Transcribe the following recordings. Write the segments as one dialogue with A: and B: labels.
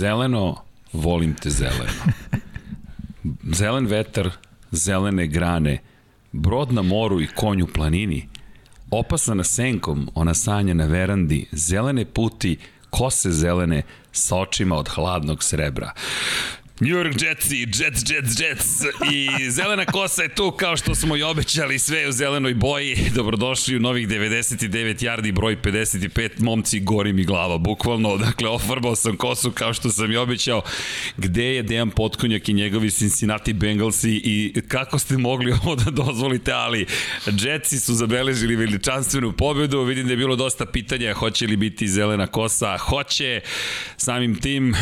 A: Zeleno, volim te zeleno. Zelen vetar, zelene grane, brod na moru i konju planini, opasana senkom, ona sanja na verandi, zelene puti, kose zelene, sa očima od hladnog srebra. New York Jetsi, Jets, Jets, Jets i zelena kosa je tu kao što smo i obećali sve u zelenoj boji. Dobrodošli u novih 99 yardi, broj 55, momci gori mi glava, bukvalno. Dakle, ofarbao sam kosu kao što sam i obećao. Gde je Dejan Potkonjak i njegovi Cincinnati Bengalsi i kako ste mogli ovo da dozvolite, ali Jetsi su zabeležili veličanstvenu pobedu. Vidim da je bilo dosta pitanja hoće li biti zelena kosa. Hoće, samim tim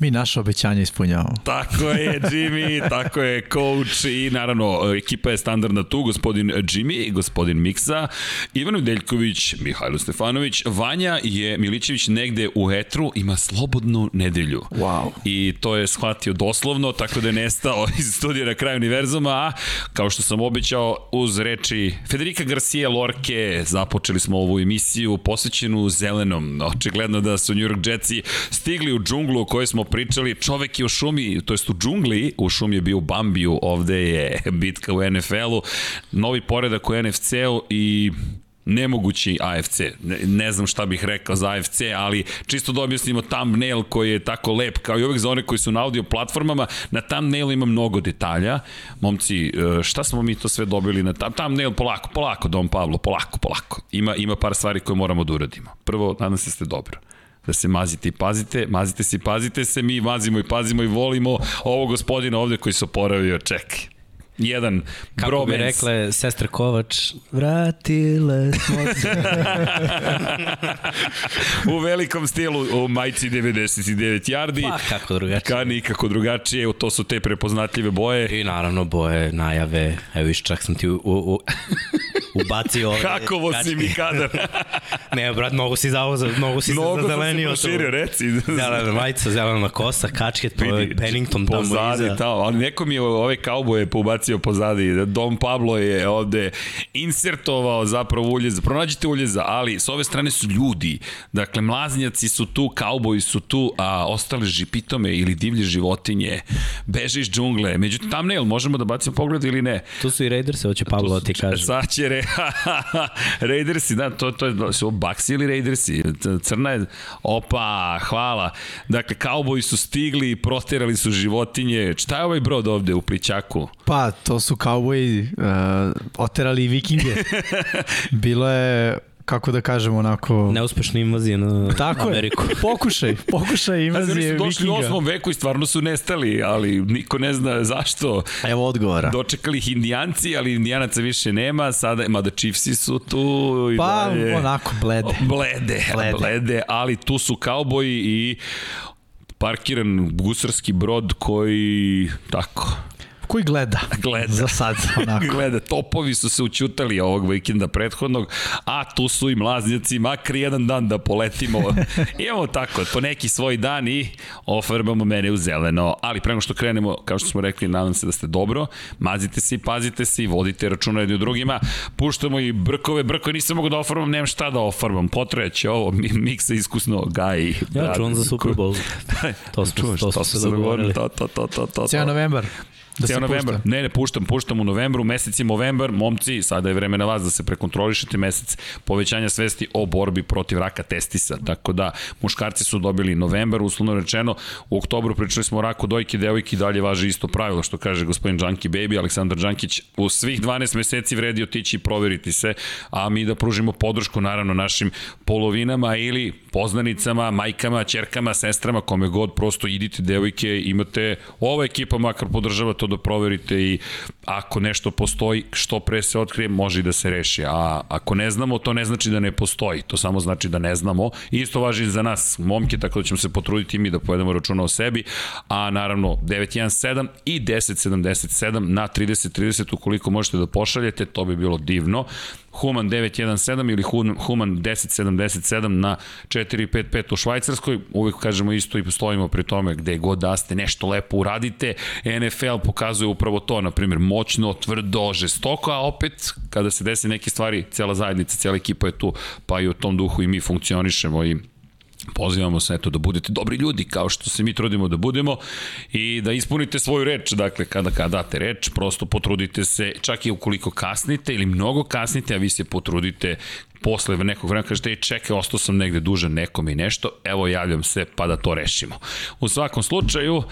B: Mi naše obećanje ispunjavamo.
A: Tako je, Jimmy, tako je, coach i naravno ekipa je standardna tu, gospodin Jimmy, gospodin Miksa, Ivan Deljković, Mihajlo Stefanović, Vanja je Milićević negde u etru, ima slobodnu nedelju.
B: Wow.
A: I to je shvatio doslovno, tako da je nestao iz studija na kraju univerzuma, a kao što sam obećao uz reči Federica Garcia Lorke, započeli smo ovu emisiju posvećenu zelenom. Očigledno da su New York Jetsi stigli u džunglu o kojoj smo pričali, čovek je u šumi, to jest u džungli, u šumi je bio u Bambiju, ovde je bitka u NFL-u, novi poredak u NFC-u i nemogući AFC. Ne, ne znam šta bih rekao za AFC, ali čisto da objasnimo thumbnail koji je tako lep, kao i uvek za one koji su na audio platformama, na thumbnailu ima mnogo detalja. Momci, e, šta smo mi to sve dobili na thumbnail? Polako, polako, Dom Pavlo, polako, polako. Ima, ima par stvari koje moramo da uradimo. Prvo, nadam se da ste dobro da se mazite i pazite, mazite se i pazite se, mi mazimo i pazimo i volimo ovo gospodina ovde koji se oporavio, čekaj. Jedan
C: Kako
A: bromance.
C: bi rekle sestra Kovač, vratile smo se.
A: u velikom stilu u majci 99 yardi.
C: Pa, kako drugačije.
A: Ka nikako drugačije, to su te prepoznatljive boje.
C: I naravno boje, najave, evo viš, čak sam ti u, u, u, ubacio ove
A: Kakovo si mi kadar.
C: Ne, brat, mnogo si zao za, mnogo si
A: Mnogo
C: za
A: sam se
C: zelenio.
A: proširio, reci.
C: Zelena majica, zelena kosa, kačket, Pennington tamo
A: pozadi,
C: iza.
A: Tamo, ali neko mi je ove kauboje poubacio pozadi. Dom Pablo je ovde insertovao zapravo uljeza. Pronađite uljeza, ali s ove strane su ljudi. Dakle, mlaznjaci su tu, kauboji su tu, a ostale žipitome ili divlje životinje beže iz džungle. Međutim, thumbnail, možemo da bacimo pogled ili ne?
C: Tu su i Raiders, hoće Pablo da ti kaže.
A: Sad će re... Raidersi, da, to, to je, su ovo Baxi ili Raidersi? Crna je, opa, hvala. Dakle, kauboji su stigli, proterali su životinje. Šta je ovaj brod ovde u Plićaku?
B: Pa, to su kauboji uh, oterali i vikinge. Bilo je kako da kažemo, onako...
C: Neuspešna invazija na
B: Tako
C: Ameriku.
B: je, pokušaj, pokušaj
A: Invazije Oni su došli
B: vikinga.
A: u 8. veku i stvarno su nestali, ali niko ne zna zašto.
B: Evo odgovora.
A: Dočekali ih indijanci, ali indijanaca više nema, sada, mada Chiefsi su tu i
B: Pa,
A: dalje.
B: onako, blede.
A: Blede, blede, blede, ali tu su kauboji i parkiran gusarski brod koji, tako,
B: Koji gleda?
A: gleda.
B: Za sad, onako.
A: Gleda, topovi su se učutali ovog vikenda prethodnog, a tu su i mlaznjaci, makar jedan dan da poletimo. Imamo tako, po neki svoj dan i ofarbamo mene u zeleno. Ali pre nego što krenemo, kao što smo rekli, nadam se da ste dobro, mazite se i pazite se i vodite računa jedni u drugima. Puštamo i brkove, brkove nisam mogu da ofarbam, nemam šta da ofarbam, potreće ovo, mi, miksa iskusno, gaj.
C: Ja čuvam za Super Bowl. To smo, to se dogovorili.
A: To, to, to, to, to.
B: Cijel novembar. Da se
A: novembar.
B: pušta.
A: Ne, ne, puštam, puštam u novembru, mesec je novembar, momci, sada je vreme na vas da se prekontrolišete mesec povećanja svesti o borbi protiv raka testisa, tako da muškarci su dobili novembar, uslovno rečeno, u oktobru pričali smo o raku dojke, devojke i dalje važi isto pravilo, što kaže gospodin Džanki Baby, Aleksandar Džankić, u svih 12 meseci vredi otići i proveriti se, a mi da pružimo podršku naravno našim polovinama ili poznanicama, majkama, čerkama, sestrama, kome god, prosto idite devojke, imate, ova ekipa makar podržava to da proverite i ako nešto postoji, što pre se otkrije, može i da se reši. A ako ne znamo, to ne znači da ne postoji. To samo znači da ne znamo. Isto važi za nas, momke, tako da ćemo se potruditi i mi da povedemo računa o sebi. A naravno, 917 i 1077 na 3030 ukoliko možete da pošaljete, to bi bilo divno. Human 917 ili Human 1077 na 455 u Švajcarskoj. Uvijek kažemo isto i stojimo pri tome gde god da ste nešto lepo uradite. NFL pokazuje upravo to, na primjer, moćno, tvrdo, žestoko, a opet kada se desi neke stvari, cela zajednica, cela ekipa je tu, pa i u tom duhu i mi funkcionišemo i pozivamo se eto da budete dobri ljudi kao što se mi trudimo da budemo i da ispunite svoju reč, dakle kada, kada date reč, prosto potrudite se, čak i ukoliko kasnite ili mnogo kasnite, a vi se potrudite posle nekog vremena kažete, čekaj, ostao sam negde dužan nekom i nešto, evo javljam se pa da to rešimo. U svakom slučaju,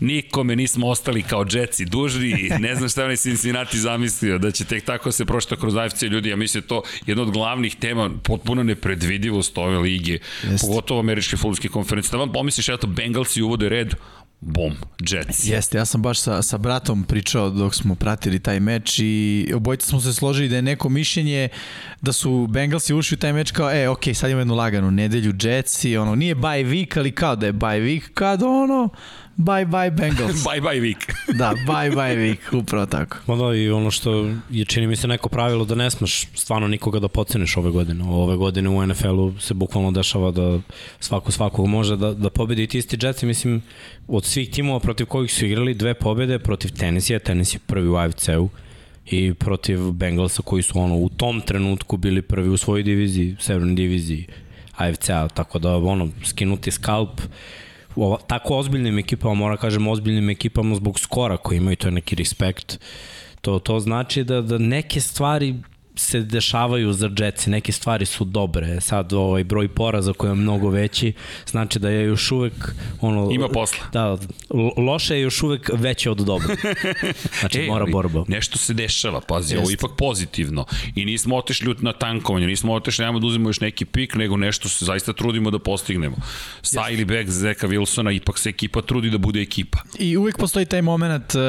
A: nikome nismo ostali kao džetci dužni, ne znam šta je Cincinnati zamislio, da će tek tako se prošta kroz AFC ljudi, ja mislim da to jedna od glavnih tema, potpuno nepredvidivost ove lige, Jest. pogotovo američke futbolske konferencije. Da vam pomisliš, eto, Bengalsi uvode red, bom, Jets.
B: Jeste, ja sam baš sa, sa bratom pričao dok smo pratili taj meč i obojica smo se složili da je neko mišljenje da su Bengalsi ušli u taj meč kao, e, ok, sad imamo jednu laganu nedelju Jets i ono, nije bye week, ali kao da je bye week, kad ono, bye bye Bengals.
A: bye bye week.
B: da, bye bye week, upravo tako.
C: Ma da, i ono što je čini mi se neko pravilo da ne smeš stvarno nikoga da poceniš ove godine. Ove godine u NFL-u se bukvalno dešava da svako svakog može da, da pobedi i ti isti Jets, mislim, od svih timova protiv kojih su igrali dve pobede protiv Tennessee, Tennessee prvi u AFC-u i protiv Bengalsa koji su ono u tom trenutku bili prvi u svojoj diviziji, severnoj diviziji AFC-a, tako da ono, skinuti skalp, ova, tako ozbiljnim ekipama, mora kažem ozbiljnim ekipama zbog skora koji imaju, to neki respekt. To, to znači da, da neke stvari se dešavaju za Jetsi, neke stvari su dobre. Sad ovaj broj poraza koji je mnogo veći, znači da je još uvek ono
A: ima posla.
C: Da, loše je još uvek veće od dobro. Znači e, mora borba.
A: Nešto se dešava, pazi, Jest. ovo je ipak pozitivno. I nismo otišli na tankovanje, nismo otišli nemamo da uzmemo još neki pik, nego nešto se zaista trudimo da postignemo. Sa ili back Zeka Wilsona ipak se ekipa trudi da bude ekipa.
B: I uvek postoji taj moment uh,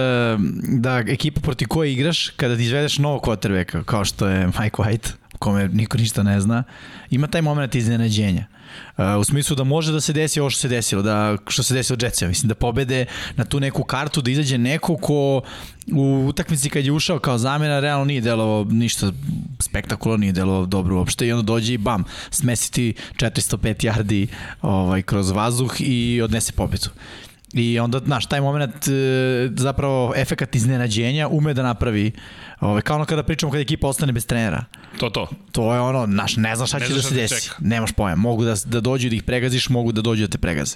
B: da ekipa proti koje igraš kada ti izvedeš novog quarterbacka, kao što je Mike White, kome niko ništa ne zna, ima taj moment iznenađenja. Uh, u smislu da može da se desi ovo što se desilo, da, što se desilo Jetsima, mislim da pobede na tu neku kartu, da izađe neko ko u utakmici kad je ušao kao zamena, realno nije delovao ništa spektakularno, nije delovao dobro uopšte i onda dođe i bam, smesiti 405 yardi ovaj, kroz vazduh i odnese pobedu. I onda, znaš, taj moment e, zapravo efekat iznenađenja ume da napravi Ove, kao ono kada pričamo kada ekipa ostane bez trenera.
A: To, to.
B: To je ono, naš, ne znaš šta će da se desi. Čeka. Nemaš pojma. Mogu da, da dođu da ih pregaziš, mogu da dođu da te pregaze.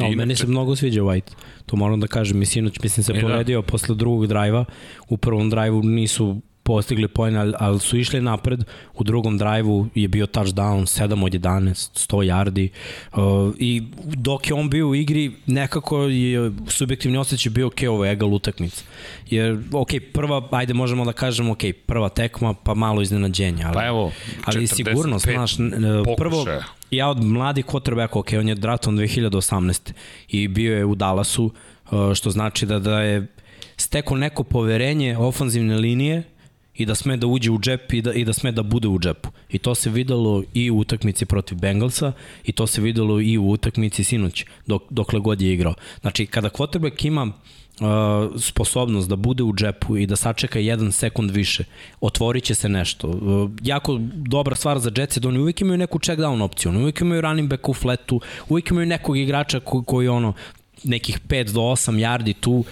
C: Ali meni se mnogo sviđa White. To moram da kažem. Mislim, mislim se e, da. povedio da. posle drugog drajva. U prvom drajvu nisu postigli poen, ali, ali su išli napred. U drugom drajvu je bio touchdown, 7 od 11, 100 yardi. Uh, I dok je on bio u igri, nekako je subjektivni osjećaj bio ok, ovo je egal utakmica. Jer, ok, prva, ajde možemo da kažemo, ok, prva tekma, pa malo iznenađenja. Ali,
A: pa evo,
C: ali sigurno, znaš, prvo, ja od mladih quarterback, ok, on je drafton 2018. i bio je u Dallasu, uh, što znači da, da je steko neko poverenje ofanzivne linije i da sme da uđe u džep i da, i da sme da bude u džepu. I to se videlo i u utakmici protiv Bengalsa i to se videlo i u utakmici sinoć, dok, dokle god je igrao. Znači, kada quarterback ima uh, sposobnost da bude u džepu i da sačeka jedan sekund više, otvorit će se nešto. Uh, jako dobra stvar za Jets je da oni uvijek imaju neku check down opciju, oni uvijek imaju running back u fletu, uvijek imaju nekog igrača koji, koji ono, nekih 5 do 8 yardi tu,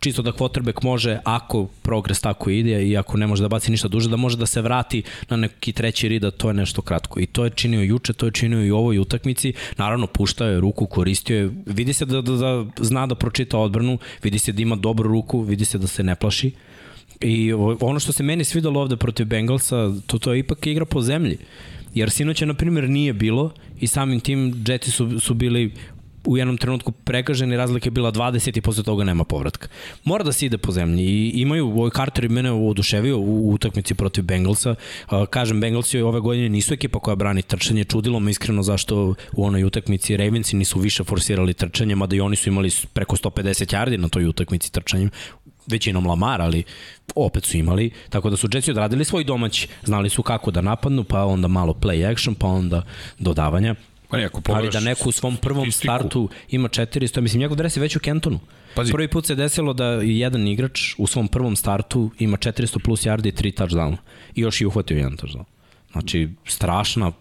C: čisto da quarterback može, ako progres tako ide i ako ne može da baci ništa duže, da može da se vrati na neki treći rida, to je nešto kratko. I to je činio juče, to je činio i u ovoj utakmici. Naravno, puštao je ruku, koristio je, vidi se da, da, da zna da pročita odbranu, vidi se da ima dobru ruku, vidi se da se ne plaši. I ono što se meni svidalo ovde protiv Bengalsa, to, to je ipak igra po zemlji. Jer sinoća, na primjer, nije bilo i samim tim Jetsi su, su bili u jednom trenutku pregaženi, razlika je bila 20 i posle toga nema povratka. Mora da se ide po zemlji i imaju, ovoj Carter mene oduševio u, utakmici protiv Bengalsa. Kažem, Bengalsi ove godine nisu ekipa koja brani trčanje, čudilo me iskreno zašto u onoj utakmici Ravensi nisu više forsirali trčanje, mada i oni su imali preko 150 yardi na toj utakmici trčanjem većinom Lamar, ali opet su imali, tako da su Jetsi odradili svoj domać, znali su kako da napadnu, pa onda malo play action, pa onda dodavanja.
A: Pa ne,
C: ali da neko u svom prvom statistiku. startu ima 400, mislim, njegov dres je već u Kentonu. Pazi. Prvi put se desilo da jedan igrač u svom prvom startu ima 400 plus yardi i 3 touchdowna. I još i uhvatio jedan touchdown. Znači, strašna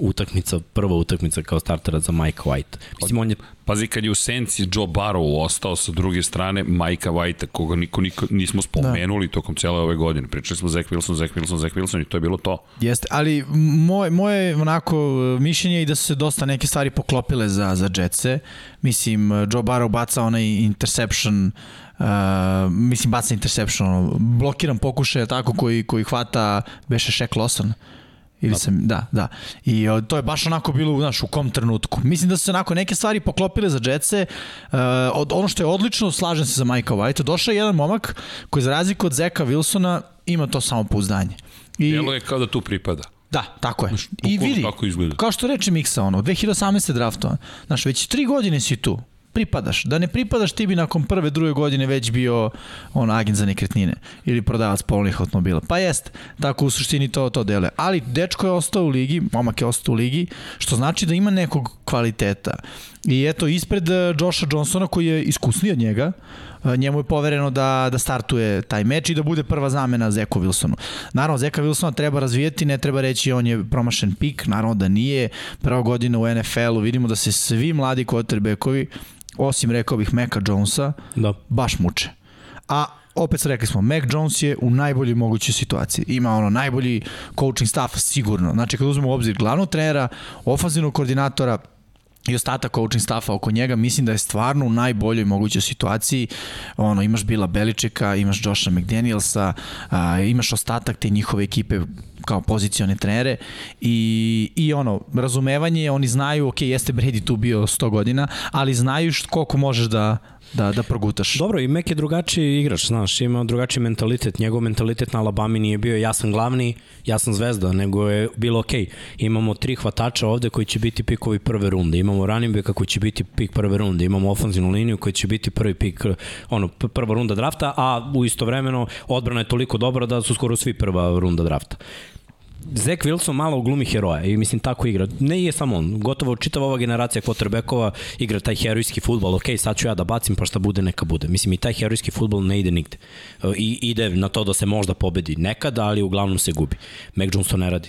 C: utakmica, prva utakmica kao startera za Mike White. Mislim, on je
A: Pazi, kad je u senci Joe Barrow ostao sa druge strane Majka White, koga niko, niko nismo spomenuli da. tokom cijele ove godine. Pričali smo Zach Wilson, Zach Wilson, Zach Wilson i to je bilo to.
B: Jeste, ali moje, moje onako mišljenje je i da su se dosta neke stvari poklopile za, za Jetse. Mislim, Joe Barrow baca onaj interception Uh, mislim baca interception, blokiran pokušaj tako koji koji hvata beše Shaq Lawson. Ili sam, da, da. I o, to je baš onako bilo, znaš, u kom trenutku. Mislim da su se onako neke stvari poklopile za Jetse. Uh, od, ono što je odlično, slažem se za Majka White. Došao je jedan momak koji za razliku od Zeka Wilsona ima to samo pouzdanje.
A: I, Delo je kao da tu pripada.
B: Da, tako je. Znaš, I vidi, kao što reče Miksa, ono, 2018. draftovan. Znaš, već tri godine si tu pripadaš. Da ne pripadaš, ti bi nakon prve, druge godine već bio on agent za nekretnine ili prodavac polnih automobila. Pa jest, tako u suštini to to dele. Ali dečko je ostao u ligi, momak je ostao u ligi, što znači da ima nekog kvaliteta. I eto, ispred eh, Josha Johnsona koji je iskusniji od njega, eh, njemu je povereno da, da startuje taj meč i da bude prva zamena Zeku Wilsonu. Naravno, Zeka Wilsona treba razvijeti, ne treba reći on je promašen pik, naravno da nije. Prva godina u NFL-u vidimo da se svi mladi quarterbackovi osim rekao bih Meka Jonesa, da. baš muče. A opet rekli smo, Mac Jones je u najboljoj mogućoj situaciji. Ima ono najbolji coaching staff sigurno. Znači kad uzmemo u obzir glavnog trenera, ofanzivnog koordinatora, i ostatak coaching staffa oko njega, mislim da je stvarno u najboljoj mogućoj situaciji. Ono, imaš Bila Beličeka, imaš Josha McDanielsa, a, imaš ostatak te njihove ekipe kao pozicione trenere i, i ono, razumevanje, oni znaju, ok, jeste Brady tu bio 100 godina, ali znaju št, koliko možeš da, da, da progutaš.
C: Dobro, i Mek je drugačiji igrač, znaš, ima drugačiji mentalitet. Njegov mentalitet na Alabami nije bio ja sam glavni, ja sam zvezda, nego je bilo ok. Imamo tri hvatača ovde koji će biti pikovi prve runde. Imamo running backa koji će biti pik prve runde. Imamo ofenzivnu liniju koji će biti prvi pik, ono, prva runda drafta, a u istovremeno odbrana je toliko dobra da su skoro svi prva runda drafta. Zach Wilson malo glumi heroja i mislim tako igra. Ne je samo on, gotovo čitava ova generacija quarterbackova igra taj herojski futbol. Ok, sad ću ja da bacim pa šta bude, neka bude. Mislim i taj herojski futbol ne ide nigde. I ide na to da se možda pobedi nekada, ali uglavnom se gubi. Mac Jones to ne radi.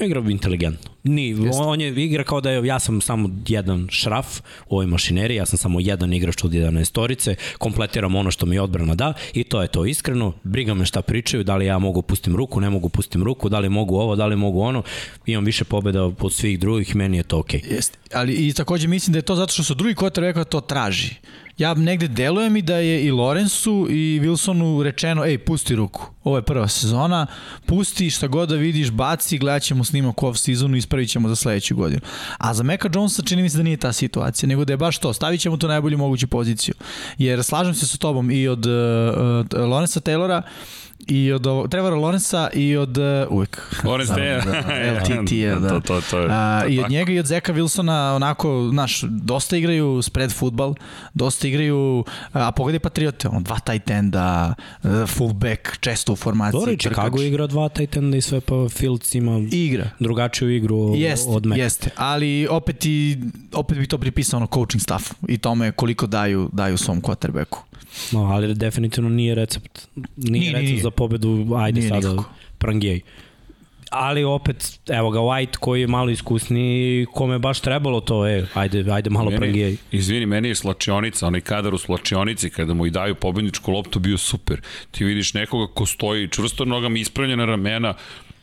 C: Igra inteligentno. Ni, on je igra kao da je, ja sam samo jedan šraf u ovoj mašineriji, ja sam samo jedan igrač od 11 torice, kompletiram ono što mi odbrana da i to je to iskreno, briga me šta pričaju, da li ja mogu pustim ruku, ne mogu pustim ruku, da li mogu ovo, da li mogu ono, imam više pobeda od svih drugih, meni je to okej. Okay.
B: Jeste, ali i takođe mislim da je to zato što su drugi kotar rekao da to traži ja negde deluje mi da je i Lorenzu i Wilsonu rečeno, ej, pusti ruku, ovo je prva sezona, pusti šta god da vidiš, baci, gledat ćemo snimak off sezonu i ispravit ćemo za sledeću godinu. A za Meka Jonesa čini mi se da nije ta situacija, nego da je baš to, stavit ćemo tu najbolju moguću poziciju. Jer slažem se sa tobom i od, od Lorenza Taylora, i od ovo, Trevora Lorenza i od uh, uvek.
A: Lorenz Taylor.
B: da, LTT da. to, to, to, je, A, i od tako. njega i od Zeka Wilsona onako znaš dosta igraju spread futbal dosta igraju a pogledaj Patriote on dva tight enda fullback često u formaciji
C: Dobro, Chicago igra dva tight enda i sve pa Fields ima igra. drugačiju igru
B: jest,
C: od Mac
B: jeste ali opet i opet bi to pripisao ono coaching staff i tome koliko daju daju svom quarterbacku
C: No, ali definitivno nije recept. Nije, nije recept nije. za pobedu, ajde nije sada, nikako. prangijaj. Ali opet, evo ga White koji je malo iskusni, kome baš trebalo to, e, ajde, ajde malo meni, prangijaj.
A: Izvini, meni je slačionica, onaj kadar u slačionici, kada mu i daju pobedničku loptu, bio super. Ti vidiš nekoga ko stoji čvrsto nogama ispravljena ramena,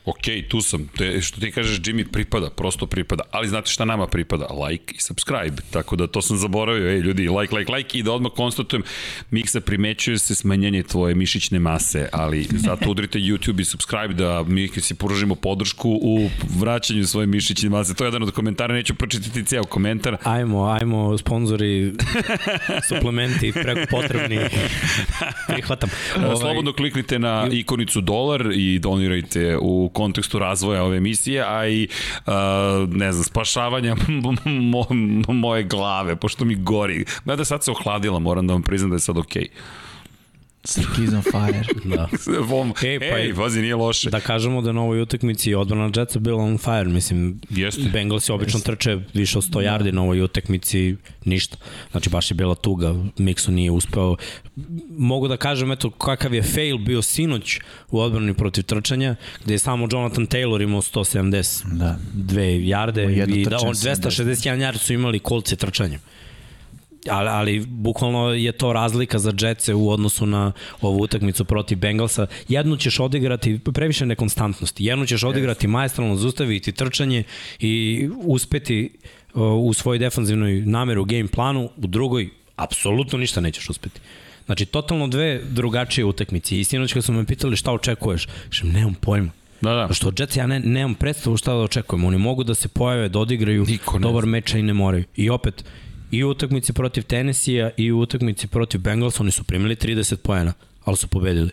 A: ok, tu sam, te, što ti kažeš Jimmy pripada, prosto pripada, ali znate šta nama pripada? Like i subscribe, tako da to sam zaboravio, ej ljudi, like, like, like i da odmah konstatujem, Miksa primećuje se smanjenje tvoje mišićne mase, ali zato udrite YouTube i subscribe da mi si poružimo podršku u vraćanju svoje mišićne mase, to je jedan od komentara, neću pročitati ceo komentar.
C: Ajmo, ajmo, sponzori, suplementi, preko potrebni, prihvatam.
A: Ovaj... Slobodno kliknite na ikonicu dolar i donirajte u kontekstu razvoja ove emisije, a i, ne znam, spašavanja mo, moje glave, pošto mi gori. Mada sad se ohladila, moram da vam priznam da je sad okej. Okay.
B: He's on fire.
C: da.
A: Vom, ej, pa ej, vazi, nije loše.
C: Da kažemo da na ovoj utakmici odbrana Jetsa bila on fire. Mislim,
A: Jeste.
C: Bengalsi obično Jeste. trče više od 100 yardi na ovoj utakmici, ništa. Znači, baš je bila tuga. Mixon nije uspeo. Mogu da kažem, eto, kakav je fail bio sinoć u odbrani protiv trčanja, gde je samo Jonathan Taylor imao 170 da. dve jarde i da on 261 yard su imali kolce trčanja ali, ali bukvalno je to razlika za Jetsa u odnosu na ovu utakmicu protiv Bengalsa. Jednu ćeš odigrati, previše nekonstantnosti, jednu ćeš odigrati yes. majestralno, zustaviti trčanje i uspeti uh, u svojoj defanzivnoj nameru game planu, u drugoj apsolutno ništa nećeš uspeti. Znači, totalno dve drugačije utakmice. I sinoć kad su me pitali šta očekuješ, kažem, nemam pojma. Da, da. Što Jets ja ne, nemam predstavu šta da očekujem. Oni mogu da se pojave, da odigraju dobar meč i ne moraju. I opet, i u utakmici protiv Tennessee-a i u utakmici protiv Bengals oni su primili 30 poena, ali su pobedili.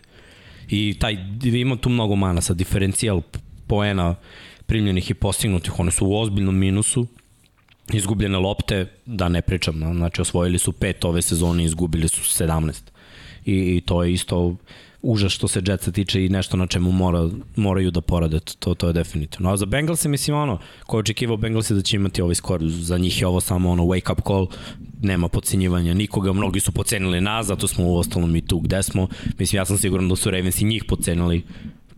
C: I taj, ima tu mnogo mana sa diferencijal poena primljenih i postignutih, oni su u ozbiljnom minusu, izgubljene lopte, da ne pričam, znači osvojili su pet ove sezone, izgubili su 17. I, i to je isto užas što se Jetsa tiče i nešto na čemu mora, moraju da porade, to, to je definitivno. A za Bengals je, mislim, ono, ko je očekivao Bengals je da će imati ovaj skor, za njih je ovo samo ono wake up call, nema podcenjivanja nikoga, mnogi su pocenili nas, zato smo u ostalom i tu gde smo. Mislim, ja sam siguran da su Ravens i njih pocenili,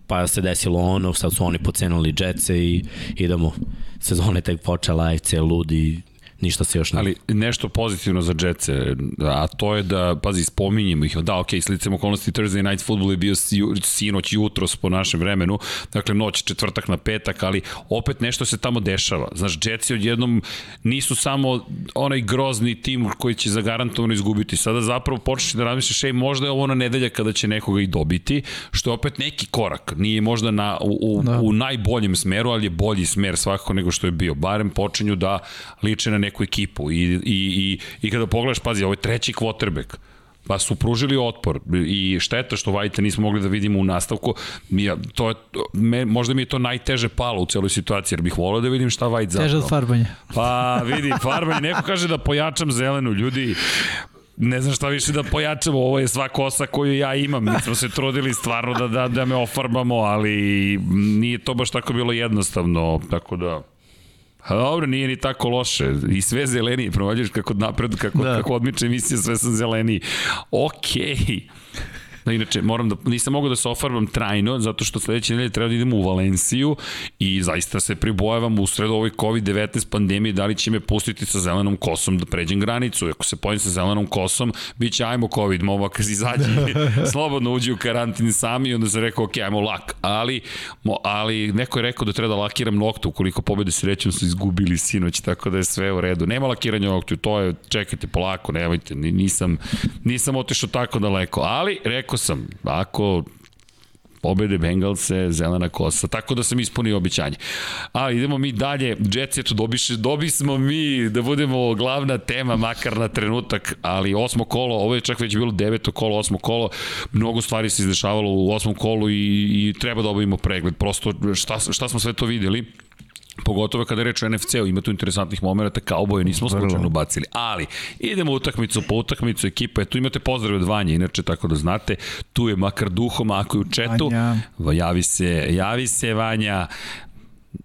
C: pa se desilo ono, sad su oni pocenili Jetsa i idemo. Sezone tek počela, AFC ludi, ništa se još ne...
A: Ali nešto pozitivno za Jetce, a to je da, pazi, spominjemo ih, da, ok, slicam okolnosti Thursday Night Football je bio sinoć jutros po našem vremenu, dakle noć četvrtak na petak, ali opet nešto se tamo dešava. Znaš, Jetsi odjednom nisu samo onaj grozni tim koji će zagarantovano izgubiti. Sada zapravo počeš da razmišljaš, ej, možda je ovo na nedelja kada će nekoga i dobiti, što je opet neki korak. Nije možda na, u, u, da. u najboljem smeru, ali je bolji smer svakako nego što je bio. Barem počinju da liče na neku ekipu. I, i, i, i kada pogledaš, pazi, ovo je treći quarterback. Pa su pružili otpor. I šteta što Vajta nismo mogli da vidimo u nastavku. Ja, to je, me, možda mi je to najteže palo u celoj situaciji, jer bih volio da vidim šta Vajt zapravo.
B: Teže od farbanja.
A: Pa vidi, farbanje, neko kaže da pojačam zelenu, ljudi, ne znam šta više da pojačamo, ovo je sva kosa koju ja imam, mi smo se trudili stvarno da, da, da me ofarbamo, ali nije to baš tako bilo jednostavno, tako da... A dobro, nije ni tako loše. I sve zelenije, provađaš kako napred, kako, da. kako odmiče emisija, sve sam zeleniji. Okej. Okay. Da, inače, moram da, nisam mogao da se ofarbam trajno, zato što sledeće nedelje treba da idemo u Valenciju i zaista se pribojavam u sredu ovoj COVID-19 pandemije, da li će me pustiti sa zelenom kosom da pređem granicu. Ako se pojem sa zelenom kosom, bit će ajmo COVID, momak izađi, slobodno uđi u karantin sami i onda se rekao, ok, ajmo lak. Ali, mo, ali neko je rekao da treba da lakiram nokte, ukoliko pobede srećom su izgubili sinoć, tako da je sve u redu. Nema lakiranja noktu, to je, čekajte polako, nemojte, nisam, nisam otišao tako daleko, ali rekao sam, ako pobede Bengalse, zelena kosa. Tako da sam ispunio običanje. A idemo mi dalje. Jets, eto, dobiše, dobismo mi da budemo glavna tema, makar na trenutak, ali osmo kolo, ovo je čak već bilo deveto kolo, osmo kolo, mnogo stvari se izdešavalo u osmom kolu i, i treba da obavimo pregled. Prosto šta, šta smo sve to videli Pogotovo kada reč o NFC-u, ima tu interesantnih momenta, kao oboje nismo slučajno bacili. Ali, idemo utakmicu po utakmicu, ekipa, tu imate pozdrav od Vanja, inače tako da znate, tu je makar duhom, ako je u četu, Vanja. javi se, javi se Vanja,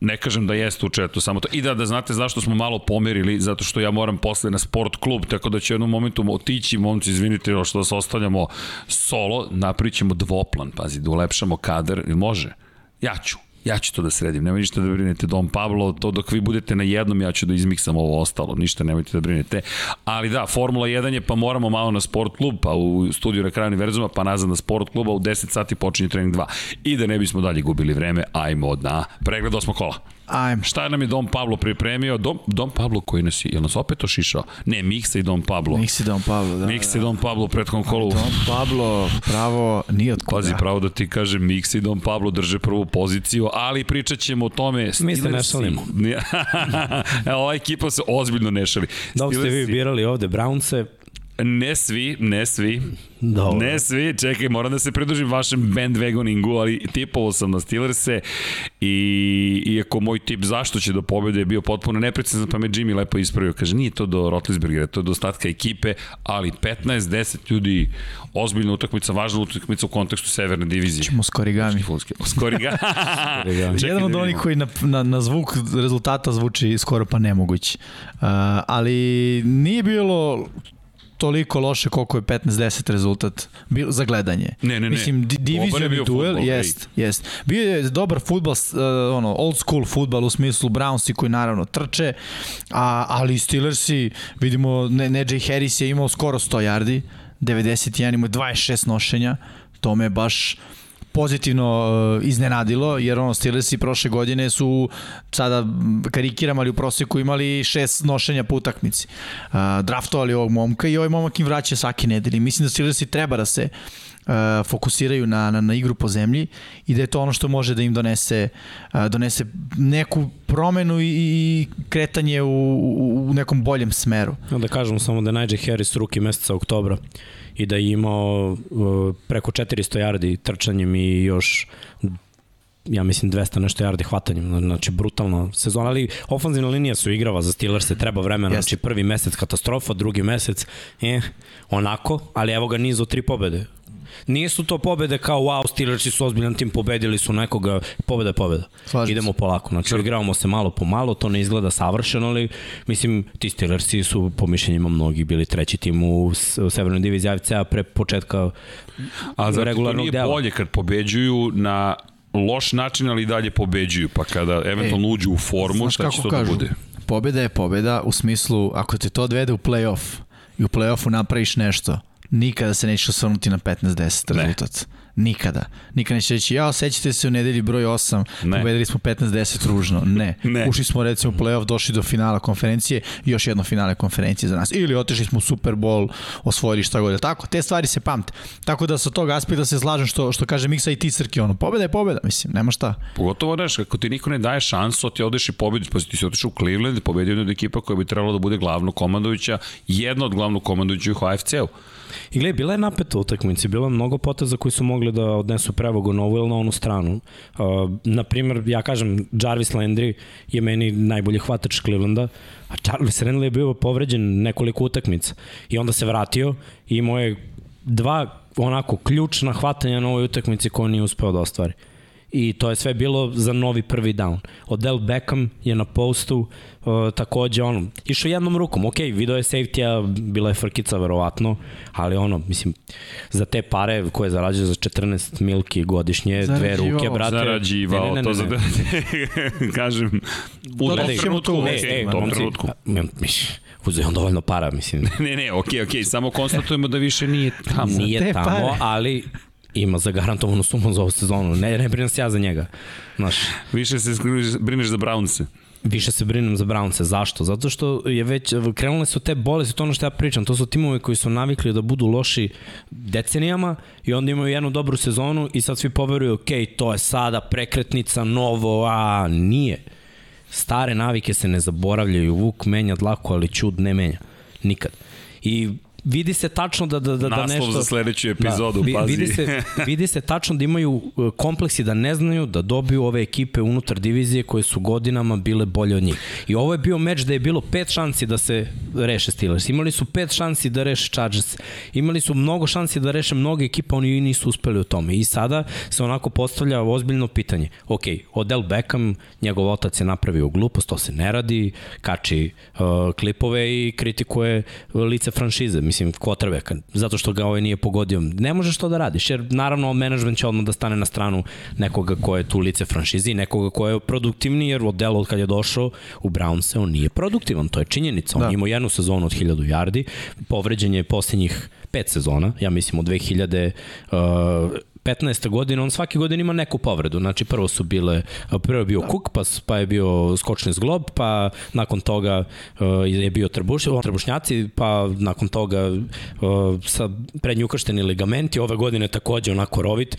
A: ne kažem da jeste u četu, samo to. I da, da znate zašto smo malo pomerili, zato što ja moram posle na sport klub, tako da će u jednom momentu otići, momci, izvinite što vas ostavljamo solo, napričamo dvoplan, pazi, da ulepšamo kadar, može? Ja ću. Ja ću to da sredim, nema ništa da brinete Dom Pablo, to dok vi budete na jednom ja ću da izmiksam ovo ostalo, ništa nemojte da brinete. Ali da, Formula 1 je pa moramo malo na sport klub, pa u studiju na kraju univerzuma, pa nazad na sport kluba, u 10 sati počinje trening 2. I da ne bismo dalje gubili vreme, ajmo na pregled osmo kola.
B: Ajmo.
A: Šta nam je Dom Pablo pripremio? Dom, Dom Pablo koji nas je, je nas opet ošišao? Ne, Miksa i Dom Pablo.
B: Miksa i Dom Pablo, da.
A: Miksa i Dom Pablo u prethodnom kolu.
B: Dom Pablo, pravo, nije od koga.
A: Pazi, pravo da ti kažem, Miksa i Dom Pablo drže prvu poziciju, ali pričat ćemo o tome.
C: Mi se ne šalimo.
A: Ova ekipa se ozbiljno ne šali.
C: Da ste vi birali ovde Brownse,
A: Ne svi, ne svi. Dobro. Ne svi, čekaj, moram da se pridružim vašem bandwagoningu, ali tipovo sam na Steelers-e i iako moj tip zašto će do pobjede je bio potpuno neprecizan, pa me Jimmy lepo ispravio. Kaže, nije to do Rotlisbergera, to je do ostatka ekipe, ali 15-10 ljudi, ozbiljna utakmica, važna utakmica u kontekstu severne divizije.
B: Ćemo skorigami.
A: Skorigami.
B: Jedan od da onih koji na, na, na zvuk rezultata zvuči skoro pa nemogući. Uh, ali nije bilo toliko loše koliko je 15-10 rezultat bio za gledanje.
A: Ne, ne, ne.
B: Mislim, divizioni duel, jest, jest. Bio je dobar futbal, uh, ono, old school futbal u smislu Brownsi koji naravno trče, a, ali Steelersi, vidimo, ne, ne Jay Harris je imao skoro 100 yardi, 91, imao 26 nošenja, to me baš pozitivno uh, iznenadilo, jer ono Steelersi prošle godine su sada karikiram, ali u proseku imali šest nošenja po utakmici. Uh, draftovali ovog momka i ovaj momak im vraća svake nedelje. Mislim da Steelersi treba da se uh, fokusiraju na, na, na igru po zemlji i da je to ono što može da im donese, donese neku promenu i, i kretanje u, u, u nekom boljem smeru.
C: Da kažemo samo da je Najee Harris ruki meseca oktobra i da je imao uh, preko 400 yardi trčanjem i još ja mislim 200 nešto yardi hvatanjem, znači brutalna sezona, ali ofanzivna linija su igrava za Steelers, se treba vremena, znači prvi mesec katastrofa, drugi mesec, eh, onako, ali evo ga niz od tri pobede. Nisu to pobede kao wow, Steelersi su ozbiljan tim, pobedili su nekoga, pobeda je pobeda. Slažim Idemo se. polako, znači igravamo se malo po malo, to ne izgleda savršeno, ali mislim ti Steelersi su po mišljenjima mnogi bili treći tim u, u Severnoj diviziji AFC-a pre početka
A: A regularnog to nije dela. bolje kad pobeđuju na loš način, ali dalje pobeđuju, pa kada eventualno uđu u formu, šta će to da kažu? da bude?
B: Pobeda je pobeda u smislu, ako te to odvede u play-off i u play-offu napraviš nešto, nikada se neće osvrnuti na 15-10 rezultat. Nikada. Nikada neće reći, ja, sećate se u nedelji broj 8, ne. pobedili smo 15-10 ružno. Ne. ne. Ušli smo recimo u playoff, došli do finala konferencije i još jedno finale konferencije za nas. Ili otišli smo u Super Bowl, osvojili šta god. Tako, te stvari se pamte. Tako da sa tog aspekta se slažem što, što kaže Miksa i ti Srki, ono, pobeda je pobeda, mislim, nema šta.
A: Pogotovo, daš, ako ti niko ne daje šansu, ti odeš i pobediš, pa ti si otišao u Cleveland, pobedio jedna od ekipa koja bi trebalo da bude glavno komandovića, jedna od glavno komandovića u AFC-u.
C: I gledaj, bila je napeta utakmica, bilo je mnogo poteza koji su mogli da odnesu prevogu na ovu ili na onu stranu. Uh, naprimer, ja kažem, Jarvis Landry je meni najbolji hvatač Clevelanda, a Jarvis Landry je bio povređen nekoliko utakmica i onda se vratio i imao je dva onako ključna hvatanja na ovoj utakmici koje nije uspeo da ostvari i to je sve bilo za novi prvi down. Odell Beckham je na postu uh, takođe ono, išao jednom rukom, ok, video je safety-a, bila je frkica verovatno, ali ono, mislim, za te pare koje zarađuje za 14 milki godišnje, dve ruke, brate.
A: Zarađivao, ne, ne, ne, ne, to za... kažem, u tom trenutku,
C: ne, e, u tom trenutku. Mislim, uzeo on dovoljno para, mislim.
A: ne, ne, okej, okay, okej, okay, samo konstatujemo da više nije tamo.
C: Nije tamo, ali ima zagarantovanu sumu za ovu sezonu. Ne, ne brinem se ja za njega. Znaš,
A: Više se brineš za Brownse.
C: Više se brinem za Brownse. Zašto? Zato što je već, krenule su te bolesti, to ono što ja pričam, to su timovi koji su navikli da budu loši decenijama i onda imaju jednu dobru sezonu i sad svi poveruju, ok, to je sada prekretnica, novo, a nije. Stare navike se ne zaboravljaju, Vuk menja dlaku, ali čud ne menja. Nikad. I vidi se tačno da, da, da, da nešto...
A: za sledeću epizodu, da, pazi.
C: Vidi se, vidi se tačno da imaju uh, kompleksi da ne znaju da dobiju ove ekipe unutar divizije koje su godinama bile bolje od njih. I ovo je bio meč da je bilo pet šansi da se reše Steelers. Imali su pet šansi da reše Chargers. Imali su mnogo šansi da reše mnoge ekipa, oni nisu uspeli u tome. I sada se onako postavlja ozbiljno pitanje. Ok, Odell Beckham, njegov otac je napravio glupost, to se ne radi, kači uh, klipove i kritikuje lice franšize mislim, kvotrbeka, zato što ga ovaj nije pogodio. Ne možeš to da radiš, jer naravno menadžment će odmah da stane na stranu nekoga ko je tu lice franšize i nekoga ko je produktivni, jer od dela od kad je došao u Brownse, on nije produktivan, to je činjenica. On da. imao jednu sezonu od 1000 yardi, povređen je posljednjih pet sezona, ja mislim od 2000 uh, 15. godine, on svake godine ima neku povredu. Znači prvo su bile, prvo je bio da. Cook, pa, pa je bio skočni zglob, pa nakon toga uh, je bio trbuš, trbušnjaci, pa nakon toga uh, sa prednji ukršteni ligamenti, ove godine takođe onako rovit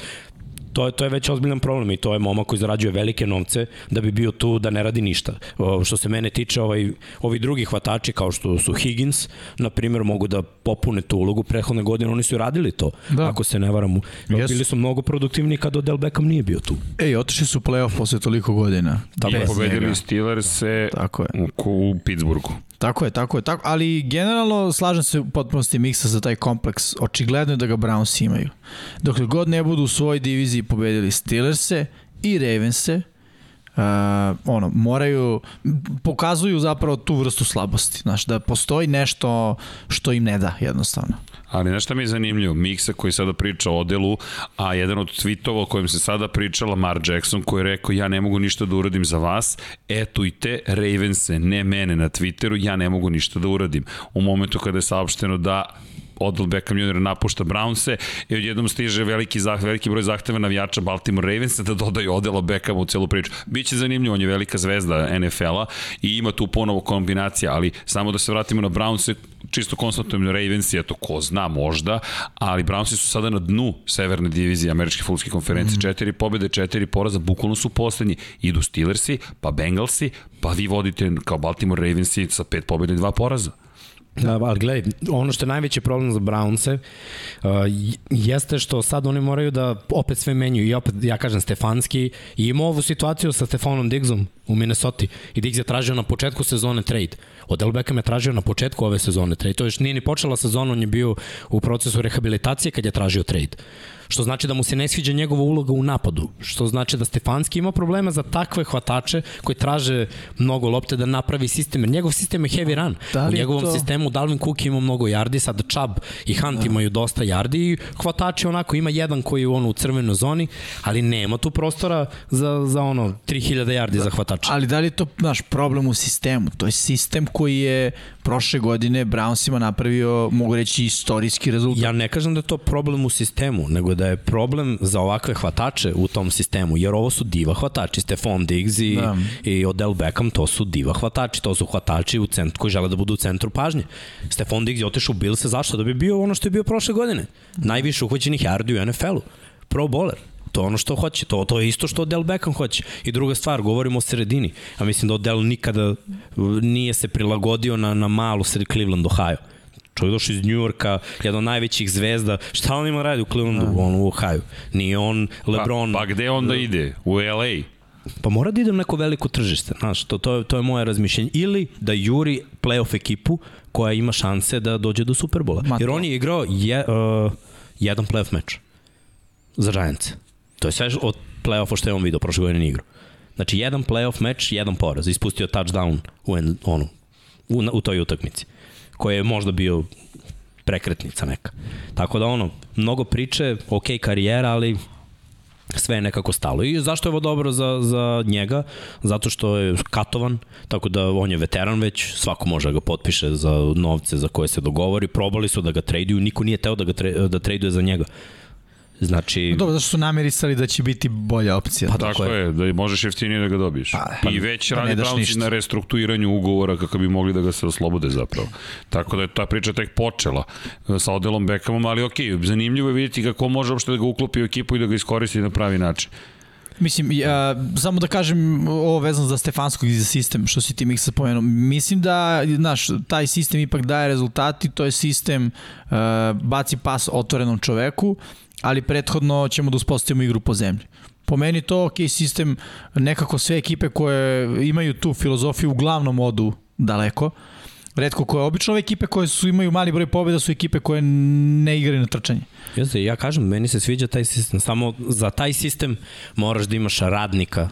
C: To je, to je već ozbiljan problem i to je momak koji zarađuje velike novce da bi bio tu da ne radi ništa. O, što se mene tiče, ovaj, ovi drugi hvatači kao što su Higgins, na primjer, mogu da popune tu ulogu. Prethodne godine oni su radili to, da. ako se ne varam. Yes. Bili su mnogo produktivni kada Odell Beckham nije bio tu.
B: Ej, otišli su u playoff posle toliko godina.
A: Tako I pobedili Steelers Tako je. U, u Pittsburghu.
B: Tako je, tako je, tako, ali generalno slažem se u potpunosti miksa za taj kompleks. Očigledno je da ga Browns imaju. Dok god ne budu u svojoj diviziji pobedili Steelers-e i Ravens-e, uh, ono, moraju, pokazuju zapravo tu vrstu slabosti, znaš, da postoji nešto što im ne da jednostavno.
A: Ali nešto mi je zanimljivo, Miksa koji sada priča o delu, a jedan od tweetova o kojem se sada pričala, Mark Jackson, koji je rekao ja ne mogu ništa da uradim za vas, eto i te Ravense, ne mene na Twitteru, ja ne mogu ništa da uradim. U momentu kada je saopšteno da Odell Beckham Jr. napušta Brownse i odjednom stiže veliki, zah, veliki broj zahteva navijača Baltimore Ravensa da dodaju Odella Beckham u celu priču. Biće zanimljivo, on je velika zvezda NFL-a i ima tu ponovo kombinacija, ali samo da se vratimo na Brownse, čisto konstatujem Ravens je to ko zna možda, ali Brownsi su sada na dnu severne divizije američke futbolske konferencije. Mm. Četiri pobjede, četiri poraza, bukvalno su poslednji. Idu Steelersi, pa Bengalsi, pa vi vodite kao Baltimore Ravensi sa pet pobjede i dva poraza.
C: Da, ali gledaj, ono što je najveći problem za Brownse uh, jeste što sad oni moraju da opet sve menjuju i opet, ja kažem, Stefanski i ima ovu situaciju sa Stefanom Diggsom u Minnesota i Diggs je tražio na početku sezone trade. Odell Beckham je tražio na početku ove sezone trade. To još nije ni počela sezona, on je bio u procesu rehabilitacije kad je tražio trade što znači da mu se ne sviđa njegova uloga u napadu, što znači da Stefanski ima problema za takve hvatače koji traže mnogo lopte da napravi sistem, jer njegov sistem je heavy run. Da u njegovom to... sistemu Dalvin Cook ima mnogo yardi, sad Chubb i Hunt da. imaju dosta yardi i hvatači onako ima jedan koji je ono u crvenoj zoni, ali nema tu prostora za, za ono 3000 yardi da. za hvatača.
B: Ali da li je to naš problem u sistemu? To je sistem koji je prošle godine Brownsima napravio, mogu reći, istorijski rezultat.
C: Ja ne kažem da je to problem u sistemu, nego da je problem za ovakve hvatače u tom sistemu, jer ovo su diva hvatači, Stefan Diggs i, da. i Odell Beckham, to su diva hvatači, to su hvatači u centru, koji žele da budu u centru pažnje. Stefan Diggs je otešao u Bilse, zašto? Da bi bio ono što je bio prošle godine. Najviše uhvaćenih yardi u NFL-u. Pro bowler. To je ono što hoće, to, to je isto što Odell Beckham hoće. I druga stvar, govorimo o sredini. A mislim da Odell nikada nije se prilagodio na, na malu sred Cleveland, Ohio. Čovjek došao iz Njujorka, jedan od najvećih zvezda. Šta on ima radi u Clevelandu, da. on u Ohio? Nije on LeBron.
A: Pa, pa gde onda da. ide? U LA?
C: Pa mora da ide u neko veliko tržište, znaš, to, to, je, to je moje razmišljenje. Ili da juri playoff ekipu koja ima šanse da dođe do Superbola. Jer on je igrao je, uh, jedan playoff meč za Giants. To je sve od play-offa što je on vidio prošle godine igru. Znači, jedan play-off meč, jedan poraz. Ispustio touchdown u, en, onu, u, u toj utakmici. Koja je možda bio prekretnica neka. Tako da ono, mnogo priče, ok karijera, ali sve je nekako stalo. I zašto je ovo dobro za, za njega? Zato što je katovan, tako da on je veteran već, svako može da ga potpiše za novce za koje se dogovori. Probali su da ga traduju, niko nije teo da ga tra, da traduje za njega. Znači...
B: Dobro, zašto su namerisali da će biti bolja opcija.
A: Pa tako je, da možeš jeftinije da ga dobiješ. Pa, pa, I već pa radi Browns na restrukturiranju ugovora kako bi mogli da ga se oslobode zapravo. Tako da je ta priča tek počela sa Odelom Beckhamom, ali ok, zanimljivo je vidjeti kako može uopšte da ga uklopi u ekipu i da ga iskoristi na pravi način.
B: Mislim, ja, samo da kažem ovo vezano za Stefanskog i za sistem, što si ti Miksa spomenuo. Mislim da, znaš, taj sistem ipak daje rezultati, to je sistem uh, baci pas otvorenom čoveku, ali prethodno ćemo da uspostavimo igru po zemlji. Po meni to ok sistem, nekako sve ekipe koje imaju tu filozofiju uglavnom odu daleko. Redko koje, obično ove ekipe koje su imaju mali broj pobjeda su ekipe koje ne igraju na trčanje.
C: Jeste, ja kažem, meni se sviđa taj sistem, samo za taj sistem moraš da imaš radnika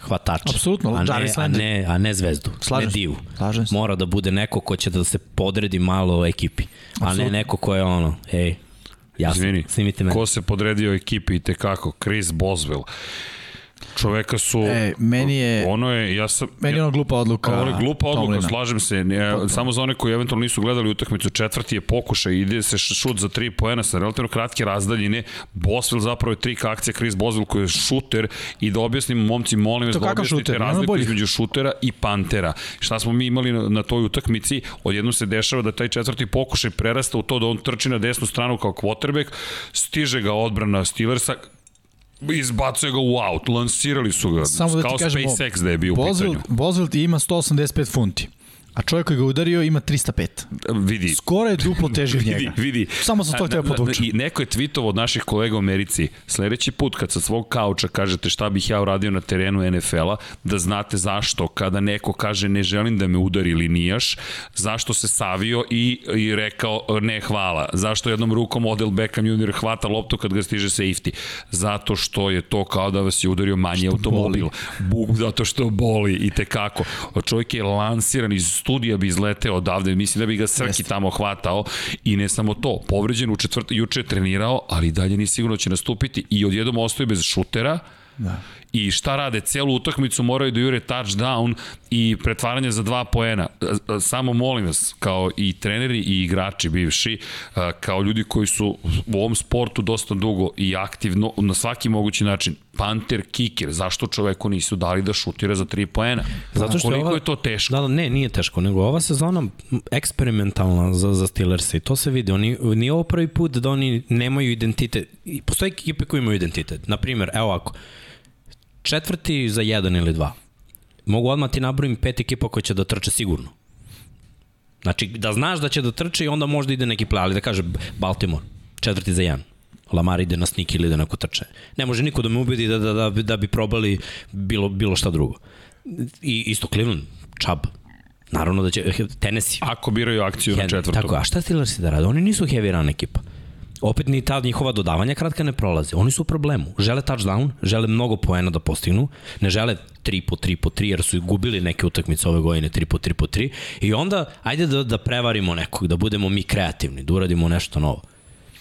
C: hvatača.
B: Apsolutno,
C: a ne, a ne, a ne zvezdu, Slažem ne divu. Slažem. Mora da bude neko ko će da se podredi malo ekipi, a Absolutno. ne neko ko je ono, ej, Ja Izvini, snimite me.
A: Ko se podredio ekipi i tekako? Chris Boswell čoveka su...
B: E, meni je...
A: Ono je, ja sam...
B: Meni je ono glupa odluka.
A: Ono je glupa odluka, Tomlina. slažem se. Ne, samo za one koji eventualno nisu gledali utakmicu, četvrti je pokušaj, ide se šut za tri poena sa relativno kratke razdaljine. Boswell zapravo je trik akcija, Chris Boswell koji je šuter i da objasnim momci, molim vas da objasnite razliku između šutera i pantera. Šta smo mi imali na, na toj utakmici, odjednom se dešava da taj četvrti pokušaj prerasta u to da on trči na desnu stranu kao quarterback, stiže ga odbrana Steelersa, Izbacuje ga u out, lansirali su ga, Samo da kao kažemo, SpaceX da je bio u pitanju.
B: Boswell ima 185 funti a čovjek koji ga udario ima 305.
A: Vidi.
B: Skoro je duplo teži vidi, njega. Vidi. Samo sam to htio podvučiti.
A: I neko je tweetovao od naših kolega u Americi, sledeći put kad sa svog kauča kažete šta bih ja uradio na terenu NFL-a, da znate zašto kada neko kaže ne želim da me udari linijaš, zašto se savio i, i rekao ne hvala. Zašto jednom rukom Odell Beckham Jr. hvata loptu kad ga stiže safety. Zato što je to kao da vas je udario manje automobil. Bug, zato što boli i tekako. Čovjek je lansiran iz studija bi izleteo odavde, mislim da bi ga Srki Jeste. tamo hvatao i ne samo to, povređen u četvrt, juče je trenirao, ali dalje ni sigurno da će nastupiti i odjednom ostaje bez šutera, Da. I šta rade? Celu utakmicu moraju da jure touchdown i pretvaranje za dva poena. Samo molim vas, kao i treneri i igrači bivši, kao ljudi koji su u ovom sportu dosta dugo i aktivno na svaki mogući način, Panter, kiker, zašto čoveku nisu dali da šutira za tri poena? Zato što Koliko ova, je to teško?
C: Da, da, ne, nije teško, nego ova sezona eksperimentalna za, za Steelers i to se vidi. Oni, nije ovo prvi put da oni nemaju identitet. Postoje ekipe koji imaju identitet. Naprimer, evo ako, četvrti za jedan ili dva. Mogu odmah ti nabrojim pet ekipa koja će da trče sigurno. Znači, da znaš da će da trče i onda možda ide neki play, ali da kaže Baltimore, četvrti za jedan. Lamar ide na snik ili ide neko trče. Ne može niko da me ubedi da, da, da, da bi probali bilo, bilo šta drugo. I isto Cleveland, Chubb, Naravno da će Tennessee.
A: Ako biraju akciju Hen, na četvrtom.
C: Tako, a šta Steelers da rade? Oni nisu heavy run ekipa opet ni ta njihova dodavanja kratka ne prolaze. Oni su u problemu. Žele touchdown, žele mnogo poena da postignu, ne žele 3 po 3 po 3, jer su gubili neke utakmice ove godine 3 po 3 po 3. I onda, ajde da, da prevarimo nekog, da budemo mi kreativni, da uradimo nešto novo.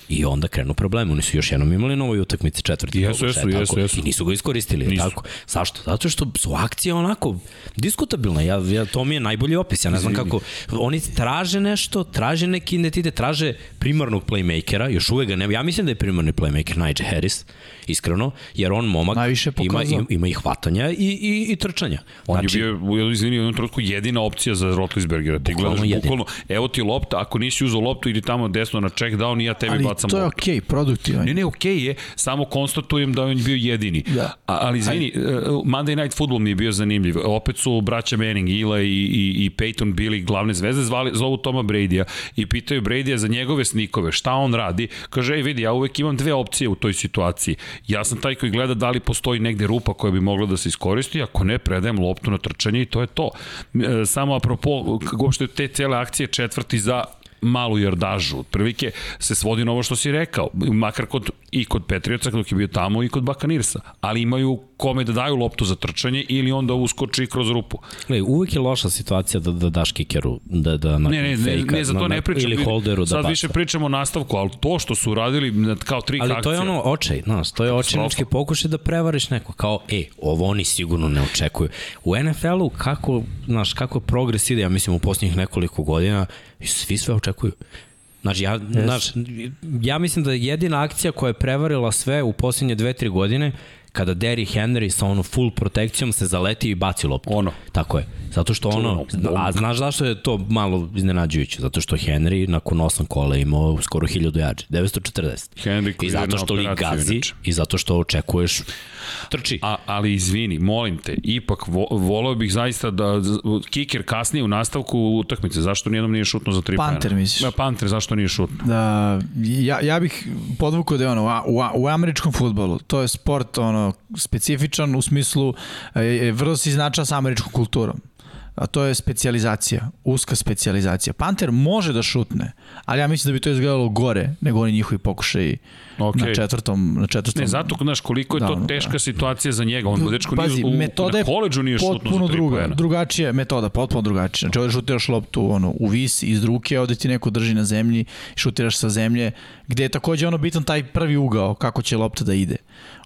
C: I onda krenu problemi. Oni su još jednom imali novoj utakmici četvrti.
A: Jesu, jesu, jesu, jesu.
C: I nisu ga iskoristili. Nisu. Tako. Zašto? Zato što su akcije onako diskutabilne. Ja, ja, to mi je najbolji opis. Ja ne znam kako. Oni traže nešto, traže neki identitet, traže primarnog playmakera. Još uvek ga nema. Ja mislim da je primarni playmaker Nigel Harris iskreno, jer on momak
B: Najviše
C: ima, ima, ima i hvatanja i, i, i trčanja.
A: On znači, je bio, izvini, u jednom trenutku jedina opcija za Rotlisbergera. Ti gledaš bukvalno, evo ti lopta, ako nisi uzao loptu, ili tamo desno na check down i ja tebi ali bacam
B: to je okej, okay, produktivan.
A: Ne, ne, okej okay je, samo konstatujem da on bio jedini. Da. A, ali izvini, Aj. Uh, Monday Night Football mi je bio zanimljiv. Opet su braća Manning, Ila i, i, i Peyton bili glavne zvezde, zvali, zovu Toma Brady-a i pitaju Brady-a za njegove snikove, šta on radi. Kaže, ej vidi, ja uvek imam dve opcije u toj situaciji. Ja sam taj koji gleda da li postoji negde rupa koja bi mogla da se iskoristi, ako ne, predajem loptu na trčanje i to je to. E, samo apropo, uopšte te cele akcije četvrti za malu jardažu. Otprilike se svodi na ovo što si rekao, makar kod, i kod Petrioca dok je bio tamo i kod Bakanirsa, ali imaju kome da daju loptu za trčanje ili onda uskoči kroz rupu.
C: Ne, uvek je loša situacija da, da daš kikeru, da, da
A: na ne, ne, fejka, ne, ne, za to ne pričam.
C: Ili holderu da
A: Sad više pričamo o nastavku, ali to što su uradili kao tri
C: ali
A: akcija.
C: Ali to je ono očaj, znaš, to je očajnički pokušaj da prevariš neko, kao, e, ovo oni sigurno ne očekuju. U NFL-u kako, znaš, kako progres ide, ja mislim u posljednjih nekoliko godina, svi sve očekuju. Znači, ja, yes. znaš, ja mislim da jedina akcija koja je prevarila sve u posljednje dve, tri godine kada Derry Henry sa ono full protekcijom se zaleti i baci loptu.
A: Ono.
C: Tako je. Zato što ono, a znaš zašto je to malo iznenađujuće? Zato što Henry nakon 8 kola imao skoro 1000 yardi, 940.
A: Henry
C: I zato što li gazi inače. i zato što očekuješ trči.
A: A, ali izvini, molim te, ipak vo, voleo bih zaista da kiker kasnije u nastavku utakmice, zašto nijednom nije šutno za tri
B: Panter, pojena? misliš?
A: Da, Panter, zašto nije šutno?
B: Da, ja, ja bih podvukao da je ono, u, u američkom futbolu, to je sport ono, specifičan u smislu, je, vrlo se iznača sa američkom kulturom a to je specijalizacija, uska specijalizacija. Panter može da šutne, ali ja mislim da bi to izgledalo gore nego oni njihovi pokušaji okay. na četvrtom na četvrtom.
A: Ne, zato znaš koliko je to da, teška da. situacija za njega. On dečko Pazi, nije u, metoda na koleđžu nije šutno za druga, pojena.
B: drugačija metoda, potpuno drugačija. Znači ovde šutiraš loptu ono u vis iz ruke, ovde ti neko drži na zemlji, šutiraš sa zemlje, gde je takođe ono bitan taj prvi ugao kako će lopta da ide.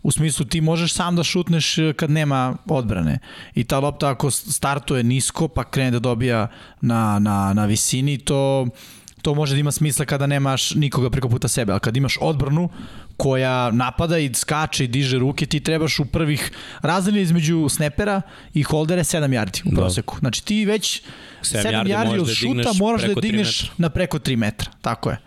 B: U smislu ti možeš sam da šutneš kad nema odbrane. I ta lopta ako startuje nisko pa krene da dobija na, na, na visini, to to može da ima smisla kada nemaš nikoga preko puta sebe, ali kad imaš odbranu koja napada i skače i diže ruke, ti trebaš u prvih razdelje između snepera i holdera 7 yardi u da. proseku. Da. Znači ti već 7, 7 yardi, yardi od da šuta moraš da digneš na preko 3 metra. Tako je.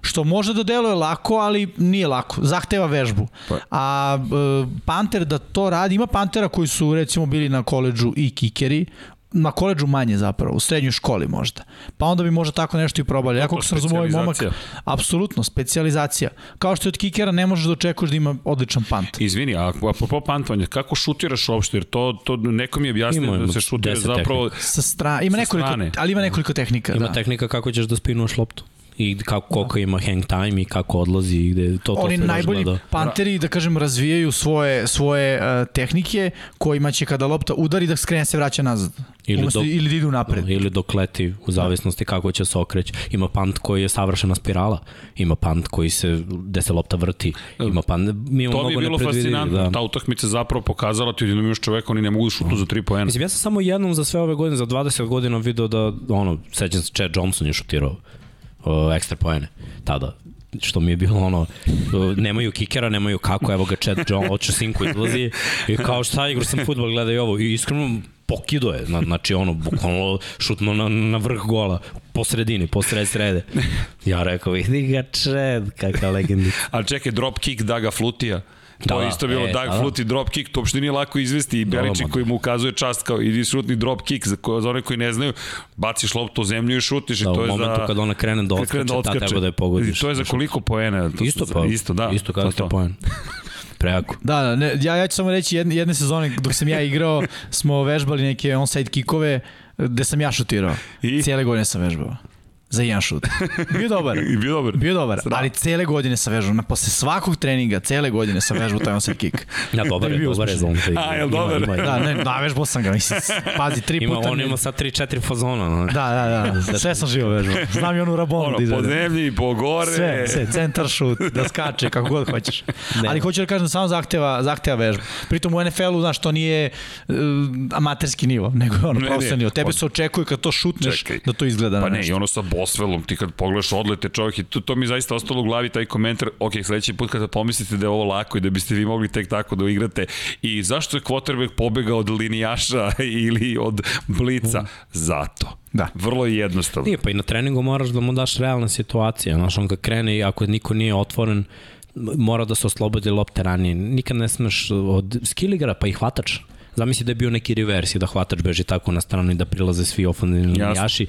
B: Što može da deluje lako, ali nije lako. Zahteva vežbu. Pa. A e, Panter da to radi, ima Pantera koji su recimo bili na koleđu i kikeri, na koleđu manje zapravo, u srednjoj školi možda. Pa onda bi možda tako nešto i probali. Ja kako sam razumio ovaj momak, apsolutno, specializacija. Kao što je od kikera ne možeš da očekuješ da ima odličan pant.
A: Izvini, a apropo pantovanja, kako šutiraš uopšte? Jer to, to nekom je objasnio da se šutira zapravo...
B: Sa stra... Ima nekoliko, ali ima nekoliko tehnika.
C: Ima da. tehnika kako ćeš da spinuš loptu i kako, koliko da. ima hang time i kako odlazi i gde to, to
B: Oni najbolji da... panteri, da kažem, razvijaju svoje, svoje uh, tehnike kojima će kada lopta udari da skrene se vraća nazad. Ili, Umesto, do, ili da idu napred.
C: Da, ili dok leti, u zavisnosti da. kako će se okreći. Ima pant koji je savršena spirala, ima pant koji se, gde se lopta vrti, ima pant, mi imamo
A: to mi je bilo fascinantno, da. ta utakmica zapravo pokazala ti da još čoveka, oni ne mogu da šutu za 3 poena.
C: Mislim, ja sam samo jednom za sve ove godine, za 20 godina video da, ono, sećam se, Chad Johnson je šutirao uh, ekstra poene tada što mi je bilo ono, nemaju kikera, nemaju kako, evo ga Chad John, oče sinku izlazi i kao šta igra sam futbol, gledaj ovo i iskreno pokido je, znači ono, bukvalno šutno na, na vrh gola, po sredini, po sred srede. Ja rekao, vidi ga Chad, kakav legendica.
A: A čekaj, drop kick Daga Flutija. Da, to je isto bilo e, Doug da. Flutie drop kick, to uopšte nije lako izvesti i Beličić koji mu ukazuje čast kao idi šutni drop kick za, ko, za one koji ne znaju, baciš loptu u zemlju i šutiš
C: da,
A: i to je
C: za... u momentu kad ona krene da odskače, da odskače, treba da je pogodiš.
A: I to je za koliko poena? To
C: isto pa, isto, da. Isto kao to. poen. Prejako.
B: Da, da, ne, ja, ja ću samo reći jedne, jedne sezone dok sam ja igrao, smo vežbali neke onside kikove gde sam ja šutirao. I? Cijele godine sam vežbao za jedan šut. Bio dobar.
A: I bio dobar.
B: Bio dobar, Sra. ali cele godine sa vežbom, na posle svakog treninga, cele godine sa vežbom taj onside kick.
C: Ja, dobar je, dobar je za onside
A: kick. A, je dobar? Ima,
B: ima, da, ne, navežbao sam ga, mislim, pazi, tri
C: ima,
B: puta.
C: On ima sad 3-4 fazona. No.
B: Da, da, da, sve sam živo vežbao. Znam i onu rabonu ono,
A: da. Po zemlji, po gore.
B: Sve, sve, centar šut, da skače, kako god hoćeš. Ne. Ali hoću da kažem, samo zahteva, zahteva vežbu. Pritom u NFL-u, znaš, to nije uh, amaterski nivo, nego je ono profesionalni nivo. Tebe se očekuje kad to šutneš Čekaj. da to izgleda
A: pa na nešto. Pa ne, i ono sa Boswellom, ti kad pogledaš odlete čovjek i to, to mi zaista ostalo u glavi taj komentar, ok, sledeći put kada pomislite da je ovo lako i da biste vi mogli tek tako da igrate i zašto je quarterback pobegao od linijaša ili od blica? Zato. Da. Vrlo je jednostavno.
C: Nije, pa i na treningu moraš da mu daš realna situacija. Znaš, on kad krene i ako niko nije otvoren, mora da se oslobodi lopte ranije. Nikad ne smeš od skilligera pa i hvatač. Zamisli da je bio neki revers i da hvatač beži tako na stranu i da prilaze svi ofenzivni linijaši,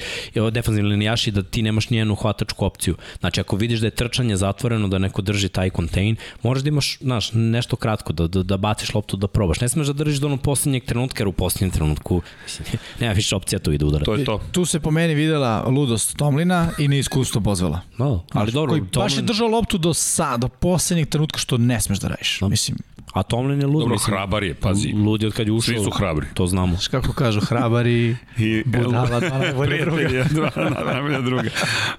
C: defensivni linijaši, da ti nemaš nijednu hvatačku opciju. Znači, ako vidiš da je trčanje zatvoreno, da neko drži taj kontein, moraš da imaš znaš, nešto kratko, da, da, da baciš loptu da probaš. Ne smeš da držiš do onog poslednjeg trenutka, jer u poslednjem trenutku nema više opcija tu i da udara.
A: To je to.
B: Tu se po meni videla ludost Tomlina i neiskustvo Bozvela.
C: No, ali dobro. Koji
B: Tomlin... baš je držao loptu do, sa, do poslednjeg trenutka što ne smeš da radiš. No. Mislim,
C: A Tomlin je lud.
A: Dobro, mislim, hrabar je, pazi.
C: Lud je od kad je ušao.
A: Svi su hrabri.
C: To znamo.
B: Znaš kako kažu, hrabari, I, budala, dva najbolja druga.
A: dva najbolja druga.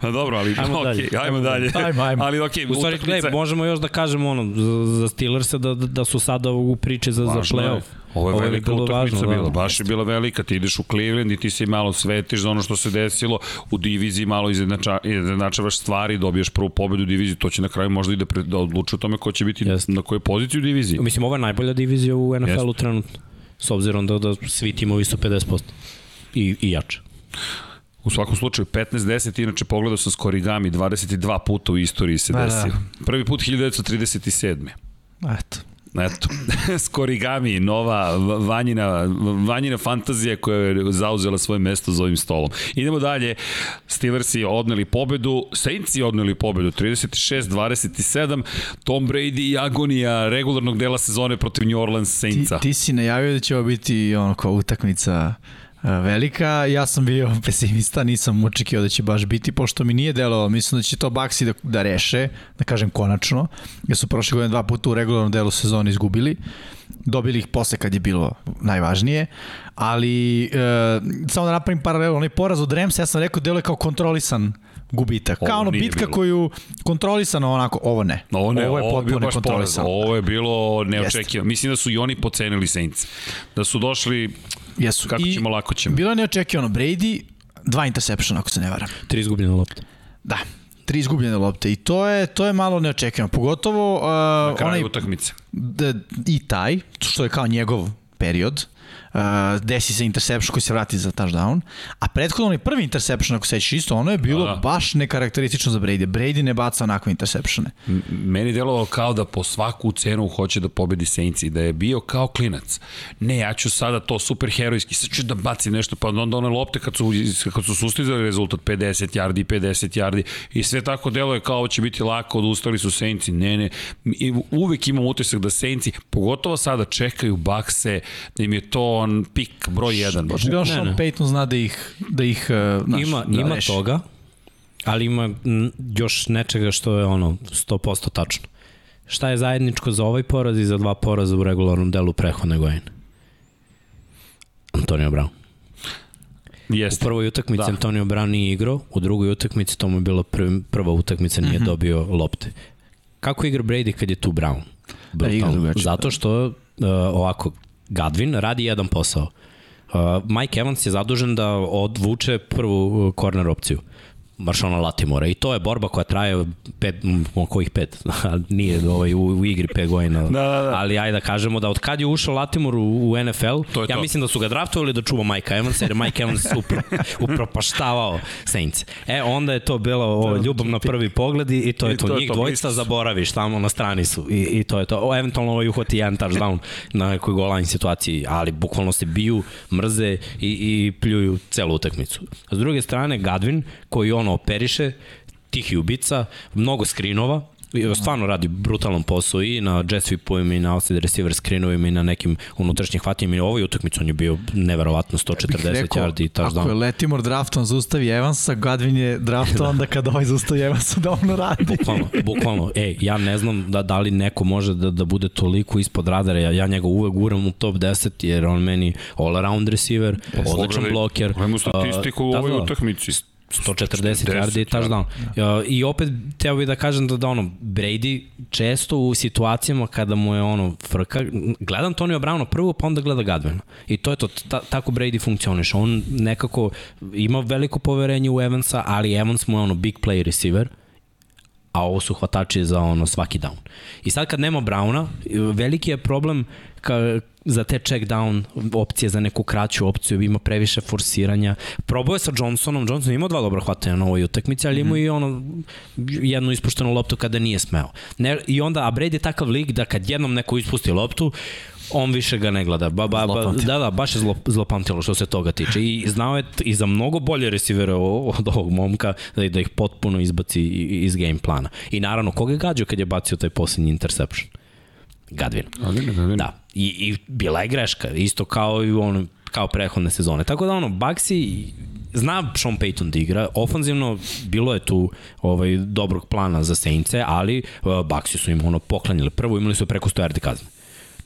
A: Dobro, ali ajmo okay, dalje. Ajmo dalje.
B: Ajmo, ajmo.
A: Ali okej,
C: okay, u stvari, utakmice... možemo još da kažemo ono, za, za Steelers da, da su sada u priči za, Važno za play-off.
A: Ovo je Ovo velika utakmica važno, bila, da. baš je bila velika, ti ideš u Cleveland i ti se malo svetiš za ono što se desilo, u diviziji malo izjednača, izjednačavaš stvari, dobiješ prvu pobedu u diviziji, to će na kraju možda i da, pre, da odluči o tome ko će biti yes. na kojoj poziciji u diviziji.
C: Mislim, ovo je najbolja divizija u NFL-u trenutno, s obzirom da, da svi timovi su 50% i, i jače.
A: U svakom slučaju, 15-10, inače pogledao sam Skorigami, 22 puta u istoriji se da. desilo. Prvi put 1937.
B: Eto.
A: Eto, Skorigami, nova vanjina, vanjina fantazija koja je zauzela svoje mesto za ovim stolom. Idemo dalje, Steelersi odneli pobedu, Saintsi odneli pobedu, 36-27, Tom Brady i agonija regularnog dela sezone protiv New Orleans Saintsa.
B: Ti, ti si najavio da će ovo biti ono utakmica velika. Ja sam bio pesimista, nisam očekio da će baš biti, pošto mi nije delovalo. Mislim da će to Baxi da, da reše, da kažem konačno, jer su prošle godine dva puta u regularnom delu sezona izgubili. Dobili ih posle kad je bilo najvažnije, ali e, samo da napravim paralelu, onaj poraz od Remsa, ja sam rekao deluje kao kontrolisan gubitak. Ovo Kao ono bitka bilo. koju kontrolisano onako, ovo ne.
A: Ovo, ne,
B: ovo
A: je potpuno nekontrolisano. Ovo je bilo neočekivano. Mislim da su i oni pocenili Saints. Da su došli Jesu. Kako I ćemo, lako ćemo.
B: Bilo je neočekivano. Brady, dva interception, ako se ne varam.
C: Tri izgubljene lopte.
B: Da, tri izgubljene lopte i to je to je malo neočekivano. Pogotovo uh,
A: Na kraju onaj utakmice.
B: Da, i taj što je kao njegov period uh, desi se interception koji se vrati za touchdown, a prethodno onaj prvi interception, ako sećaš isto, ono je bilo da. baš nekarakteristično za Brady. Brady ne baca onakve interceptione.
A: Meni delovalo kao da po svaku cenu hoće da pobedi Saints i da je bio kao klinac. Ne, ja ću sada to super herojski, sad ću da bacim nešto, pa onda one lopte kad su, kad su sustizali rezultat 50 yardi, 50 yardi i sve tako deluje kao će biti lako, odustali su Saints, ne, ne. I uvek imam utisak da Saints, pogotovo sada čekaju bakse, da im je to on pik broj 1.
B: Baš da Sean Payton zna da ih, da ih uh,
C: naš, ima, da ima reši. toga, ali ima još nečega što je ono 100% tačno. Šta je zajedničko za ovaj poraz i za dva poraza u regularnom delu prehodne godine? Antonio Brown. Jeste. U prvoj utakmici da. Antonio Brown nije igrao, u drugoj utakmici to mu je bilo prv, prva utakmica, nije mm -hmm. dobio lopte. Kako igra Brady kad je tu Brown?
B: Da, igra drugačije.
C: Zato što uh, ovako, Gadvin radi jedan posao. Uh, Mike Evans je zadužen da odvuče prvu uh, corner opciju. Maršona Latimora i to je borba koja traje pet, kojih pet, nije ovaj, u, u igri pet godina, da, da, da. ali ajde da kažemo da od kad je ušao Latimor u, u NFL, to ja to. mislim da su ga draftovali da čuva Mike Evans, jer Mike Evans upro, upropaštavao Saints. E, onda je to bilo o, ljubav na prvi pogled i to je to. to Njih to, dvojica zaboraviš, tamo na strani su i, i to je to. O, eventualno ovaj uhvati jedan touchdown na nekoj goal situaciji, ali bukvalno se biju, mrze i, i pljuju celu utakmicu. S druge strane, Gadvin, koji ono operiše, tihi ubica, mnogo skrinova, stvarno radi brutalan posao i na jet sweepovima i na outside receiver screenovima i na nekim unutrašnjim hvatima i ovoj utakmici on je bio neverovatno 140 yardi i touchdown.
B: Ako je Letimor draftom zaustavi Evansa, Godwin je draftom onda kad ovaj zaustavi Evansa da ono radi.
C: Bukvalno, bukvalno. Ej, ja ne znam da, da li neko može da, da bude toliko ispod radara, ja, ja njega uvek guram u top 10 jer on meni all around receiver, odličan bloker.
A: Hajmo statistiku u da, ovoj da, utakmici
C: 140 yardi i touchdown. Da. I opet, teo bih da kažem da, da ono, Brady često u situacijama kada mu je ono frka, gleda Antonio Browna prvo, pa onda gleda Gadvena. I to je to, ta, tako Brady funkcioniš. On nekako ima veliko poverenje u Evansa, ali Evans mu je ono big play receiver a ovo su hvatači za ono svaki down. I sad kad nema Browna, veliki je problem ka, za te check down opcije, za neku kraću opciju, ima previše forsiranja. Probao je sa Johnsonom, Johnson imao dva dobra hvatanja na ovoj utakmici, ali imao mm -hmm. i ono jednu ispuštenu loptu kada nije smeo. Ne, I onda, a Brady je takav lig da kad jednom neko ispusti loptu, on više ga ne gleda. Ba, ba, ba, da, da, baš je zlo, zlopamtilo što se toga tiče. I znao je i za mnogo bolje resivere od ovog momka da, da ih potpuno izbaci iz game plana. I naravno, koga je gađao kad je bacio taj poslednji interception? Gadvin.
A: Gadvin, Gadvin.
C: Da. I, I bila je greška, isto kao i on kao prehodne sezone. Tako da ono, Baxi zna Sean Payton da igra, ofanzivno bilo je tu ovaj, dobrog plana za Saintse, ali uh, Baxi su im ono poklanjali. Prvo imali su preko 100 yardi kazne.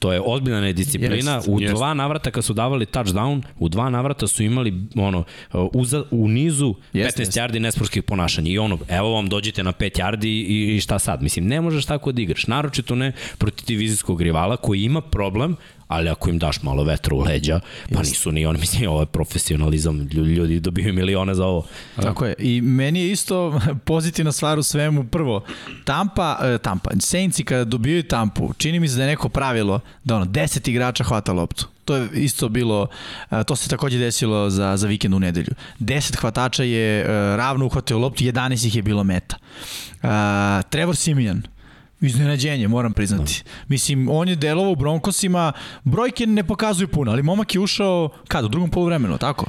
C: To je ozbiljna nedisciplina. Yes, u yes. dva navrata kad su davali touchdown, u dva navrata su imali ono, uza, u nizu yes, 15 yes. yardi nesporskih ponašanja. I ono, evo vam dođite na 5 yardi i, i šta sad? Mislim, ne možeš tako da igraš. Naročito ne protiv divizijskog rivala koji ima problem ali ako im daš malo vetra u leđa, pa Just. nisu ni oni, mislim, ovo je profesionalizam, ljudi dobiju milione za ovo.
B: Tako je, i meni je isto pozitivna stvar u svemu, prvo, Tampa, uh, Tampa, Saintsi kada dobijaju Tampu, čini mi se da je neko pravilo da ono, 10 igrača hvata loptu. To je isto bilo, uh, to se takođe desilo za, za vikend u nedelju. 10 hvatača je uh, ravno uhvatio loptu, 11 ih je bilo meta. Trevor Simijan, Iznenađenje, moram priznati. Mislim, on je delovao u Broncosima, brojke ne pokazuju puno, ali momak je ušao, kada, u drugom polovremenu, tako?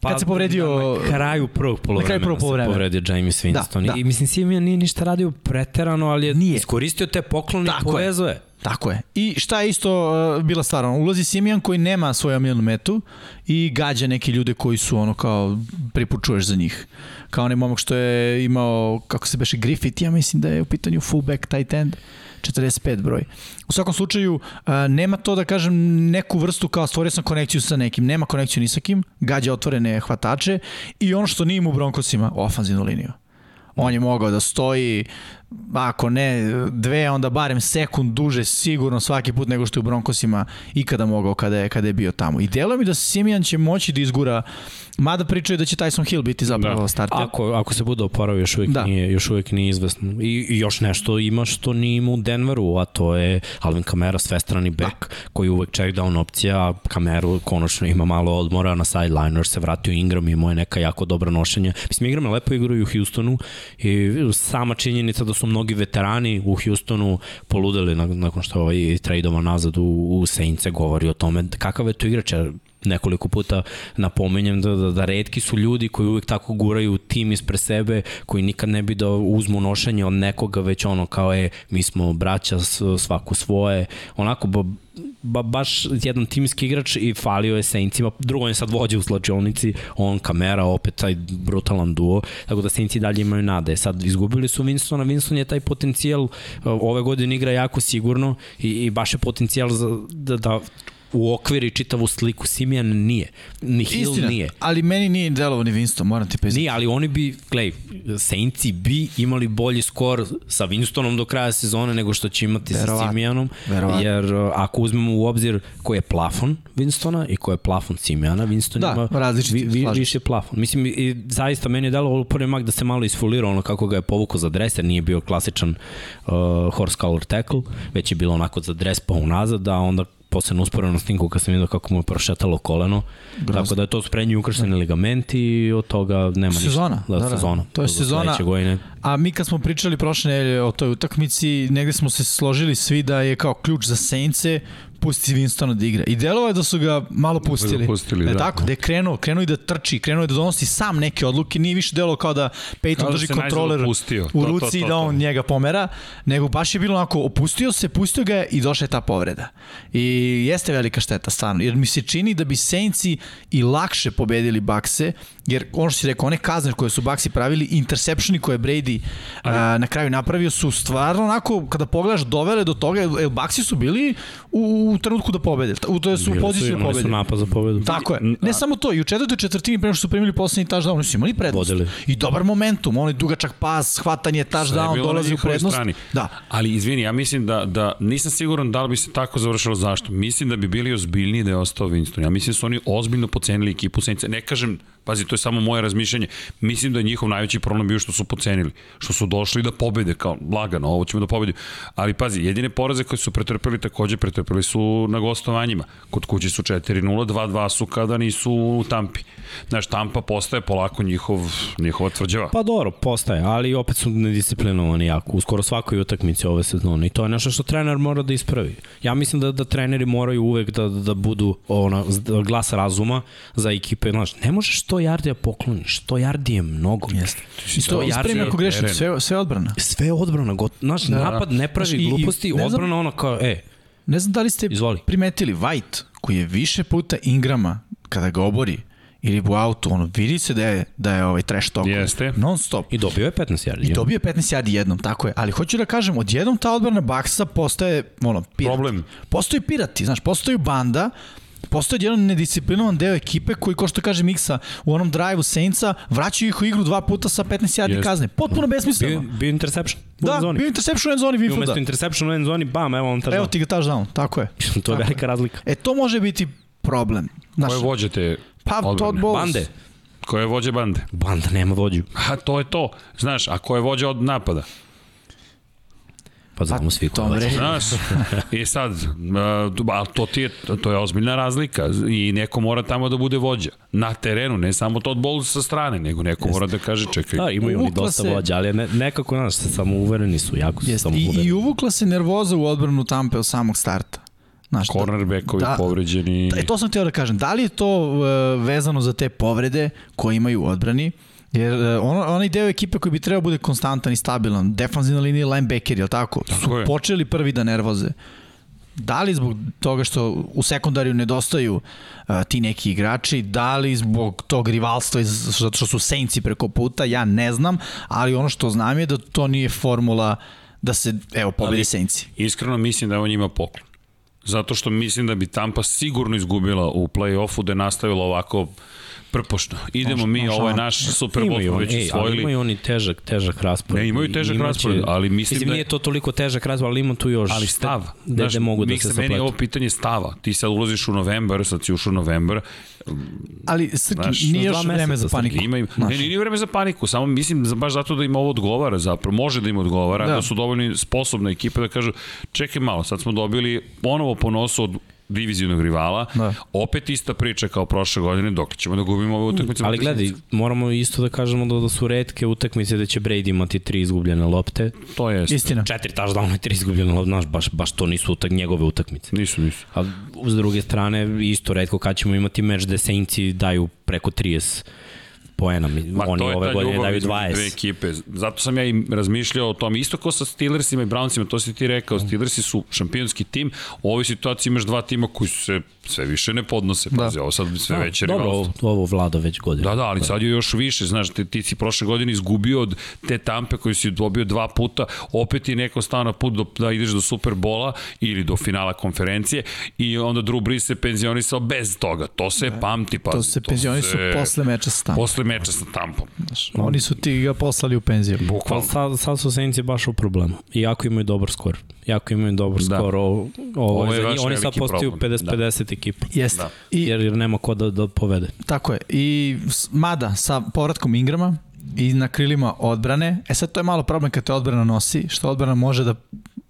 B: Pa, kad se povredio...
C: Na kraju prvog polovremena, na kraju prvog polovremena. se povredio James Winston. Da, da. I mislim, Simeon nije ništa radio preterano, ali je nije. iskoristio te poklone i povezuje.
B: Tako je. I šta je isto uh, bila stvar? Ulazi Simijan koji nema svoju omiljenu metu i gađa neke ljude koji su ono kao pripučuješ za njih. Kao onaj momak što je imao, kako se beše, Griffith, ja mislim da je u pitanju fullback tight end. 45 broj. U svakom slučaju, uh, nema to da kažem neku vrstu kao stvorio sam konekciju sa nekim, nema konekciju ni sa kim, gađa otvorene hvatače i ono što nije im u Broncosima, ofanzivnu liniju On je mogao da stoji, ako ne dve, onda barem sekund duže sigurno svaki put nego što je u Broncosima ikada mogao kada je, kada je bio tamo. I delo mi da Simijan će moći da izgura Mada pričaju da će Tyson Hill biti zapravo da. starter.
C: Ako, ako se bude oporavio, još uvijek, da. nije, još uvijek nije izvesno. I, I još nešto ima što nije ima u Denveru, a to je Alvin Kamara, svestrani back, da. koji uvek check down opcija, Kameru konačno ima malo odmora na sideliner, se vratio Ingram, imao je neka jako dobra nošenja. Mislim, Ingram je lepo igrao i u Houstonu i sama činjenica da su mnogi veterani u Houstonu poludeli nakon što ovaj tradeova nazad u, u Saints govori o tome. Kakav je to igrač, nekoliko puta napomenjem da, da, da redki su ljudi koji uvek tako guraju tim ispred sebe, koji nikad ne bi da uzmu nošenje od nekoga, već ono kao je, mi smo braća svaku svoje, onako ba, ba, baš jedan timski igrač i falio je Saintsima, drugo je sad vođe u slačionici, on kamera, opet taj brutalan duo, tako da Saintsi dalje imaju nade. Sad izgubili su Winstona, Winston je taj potencijal, ove godine igra jako sigurno i, i baš je potencijal za, da, da u okviri čitavu sliku. Simijan nije. Ni Hill Istina, nije.
B: ali meni nije delovo ni Winston, moram ti priznati.
C: Nije, ali oni bi, gledaj, Saintsi bi imali bolji skor sa Winstonom do kraja sezone nego što će imati Verovat, sa Simijanom. Verovat. Jer uh, ako uzmemo u obzir ko je plafon Winstona i ko je plafon Simijana, Winston
B: da,
C: ima
B: vi, vi,
C: više plafon. Mislim, i zaista meni je delo prvi mak da se malo isfolirao ono kako ga je povukao za dres, jer nije bio klasičan uh, horse collar tackle, već je bilo onako za dres pa unazad, da onda posebno usporeno snimku kad sam vidio kako mu je prošetalo koleno. Grozno. Tako da je to sprednji ukršteni da. ligament i od toga nema
B: sezona,
C: ništa. Da, da,
B: sezona. To je sezona. Godine. A mi kad smo pričali prošle nedelje o toj utakmici, negde smo se složili svi da je kao ključ za Sence pusti Winstona da igra. I delovo je da su ga malo pustili. Da pustili, e, da. Tako, da je krenuo, krenuo i da trči, krenuo je da donosi sam neke odluke, nije više delo kao da Peyton kao da drži da kontroler pustio. u ruci to, to, to, i da on njega pomera, nego baš je bilo onako, opustio se, pustio ga i došla je ta povreda. I jeste velika šteta, stvarno, jer mi se čini da bi Saintsi i lakše pobedili Bakse, jer ono što si rekao, one kazne koje su Baxi pravili, interceptioni koje Brady a, na kraju napravio su stvarno onako, kada pogledaš, dovele do toga, jer Baxi su bili u, u trenutku da pobede, u, to je su u poziciju da pobede.
C: su napad za pobedu.
B: Tako je. Ne samo to, i u četvrtoj četvrtini prema što su primili poslednji touchdown, oni su imali prednost. Vodili. I dobar momentum, oni dugačak pas, hvatanje, touchdown, dolazi u prednost. Strani.
A: Da. Ali izvini, ja mislim da, da nisam siguran da li bi se tako završilo zašto. Mislim da bi bili ozbiljniji da je ostao Winston. Ja mislim da su oni ozbiljno pocenili ekipu Saints. Ne kažem Pazi, to je samo moje razmišljanje. Mislim da je njihov najveći problem bio što su pocenili, što su došli da pobede, kao lagano, ovo ćemo da pobedimo. Ali pazi, jedine poraze koje su pretrpeli takođe pretrpeli su na gostovanjima. Kod kuće su 4-0, 2-2 su kada nisu u Tampi. Znaš, Tampa postaje polako njihov, njihova tvrđava.
C: Pa dobro, postaje, ali opet su nedisciplinovani jako, u skoro svakoj utakmici ove sezone. I to je nešto što trener mora da ispravi. Ja mislim da, da treneri moraju uvek da, da budu ona, glas razuma za ekipe. Znaš, ne možeš to 100 jardija pokloniš, 100 yardi je mnogo.
B: Jeste. I 100 yardi ako grešim, sve, sve odbrana.
C: Sve odbrana, got, znaš, da, napad ne pravi znaš, gluposti, i, i, odbrana znam, ono kao, e,
B: Ne znam da li ste Izvoli. primetili White, koji je više puta Ingrama, kada ga obori, ili u autu, ono, vidi se da je, da je ovaj trash talk.
A: Jeste.
B: Non stop.
C: I dobio je 15 yardi.
B: I dobio je 15 yardi jednom, tako je. Ali hoću da kažem, odjednom ta odbrana Baksa postaje, ono, pirat. Problem. Postoji pirati, znaš, postoji banda, postoje jedan nedisciplinovan deo ekipe koji, ko što kaže Miksa, u onom drive-u Saintsa, vraćaju ih u igru dva puta sa 15 yardi kazne. Potpuno besmisleno.
C: Bio, bio interception.
B: Da, zoni. bio interception u end zoni Winfielda.
C: Umesto interception u end zoni, bam, evo on touchdown.
B: Evo ti ga touchdown, tako je.
C: to je velika razlika.
B: E, to može biti problem.
A: Znaš, Koje vođete
B: Pa, Todd Bowles.
C: Bande.
A: Ko je vođe bande?
C: Banda nema vođu.
A: A to je to. Znaš, a ko je vođa od napada?
C: Pa znamo svi ko je.
A: Znaš, i sad, a to, ti je, to je ozbiljna razlika i neko mora tamo da bude vođa. Na terenu, ne samo to od bol sa strane, nego neko Jest. mora da kaže čekaj.
C: Da, imaju oni dosta se... vođa, ali ne, nekako, znaš, samo uvereni su, jako su samo
B: uvereni. I, I uvukla se nervoza u odbranu Tampe od samog starta.
A: Znaš, Cornerbackovi da, povređeni.
B: Da, to sam htio da kažem. Da li je to uh, vezano za te povrede koje imaju u odbrani? Jer uh, ono, onaj deo ekipe koji bi trebao bude konstantan i stabilan, defanzivna linija linebacker, je tako? tako su je. počeli prvi da nervoze. Da li zbog toga što u sekundariju nedostaju uh, ti neki igrači, da li zbog tog rivalstva zato što su Saintsi preko puta, ja ne znam, ali ono što znam je da to nije formula da se, evo, pobedi Saintsi.
A: Iskreno mislim da on njima poklon. Zato što mislim da bi Tampa sigurno izgubila u play-offu da je nastavila ovako Prpošno. Idemo mi, ovo je naš Super Bowl, već ej,
C: Ali imaju oni težak, težak raspored.
A: Ne, imaju težak raspored, ali mislim,
C: mislim
A: da...
C: nije to toliko težak raspored, ali ima tu još...
A: Ali stav.
C: Da, znaš, mogu da se
A: Meni je ovo pitanje stava. Ti sad ulaziš u novembar, sad si ušao u novembar,
B: Ali Srki, Znaš, nije još vreme za paniku.
A: Ima, ne, nije vreme za paniku, samo mislim baš zato da im ovo odgovara zapravo, može da im odgovara, da, da su dovoljno sposobna ekipa da kažu čekaj malo, sad smo dobili ponovo po nosu od divizionog rivala. Da. Opet ista priča kao prošle godine, dok ćemo da gubimo ove utakmice.
C: Ali gledaj, moramo isto da kažemo da, da su redke utakmice da će Brady imati tri izgubljene lopte.
A: To je
B: istina.
C: Četiri touchdowna i tri izgubljene lopte, znaš, baš, baš to nisu utak, njegove utakmice.
A: Nisu, nisu.
C: A s druge strane, isto redko kad ćemo imati meč da Saintsi daju preko 30 poena. Ma, Oni ove godine daju 20. Dve
A: ekipe. Zato sam ja i razmišljao o tom. Isto kao sa Steelersima i Brownsima, to si ti rekao. Steelersi su šampionski tim. U ovoj situaciji imaš dva tima koji su se sve više ne podnose. Da. Pazi, ovo sad sve da, veće
C: dobro, ovo, ovo vlada već godine.
A: Da, da, ali sad je još više. Znaš, ti, ti si prošle godine izgubio od te tampe koju si dobio dva puta. Opet je neko stao na put do, da ideš do Superbola ili do finala konferencije i onda Drew Brees se penzionisao bez toga. To se da. pamti. Pazi,
B: to se penzionisao se... posle meča sa tampom.
A: Posle meča sa tampom. Znaš,
B: oni su ti ga poslali u penziju.
C: Bukvalno. Sad, sad su Saints baš u problemu. Iako imaju dobar skor. Jako imaju dobar da. skor. Ovo, ovo, ovo je oni sad postaju 50-50 da. Ekipa.
B: Jeste. Da.
C: I, jer, jer nema ko da, da povede.
B: Tako je. I mada sa povratkom Ingrama i na krilima odbrane, e sad to je malo problem kad te odbrana nosi, što odbrana može da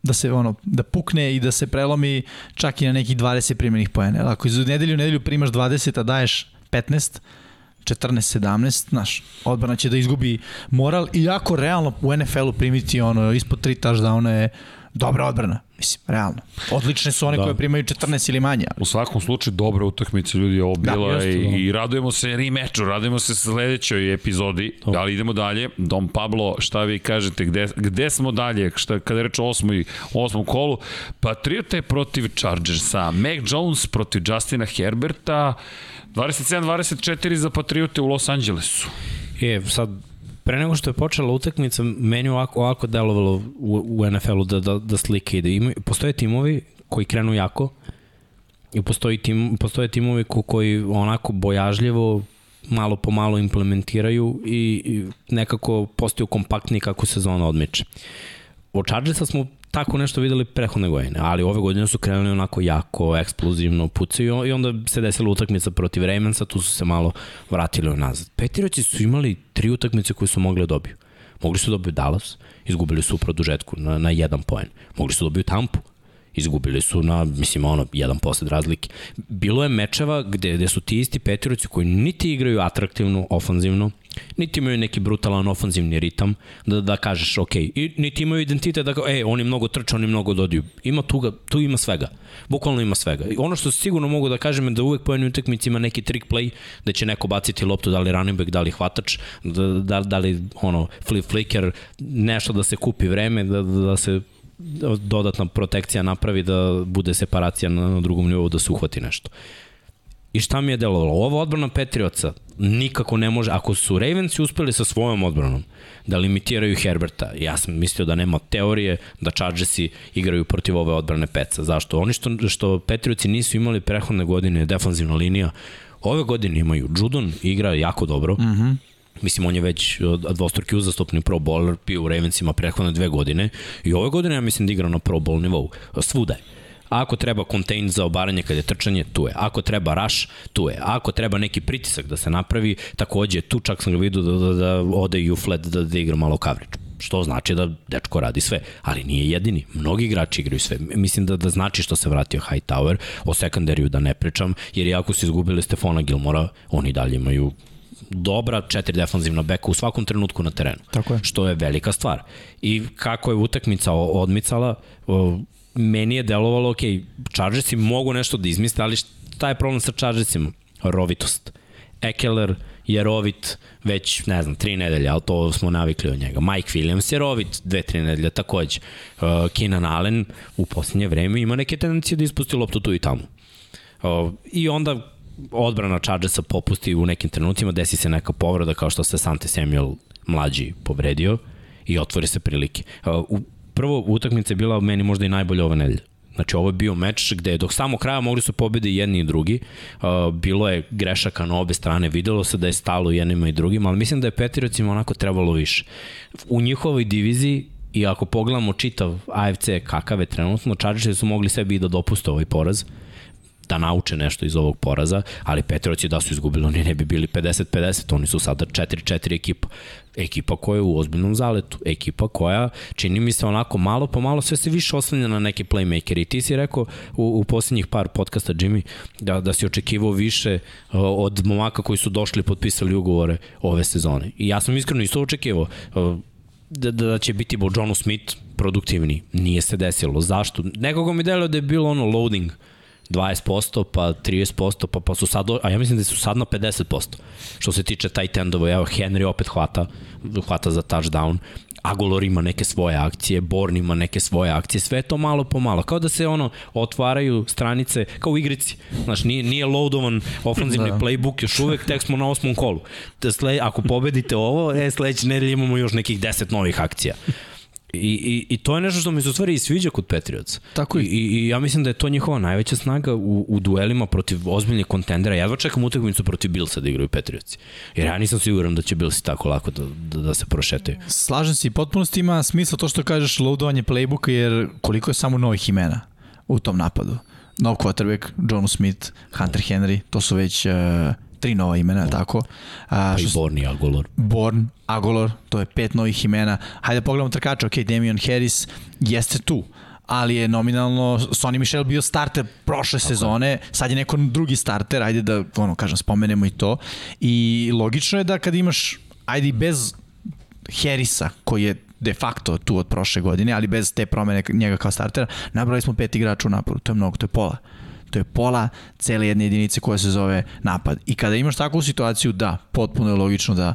B: da se ono da pukne i da se prelomi čak i na nekih 20 primjenih poena. Ako iz nedelju u nedelju primaš 20, a daješ 15, 14, 17, znaš, odbrana će da izgubi moral i jako realno u NFL-u primiti ono ispod 3 touchdowna je dobra odbrana. Mislim, realno. Odlične su one da. koje primaju 14 ili manje.
A: U svakom slučaju dobra utakmica ljudi je ovo da, bila jeste, i, da. i radujemo se remeču, radujemo se sledećoj epizodi. Da li idemo dalje? Dom Pablo, šta vi kažete, gde, gde smo dalje? Šta, kada reče o osmoj, osmom kolu, Patriote protiv Chargersa, Mac Jones protiv Justina Herberta, 27-24 za Patriote u Los Angelesu.
C: Je, sad pre nego što je počela utakmica, meni ovako, ovako delovalo u, u NFL-u da, da, da slike ide. Ima, postoje timovi koji krenu jako i postoji tim, postoje timovi ko, koji onako bojažljivo malo po malo implementiraju i, i nekako postaju kompaktni kako sezona odmiče. Od Chargersa smo tako nešto videli prehodne godine, ali ove godine su krenuli onako jako eksplozivno pucaju i onda se desila utakmica protiv Raymansa, tu su se malo vratili nazad. Petiroci su imali tri utakmice koje su mogli da dobiju. Mogli su da dobiju Dallas, izgubili su u produžetku na, na jedan poen. Mogli su da dobiju Tampu, izgubili su na, mislim, ono, jedan posled razlike. Bilo je mečeva gde, gde su ti isti petiroci koji niti igraju atraktivno, ofanzivno, niti imaju neki brutalan ofanzivni ritam, da, da kažeš, ok, i niti imaju identitet da kao, e, oni mnogo trče, oni mnogo dodiju. Ima tu, ga, tu ima svega. Bukvalno ima svega. I ono što sigurno mogu da kažem je da uvek po jednoj utakmici ima neki trick play, da će neko baciti loptu, da li running back, da li hvatač, da, da, da li ono, flip flicker, nešto da se kupi vreme, da, da se dodatna protekcija napravi da bude separacija na, na drugom nivou da se uhvati nešto. I šta mi je delovalo? Ova odbrana Petrioca nikako ne može, ako su Ravensi uspeli sa svojom odbranom da limitiraju Herberta, ja sam mislio da nema teorije da Chargersi igraju protiv ove odbrane Peca. Zašto? Oni što, što Petrioci nisu imali prehodne godine defanzivna linija, ove godine imaju. Judon igra jako dobro. Mm -hmm. Mislim, on je već dvostruki uzastopni pro bowler, pio u Ravensima prethodne dve godine i ove godine ja mislim da igra na pro bowl nivou. Svuda je. Ako treba contain za obaranje kada je trčanje, tu je. Ako treba rush, tu je. Ako treba neki pritisak da se napravi, takođe tu čak sam ga vidio da, da, da ode i u flat da, da igra malo coverage što znači da dečko radi sve, ali nije jedini. Mnogi igrači igraju sve. Mislim da, da znači što se vratio Hightower, o sekundariju da ne pričam, jer iako su izgubili Stefana Gilmora, oni dalje imaju dobra četiri defanzivna beka u svakom trenutku na terenu.
B: Tako je.
C: Što je velika stvar. I kako je utakmica odmicala, meni je delovalo, ok, Chargersi mogu nešto da izmisle, ali šta je problem sa Chargersima? Rovitost. Ekeler je rovit već, ne znam, tri nedelje, ali to smo navikli od njega. Mike Williams je rovit dve, tri nedelje takođe. Uh, Keenan Allen u poslednje vreme ima neke tendencije da ispusti loptu tu i tamo. Uh, I onda odbrana Chargersa popusti u nekim trenucima, desi se neka povreda kao što se Sante Samuel mlađi povredio i otvori se prilike. Uh, u prvo utakmica je bila meni možda i najbolja ove nedelje. Znači ovo je bio meč gde dok samo kraja mogli su pobedi jedni i drugi. Uh, bilo je grešaka na obe strane, videlo se da je stalo jednima i drugima, ali mislim da je Petirocima onako trebalo više. U njihovoj diviziji i ako pogledamo čitav AFC kakav je trenutno, Chargersi su mogli sebi i da dopuste ovaj poraz da nauče nešto iz ovog poraza, ali Petrovići da su izgubili, oni ne bi bili 50-50, oni su sada 4-4 ekipa. Ekipa koja je u ozbiljnom zaletu, ekipa koja čini mi se onako malo po malo sve se više oslanja na neke playmakere. I ti si rekao u, u posljednjih par podcasta, Jimmy, da, da si očekivao više od momaka koji su došli i potpisali ugovore ove sezone. I ja sam iskreno isto očekivao uh, da, da će biti Bojonu Smith produktivni. Nije se desilo. Zašto? Nekoga mi delio da je bilo ono loading 20%, pa 30%, pa, pa su sad, a ja mislim da su sad na 50%. Što se tiče tight endova, evo Henry opet hvata, hvata za touchdown, Agolor ima neke svoje akcije, Born ima neke svoje akcije, sve to malo po malo. Kao da se ono otvaraju stranice kao u igrici. Znaš, nije, nije loadovan ofenzivni da. playbook još uvek, tek smo na osmom kolu. Da sle, ako pobedite ovo, e, sledeće nedelje imamo još nekih 10 novih akcija. I, i, I to je nešto što mi se u stvari i sviđa kod Patriots.
B: Tako
C: I, i, I ja mislim da je to njihova najveća snaga u, u duelima protiv ozbiljnih kontendera. Ja dva čekam utakmicu protiv Billsa da igraju Patriots. Jer ja nisam siguran da će Billsi tako lako da, da, da se prošetaju.
B: Slažem se i potpunosti ima smisla to što kažeš loadovanje playbooka jer koliko je samo novih imena u tom napadu. Nov quarterback, John Smith, Hunter Henry, to su već uh, tri nova imena, oh. tako?
C: A, pa i Born i Agolor.
B: Born, Agolor, to je pet novih imena. Hajde da pogledamo trkača, ok, Damian Harris jeste tu, ali je nominalno Sonny Michel bio starter prošle Tako sezone, sad je neko drugi starter, ajde da, ono, kažem, spomenemo i to. I logično je da kad imaš, ajde i bez Harrisa, koji je de facto tu od prošle godine, ali bez te promene njega kao startera, nabrali smo pet igrača u naporu, to je mnogo, to je pola. To je pola cele jedne jedinice koja se zove napad. I kada imaš takvu situaciju, da, potpuno je logično da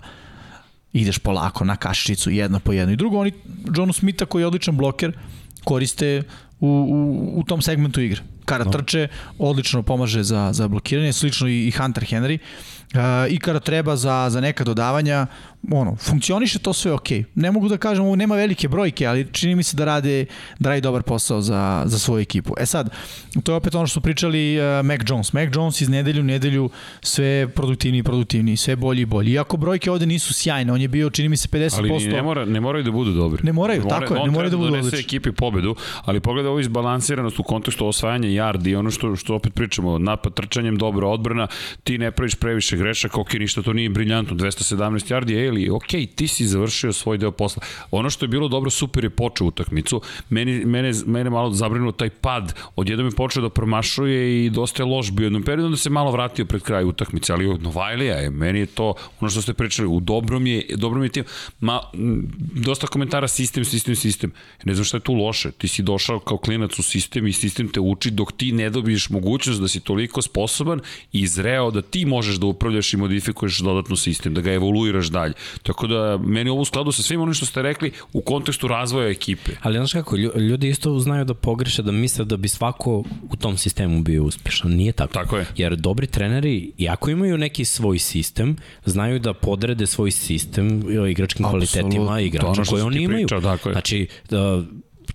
B: ideš polako na kašičicu jedno po jedno. I drugo, oni Johnu Smitha koji je odličan bloker koriste u, u, u tom segmentu igre. Kada no. trče, odlično pomaže za, za blokiranje, slično i, i Hunter Henry. Uh, I kada treba za, za neka dodavanja, ono, funkcioniše to sve ok. Ne mogu da kažem, ovo nema velike brojke, ali čini mi se da rade, da radi dobar posao za, za svoju ekipu. E sad, to je opet ono što su pričali uh, Mac Jones. Mac Jones iz nedelju u nedelju sve produktivniji i produktivniji, sve bolji i bolji. Iako brojke ovde nisu sjajne, on je bio, čini mi se, 50%.
A: Ali ne, mora, ne moraju da budu dobri.
B: Ne moraju, ne mora, tako je, ne moraju da budu
A: odlični. ekipi pobedu, ali pogleda ovo izbalansiranost u kontekstu osvajanja yardi i ono što, što opet pričamo, napad trčanjem, dobra odbrana, ti ne praviš previše grešaka, ok, ništa to nije briljantno, 217 yardi, ali ok, ti si završio svoj deo posla. Ono što je bilo dobro, super je počeo utakmicu. Meni, mene, mene malo zabrinuo taj pad. Odjednom je počeo da promašuje i dosta je loš bio jednom periodu, onda se malo vratio pred kraj utakmice, ali Novajlija je, meni je to, ono što ste pričali, u dobrom je, dobrom je tim. Ma, dosta komentara sistem, sistem, sistem. Ne znam šta je tu loše. Ti si došao kao klinac u sistem i sistem te uči dok ti ne dobiješ mogućnost da si toliko sposoban i zreo da ti možeš da upravljaš i modifikuješ dodatno sistem, da ga evoluiraš dalje. Tako da, meni ovo u skladu sa svim onim što ste rekli u kontekstu razvoja ekipe.
C: Ali znaš kako, ljudi isto znaju da pogreše, da misle da bi svako u tom sistemu bio uspešan. Nije tako.
A: Tako je.
C: Jer dobri treneri, iako imaju neki svoj sistem, znaju da podrede svoj sistem igračkim Absolut. kvalitetima igrača koje oni imaju. Priča, tako je. Znači, da,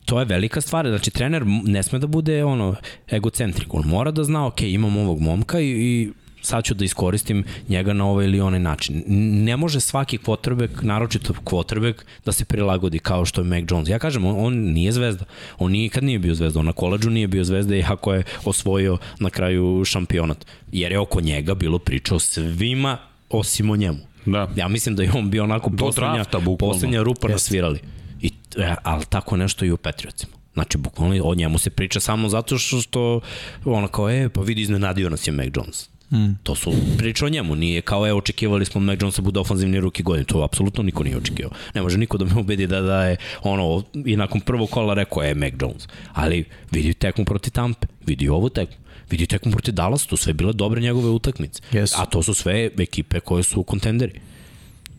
C: to je velika stvar. Znači, trener ne sme da bude ono egocentrik. On mora da zna, ok, imam ovog momka i, i sad ću da iskoristim njega na ovaj ili onaj način. Ne može svaki quarterback, naročito quarterback, da se prilagodi kao što je Mac Jones. Ja kažem, on, on nije zvezda. On nikad nije bio zvezda. On na koleđu nije bio zvezda iako je osvojio na kraju šampionat. Jer je oko njega bilo priča o svima osim o njemu. Da. Ja mislim da je on bio onako poslednja, drafta, poslednja rupa na svirali. I, e, ali tako nešto i u Patriotsima. Znači, bukvalno o njemu se priča samo zato što, što ono kao, e, pa vidi, iznenadio nas je Mac Jones. Mm. To su priče o njemu, nije kao je očekivali smo Mac Jones da bude ofanzivni ruki godine, to apsolutno niko nije očekivao. Ne može niko da me ubedi da, da je ono, i nakon prvog kola rekao je Mac Jones. Ali vidi tekmu proti Tampe, vidi ovu tekmu, vidi tekmu proti Dallas, to sve bile dobre njegove utakmice. Yes. A to su sve ekipe koje su kontenderi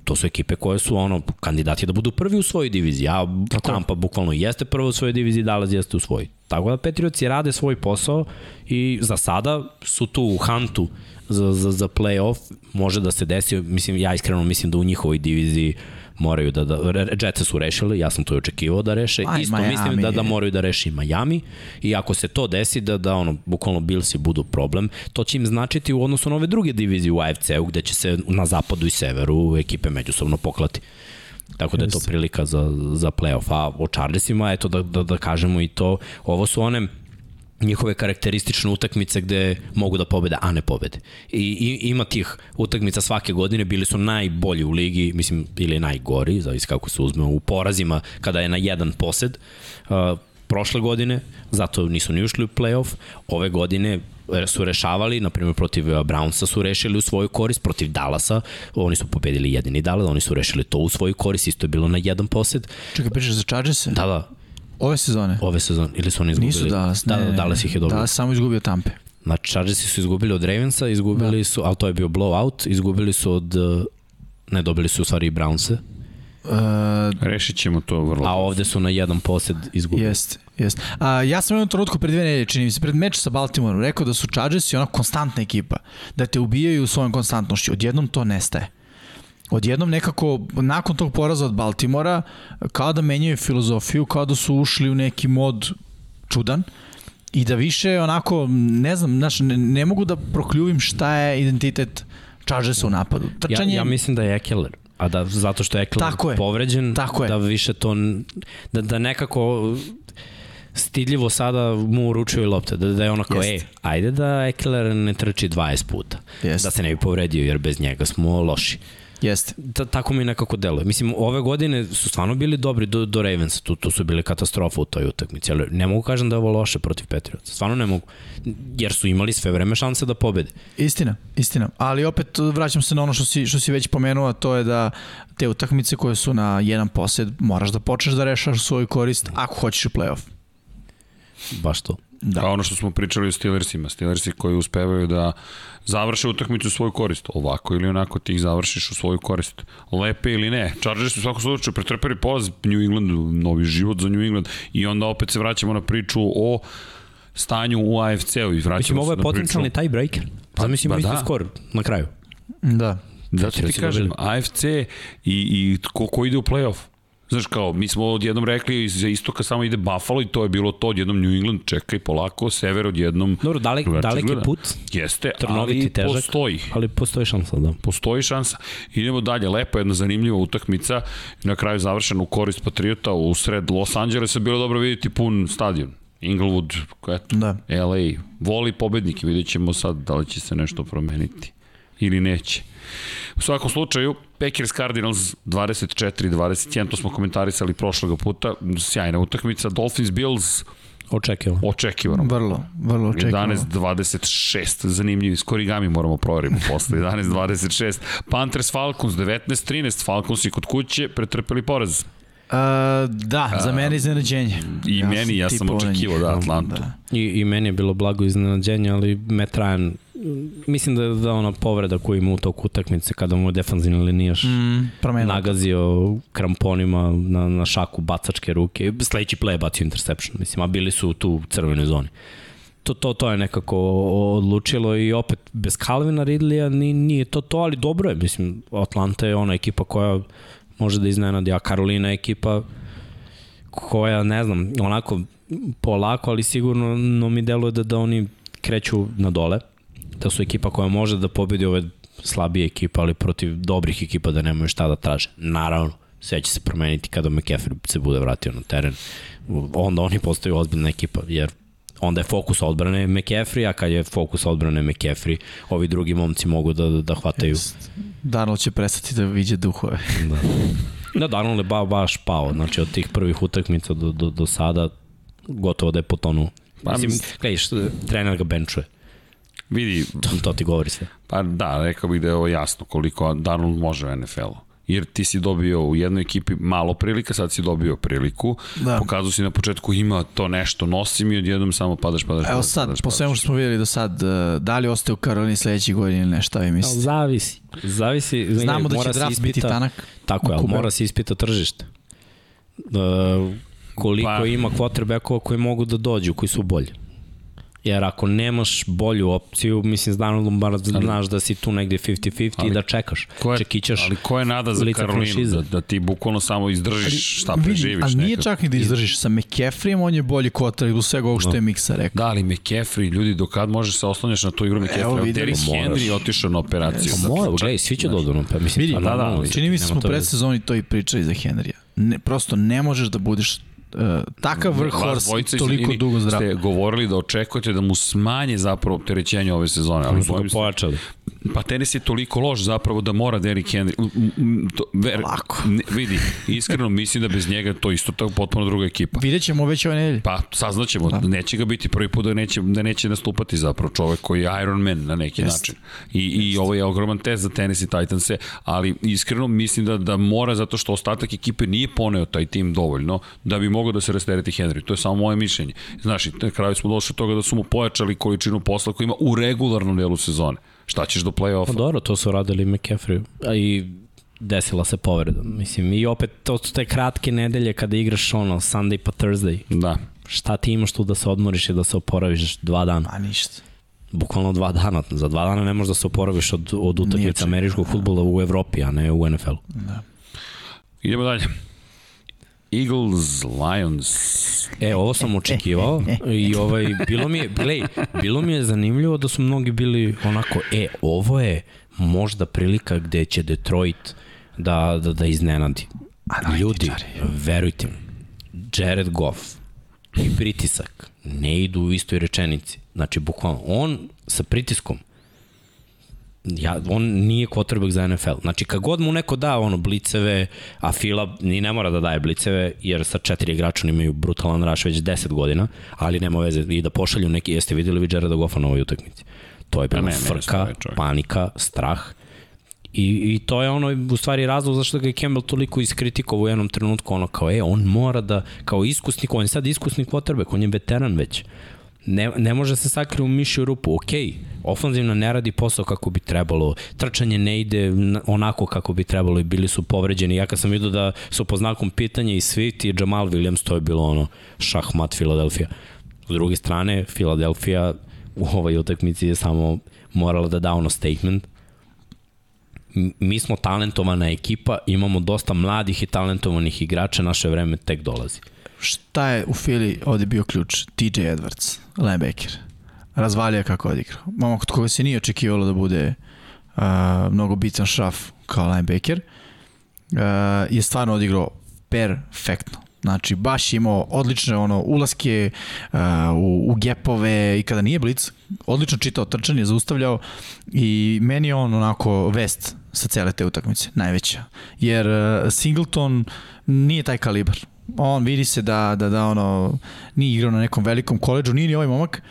C: to su ekipe koje su ono kandidati da budu prvi u svojoj diviziji. A Tako. Tampa bukvalno jeste prvo u svojoj diviziji, Dallas jeste u svojoj. Tako da Patriotsi rade svoj posao i za sada su tu u hantu za, za, za playoff, može da se desi, mislim, ja iskreno mislim da u njihovoj diviziji moraju da, da Jetsa su rešili, ja sam to i očekivao da reše, Aj, isto Miami. mislim da, da moraju da reši Miami i ako se to desi da, da ono, bukvalno Billsi budu problem, to će im značiti u odnosu na ove druge divizije u AFC-u gde će se na zapadu i severu ekipe međusobno poklati. Tako da je to prilika za, za playoff. A o Chargersima, eto da, da, da kažemo i to, ovo su one njihove karakteristične utakmice gde mogu da pobede, a ne pobede. I, i ima tih utakmica svake godine, bili su najbolji u ligi, mislim, ili najgori, zavis kako se uzme, u porazima kada je na jedan posed. Uh, prošle godine, zato nisu ni ušli u playoff. Ove godine su rešavali, na primjer protiv uh, Brownsa su rešili u svoju korist, protiv Dallasa, oni su pobedili jedini Dallas, oni su rešili to u svoju korist, isto je bilo na jedan posed.
B: Čekaj, pričaš za Chargers-e?
C: Da, da.
B: Ove sezone?
C: Ove sezone, ili su oni izgubili?
B: Nisu Dallas, ne,
C: da, da, Dallas ih je dobio.
B: Dallas samo izgubio Tampe.
C: Znači, Chargersi su izgubili od Ravensa, izgubili da. su, ali to je bio blowout, izgubili su od, uh, ne dobili su u stvari i Brownse.
A: Uh, Rešit ćemo to vrlo.
C: A ovde su na jedan posed izgubili.
B: Jeste, jeste. A, ja sam jednom trenutku pred dve nedelje, čini mi se, pred meč sa Baltimoreom, rekao da su Chargersi ona konstantna ekipa, da te ubijaju svojom konstantnošću. Odjednom to nestaje odjednom nekako nakon tog poraza od Baltimora kao da menjaju filozofiju, kao da su ušli u neki mod čudan i da više onako, ne znam, znaš, ne, ne mogu da prokljuvim šta je identitet Chargersa u napadu.
C: Trčanje... Ja, ja mislim da je Ekeler a da zato što je Ekeler tako je, povređen, tako je. da više to da, da nekako stidljivo sada mu uručuju lopte, da, da je ono kao, ej, ajde da Ekeler ne trči 20 puta, Jest. da se ne bi povredio, jer bez njega smo loši.
B: Jeste.
C: Ta, tako mi nekako deluje. Mislim, ove godine su stvarno bili dobri do, do Ravensa, tu, tu su bili katastrofa u toj utakmici, ali ne mogu kažem da je ovo loše protiv Patriotsa. Stvarno ne mogu, jer su imali sve vreme šanse da pobede.
B: Istina, istina. Ali opet vraćam se na ono što si, što si već pomenuo, to je da te utakmice koje su na jedan posed, moraš da počneš da rešaš svoj korist ako hoćeš u playoff.
C: Baš to.
A: Da. Kao ono što smo pričali o Steelersima. Steelersi koji uspevaju da završe utakmicu u svoju korist. Ovako ili onako ti ih završiš u svoju korist. Lepe ili ne. Chargers su u svakom slučaju pretrpeli poraz New Englandu, novi život za New England i onda opet se vraćamo na priču o stanju u AFC-u i vraćamo Mislim,
C: ovo je potencijalni priču... tiebreaker. Pa, Zamislimo pa, isto da. skor na kraju.
B: Da.
A: Zato ti kažem, AFC i, i ko, ko ide u playoff? Znaš kao, mi smo odjednom rekli iz istoka samo ide Buffalo i to je bilo to, odjednom New England, čekaj polako, sever odjednom...
C: Dobro, dalek, daleki put.
A: Jeste, ali težak, postoji.
C: Ali postoji šansa, da.
A: Postoji šansa. Idemo dalje, lepo, jedna zanimljiva utakmica, na kraju završena u korist Patriota u sred Los Angelesa, bilo dobro vidjeti pun stadion. Inglewood, eto, da. LA, voli pobednike, vidjet ćemo sad da li će se nešto promeniti ili neće. U svakom slučaju, Packers Cardinals 24-21, to smo komentarisali prošloga puta, sjajna utakmica, Dolphins Bills
C: Očekivano.
A: Očekivano.
B: Vrlo, vrlo očekivano.
A: 11-26, zanimljivi, skorigami moramo proverimo posle, 11-26. Panthers Falcons 19-13, Falcons i kod kuće pretrpeli poraz.
B: Uh, da, za mene iznenađenje.
A: I ja meni, ja sam očekivao da Atlantu. Da.
C: I, I meni je bilo blago iznenađenje, ali Matt Ryan mislim da da ona povreda koju ima u toku utakmice kada mu je defanzivni linijaš mm, nagazio kramponima na, na šaku bacačke ruke. Sledeći play je bacio interception, mislim, a bili su tu u crvenoj zoni. To, to, to je nekako odlučilo i opet bez Calvina Ridleya nije to to, ali dobro je. Mislim, Atlanta je ona ekipa koja može da iznenadi, a Karolina je ekipa koja, ne znam, onako polako, ali sigurno no mi deluje da, da oni kreću na dole da su ekipa koja može da pobedi ove slabije ekipa, ali protiv dobrih ekipa da nemaju šta da traže. Naravno, sve će se promeniti kada McCaffrey se bude vratio na teren. Onda oni postaju ozbiljna ekipa, jer onda je fokus odbrane McCaffrey, a kad je fokus odbrane McCaffrey, ovi drugi momci mogu da, da hvataju.
B: Darnold će prestati da viđe duhove.
C: da. Da, Darnold je ba, baš pao. Znači, od tih prvih utakmica do, do, do sada gotovo da je potonuo. Pa, Mislim, gledaš, trener ga benčuje.
A: Vidi,
C: to, to ti govori sve.
A: Pa da, rekao bih da je ovo jasno koliko Darnold može u NFL-u jer ti si dobio u jednoj ekipi malo prilika, sad si dobio priliku, da. pokazao si na početku ima to nešto, nosim i odjednom samo padaš, padaš,
B: Evo
A: padaš,
B: sad,
A: padaš,
B: po svemu što smo videli do sad, e, da li ostaje u Karolini sledeći godin ili nešto, vi mislite?
C: Zavisi. Zavisi.
B: Znamo da će draft ispita, biti tanak.
C: Tako je, ali mora se ispita tržište. Uh, koliko pa, ima quarterbackova koji mogu da dođu, koji su bolji. Jer ako nemaš bolju opciju, mislim, s Donaldom bar znaš da si tu negde 50-50 i da čekaš.
A: Ko je,
C: Čekićaš
A: ali ko je nada za Karolinu? Da, da ti bukvalno samo izdržiš šta preživiš.
B: Ali nije nekad. čak ni da izdržiš. Sa McCaffreyem on je bolji kotar u svega ovog što je Miksa rekao.
A: Da, ali McCaffrey, ljudi, do kad možeš se oslonjaš na tu igru McCaffrey? Derrick Henry otišao na operaciju.
C: Pa mora, gledaj, svi će da odu na pa mislim.
B: Vidi, da, da, da, čini mi se smo predsezoni to i pričali za Henrya. Ne, prosto ne možeš da budeš uh, takav workhorse toliko dugo zdrav.
A: Ste govorili da očekujete da mu smanje zapravo opterećenje ove sezone, ali bojim
C: se. Pojačali.
A: Pa tenis je toliko loš zapravo da mora Derrick Henry. To, ver,
B: Lako.
A: Ne, vidi, iskreno mislim da bez njega to isto tako potpuno druga ekipa.
B: Vidjet ćemo već ove nedelje.
A: Pa saznaćemo, da. neće ga biti prvi put da neće, da neće nastupati zapravo čovek koji je Iron Man na neki Jest. način. I, Jest. I ovo je ogroman test za tenis i Titanse, ali iskreno mislim da, da mora zato što ostatak ekipe nije poneo taj tim dovoljno da bi mogao da se rastereti Henry. To je samo moje mišljenje. Znaš, na kraju smo došli od toga da su mu pojačali količinu posla koji ima u regularnom delu sezone. Šta ćeš do play-offa? Pa
C: dobro, to su radili McCaffrey. A i desila se povreda. Mislim, i opet to su te kratke nedelje kada igraš ono, Sunday pa Thursday.
A: Da.
C: Šta ti imaš tu da se odmoriš i da se oporaviš dva dana?
B: Pa ništa.
C: Bukvalno dva dana. Za dva dana ne možeš da se oporaviš od, od utakmica američkog futbola u Evropi, a ne u NFL-u. Da.
A: Idemo dalje. Eagles, Lions.
C: E, ovo sam očekivao i ovaj, bilo mi je, glej, bilo mi je zanimljivo da su mnogi bili onako, e, ovo je možda prilika gde će Detroit da, da, da iznenadi. Ljudi, verujte mi, Jared Goff i pritisak ne idu u istoj rečenici. Znači, bukvalno, on sa pritiskom ja, on nije quarterback za NFL. Znači, kad god mu neko da ono bliceve, a Fila ni ne mora da daje bliceve, jer sa četiri igrača oni imaju brutalan raš već 10 godina, ali nema veze i da pošalju neki, jeste videli vi Jareda Goffa na ovoj utakmici. To je ne, frka, panika, strah. I, I to je ono, u stvari, razlog zašto ga je Campbell toliko iskritikovao u jednom trenutku, ono kao, e, on mora da, kao iskusnik, on je sad iskusni quarterback, on je veteran već ne, ne može se sakri u mišju rupu. Ok, ofanzivno ne radi posao kako bi trebalo, trčanje ne ide onako kako bi trebalo i bili su povređeni. Ja kad sam vidio da su po znakom pitanja i Swift i Jamal Williams, to je bilo ono šahmat Filadelfija. S druge strane, Filadelfija u ovoj utakmici je samo morala da da ono statement. Mi smo talentovana ekipa, imamo dosta mladih i talentovanih igrača, naše vreme tek dolazi.
B: Šta je u Fili ovde bio ključ? TJ Edwards, linebacker. Razvalio kako odigrao. Momak od koga se nije očekivalo da bude uh, mnogo bitan šraf kao linebacker. Uh, je stvarno odigrao perfektno. Znači, baš imao odlične ono, ulaske uh, u, u gepove i kada nije blic, odlično čitao trčanje, zaustavljao i meni je on onako vest sa cele te utakmice, najveća. Jer uh, Singleton nije taj kalibar on vidi se da, da, da ono, nije igrao na nekom velikom koleđu, nije ni ovaj momak,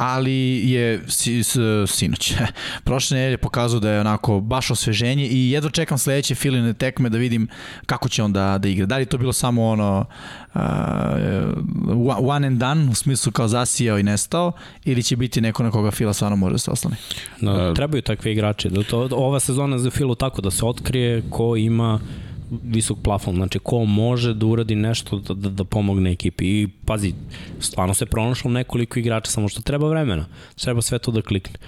B: ali je si, s, sinoć. Prošle nedelje pokazao da je onako baš osveženje i jedva čekam sledeće filine tekme da vidim kako će on da, da igra. Da li to bilo samo ono uh, one and done, u smislu kao zasijao i nestao, ili će biti neko na koga Fila stvarno može da se oslane?
C: No, trebaju takve igrače. Da to, ova sezona za Filu tako da se otkrije ko ima visok plafon, znači ko može da uradi nešto da, da, da pomogne ekipi? I pazi, stvarno se pronašlo nekoliko igrača, samo što treba vremena, treba sve to da klikne.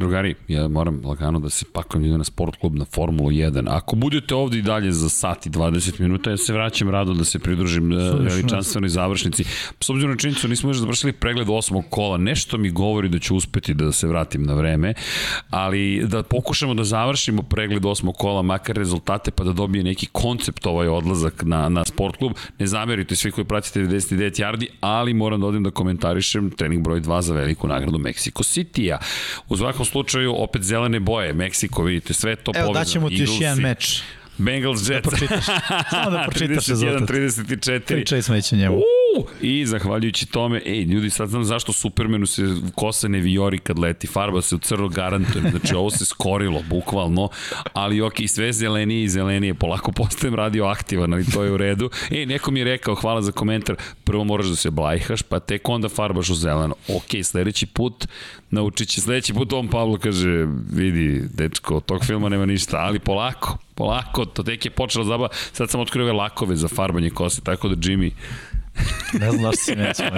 A: Drugari, ja moram lagano da se pakujem na sport klub na Formulu 1. Ako budete ovde i dalje za sat i 20 minuta, ja se vraćam rado da se pridružim e, veličanstvenoj završnici. S obzirom na činjenicu, nismo još završili pregled osmog kola, nešto mi govori da ću uspeti da se vratim na vreme, ali da pokušamo da završimo pregled osmog kola, makar rezultate, pa da dobije neki koncept ovaj odlazak na, na sport klub. Ne zamerite svi koji pratite 99 yardi, ali moram da odim da komentarišem trening broj 2 za veliku nagradu Mexico City-a. U svakom slučaju opet zelene boje, Meksiko, vidite, sve to
B: povezano. Evo, daćemo ti još jedan meč.
A: Bengals Jets. Da
B: pročitaš. Samo da pročitaš
A: 31, 34.
B: Pričaj smeće njemu.
A: Uh, I zahvaljujući tome, ej, ljudi, sad znam zašto Supermanu se kosa ne viori kad leti, farba se u crno garantujem, znači ovo se skorilo, bukvalno, ali ok, sve zelenije i zelenije, polako postajem radioaktivan, ali to je u redu. Ej, neko mi je rekao, hvala za komentar, prvo moraš da se blajhaš, pa tek onda farbaš u zeleno. Ok, sledeći put naučit će, sledeći put on Pavlo kaže, vidi, dečko, od tog filma nema ništa, ali polako, polako, to tek je počela zaba, sad sam otkrio ove lakove za farbanje kose, tako da Jimmy,
B: ne znam što si nećemo.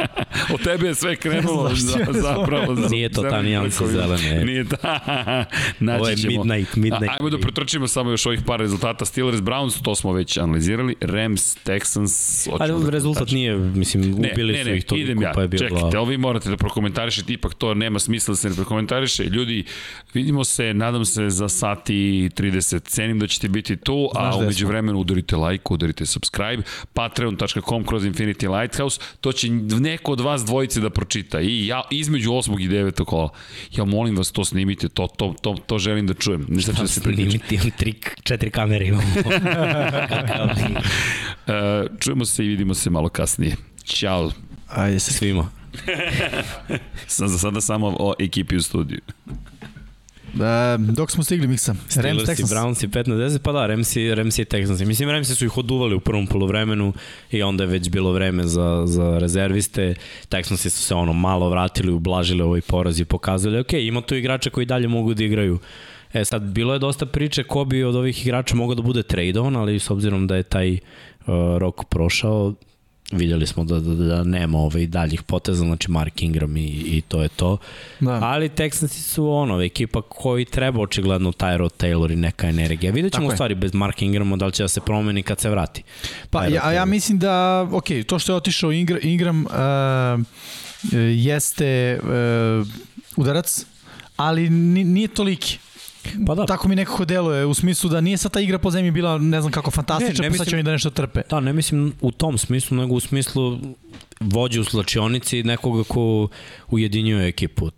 A: Od tebe je sve krenulo za, zapravo. Za,
C: Nije to ta nijansa zelene.
A: Nije ta. Naći
C: Ovo je
A: ćemo.
C: midnight, midnight.
A: A, ajmo da pretrčimo samo još ovih par rezultata. Steelers, Browns, to smo već analizirali. Rams, Texans.
C: Ali
A: da
C: rezultat nije, mislim, ubili
A: ne,
C: su
A: ne,
C: ih toliko
A: idem ja.
C: pa je bilo...
A: Čekajte, ali vi morate da prokomentarišete, ipak to nema smisla da se ne prokomentariše. Ljudi, vidimo se, nadam se za sati 30. Cenim da ćete biti tu,
B: Znaš
A: a umeđu vremenu udarite like, udarite subscribe, patreon.com kroz Infinity Lighthouse, to će neko od vas dvojice da pročita i ja između 8. i 9. kola. Ja molim vas to snimite, to, to, to, to želim da čujem. Ne znači da se priključim.
C: Snimiti, imam tri, četiri kamere imamo.
A: E, čujemo se i vidimo se malo kasnije. Ćao.
B: Ajde se.
C: Svima.
A: Sam za sada samo o ekipi u studiju.
B: Da, dok smo stigli miksa. Rams,
C: Steelers i
B: Texans.
C: Browns i 5 na 10, pa da, Ramsi, Ramsi i Texans. Mislim, Ramsi su ih oduvali u prvom polovremenu i onda je već bilo vreme za, za rezerviste. Texansi su se ono malo vratili, ublažili ovaj poraz i pokazali, ok, ima tu igrača koji dalje mogu da igraju. E sad, bilo je dosta priče ko bi od ovih igrača mogao da bude trade-on, ali s obzirom da je taj uh, rok prošao, vidjeli smo da, da, da nema ovaj daljih poteza, znači Mark Ingram i, i to je to.
B: Da.
C: Ali Texansi su ono, ekipa koji treba očigledno Tyrod Taylor i neka energija. Vidjet ćemo u stvari bez Mark Ingrama da li će da se promeni kad se vrati.
B: Pa
C: Tyrod
B: ja, ja mislim da, ok, to što je otišao Ingram, Ingram uh, jeste uh, udarac, ali ni- nije toliki.
C: Pa da,
B: Tako mi nekako deluje, u smislu da nije sad ta igra po zemlji bila ne znam kako fantastična,
C: Ne, ne
B: pa sad će oni da nešto trpe.
C: da, ne mislim u tom smislu, nego u smislu vođe u slačionici nekoga ko ujedinjuje ekipu.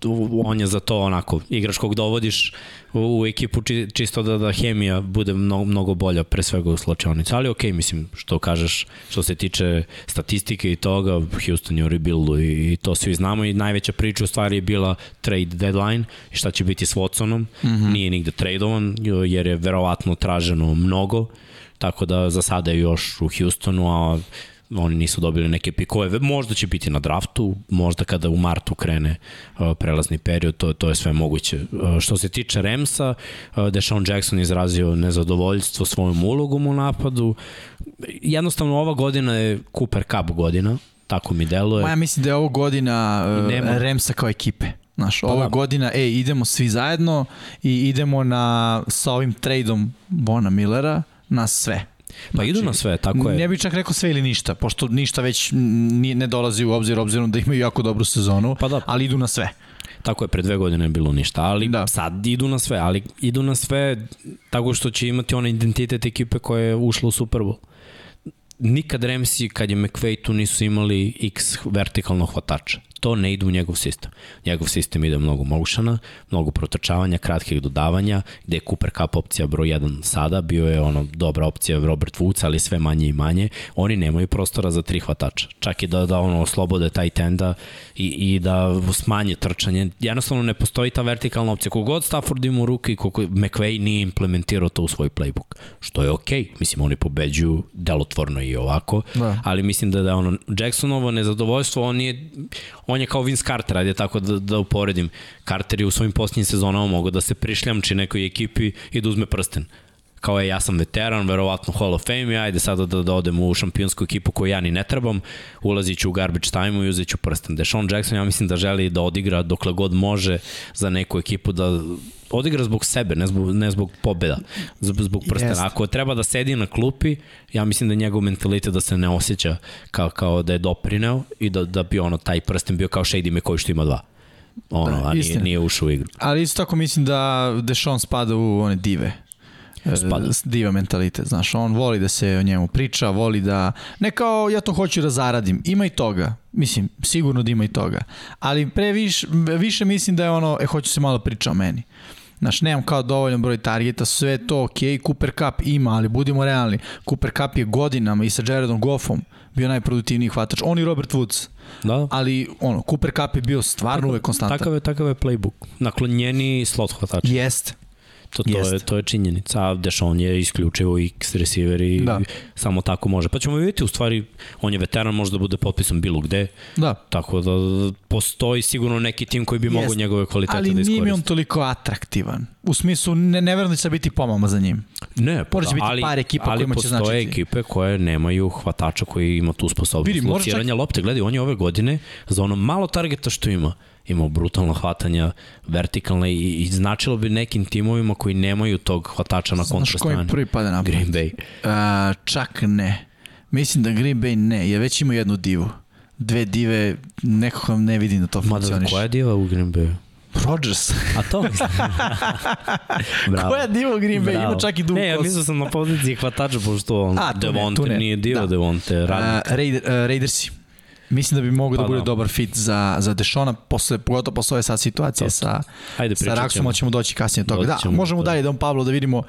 C: On je za to onako, igrač kog dovodiš u, ekipu či, čisto da, da hemija bude mnogo, mnogo bolja, pre svega u slačionici. Ali okej, mislim, što kažeš, što se tiče statistike i toga, Houston je u rebuildu i, i to svi znamo i najveća priča u stvari je bila trade deadline i šta će biti s Watsonom. Mm -hmm. Nije nigde tradovan jer je verovatno traženo mnogo, tako da za sada je još u Houstonu, a oni nisu dobili neke pikove. Možda će biti na draftu, možda kada u martu krene uh, prelazni period, to, to je sve moguće. Uh, što se tiče Remsa, uh, Deshaun Jackson izrazio nezadovoljstvo svojom ulogom u napadu. Jednostavno, ova godina je Cooper Cup godina, tako mi deluje.
B: Ma ja mislim da je ovo godina
C: nema-
B: Remsa kao ekipe. Znaš, ovo
C: da.
B: je godina, ej, idemo svi zajedno i idemo na, sa ovim tradeom Bona Millera na sve.
C: Pa idu na sve, tako je.
B: Ne bih čak rekao sve ili ništa, pošto ništa već ne dolazi u obzir, obzirom da imaju jako dobru sezonu,
C: Pa da.
B: ali idu na sve.
C: Tako je, pre dve godine je bilo ništa, ali da. Sad idu na sve, ali idu na sve tako što će imati onaj identitet ekipe koja je ušla u Super Bowl. Nikad Ramsey, kad je McVay tu, nisu imali x vertikalnog hvatača. To ne ide u njegov sistem. Njegov sistem ide mnogo motiona, mnogo protrčavanja, kratkih dodavanja, gde je Cooper Cup opcija broj 1 sada, bio je ono dobra opcija Robert Woods, ali sve manje i manje. Oni nemaju prostora za tri hvatača. Čak i da, da ono oslobode taj tenda i, i da smanje trčanje. Jednostavno ne postoji ta vertikalna opcija. Kogod Stafford ima u ruke i koliko McVay nije implementirao to u svoj playbook. Što je okej. Okay. Mislim, oni pobeđuju delotvorno i ovako.
B: Da.
C: Ali mislim da da ono Jacksonovo nezadovoljstvo, on je on je kao Vince Carter, ajde tako da, da uporedim. Carter je u svojim posljednjim sezonama mogao da se prišljamči nekoj ekipi i da uzme prsten kao je ja sam veteran, verovatno Hall of Fame, ajde sada da, da odem u šampionsku ekipu koju ja ni ne trebam, ulazit ću u garbage time i uzet ću prsten. Deshaun Jackson ja mislim da želi da odigra dokle god može za neku ekipu da odigra zbog sebe, ne zbog, ne zbog pobeda, zbog, prstena.
B: Jest.
C: Ako treba da sedi na klupi, ja mislim da je njegov mentalitet da se ne osjeća kao, kao da je doprineo i da, da bi ono taj prsten bio kao Shady McCoy što ima dva. Ono,
B: Da,
C: a nije, nije ušao u igru.
B: Ali isto tako mislim da Deshaun spada u one dive. E,
C: Spada.
B: Diva mentalitet, znaš, on voli da se o njemu priča, voli da, ne kao ja to hoću da zaradim, ima i toga, mislim, sigurno da ima i toga, ali pre viš, više mislim da je ono, e, hoću se malo priča o meni. Znaš, nemam kao dovoljan broj targeta, sve to ok, Cooper Cup ima, ali budimo realni, Cooper Cup je godinama i sa Jaredom Goffom bio najproduktivniji hvatač, on i Robert Woods,
C: Da,
B: ali ono, Cooper Cup je bio stvarno uvek konstantan.
C: Takav je, takav je playbook. Naklonjeni slot hvatač.
B: Jest.
C: To, to, je, to je činjenica. A Deshaun je isključivo X receiver i
B: Da.
C: samo tako može. Pa ćemo vidjeti, u stvari, on je veteran, može da bude potpisan bilo gde.
B: Da.
C: Tako da postoji sigurno neki tim koji bi mogao
B: Jest.
C: njegove kvalitete
B: ali
C: da iskoristi.
B: nije mi on toliko atraktivan. u smislu ne, ne verujem da će biti pomama za njim.
C: Ne,
B: Pored će biti
C: ali,
B: par ekipa
C: ali
B: kojima će značiti.
C: postoje ekipe koje nemaju hvatača koji ima tu sposobnost
B: Vidi, može
C: lociranja
B: čak-
C: lopte. Gledaj, on je ove godine za ono malo targeta što ima, imao brutalno hvatanja, vertikalne i, i značilo bi nekim timovima koji nemaju tog hvatača na
B: Znaš koji
C: kontrastrani.
B: prvi pada na
C: Green Bay.
B: Uh, čak ne. Mislim da Green Bay ne, jer već ima jednu divu. Dve dive, nekako ne vidim da to
C: Mada,
B: funkcioniš.
C: koja je diva u Green Bayu?
B: Rodgers.
C: A to. Bravo.
B: koja diva u Green Bay? Ima čak i duvu
C: Ne, ja mislio sam na poziciji hvatača, pošto on,
B: A, tu ne,
C: Devonte
B: tu ne.
C: nije diva,
B: Da.
C: Devonte, radnik.
B: Uh, Raider, uh, Raidersi. Mislim da bi mogao
C: Pa
B: da bude
C: da.
B: dobar fit za, za Dešona, posle, pogotovo posle ove sad situacije
C: To.
B: sa,
C: Ajde,
B: sa Raksom,
C: ćemo.
B: ćemo doći kasnije toga.
C: Doći
B: Da,
C: ćemo
B: možemo
C: do toga.
B: dalje Don Pablo da vidimo uh,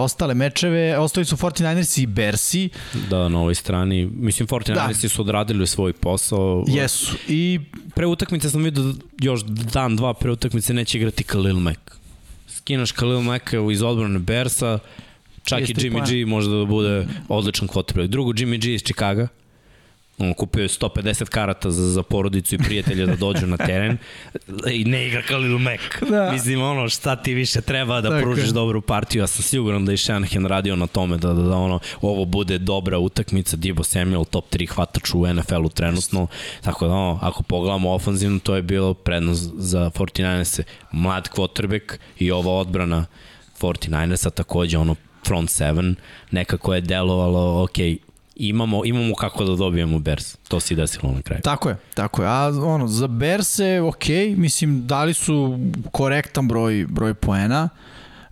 B: ostale mečeve. Ostali su 49ersi i Bersi.
C: Da, na ovoj strani. Mislim, 49ersi da. su odradili svoj posao.
B: Jesu. I
C: Pre utakmice sam vidio da još dan, dva pre utakmice neće igrati Khalil Mack. Skinaš Khalil Macka iz odbrane Bersa, čak
B: Jeste
C: i Jimmy. G možda da bude odličan quarterback. Drugo, Jimmy G iz Chicaga. On kupio je 150 karata za, za porodicu i prijatelja da dođu na teren i ne igra Khalil Mack.
B: Da.
C: Mislim, ono, šta ti više treba da
B: Tako
C: pružiš dobru partiju. Ja sam siguran da je Shanahan radio na tome da, da, da ono, ovo bude dobra utakmica. Dibo Samuel, top 3 hvatač u NFL-u trenutno. Tako da, ono, ako pogledamo ofanzivno, to je bilo prednost za 49ers. Mlad quarterback i ova odbrana 49ersa takođe ono front seven, nekako je delovalo, ok, imamo, imamo kako da dobijemo Bears. To se i desilo na kraju.
B: Tako je, tako je. A ono, za Berse, ok, mislim, dali su korektan broj, broj poena.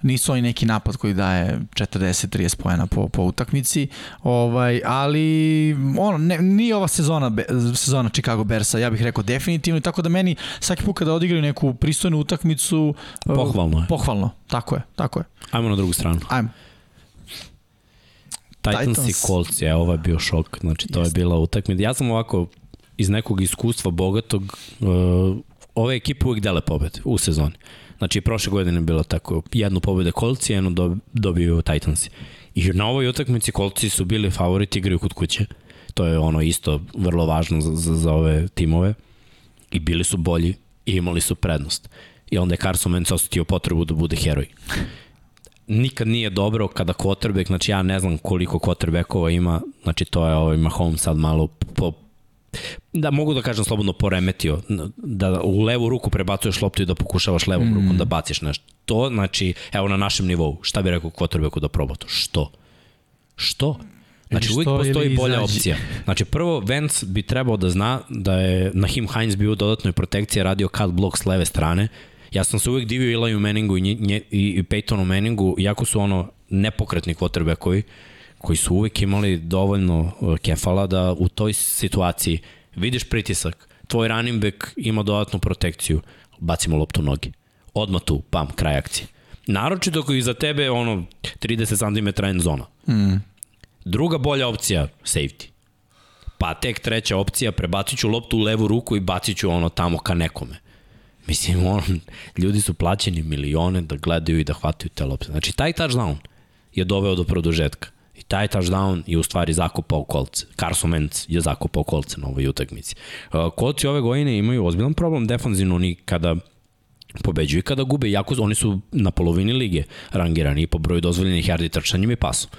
B: Nisu oni neki napad koji daje 40-30 poena po, po utakmici, ovaj, ali ono, ne, nije ova sezona, Be- sezona Chicago Bersa, ja bih rekao definitivno, tako da meni svaki put kada odigraju neku pristojnu utakmicu, uh,
C: Pohvalno je.
B: Pohvalno, tako je, tako je.
C: Ajmo na drugu stranu.
B: Ajmo.
C: Titans,
B: Titans.
C: i Colts, je, ovo je bio šok. Znači, to
B: Jeste.
C: je bila utakmica. Ja sam ovako, iz nekog iskustva bogatog, uh, ove ekipe uvijek dele pobede u sezoni. Znači, prošle godine je bilo tako, jednu pobede Colts i jednu dob- dobiju Titans. I na ovoj utakmici Coltsi su bili favoriti, igraju kod kuće. To je ono isto vrlo važno za, za, za ove timove. I bili su bolji i imali su prednost. I onda je Carson Wentz osetio potrebu da bude heroj nikad nije dobro kada quarterback, znači ja ne znam koliko quarterbackova ima, znači to je ovaj Mahomes sad malo po, da mogu da kažem slobodno poremetio, da u levu ruku prebacuješ loptu i da pokušavaš levom mm. rukom da baciš nešto. To znači, evo na našem nivou, šta bi rekao quarterbacku da proba to? Što? Što? Znači uvijek postoji bolja
B: izađi.
C: opcija. Znači prvo, Vance bi trebao da zna da je Nahim Hines bio u dodatnoj protekciji, radio cut block s leve strane. Ja sam se uvijek divio Ilaju Manningu i, nje, i Peytonu Manningu, jako su ono nepokretni quarterbackovi, koji su uvijek imali dovoljno uh, kefala da u toj situaciji vidiš pritisak, tvoj running back ima dodatnu protekciju, bacimo loptu noge. Odmah tu, pam, kraj akcije. Naročito ako iza tebe ono 30 cm end zona.
B: Mm.
C: Druga bolja opcija, safety. Pa tek treća opcija, prebacit ću loptu u levu ruku i bacit ću ono tamo ka nekome. Mislim, on, ljudi su plaćeni milione da gledaju i da hvataju te lopte. Znači, taj touchdown je doveo do produžetka. I taj touchdown je u stvari zakopao kolce. Carson Wentz je zakopao kolce na ovoj utakmici. Uh, kolci ove godine imaju ozbiljan problem defanzivno oni kada pobeđuju i kada gube, jako oni su na polovini lige rangirani po broju dozvoljenih yardi trčanjem i pasom.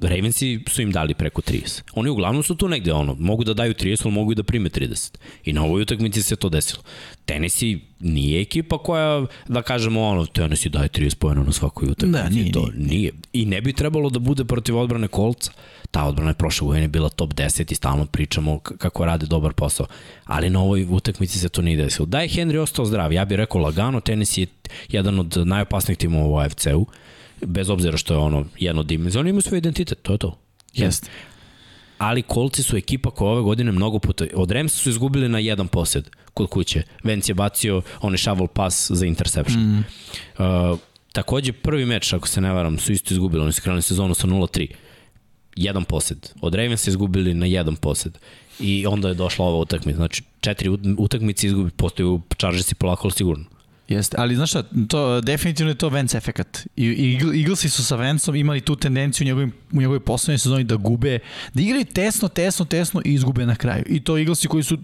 C: Ravensi su im dali preko 30. Oni uglavnom su tu negde, ono, mogu da daju 30, ali mogu i da prime 30. I na ovoj utakmici se to desilo. Tennessee nije ekipa koja, da kažemo, ono, Tennessee daje 30 pojena na svakoj utakmici.
B: Da, nije,
C: to
B: nije.
C: nije. I ne bi trebalo da bude protiv odbrane kolca. Ta odbrana je prošle godine bila top 10 i stalno pričamo kako rade dobar posao. Ali na ovoj utakmici se to nije desilo. Da je Henry ostao zdrav, ja bih rekao lagano, Tennessee je jedan od najopasnijih timova u AFC-u bez obzira što je ono jedno dimenzija, oni imaju svoj identitet, to je to.
B: Jeste.
C: Ali kolci su ekipa koja ove godine mnogo puta, od Remsa su izgubili na jedan posjed kod kuće. Vence je bacio onaj shovel pass za interception. Mm. Uh, takođe prvi meč, ako se ne varam, su isto izgubili, oni su krenuli sezonu sa 0-3. Jedan posjed. Od Ravensa izgubili na jedan posjed. I onda je došla ova utakmica. Znači, četiri ut- utakmice izgubi, postoji u Chargersi polako, ali sigurno.
B: Jeste, ali znaš šta, to, definitivno je to Vance efekat. I, i Eaglesi su sa Vanceom imali tu tendenciju u njegovim, u njegovoj poslednjoj sezoni da gube, da igraju tesno, tesno, tesno i izgube na kraju. I to Eaglesi koji su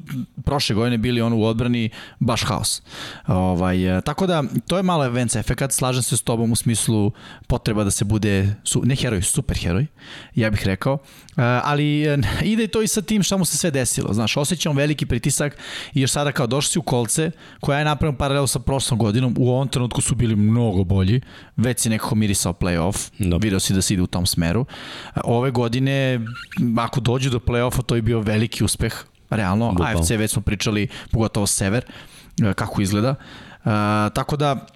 B: prošle godine bili ono u odbrani baš haos. Ovaj, e, tako da, to je malo Vance efekat, slažem se s tobom u smislu potreba da se bude, su, ne heroj, super heroj, ja bih rekao, e, ali e, ide to i sa tim šta mu se sve desilo. Znaš, osjećam veliki pritisak i još sada kao došli u kolce, koja je napravljena paralelu sa prošlom godinom, u ovom trenutku su bili mnogo bolji, već si nekako mirisao playoff, no. video si da se ide u tom smeru. Ove godine, ako dođu do playoffa, to je bio veliki uspeh, realno. Bukal. AFC već smo pričali, pogotovo sever, e, kako izgleda. Uh, tako da,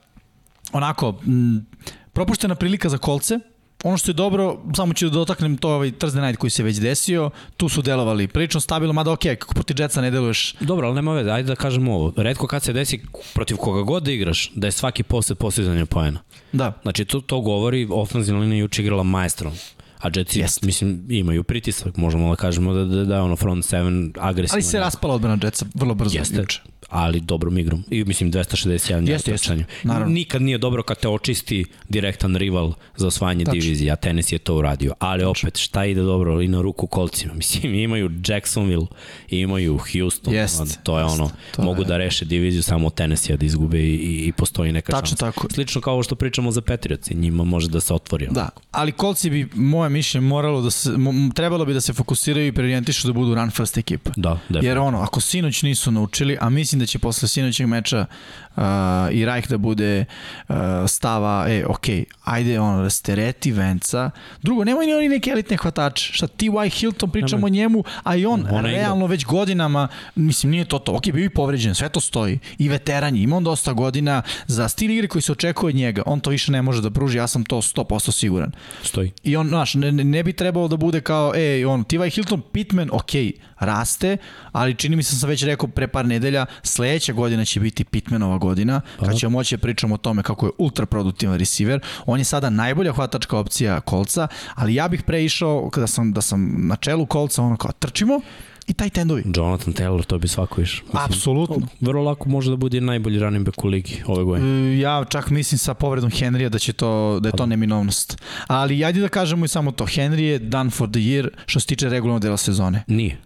B: onako, m, propuštena prilika za kolce, Ono što je dobro, samo ću da dotaknem to ovaj Thursday night koji se već desio, tu su delovali prilično stabilno, mada ok, kako protiv Jetsa ne deluješ.
C: Dobro, ali nema veze, ajde da kažemo ovo. Redko kad se desi protiv koga god da igraš, da je svaki posle postizanja poena.
B: Da.
C: Znači, to, to govori, ofenzivna linija juče igrala majstrom. A Jetsi, yes. mislim, imaju pritisak, možemo da kažemo da, da, da ono front 7 agresivno.
B: Ali se raspala odbrana Jetsa vrlo brzo.
C: Jeste, juče ali dobrom igrom. I mislim 261 jeste, jeste. Nikad nije dobro kad te očisti direktan rival za osvajanje Tačno. divizije, a tenis je to uradio. Ali Tačno. opet, šta ide dobro i na ruku kolcima? Mislim, imaju Jacksonville, imaju Houston, jest, to je jest, ono, to mogu je. da reše diviziju samo Tennessee da izgube i, i postoji neka Tačno šansa. Tako. Slično kao što pričamo za Patriots, njima može da se otvori.
B: Da, ali kolci bi, moje mišljenje, moralo da se, trebalo bi da se fokusiraju i preorijentišu da budu run first ekipa.
C: Da, definitivno.
B: Jer ono, ako sinoć nisu naučili, a mislim da će posle sinoćeg meča uh, i Rajk da bude uh, stava, e, ok, ajde, ono, rastereti Venca. Drugo, nemoj ni oni neke elitne hvatače. Šta, T.Y. Hilton, pričamo o njemu, a i on, Ona realno igra. već godinama, mislim, nije to to. Ok, bio i povređen, sve to stoji. I veteran je, ima on dosta godina za stil igre koji se očekuje od njega. On to više ne može da pruži, ja sam to 100% siguran.
C: Stoji.
B: I on, znaš, ne, ne bi trebalo da bude kao, e, on, T.Y. Hilton, Pitman, ok, raste, ali čini mi se sam već rekao pre par nedelja, sledeća godina će biti Pitmanova godina, kad ćemo moći da pričamo o tome kako je ultra produktivan receiver. On je sada najbolja hvatačka opcija kolca, ali ja bih preišao kada sam, da sam na čelu kolca, ono kao trčimo, i taj tendovi.
C: Jonathan Taylor, to bi svako iš.
B: Apsolutno.
C: Vrlo lako može da bude najbolji running back u ligi ove godine.
B: E, ja čak mislim sa povredom Henrya da će to, da je to pa da. neminovnost. Ali ajde da kažemo i samo to. Henry je done for the year što se tiče regularnog dela sezone.
C: Nije.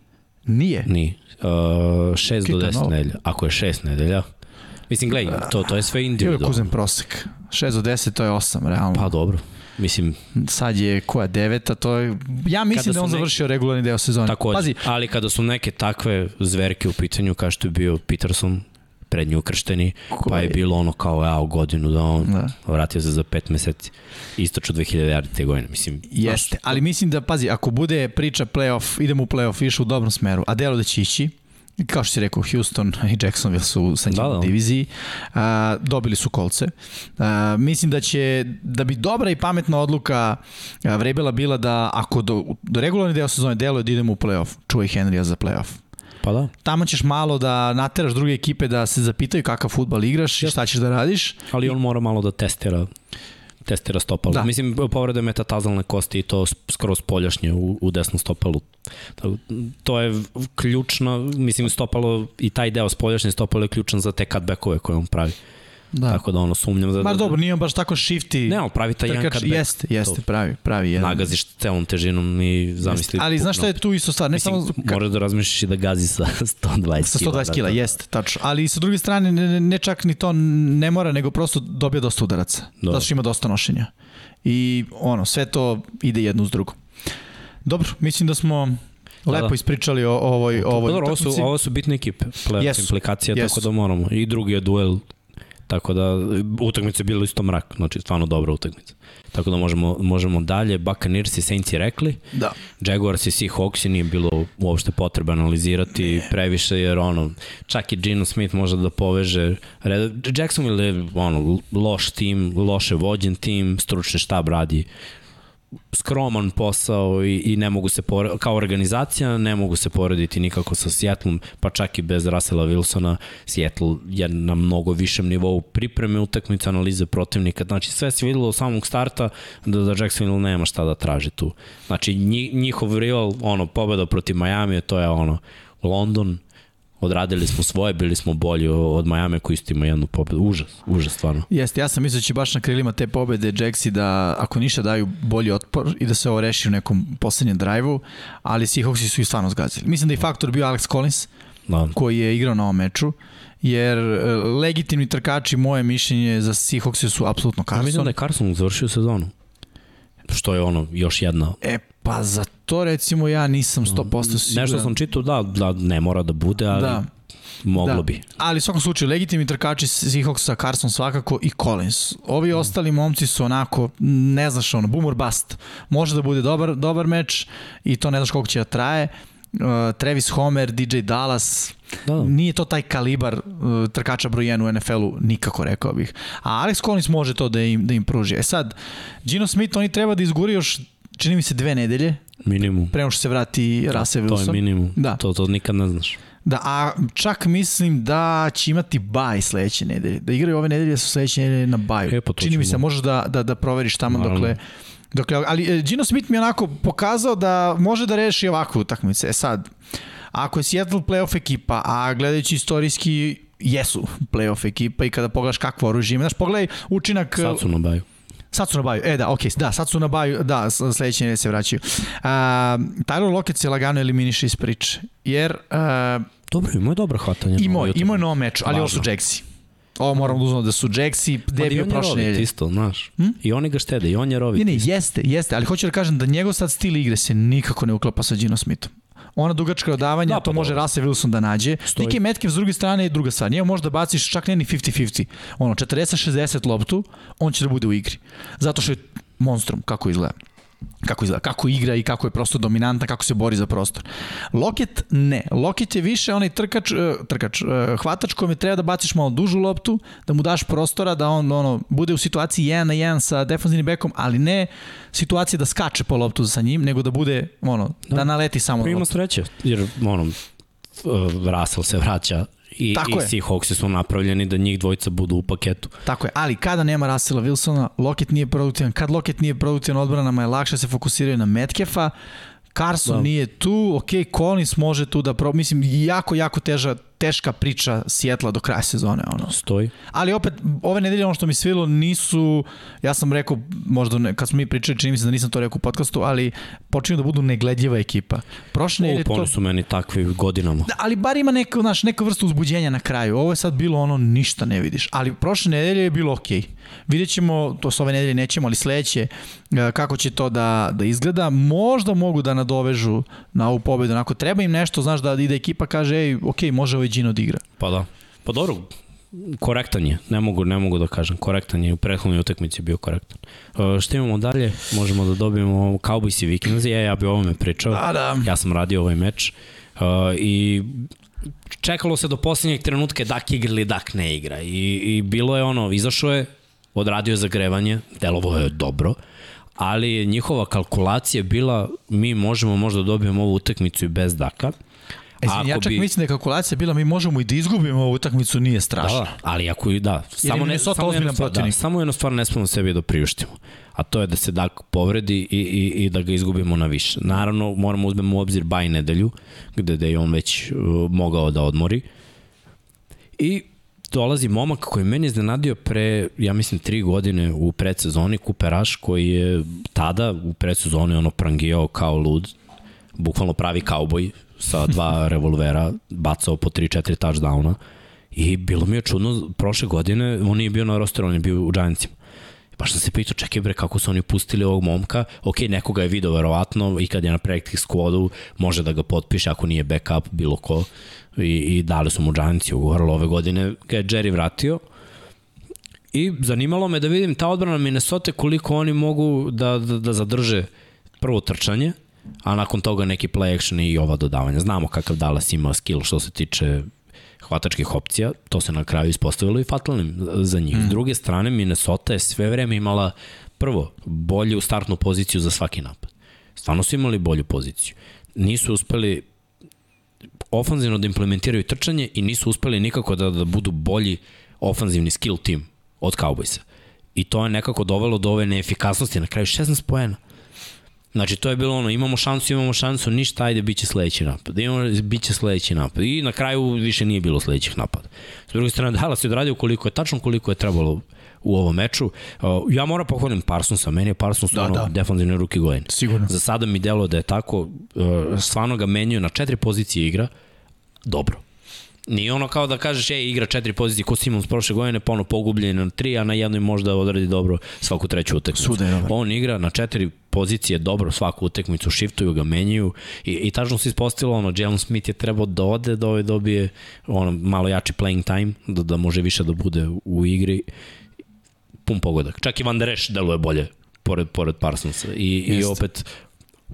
B: Nije?
C: Nije. Uh, 6 do 10 nedelja. Ako je 6 nedelja, Mislim, gledaj, to, to je sve individualno.
B: Kuzem prosek. 6 do 10, to je 8, realno.
C: Pa dobro. Mislim,
B: sad je koja deveta, to je ja mislim da on završio neki... regularni deo sezone.
C: Takođe, Pazi. ali kada su neke takve zverke u pitanju kao što je bio Peterson pred nju kršteni, pa je bilo ono kao ja u godinu da on da. vratio se za pet meseci. Istočno 2000 te godine, mislim.
B: Jeste, ali mislim da, pazi, ako bude priča playoff, idemo u playoff, išao u dobrom smeru, a delo da će ići, kao što si rekao, Houston i Jacksonville su sa njim da, da. u diviziji, a, dobili su kolce. A, mislim da će, da bi dobra i pametna odluka a, Vrebela bila da ako do, do regularni deo sezone deluje da idemo u playoff, čuvaj Henrya za playoff.
C: Pa da.
B: Tamo ćeš malo da nateraš druge ekipe da se zapitaju kakav futbal igraš i šta ćeš da radiš.
C: Ali on mora malo da testira testira stopalo. Da. Mislim, povreda metatarzalne kosti i to skroz poljašnje u, u desnom stopalu. To je ključno, mislim, stopalo i taj deo spoljašnje stopalo je ključan za te cutbackove koje on pravi. Da. Tako da ono sumnjam da...
B: Mar dobro, nije on baš tako shifty.
C: Ne, on pravi taj jedan cutback.
B: Jeste, jeste, pravi, pravi jedan.
C: Nagaziš celom težinom i zamisli...
B: Ali znaš šta je tu isto stvar? Ne Mislim, samo...
C: Moraš da razmišljaš i da gazi sa 120 kila.
B: Sa 120 kila, da, da. jeste, tačno. Ali sa druge strane, ne, ne čak ni to ne mora, nego prosto dobija dosta udaraca. Da. Zato što ima dosta nošenja. I ono, sve to ide jedno uz drugo. Dobro, mislim da smo da, lepo da. ispričali o ovoj ovoj
C: Dobro, ovo su ovo su bitne ekipe, playoff yes. implikacija yes. tako da moramo. I drugi je duel Tako da utakmica je bila isto mrak, znači stvarno dobra utakmica. Tako da možemo, možemo dalje. Buccaneers i Saints i rekli.
B: Da.
C: Jaguars i Seahawks nije bilo uopšte potreba analizirati ne. previše jer ono, čak i Gino Smith može da poveže. Jacksonville je ono, loš tim, loše vođen tim, stručni štab radi skroman posao i, i ne mogu se porediti, kao organizacija ne mogu se porediti nikako sa Seattlom, pa čak i bez Russella Wilsona, Seattle je na mnogo višem nivou pripreme utakmice, analize protivnika, znači sve se videlo od samog starta da, da Jacksonville nema šta da traži tu. Znači njihov rival, ono, pobeda protiv Miami, to je ono, London, odradili smo svoje, bili smo bolji od Majame koji isto ima jednu pobedu. Užas, užas stvarno.
B: Jeste, ja sam mislio da će baš na krilima te pobede Jaxi da ako ništa daju bolji otpor i da se ovo reši u nekom poslednjem drajvu, ali Seahawksi su i stvarno zgazili. Mislim da je faktor bio Alex Collins, da. koji je igrao na ovom meču jer e, legitimni trkači, moje mišljenje za Seahawks su apsolutno Carson. Ja
C: mislim da je Carson završio sezonu. Što je ono, još jedna.
B: E, pa za to recimo ja nisam 100% siguran.
C: Nešto sam čitao, da, da ne mora da bude, ali da. moglo da. bi.
B: Ali u svakom slučaju, legitimni trkači Seahawksa, Carson svakako i Collins. Ovi mm. ostali momci su onako, ne znaš ono, boomer bust. Može da bude dobar, dobar meč i to ne znaš koliko će da traje. Uh, Travis Homer, DJ Dallas, Da. Nije to taj kalibar uh, trkača broj 1 u NFL-u, nikako rekao bih. A Alex Collins može to da im, da im pruži. E sad, Gino Smith, oni treba da izguri još, čini mi se, dve nedelje.
C: Minimum.
B: Prema što se vrati Russell Wilson.
C: To je minimum. Da. To, to nikad ne znaš.
B: Da, a čak mislim da će imati baj sledeće nedelje. Da igraju ove nedelje su sledeće nedelje na baju. E, pa Čini mi se, možeš da, da, da proveriš tamo Naravno. dokle... Dokle, ali e, Gino Smith mi je onako pokazao da može da reši ovakvu utakmice. E sad, Ako je Seattle playoff ekipa, a gledajući istorijski jesu playoff ekipa i kada pogledaš kakvo oružje ima, znaš, pogledaj učinak...
C: Sad su na baju.
B: Sad su na baju, e da, ok, da, sad su na baju, da, sledeće nedelje se vraćaju. Uh, Tyler Lockett se lagano eliminiše iz priče, jer... Uh,
C: Dobro, ima je dobro hvatanje.
B: Ima, ima je novo meč, ali ovo su Jaxi. Ovo moram da uzmano da su Jaxi, gde je bio prošle nedelje.
C: isto, znaš. Hm? I oni ga štede, i on je rovit.
B: Ne, ne, jeste, jeste, ali hoću da kažem da njegov sad stil igre se nikako ne uklapa sa Gino Smithom ona dugačka odavanja, da, to pa može Russell Wilson da nađe. Stoji. Nike Metcalf s druge strane je druga stvar. Njemu možda baciš čak ne ni 50-50. Ono, 40-60 loptu, on će da bude u igri. Zato što je monstrum, kako izgleda kako izgleda, kako igra i kako je prosto dominanta, kako se bori za prostor. Loket ne. Loket je više onaj trkač, e, trkač, e, hvatač je treba da baciš malo dužu loptu, da mu daš prostora, da on ono, bude u situaciji 1 na 1 sa defensivnim bekom, ali ne situacija da skače po loptu sa njim, nego da bude ono, da, da naleti samo
C: Prima sreće, jer ono, Russell se vraća i, Tako i Seahawksi su napravljeni da njih dvojica budu u paketu.
B: Tako je, ali kada nema Russella Wilsona, Lockett nije produktivan, kad Lockett nije produktivan odbranama je lakše se fokusiraju na Metcalfa, Carson da. nije tu, ok, Collins može tu da pro... Mislim, jako, jako teža, teška priča Sjetla do kraja sezone. Ono.
C: Stoji.
B: Ali opet, ove nedelje ono što mi svilo nisu, ja sam rekao, možda ne, kad smo mi pričali, čini mi se da nisam to rekao u podcastu, ali počinju da budu negledljiva ekipa.
C: Prošle nedelje to... su meni takvi godinama.
B: Da, ali bar ima neka, znaš, neka vrsta uzbuđenja na kraju. Ovo je sad bilo ono, ništa ne vidiš. Ali prošle nedelje je bilo okej. Okay. Vidjet ćemo, to s ove nedelje nećemo, ali sledeće, e, kako će to da, da izgleda. Možda mogu da nadovežu na ovu pobedu. Ako treba im nešto, znaš, da, da ekipa kaže, ej, okej, može ovaj Gino da igra.
C: Pa da. Pa dobro, korektan je, ne mogu, ne mogu da kažem, korektan je, u prethodnoj utakmici bio korektan. Uh, šta imamo dalje? Možemo da dobijemo Cowboys i Vikings, ja, ja bi o ovome pričao,
B: da, da.
C: ja sam radio ovaj meč uh, i čekalo se do poslednjeg trenutka Dak igra ili Dak ne igra i, i bilo je ono, izašao je, odradio je zagrevanje, delovo je dobro, ali njihova kalkulacija bila mi možemo možda dobijemo ovu utakmicu i bez Daka,
B: E, ja čak bi... mislim da je kalkulacija bila mi možemo i da izgubimo ovu utakmicu, nije strašno.
C: Da, ali ako i da, samo ne, samo jedno, stvar, da, samo jedno stvar ne smemo sebi da priuštimo. A to je da se Dak povredi i, i, i da ga izgubimo na više. Naravno, moramo uzmemo u obzir baj nedelju, gde da je on već uh, mogao da odmori. I dolazi momak koji meni iznenadio pre, ja mislim, tri godine u predsezoni, Kuperaš, koji je tada u predsezoni ono prangijao kao lud, bukvalno pravi kauboj, sa dva revolvera, bacao po 3-4 touchdowna. I bilo mi je čudno, prošle godine on nije bio na rosteru, on je bio u Giantsima. Baš sam se pitao, čekaj bre, kako su oni pustili ovog momka, ok, nekoga je video verovatno i kad je na practice squadu, može da ga potpiše ako nije backup, bilo ko, i, i dali su mu Giantsi ugovor, ove godine ga je Jerry vratio, I zanimalo me da vidim ta odbrana Minnesota koliko oni mogu da, da, da zadrže prvo trčanje, a nakon toga neki play action i ova dodavanja. Znamo kakav Dallas ima skill što se tiče hvatačkih opcija, to se na kraju ispostavilo i fatalnim za njih. Mm. S druge strane, Minnesota je sve vreme imala prvo, bolju startnu poziciju za svaki napad. Stvarno su imali bolju poziciju. Nisu uspeli ofanzivno da implementiraju trčanje i nisu uspeli nikako da, da budu bolji ofanzivni skill team od Cowboysa. I to je nekako dovelo do ove neefikasnosti na kraju 16 poena. Znači, to je bilo ono, imamo šansu, imamo šansu, ništa, ajde, bit će sledeći napad. Imamo, bit će sledeći napad. I na kraju više nije bilo sledećih napada. S druge strane, Dallas je odradio koliko je tačno, koliko je trebalo u ovom meču. Uh, ja moram pohvalim Parsonsa, meni je Parsons da, ono da. defensivne ruke godin.
B: Sigurno.
C: Za sada mi delo da je tako, uh, stvarno ga menjaju na četiri pozicije igra, dobro. Nije ono kao da kažeš, ej, igra četiri pozicije ko Simons prošle godine, pa ono pogubljen na tri, a na jednoj možda odradi dobro svaku treću utakmicu.
B: Sude je.
C: On igra na četiri pozicije dobro svaku utakmicu, shiftuju ga, menjaju i, i tačno se ispostavilo ono, Jalen Smith je trebao da ode, da ovaj dobije ono, malo jači playing time, da, da može više da bude u igri pun pogodak. Čak i Van Der Esch deluje bolje pored, pored Parsonsa. I, i opet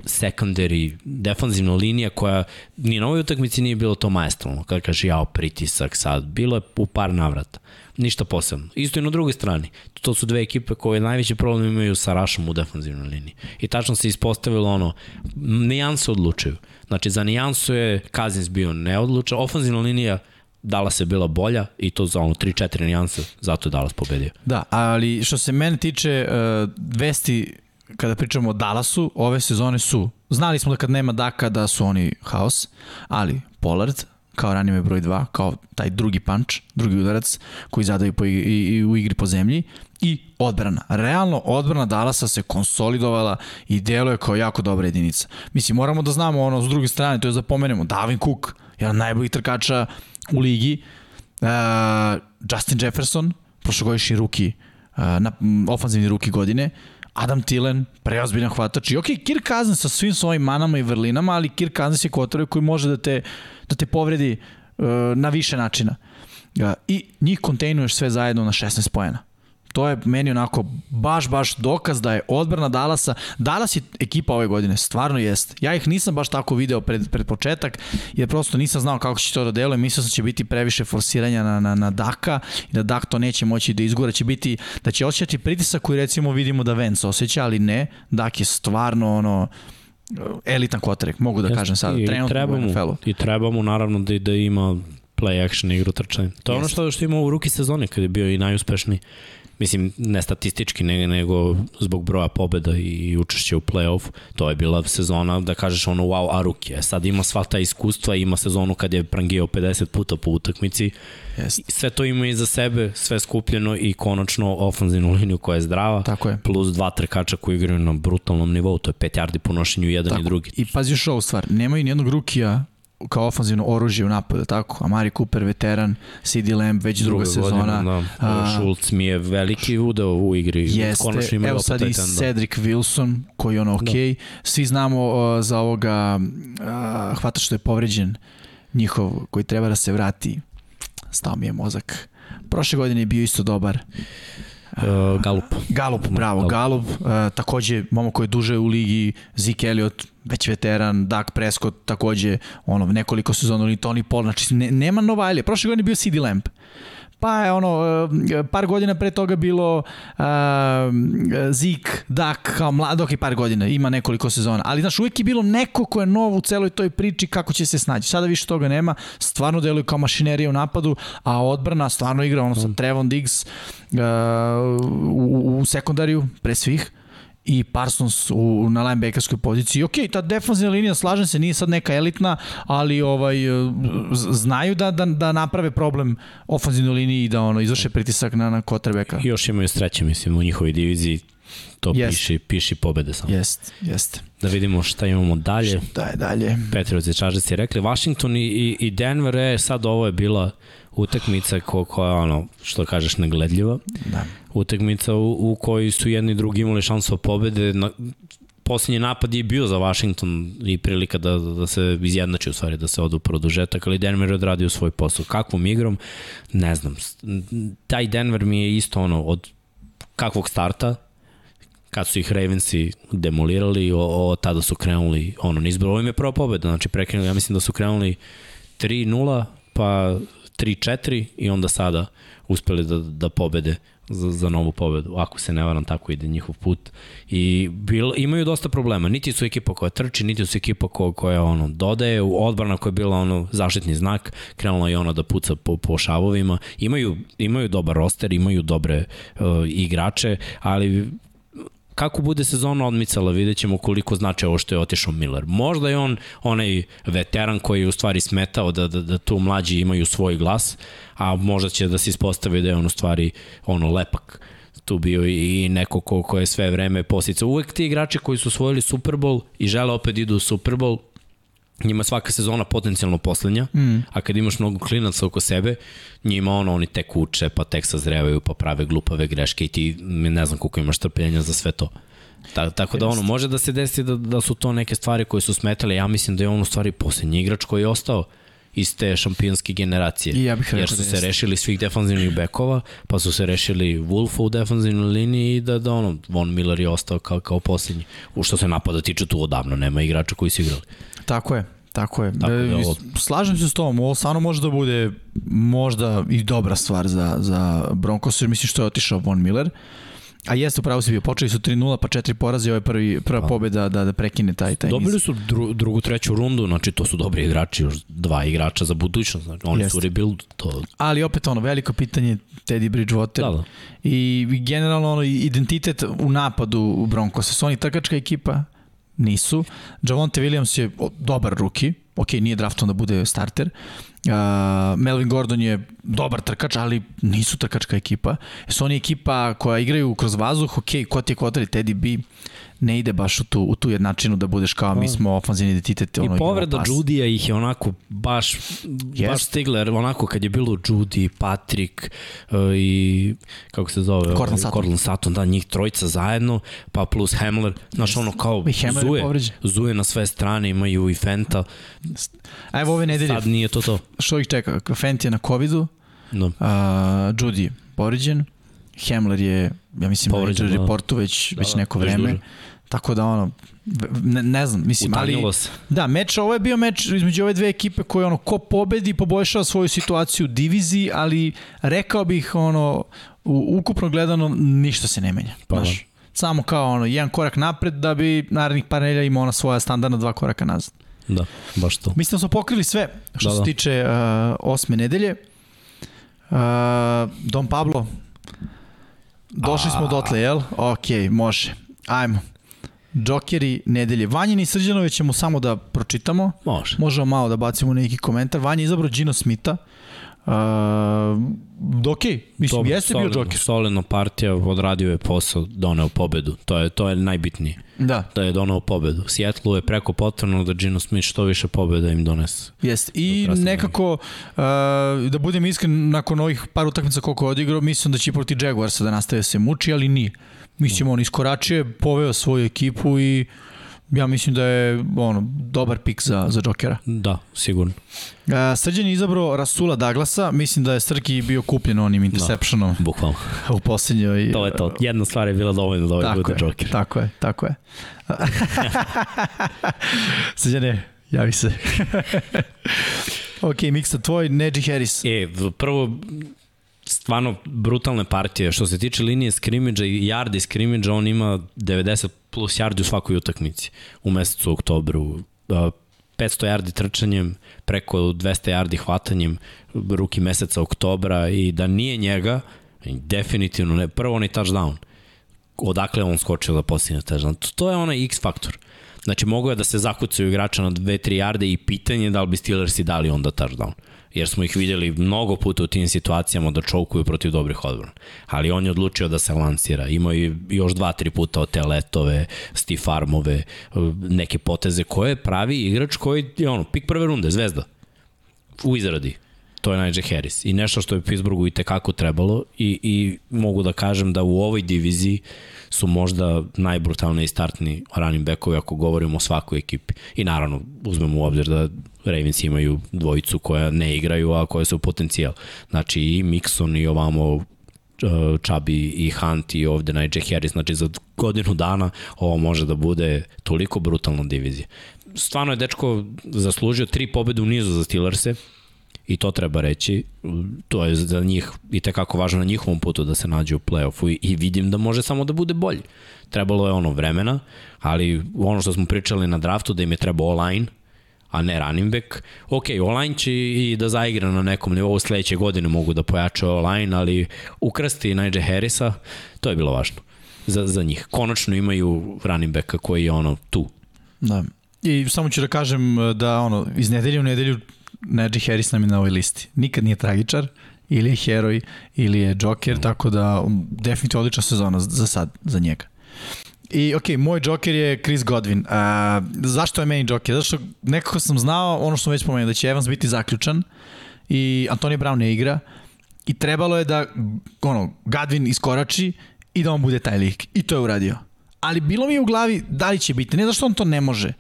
C: secondary, defanzivna linija koja ni na ovoj utakmici nije bilo to majestralno. Kada kaže jao pritisak sad, bilo je u par navrata. Ništa posebno. Isto i na drugoj strani. To su dve ekipe koje najveći problem imaju sa Rašom u defanzivnoj liniji. I tačno se ispostavilo ono, nijanse odlučuju. Znači za nijansu je Kazins bio neodlučan, ofanzivna linija Dallas je bila bolja i to za ono 3-4 nijanse, zato je Dallas pobedio.
B: Da, ali što se mene tiče, uh, vesti kada pričamo o Dallasu, ove sezone su, znali smo da kad nema Daka da su oni haos, ali Pollard, kao ranime broj 2, kao taj drugi punch, drugi udarac koji zadaju po, i, i, u igri po zemlji i odbrana. Realno, odbrana Dallasa se konsolidovala i deluje kao jako dobra jedinica. Mislim, moramo da znamo ono s druge strane, to je da pomenemo, Davin Cook, jedan najboljih trkača u ligi, uh, Justin Jefferson, prošlogodišnji ruki, uh, na, ofanzivni ruki godine, Adam Tillen, preozbiljan hvatač. I ok, Kirk Cousins sa svim svojim manama i vrlinama, ali Kirk Cousins je kvotar koji može da te, da te povredi uh, na više načina. Uh, I njih kontejnuješ sve zajedno na 16 pojena to je meni onako baš, baš dokaz da je odbrana Dalasa, Dalas je ekipa ove godine, stvarno jeste. Ja ih nisam baš tako video pred, pred početak, jer prosto nisam znao kako će to da deluje, mislio sam da će biti previše forsiranja na, na, na Daka i da Dak to neće moći da izgura, će biti, da će osjećati pritisak koji recimo vidimo da Vance osjeća, ali ne, Dak je stvarno ono, elitan kvotarek, mogu da Jeste, kažem sada, trenutno treba
C: mu, I treba mu naravno da, da ima play action igru trčanja. To je ono što, što ima u ruki sezone kad je bio i najuspešniji. Mislim, ne statistički, nego, nego zbog broja pobeda i učešća u play-off. To je bila sezona, da kažeš ono, wow, Aruki. E sad ima sva ta iskustva, ima sezonu kad je prangio 50 puta po utakmici. Yes. Sve to ima iza sebe, sve skupljeno i konačno ofanzivnu liniju koja je zdrava.
B: Tako je.
C: Plus dva trkača koji igraju na brutalnom nivou. To je 5 yardi po nošenju jedan
B: Tako.
C: i drugi.
B: I pazi još ovu stvar, nemaju nijednog rukija kao ofanzivno oružje u napadu, tako? Amari Cooper, veteran, CD Lamb, već druga, druga sezona.
C: Godina, da. Schultz mi je veliki udeo u igri.
B: Jeste, evo sad i Cedric Wilson, koji je ono ok. Da. Svi znamo uh, za ovoga uh, hvata što je povređen njihov, koji treba da se vrati. Stao mi je mozak. Prošle godine je bio isto dobar.
C: Uh, Galup.
B: Galup, bravo, Galup. Galup uh, takođe, momo koji je duže u ligi, Zeke Elliot, već veteran, Dak Prescott takođe, ono, nekoliko sezona, ili Tony Paul, znači ne, nema Novajlije. Prošle godine je bio CD Lamp. Pa je ono, e, par godina pre toga bilo uh, Zik, Dak, kao mlad, ok, par godina, ima nekoliko sezona. Ali, znaš, uvijek je bilo neko ko je nov u celoj toj priči kako će se snaći. Sada više toga nema, stvarno deluju kao mašinerija u napadu, a odbrana stvarno igra ono sa mm. Trevon Diggs uh, u, u sekundariju, pre svih i Parsons u, na linebackerskoj poziciji. Ok, ta defanzivna linija, slažem se, nije sad neka elitna, ali ovaj znaju da, da, da naprave problem ofanzivnoj liniji i da ono izvrše pritisak na, na quarterbacka.
C: I još imaju sreće, mislim, u njihovoj diviziji to jest. piši, piši pobede samo.
B: Jest, jest.
C: Da vidimo šta imamo dalje.
B: Šta je dalje?
C: Petrovic i Chargers je rekli, Washington i, i Denver, je, sad ovo je bila utakmica ko, koja je ono, što kažeš, negledljiva. Da. Utakmica u, u kojoj su jedni i drugi imali šansu o pobede. Na, posljednji napad je bio za Washington i prilika da, da se izjednači u stvari, da se odu u produžetak, ali Denver je odradio svoj posao. Kakvom igrom? Ne znam. Taj Denver mi je isto ono, od kakvog starta, kad su ih Ravensi demolirali, o, o, tada su krenuli ono, nizbro. Ovo im je prva pobeda, znači prekrenuli, ja mislim da su krenuli 3-0, pa 3-4 i onda sada uspeli da, da pobede za, za novu pobedu. Ako se ne varam, tako ide njihov put. I bil, imaju dosta problema. Niti su ekipa koja trči, niti su ekipa koja, koja ono, dodaje. Odbrana koja je bila ono, zaštitni znak, krenula je ona da puca po, po šavovima. Imaju, imaju dobar roster, imaju dobre uh, igrače, ali kako bude sezona odmicala, vidjet ćemo koliko znači ovo što je otišao Miller. Možda je on onaj veteran koji je u stvari smetao da, da, da tu mlađi imaju svoj glas, a možda će da se ispostavi da je on u stvari ono lepak tu bio i neko ko, ko je sve vreme posica. Uvek ti igrači koji su osvojili Super Bowl i žele opet idu u Super Bowl, njima svaka sezona potencijalno poslednja, mm. a kad imaš mnogo klinaca oko sebe, njima ono, oni tek uče, pa tek sazrevaju, pa prave glupave greške i ti ne znam koliko imaš trpljenja za sve to. Ta, tako da ono, može da se desi da, da su to neke stvari koje su smetale, ja mislim da je on u stvari poslednji igrač koji je ostao iz te šampionske generacije.
B: I ja bih
C: Jer su da se rešili svih defanzivnih bekova, pa su se rešili Wolfa u defanzivnoj liniji i da, da ono, Von Miller je ostao kao, kao posljednji. U što se napada tiče tu odavno, nema igrača koji su igrali.
B: Tako je. Tako je. Tako da, ovo... Slažem se s tom, ovo stvarno može da bude možda i dobra stvar za, za Broncos, jer mislim što je otišao Von Miller. A jeste, upravo si bio, počeli su 3-0, pa 4 poraze, ovo je prvi, prva pa. pobjeda da, da prekine taj, taj
C: Dobili su dru, drugu, treću rundu, znači to su dobri igrači, još dva igrača za budućnost, znači oni jeste. su rebuild. To...
B: Ali opet ono, veliko pitanje Teddy Bridgewater da, da. i generalno ono, identitet u napadu u Broncosa, su oni trkačka ekipa, nisu. Javonte Williams je dobar ruki, ok, nije draftom da bude starter. Uh, Melvin Gordon je dobar trkač, ali nisu trkačka ekipa. Su oni ekipa koja igraju kroz vazduh, ok, ko ti je kvotari, Teddy B, ne ide baš u tu, u tu jednačinu da budeš kao mi da. smo ofanzivni identitet.
C: Ono, I povreda Judija ih je onako baš, yes. baš stigler, onako kad je bilo Judy, Patrick uh, i kako se zove?
B: Cortland ovaj, Sutton.
C: Cortland Sutton, da, njih trojica zajedno, pa plus Hamler, znaš ono kao zuje, zuje na sve strane, imaju i Fenta.
B: A evo ove nedelje.
C: Sad nije to to.
B: Što ih čeka? Fent je na COVID-u, no. Da. uh, Judy povređen, Hamler je, ja mislim, Povređen, na da. reportu već, da, već da, neko vreme. Duže. Tako da ono, ne, ne znam, mislim,
C: Utanjilo
B: ali...
C: Se.
B: Da, meč, ovo je bio meč između ove dve ekipe koje ono, ko pobedi poboljšava svoju situaciju u diviziji, ali rekao bih ono, u, ukupno gledano ništa se ne menja. Pa, znaš, da. Samo kao ono, jedan korak napred da bi narednih par nedelja imao ona svoja standardna dva koraka nazad.
C: Da, baš to.
B: Mislim da smo pokrili sve što da, se da. tiče uh, osme nedelje. Uh, Don Pablo, Došli smo dotle, jel? Ok, može. Ajmo. Džokeri nedelje. Vanjini i Srđanove ćemo samo da pročitamo.
C: Može.
B: Možemo malo da bacimo neki komentar. Vanja izabrao Gino Smitha. Uh, ok, mislim, Dobar, jeste solidno, bio Joker.
C: Solidno partija, odradio je posao, doneo pobedu. To je, to je najbitnije.
B: Da.
C: Da je doneo pobedu. Seattle je preko potrebno da Gino Smith što više pobeda im donese.
B: Jeste. I nekako, uh, da budem iskren, nakon ovih par utakmica koliko je odigrao, mislim da će proti Jaguarsa da nastave se muči, ali nije. Mislim, on iskoračuje, poveo svoju ekipu i ja mislim da je ono, dobar pik za, za Jokera.
C: Da, sigurno.
B: Uh, Srđan je izabrao Rasula Daglasa, mislim da je Srki bio kupljen onim da, interceptionom.
C: Da, bukvalno.
B: U poslednjoj...
C: To je to. Jedna stvar je bila dovoljna da ovaj bude Joker.
B: Tako je, tako je. Srđane, javi se. ok, Miksa, tvoj, Neji Harris.
C: E, prvo, stvarno brutalne partije. Što se tiče linije skrimidža i yardi skrimidža, on ima 90 plus yardi u svakoj utakmici u mesecu oktobru. 500 yardi trčanjem, preko 200 yardi hvatanjem ruki meseca oktobra i da nije njega, definitivno ne, prvo onaj touchdown. Odakle on skočio da postigne touchdown? To je onaj X faktor. Znači, mogo je da se zakucaju igrača na 2-3 yarde i pitanje da li bi Steelersi dali onda touchdown jer smo ih videli mnogo puta u tim situacijama da čovkuju protiv dobrih odbrana. Ali on je odlučio da se lansira. Imao je još dva, tri puta od te letove, stiff armove, neke poteze koje pravi igrač koji je ono, pik prve runde, zvezda. U izradi to je Najee Harris. I nešto što je Pittsburghu i tekako trebalo i, i mogu da kažem da u ovoj diviziji su možda najbrutalniji startni running backovi ako govorimo o svakoj ekipi. I naravno uzmemo u obzir da Ravens imaju dvojicu koja ne igraju, a koje su potencijal. Znači i Mixon i ovamo uh, i Hunt i ovde Najee Harris, znači za godinu dana ovo može da bude toliko brutalna divizija. Stvarno je dečko zaslužio tri pobede u nizu za Steelers-e, i to treba reći, to je za njih i tekako važno na njihovom putu da se nađe u play-offu i, i vidim da može samo da bude bolji. Trebalo je ono vremena, ali ono što smo pričali na draftu da im je trebao online, a ne running back. Ok, online će i da zaigra na nekom nivou sledeće godine mogu da pojačaju online, ali ukrsti Najee Harrisa, to je bilo važno za, za njih. Konačno imaju running backa koji je ono tu.
B: Da. I samo ću da kažem da ono, iz nedelje u nedelju Najee Harris nam je na ovoj listi. Nikad nije tragičar, ili je heroj, ili je Joker, tako da um, definitivno odlična sezona za sad, za njega. I ok, moj Joker je Chris Godwin. A, zašto je meni Joker? Zašto nekako sam znao ono što sam već pomenuo, da će Evans biti zaključan i Antonio Brown ne igra i trebalo je da ono, Godwin iskorači i da on bude taj lik. I to je uradio ali bilo mi je u glavi da li će biti, ne zašto on to ne može,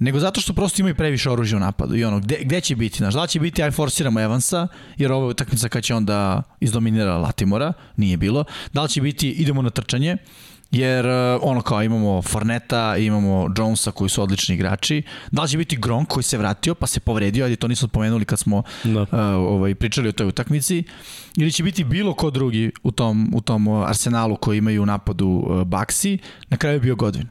B: nego zato što prosto imaju previše oružja u napadu i ono, gde, gde će biti, znaš, da li će biti aj forsiramo Evansa, jer ovo je utakmica kad će onda izdominira Latimora, nije bilo, da li će biti idemo na trčanje, jer uh, ono kao imamo Forneta, imamo Jonesa koji su odlični igrači. Da li će biti Gronk koji se vratio pa se povredio, ali to nismo spomenuli kad smo da. uh, ovaj, pričali o toj utakmici. Ili će biti bilo ko drugi u tom, u tom arsenalu koji imaju u napadu uh, Baxi. Na kraju je bio Godwin.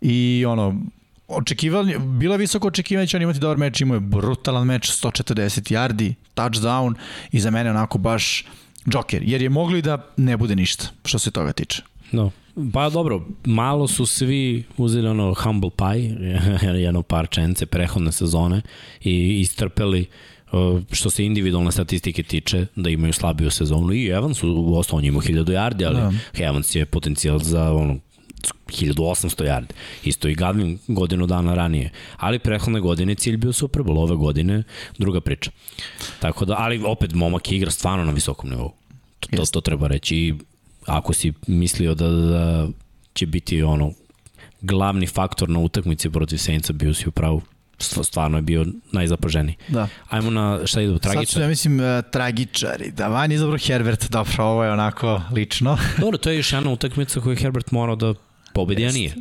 B: I ono, očekivali, bilo je visoko očekivanje da će on imati dobar meč, imao je brutalan meč, 140 yardi, touchdown i za mene onako baš Joker, jer je moglo i da ne bude ništa što se toga tiče.
C: No. Pa dobro, malo su svi uzeli ono humble pie, jedno parčence prehodne sezone i istrpeli što se individualne statistike tiče, da imaju slabiju sezonu i Evans u osnovu njima 1000 yardi, ali da. Evans je potencijal za ono 1800 yardi. Isto i Gadvin godinu dana ranije. Ali prethodne godine cilj bio Super Bowl, ove godine druga priča. Tako da, ali opet momak igra stvarno na visokom nivou. To, to, to treba reći. I ako si mislio da, da će biti ono glavni faktor na utakmici protiv Saintsa, bio si u pravu stvarno je bio najzapaženiji.
B: Da.
C: Ajmo na šta idu, tragičar?
B: Sad su, ja mislim, uh, tragičari. Da, van izabro Herbert, dobro, ovo je onako lično.
C: dobro, to je još jedna utakmica koju Herbert morao da pobedi, a nije.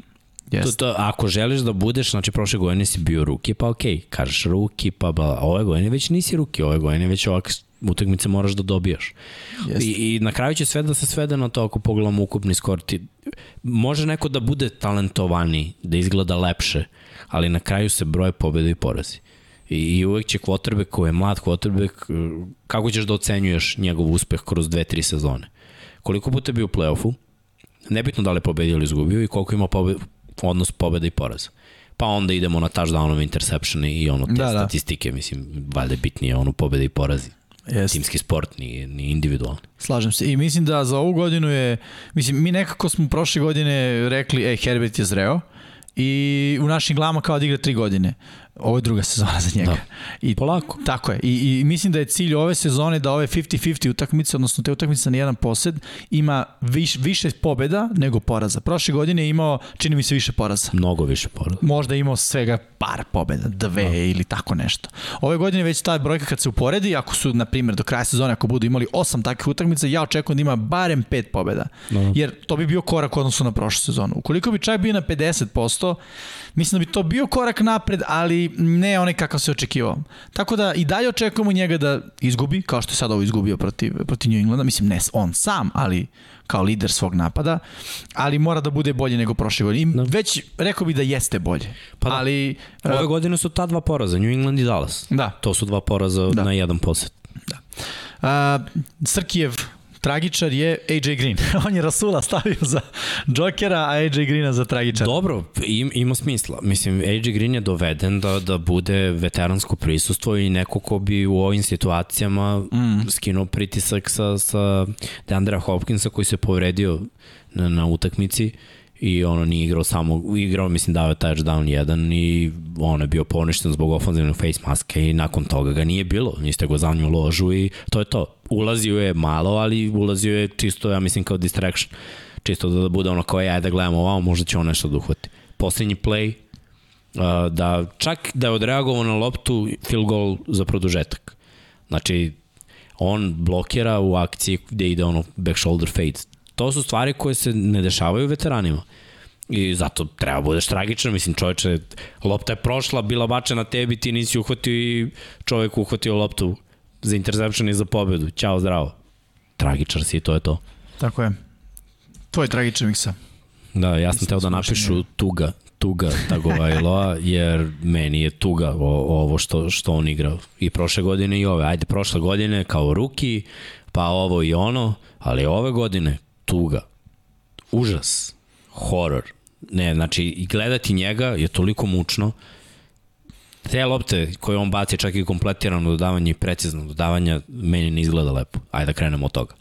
C: Yes. To, to, ako želiš da budeš, znači prošle godine si bio ruki, pa okej, okay, kažeš ruki, pa ba, ove godine već nisi ruki, ove godine već ovak utakmice moraš da dobijaš. Yes. I, I na kraju će sve da se svede na to ako pogledamo ukupni skor. Ti, može neko da bude talentovani, da izgleda lepše, ali na kraju se broje pobjede i porazi. I, i uvek će quarterback koji je mlad quarterback, kako ćeš da ocenjuješ njegov uspeh kroz dve, tri sezone? Koliko puta je bio u playoffu, nebitno da li je pobedio ili izgubio i koliko ima pobed, odnos pobeda i poraza. Pa onda idemo na touchdownove interception i ono te da, da. statistike, da. mislim, valjda bitnije ono pobeda i porazi. Jest. Timski sport, ni, ni individualni.
B: Slažem se. I mislim da za ovu godinu je, mislim, mi nekako smo prošle godine rekli, e, Herbert je zreo i u našim glavama kao da igra tri godine. Ovo je druga sezona za njega. Da.
C: I, Polako.
B: Tako je. I, I mislim da je cilj ove sezone da ove 50-50 utakmice, odnosno te utakmice na jedan posed, ima viš, više pobeda nego poraza. Prošle godine je imao, čini mi se, više poraza.
C: Mnogo više poraza.
B: Možda je imao svega par pobeda, dve da. ili tako nešto. Ove godine već ta brojka kad se uporedi, ako su, na primjer, do kraja sezone, ako budu imali osam takvih utakmica, ja očekujem da ima barem pet pobeda. Da. Jer to bi bio korak odnosno na prošlu sezonu. Ukoliko bi čak bio na 50%, mislim da bi to bio korak napred, ali ne onaj kakav se očekivao. Tako da i dalje očekujemo njega da izgubi, kao što je sad ovo izgubio protiv, protiv New Englanda, mislim ne on sam, ali kao lider svog napada, ali mora da bude bolje nego prošle godine. I da. već rekao bi da jeste bolje.
C: Pa da.
B: ali,
C: Ove uh, godine su ta dva poraza, New England i Dallas.
B: Da.
C: To su dva poraza da. na jedan posjet.
B: Da. Uh, Srkijev tragičar je AJ Green. On je Rasula stavio za Jokera, a AJ Greena za tragičara.
C: Dobro, im, ima smisla. Mislim, AJ Green je doveden da, da bude veteransko prisustvo i neko ko bi u ovim situacijama mm. skinuo pritisak sa, sa Deandra Hopkinsa koji se povredio na, na utakmici i ono nije igrao samo, igrao mislim dao je touchdown jedan i on je bio poništen zbog ofanzivnog face maske i nakon toga ga nije bilo, niste go za nju ložu i to je to. Ulazio je malo, ali ulazio je čisto, ja mislim kao distraction, čisto da, da bude ono kao ja da gledamo ovamo, možda će on nešto da uhvati. Poslednji play, uh, da čak da je odreagovao na loptu field goal za produžetak. Znači, on blokira u akciji gde ide ono back shoulder fade to su stvari koje se ne dešavaju veteranima. I zato treba budeš tragičan, mislim čoveče, lopta je prošla, bila bačena tebi, ti nisi uhvatio i čovek uhvatio loptu za interception i za pobedu. Ćao, zdravo. Tragičar si i to je to.
B: Tako je. To je tragičan miksa.
C: Da, ja sam teo da napišu tuga, tuga Tagovailoa, jer meni je tuga o, ovo što, što on igrao. I prošle godine i ove. Ajde, prošle godine kao ruki, pa ovo i ono, ali ove godine tuga, užas, horor. Ne, znači, gledati njega je toliko mučno. Te lopte koje on baci, čak i kompletirano dodavanje i precizno dodavanje, meni ne izgleda lepo. Ajde da krenemo od toga.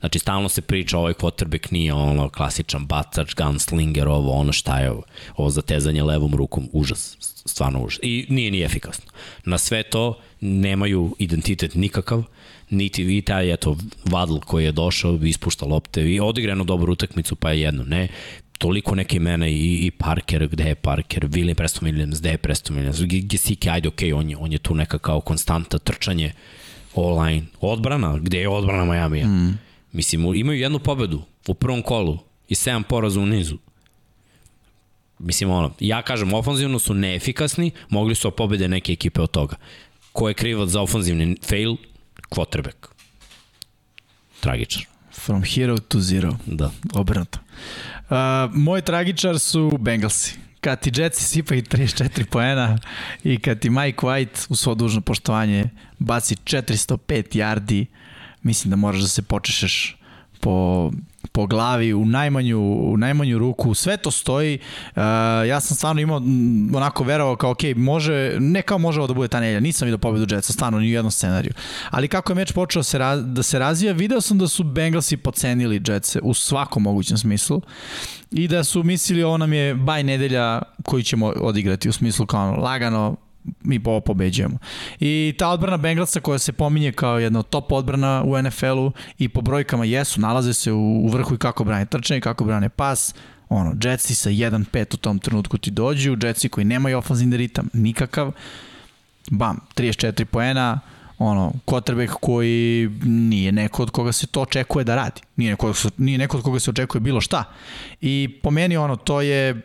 C: Znači, stalno se priča, ovaj quarterback nije ono klasičan bacač, gunslinger, ovo, ono šta je ovo, ovo zatezanje levom rukom, užas, stvarno užas. I nije ni efikasno. Na sve to nemaju identitet nikakav, niti i taj, eto, Vadl koji je došao, ispušta lopte i odigra jednu dobru utakmicu, pa je jedno, ne toliko neke imena i, i Parker, gde je Parker, William Preston Williams, gde je Preston Williams, Gesicki, ajde, okej, okay, on, je, on je tu neka kao konstanta trčanje online. Odbrana, gde je odbrana Miami? Mm. Mislim, imaju jednu pobedu u prvom kolu i 7 poraza u nizu. Mislim, ono, ja kažem, ofanzivno su neefikasni, mogli su pobede neke ekipe od toga. Ko je krivac za ofanzivni fail? Quarterback. Tragičar.
B: From hero to zero.
C: Da.
B: Obrnuto. Uh, moj tragičar su Bengalsi. Kad ti Jetsi sipaju 34 poena i kad ti Mike White u svo dužno poštovanje baci 405 yardi, mislim da moraš da se počešeš po po glavi u najmanju, u najmanju ruku, sve to stoji. Uh, ja sam stvarno imao onako verovao kao, ok, može, ne kao može ovo da bude ta nelja, nisam vidio pobedu Jetsa, stvarno ni u jednom scenariju. Ali kako je meč počeo se raz, da se razvija, video sam da su Bengalsi pocenili Jetsa u svakom mogućem smislu i da su mislili ovo nam je baj nedelja koju ćemo odigrati u smislu kao lagano, mi po pobeđujemo. I ta odbrana Bengalsa koja se pominje kao jedna od top odbrana u NFL-u i po brojkama jesu, nalaze se u, u vrhu i kako brane trčanje, kako brane pas, ono, Jetsi sa 1-5 u tom trenutku ti dođu, Jetsi koji nemaju ofanzivni ritam, nikakav, bam, 34 poena, ono, quarterback koji nije neko od koga se to očekuje da radi. Nije neko, nije neko od koga se očekuje bilo šta. I po meni ono, to je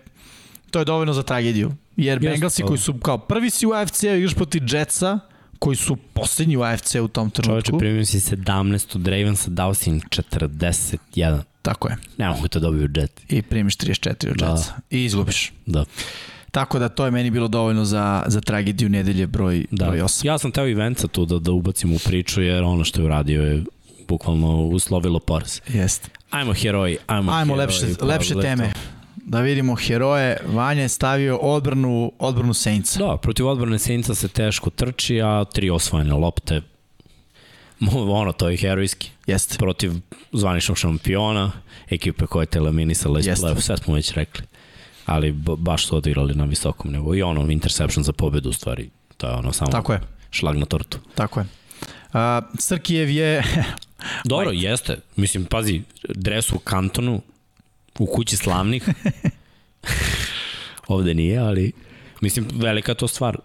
B: to je dovoljno za tragediju. Jer yes, Bengalsi koji su kao prvi si u AFC-u igraš proti Jetsa, koji su poslednji u AFC u tom trenutku.
C: Čovječe, primio si 17 od Ravensa, dao si im 41.
B: Tako je.
C: Ne mogu to dobiju Jet.
B: I primiš 34 od da. Jetsa. I izgubiš.
C: Da.
B: Tako da to je meni bilo dovoljno za, za tragediju nedelje broj, da. broj 8.
C: Ja sam teo i Venca tu da, da ubacim u priču, jer ono što je uradio je bukvalno uslovilo poraz.
B: Jeste.
C: Ajmo heroji, ajmo,
B: ajmo heroji, lepše, pa, lepše teme da vidimo heroje. Vanja je stavio odbranu, odbranu Saintsa.
C: Da, protiv odbrane Saintsa se teško trči, a tri osvojene lopte. Ono, to je herojski.
B: Jeste.
C: Protiv zvaničnog šampiona, ekipe koja je teleminisala iz play sve smo već rekli. Ali baš su odigrali na visokom nivou. I ono, interception za pobedu u stvari. To je ono samo
B: Tako je.
C: šlag na tortu.
B: Tako je. Uh, Srkijev je...
C: Dobro, jeste. Mislim, pazi, dres u kantonu, u kući slavnih. Ovde nije, ali mislim, velika to stvar.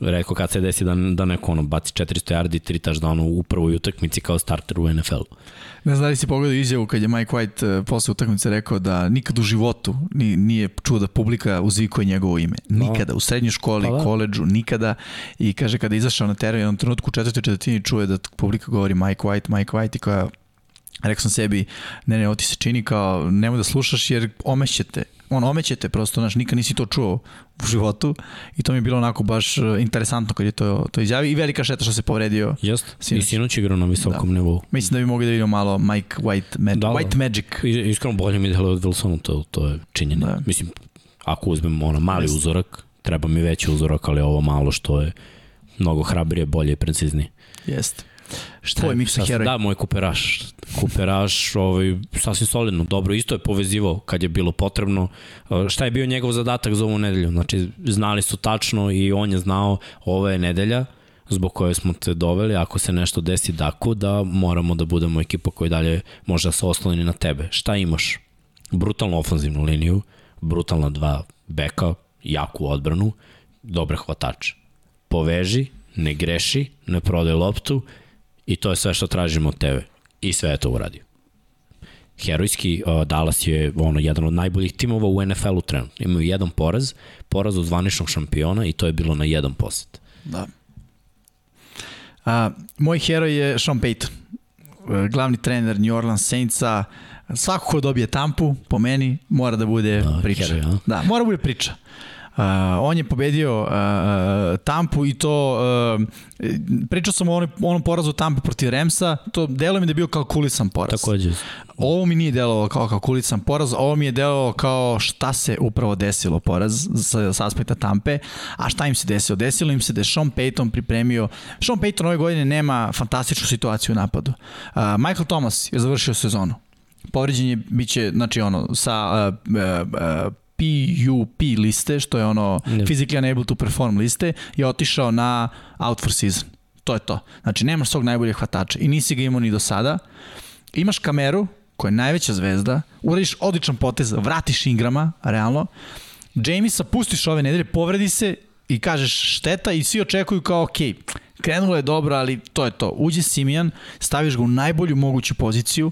C: Rekao kad se desi da, da neko ono, baci 400 yardi i 3 touchdowna u prvoj utakmici kao starter u NFL-u.
B: Ne znam da li si pogledao izjavu kad je Mike White uh, posle utakmice rekao da nikad u životu nije čuo da publika uzvikuje njegovo ime. Da. Nikada. U srednjoj školi, pa da. koleđu, nikada. I kaže kada je izašao na teren, jednom trenutku u četvrtoj četvrtini čuje da publika govori Mike White, Mike White i koja rekao sam sebi, ne, ne, ovo ti se čini kao, nemoj da slušaš jer omećete, on omećete prosto, znaš, nikad nisi to čuo u životu i to mi je bilo onako baš e, interesantno kad je to, to izjavi i velika šteta što se povredio.
C: Jest, sinoć. i sinoć igrao na visokom da. nivou.
B: Mislim da bi mogli da vidimo malo Mike White, Mag da, White Magic.
C: Iskreno bolje mi delo od Wilsonu, to, to je činjenje. Da. Mislim, ako uzmem ono mali Jest. uzorak, treba mi veći uzorak, ali ovo malo što je mnogo hrabrije, bolje i preciznije.
B: Jeste.
C: Šta Tvoj Miksa heroj? Da, moj kuperaš. Kuperaš, ovaj, sasvim solidno, dobro, isto je povezivao kad je bilo potrebno. Šta je bio njegov zadatak za ovu nedelju? Znači, znali su tačno i on je znao ovo je nedelja zbog koje smo te doveli, ako se nešto desi daku, da moramo da budemo ekipa koja dalje može da se osloni na tebe. Šta imaš? Brutalnu ofanzivnu liniju, brutalna dva beka, jaku odbranu, dobre hvatače. Poveži, ne greši, ne prodaj loptu I to je sve što tražimo od tebe. I sve je to uradio. Herojski uh, Dallas je ono jedan od najboljih timova u NFL-u trenutno. Imaju jedan poraz, poraz od zvaničnog šampiona i to je bilo na jedan posjet.
B: Da. A, moj heroj je Sean Payton, uh, glavni trener New Orleans Saintsa. Svako ko dobije tampu, po meni, mora da bude da, priča. Heroj, ja? Da, mora da bude priča. On je pobedio uh, Tampu i to uh, pričao sam o onom, onom porazu Tampe protiv Remsa, to delo mi da je bio kalkulisan poraz.
C: Takođe.
B: Ovo mi nije delovalo kao kalkulisan poraz, ovo mi je delovalo kao šta se upravo desilo poraz sa, sa aspekta Tampe, a šta im se desilo? Desilo im se da je Sean Payton pripremio, Sean Payton ove godine nema fantastičnu situaciju u napadu. Uh, Michael Thomas je završio sezonu. Povređen je, bit će, znači ono, sa uh, uh, PUP liste, što je ono ne. physically unable to perform liste, je otišao na out for season. To je to. Znači, nemaš svog najboljeg hvatača i nisi ga imao ni do sada. Imaš kameru, koja je najveća zvezda, uradiš odličan potez, vratiš Ingrama, realno, Jamisa pustiš ove nedelje, povredi se i kažeš šteta i svi očekuju kao ok, krenulo je dobro, ali to je to. Uđe Simijan, staviš ga u najbolju moguću poziciju,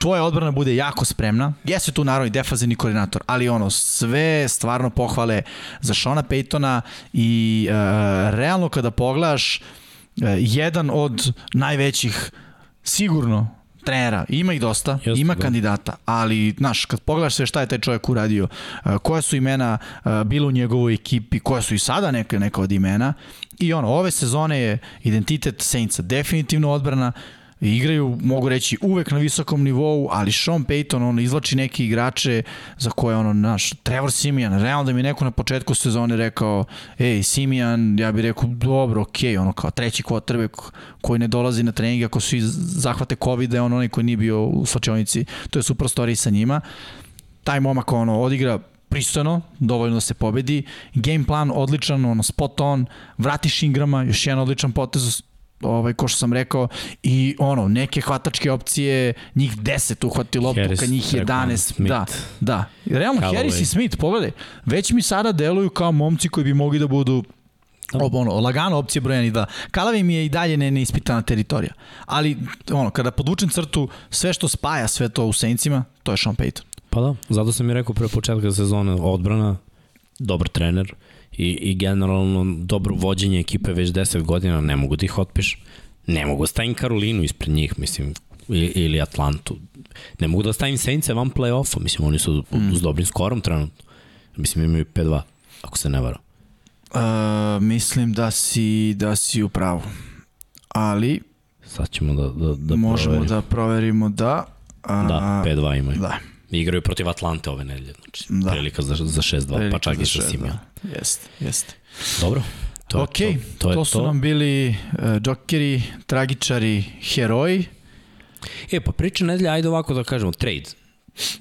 B: tvoja odbrana bude jako spremna. Jeste tu naravno i defazivni koordinator, ali ono, sve stvarno pohvale za Shona Paytona i uh, realno kada pogledaš uh, jedan od najvećih sigurno trenera, ima ih dosta, Just, ima da. kandidata, ali, znaš, kad pogledaš sve šta je taj čovjek uradio, uh, koja su imena uh, bilo u njegovoj ekipi, koja su i sada neka, neka od imena, i ono, ove sezone je identitet Saintsa definitivno odbrana, igraju, mogu reći, uvek na visokom nivou, ali Sean Payton, on izlači neke igrače za koje, ono, naš, Trevor Simijan, realno da mi neko na početku sezone rekao, ej, Simijan, ja bih rekao, dobro, okej, okay, ono, kao treći quarterback koji ne dolazi na trening, ako svi zahvate COVID, je on onaj koji nije bio u slačionici, to je super story sa njima. Taj momak, ono, odigra pristojno, dovoljno da se pobedi. Game plan odličan, ono, spot on, vratiš Ingrama, još jedan odličan potez, ovaj, ko što sam rekao, i ono, neke hvatačke opcije, njih 10 uhvati loptu, kad njih 11, Smith. da, da. Realno, Callaway. Harris i Smith, pogledaj, već mi sada deluju kao momci koji bi mogli da budu Ob, ono, lagano opcije brojani da. Kalavi mi je i dalje ne, neispitana teritorija. Ali, ono, kada podvučem crtu, sve što spaja sve to u Saintsima, to je Sean Payton.
C: Pa da, zato sam i rekao pre početka sezone odbrana, dobar trener, i, i generalno dobro vođenje ekipe već 10 godina, ne mogu da ih otpiš. Ne mogu da stavim Karolinu ispred njih, mislim, ili Atlantu. Ne mogu da stavim Senice van play-offa, mislim, oni su mm. s dobrim skorom trenutno. Mislim, imaju 5-2, ako se ne varam.
B: Uh, mislim da si, da si u pravu. Ali...
C: Sad ćemo da, da, da
B: možemo proverimo. da proverimo da...
C: A, da, 5-2 imaju. Da. Igraju protiv Atlante ove nedelje, znači da. prilika za, za 6-2, pa čak i sa Simija.
B: Da. Jeste, jeste.
C: Dobro,
B: to ok, to, to, to, to su to. nam bili uh, džokeri, tragičari, heroji.
C: E, pa priča nedelje, ajde ovako da kažemo, trade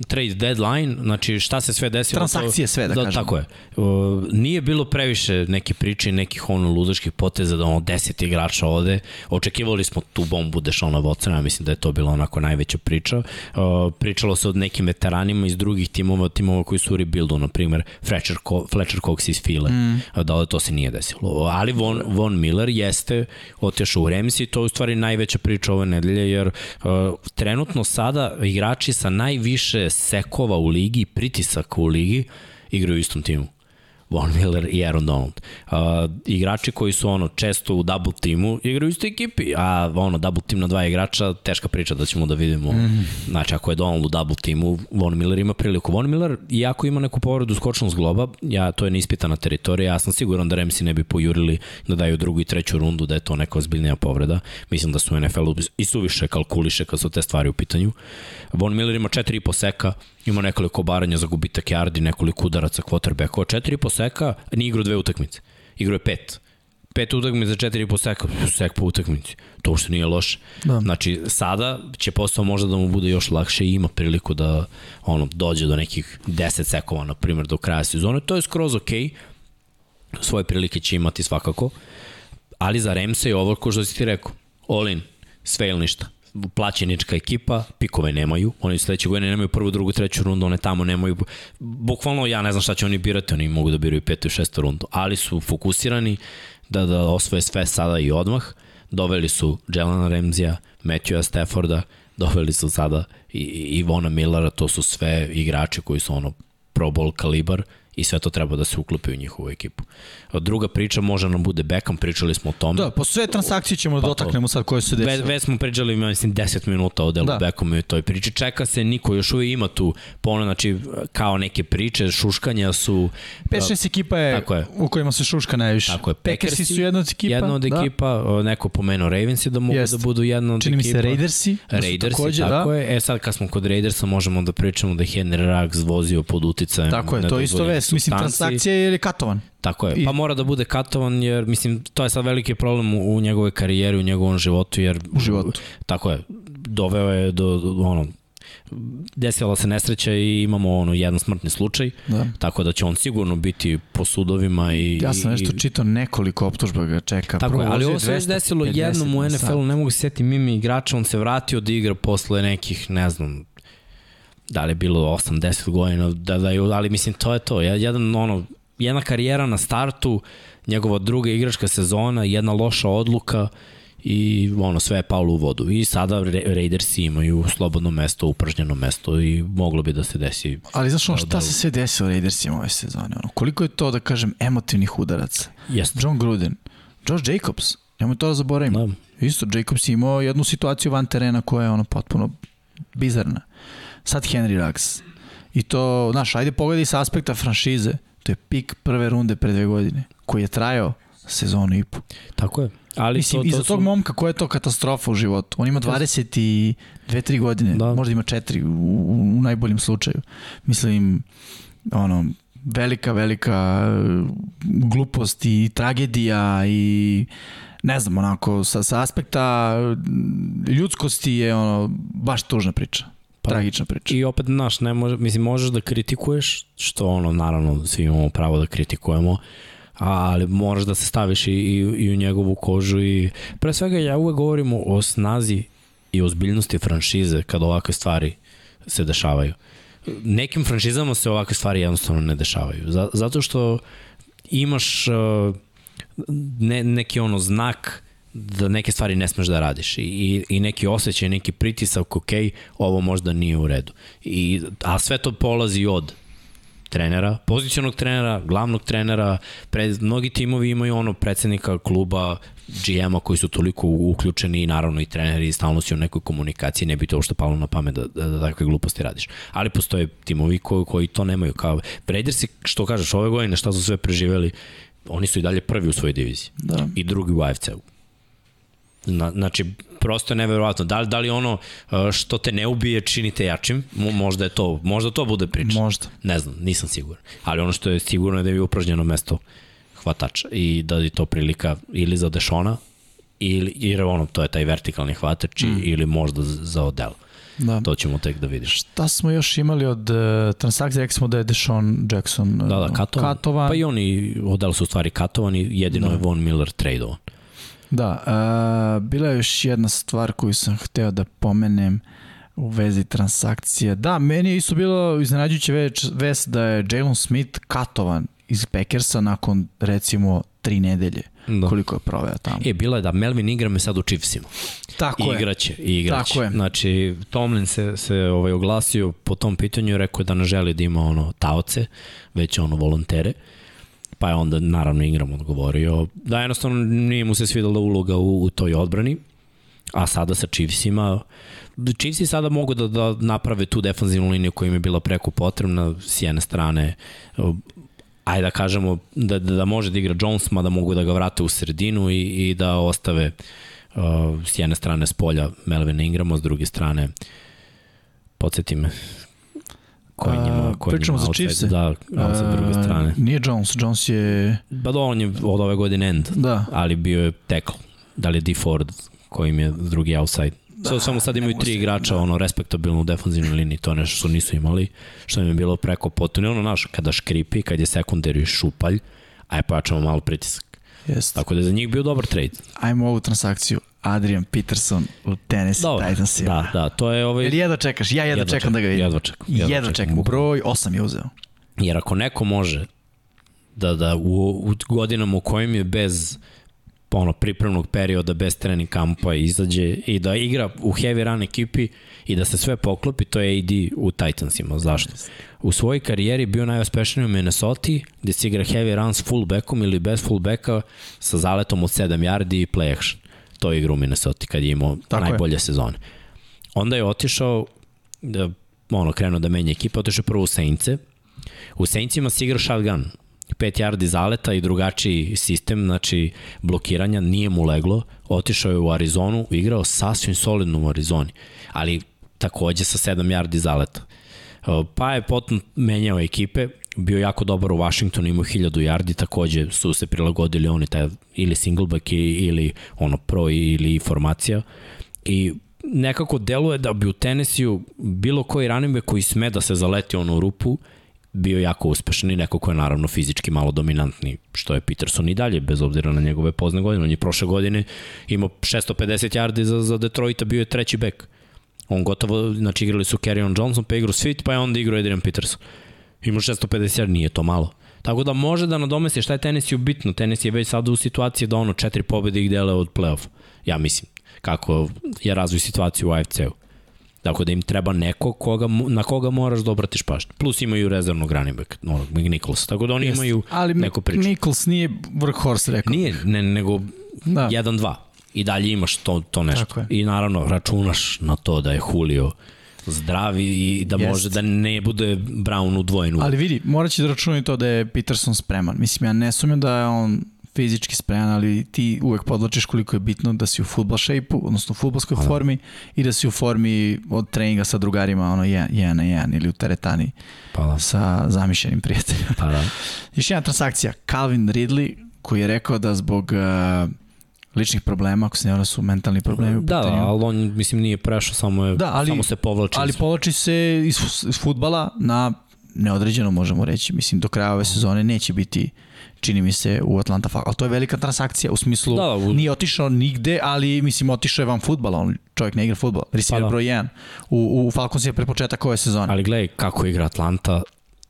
C: trade deadline, znači šta se sve desilo.
B: Transakcije sve, da, da kažem.
C: Tako je. Uh, nije bilo previše neke priče, nekih ono ludačkih poteza da ono 10 igrača ode. Očekivali smo tu bombu Dešona Vocena, mislim da je to bila onako najveća priča. Uh, pričalo se od nekim veteranima iz drugih timova, timova koji su u rebuildu, na primer Fletcher, Ko Fletcher Cox iz File, mm. da to se nije desilo. Ali Von, Von Miller jeste otešao u Remsi i to je u stvari najveća priča ove nedelje, jer uh, trenutno sada igrači sa najviše više sekova u ligi, pritisaka u ligi, igraju u istom timu. Von Miller i Aaron Donald. Uh, igrači koji su ono često u double timu igraju u istoj ekipi, a ono double tim na dva igrača, teška priča da ćemo da vidimo. Mm. Znači, ako je Donald u double timu, Von Miller ima priliku. Von Miller, iako ima neku povredu skočnog zgloba, ja, to je neispitana teritorija, ja sam siguran da Remsi ne bi pojurili da daju drugu i treću rundu, da je to neka ozbiljnija povreda. Mislim da su NFL-u i suviše kalkuliše kad su te stvari u pitanju. Von Miller ima 4,5 seka, ima nekoliko obaranja za gubitak yardi, nekoliko udaraca quarterbackova, 4,5 seka, nije igrao dve utakmice. Igrao je pet. Pet utakmice za 4,5 seka, sek po utakmici. To uopšte nije loše. Da. Znači, sada će posao možda da mu bude još lakše i ima priliku da ono, dođe do nekih 10 sekova, na primjer, do kraja sezone. To je skroz okej. Okay. Svoje prilike će imati svakako. Ali za Remse je ovo, ko što si ti rekao, all in, sve ili ništa plaćenička ekipa, pikove nemaju, oni sledeće godine nemaju prvu, drugu, treću rundu, one tamo nemaju, bukvalno ja ne znam šta će oni birati, oni mogu da biraju petu i šestu rundu, ali su fokusirani da, da osvoje sve sada i odmah, doveli su Jelena Remzija, Matthewa Stafforda, doveli su sada i Ivona Millera, to su sve igrači koji su ono pro bowl kalibar i sve to treba da se uklopi u njihovu ekipu. Druga priča može nam bude Beckham, pričali smo o tome.
B: Da, po sve transakcije ćemo da pa dotaknemo sad koje su desile.
C: Već ve smo pričali, mislim, 10 minuta o delu da. Beckhamu i toj priči. Čeka se, niko još uvijek ima tu ponovno, znači, kao neke priče, šuškanja su...
B: 5-6 ekipa je, je u kojima se šuška najviše.
C: Tako je.
B: Packersi su jedna od ekipa.
C: Jedna od da. ekipa, neko pomenuo Ravensi da mogu Jest. da budu jedna od
B: Čini
C: ekipa.
B: Čini mi se Raidersi.
C: Da Raidersi, takođe, tako da. je. E sad kad smo kod Raidersa možemo da pričamo da je Henry Ruggs vozio pod uticajem.
B: Tako je, to isto ves. Mislim, transakcija je katovan.
C: Tako je, pa mora da bude katovan jer, mislim, to je sad veliki problem u, u njegovoj karijeri, u njegovom životu, jer...
B: U životu.
C: Tako je, doveo je do, do ono, desila se nesreća i imamo ono jedan smrtni slučaj, da. tako da će on sigurno biti po sudovima i...
B: Ja sam nešto čitao, nekoliko optužba ga čeka.
C: Tako je, ali ovo se već desilo jednom u NFL-u, ne mogu se setiti mimi igrača, on se vratio da igra posle nekih, ne znam, da li je bilo 8-10 godina, da, da, ali mislim to je to, jedan ono, jedna karijera na startu, njegova druga igračka sezona, jedna loša odluka i ono sve je palo u vodu. I sada Raidersi imaju slobodno mesto, upražnjeno mesto i moglo bi da se desi.
B: Ali znaš ono šta da... se sve desilo Raidersima ove sezone? Ono, koliko je to, da kažem, emotivnih udaraca?
C: Jest.
B: John Gruden, Josh Jacobs, nemoj to da zaboravim. Da. Isto, Jacobs imao jednu situaciju van terena koja je ono potpuno bizarna. Sad Henry Ruggs. I to, znaš, ajde pogledaj sa aspekta franšize To je pik prve runde pre dve godine, koji je trajao sezonu i po.
C: Tako je. Ali
B: Mislim, to, to iza tog su... momka koja je to katastrofa u životu. On ima 22 3 godine, da. možda ima 4 u, u, u najboljem slučaju. Mislim, ono, velika, velika glupost i tragedija i ne znam, onako, sa, sa aspekta ljudskosti je ono, baš tužna priča. Pa, tragična priča.
C: I opet, znaš, ne može, mislim, možeš da kritikuješ, što ono, naravno, svi imamo pravo da kritikujemo, ali moraš da se staviš i, i, i u njegovu kožu i pre svega ja uvek govorim o snazi i ozbiljnosti franšize kada ovakve stvari se dešavaju. Nekim franšizama se ovakve stvari jednostavno ne dešavaju. Zato što imaš uh, ne, neki ono znak da neke stvari ne smeš da radiš i, i neki osjećaj, neki pritisak, ok, ovo možda nije u redu. I, a sve to polazi od trenera, pozicionog trenera, glavnog trenera, pred, mnogi timovi imaju ono predsednika kluba, GM-a koji su toliko uključeni i naravno i treneri i stalno si u nekoj komunikaciji, ne bi to uopšte palo na pamet da, da, da takve gluposti radiš. Ali postoje timovi koji, koji to nemaju. Kao Raidersi, što kažeš, ove godine šta su sve preživeli, oni su i dalje prvi u svojoj diviziji. Da. I drugi u AFC-u. Na, znači, prosto je neverovatno. Da da li ono uh, što te ne ubije čini te jačim? Možda je to, možda to bude priča.
B: Možda.
C: Ne znam, nisam siguran. Ali ono što je sigurno je da je upražnjeno mesto hvatača i da je to prilika ili za Dešona ili, jer ono, to je taj vertikalni hvatač mm. ili možda za Odell. Da. To ćemo tek da vidiš.
B: Šta smo još imali od uh, transakcije? Rekli smo da je Deshaun Jackson uh,
C: da, da, katovan. katovan. Pa i oni, Odell su u stvari katovani, jedino da. je Von Miller tradeovan.
B: Da, uh, bila je još jedna stvar koju sam hteo da pomenem u vezi transakcije. Da, meni je isto bilo iznenađujuće vest da je Jalen Smith katovan iz Packersa nakon recimo tri nedelje da. koliko je proveo tamo.
C: E, bila je da Melvin Ingram je sad u Chiefsima.
B: Tako
C: I igraće, je. I igraće. Tako je. Znači, Tomlin se, se ovaj, oglasio po tom pitanju i rekao da ne želi da ima ono taoce, već ono volontere. Uh, pa je onda naravno Ingram odgovorio da jednostavno nije mu se svidala uloga u, u toj odbrani, a sada sa Chiefsima Chiefsi sada mogu da, da naprave tu defanzivnu liniju koja im je bila preko potrebna s jedne strane ajde da kažemo da, da, da može da igra Jones, da mogu da ga vrate u sredinu i, i da ostave uh, s jedne strane s polja Melvin Ingrama, s druge strane podsjeti me Ko je njima, ko
B: Pričamo za Chiefs.
C: Da, ali sa druge strane.
B: Nije Jones, Jones je...
C: Pa da, on je od ove godine end,
B: da.
C: ali bio je tackle. Da li je D. Ford, kojim je drugi outside. Da, so, samo sad imaju tri igrača, da. ono, respektabilnu defensivnu liniju, to nešto što nisu imali, što im je bilo preko potpuno. Ono, naš, kada škripi, kad je sekundari šupalj, aj pojačamo malo pritisak. Jest. Tako da je za njih bio dobar trade.
B: Ajmo ovu transakciju. Adrian Peterson u Tennessee Dobro, Titansima.
C: Da, da, to je ovaj...
B: Ili jedva čekaš? Ja jedva, jedva čekam, čekam da ga vidim.
C: Jedva čekam. Jedva,
B: jedva čekam. čekam. Broj 8 je uzeo.
C: Jer ako neko može da, da u, u godinama u kojim je bez ono pripremnog perioda bez trening kampa izađe i da igra u heavy run ekipi i da se sve poklopi, to je AD u Titansima. Zašto? U svojoj karijeri bio najuspešniji u Minnesota gde se igra heavy run s fullbackom ili bez fullbacka sa zaletom od 7 yardi i play action. To je igra u Minnesota kad je imao Tako najbolje je. sezone. Onda je otišao da ono, krenuo da menja ekipa, otišao prvo u Saintse. U Saintsima se igra shotgun, 5 yardi zaleta i drugačiji sistem, znači blokiranja, nije mu leglo, otišao je u Arizonu, igrao sasvim solidno u Arizoni, ali takođe sa 7 yardi zaleta. Pa je potom menjao ekipe, bio jako dobar u Washingtonu, imao 1000 yardi, takođe su se prilagodili oni taj ili singleback ili ono pro ili formacija i nekako deluje da bi u Tennessee bilo koji back koji sme da se zaleti ono u rupu bio jako uspešan i neko ko je naravno fizički malo dominantni, što je Peterson i dalje, bez obzira na njegove pozne godine. On je prošle godine imao 650 yardi za, za Detroita, bio je treći bek. On gotovo, znači igrali su Carrion Johnson, pa igrao Sweet, pa je onda igrao Adrian Peterson. Imao 650 yardi, nije to malo. Tako da može da nadomesti šta je tenis je bitno. Tenis je već sada u situaciji da ono četiri pobjede ih dele od playoff. Ja mislim, kako je razvoj situacije u AFC-u. Dakle, da im treba neko koga, na koga moraš da obratiš pažnju. Plus imaju rezervnog running back, no, Nichols. Tako da oni Jest, imaju ali neku priču.
B: Ali Nichols nije workhorse, rekao.
C: Nije, ne, nego da. 1-2. I dalje imaš to, to nešto. I naravno, računaš na to da je Julio zdravi i da Jest. može da ne bude Brown u dvojenu.
B: Ali vidi, morat će da računati to da je Peterson spreman. Mislim, ja ne sumnjam da je on fizički spreman, ali ti uvek podlačiš koliko je bitno da si u futbol shape-u, odnosno u futbolskoj da. formi i da si u formi od treninga sa drugarima, ono, jedan, jedan na jedan ili u teretani pa da. sa zamišljenim prijateljima. Pa da. Još jedna transakcija, Calvin Ridley, koji je rekao da zbog uh, ličnih problema, ako se ne su mentalni problemi.
C: Da, da, ali on, mislim, nije prešao, samo, je, da, ali, samo se povlači.
B: Ali povlači se iz, iz futbala na neodređeno, možemo reći. Mislim, do kraja ove sezone neće biti čini mi se u Atlanta Falcons. Ali to je velika transakcija u smislu da, u... nije otišao nigde, ali mislim otišao je van futbala, on čovjek ne igra futbol. Receiver pa da. broj 1 u, u Falcons je pre početak ove sezone.
C: Ali gledaj kako igra Atlanta,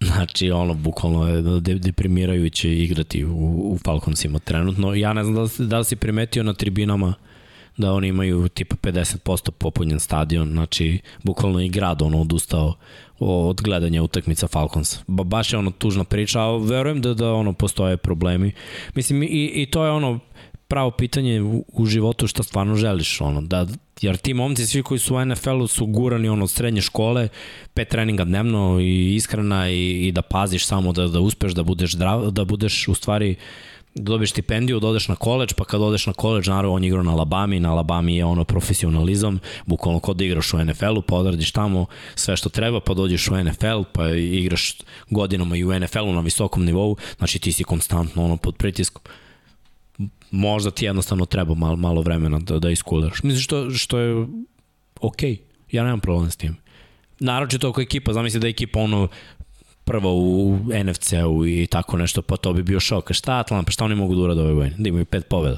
C: Znači, ono, bukvalno je deprimirajuće igrati u, u Falconsima trenutno. Ja ne znam da li, da li si primetio na tribinama da oni imaju tipa 50% popunjen stadion, znači bukvalno i grad ono odustao od gledanja utakmica Falcons. Ba, baš je ono tužna priča, a verujem da, da ono postoje problemi. Mislim, i, i to je ono pravo pitanje u, u životu šta stvarno želiš, ono, da, jer ti momci svi koji su u NFL-u su gurani ono, od srednje škole, pet treninga dnevno i ishrana i, i da paziš samo da, da uspeš da budeš zdrav, da budeš u stvari da dobiješ stipendiju, da odeš na koleđ, pa kad odeš na koleđ, naravno on igra na Alabami, na Alabami je ono profesionalizam, bukvalno kod da igraš u NFL-u, pa odradiš tamo sve što treba, pa dođeš u NFL, pa igraš godinama i u NFL-u na visokom nivou, znači ti si konstantno ono pod pritiskom možda ti jednostavno treba malo, malo vremena da, da iskuliraš. Mislim što, što je okej, okay. ja nemam problem s tim. Naročito ako ekipa, zamisli da je ekipa ono prva u NFC-u i tako nešto, pa to bi bio šok. Šta Atlanta, pa šta oni mogu da urade ove godine? Da imaju pet pobjeda.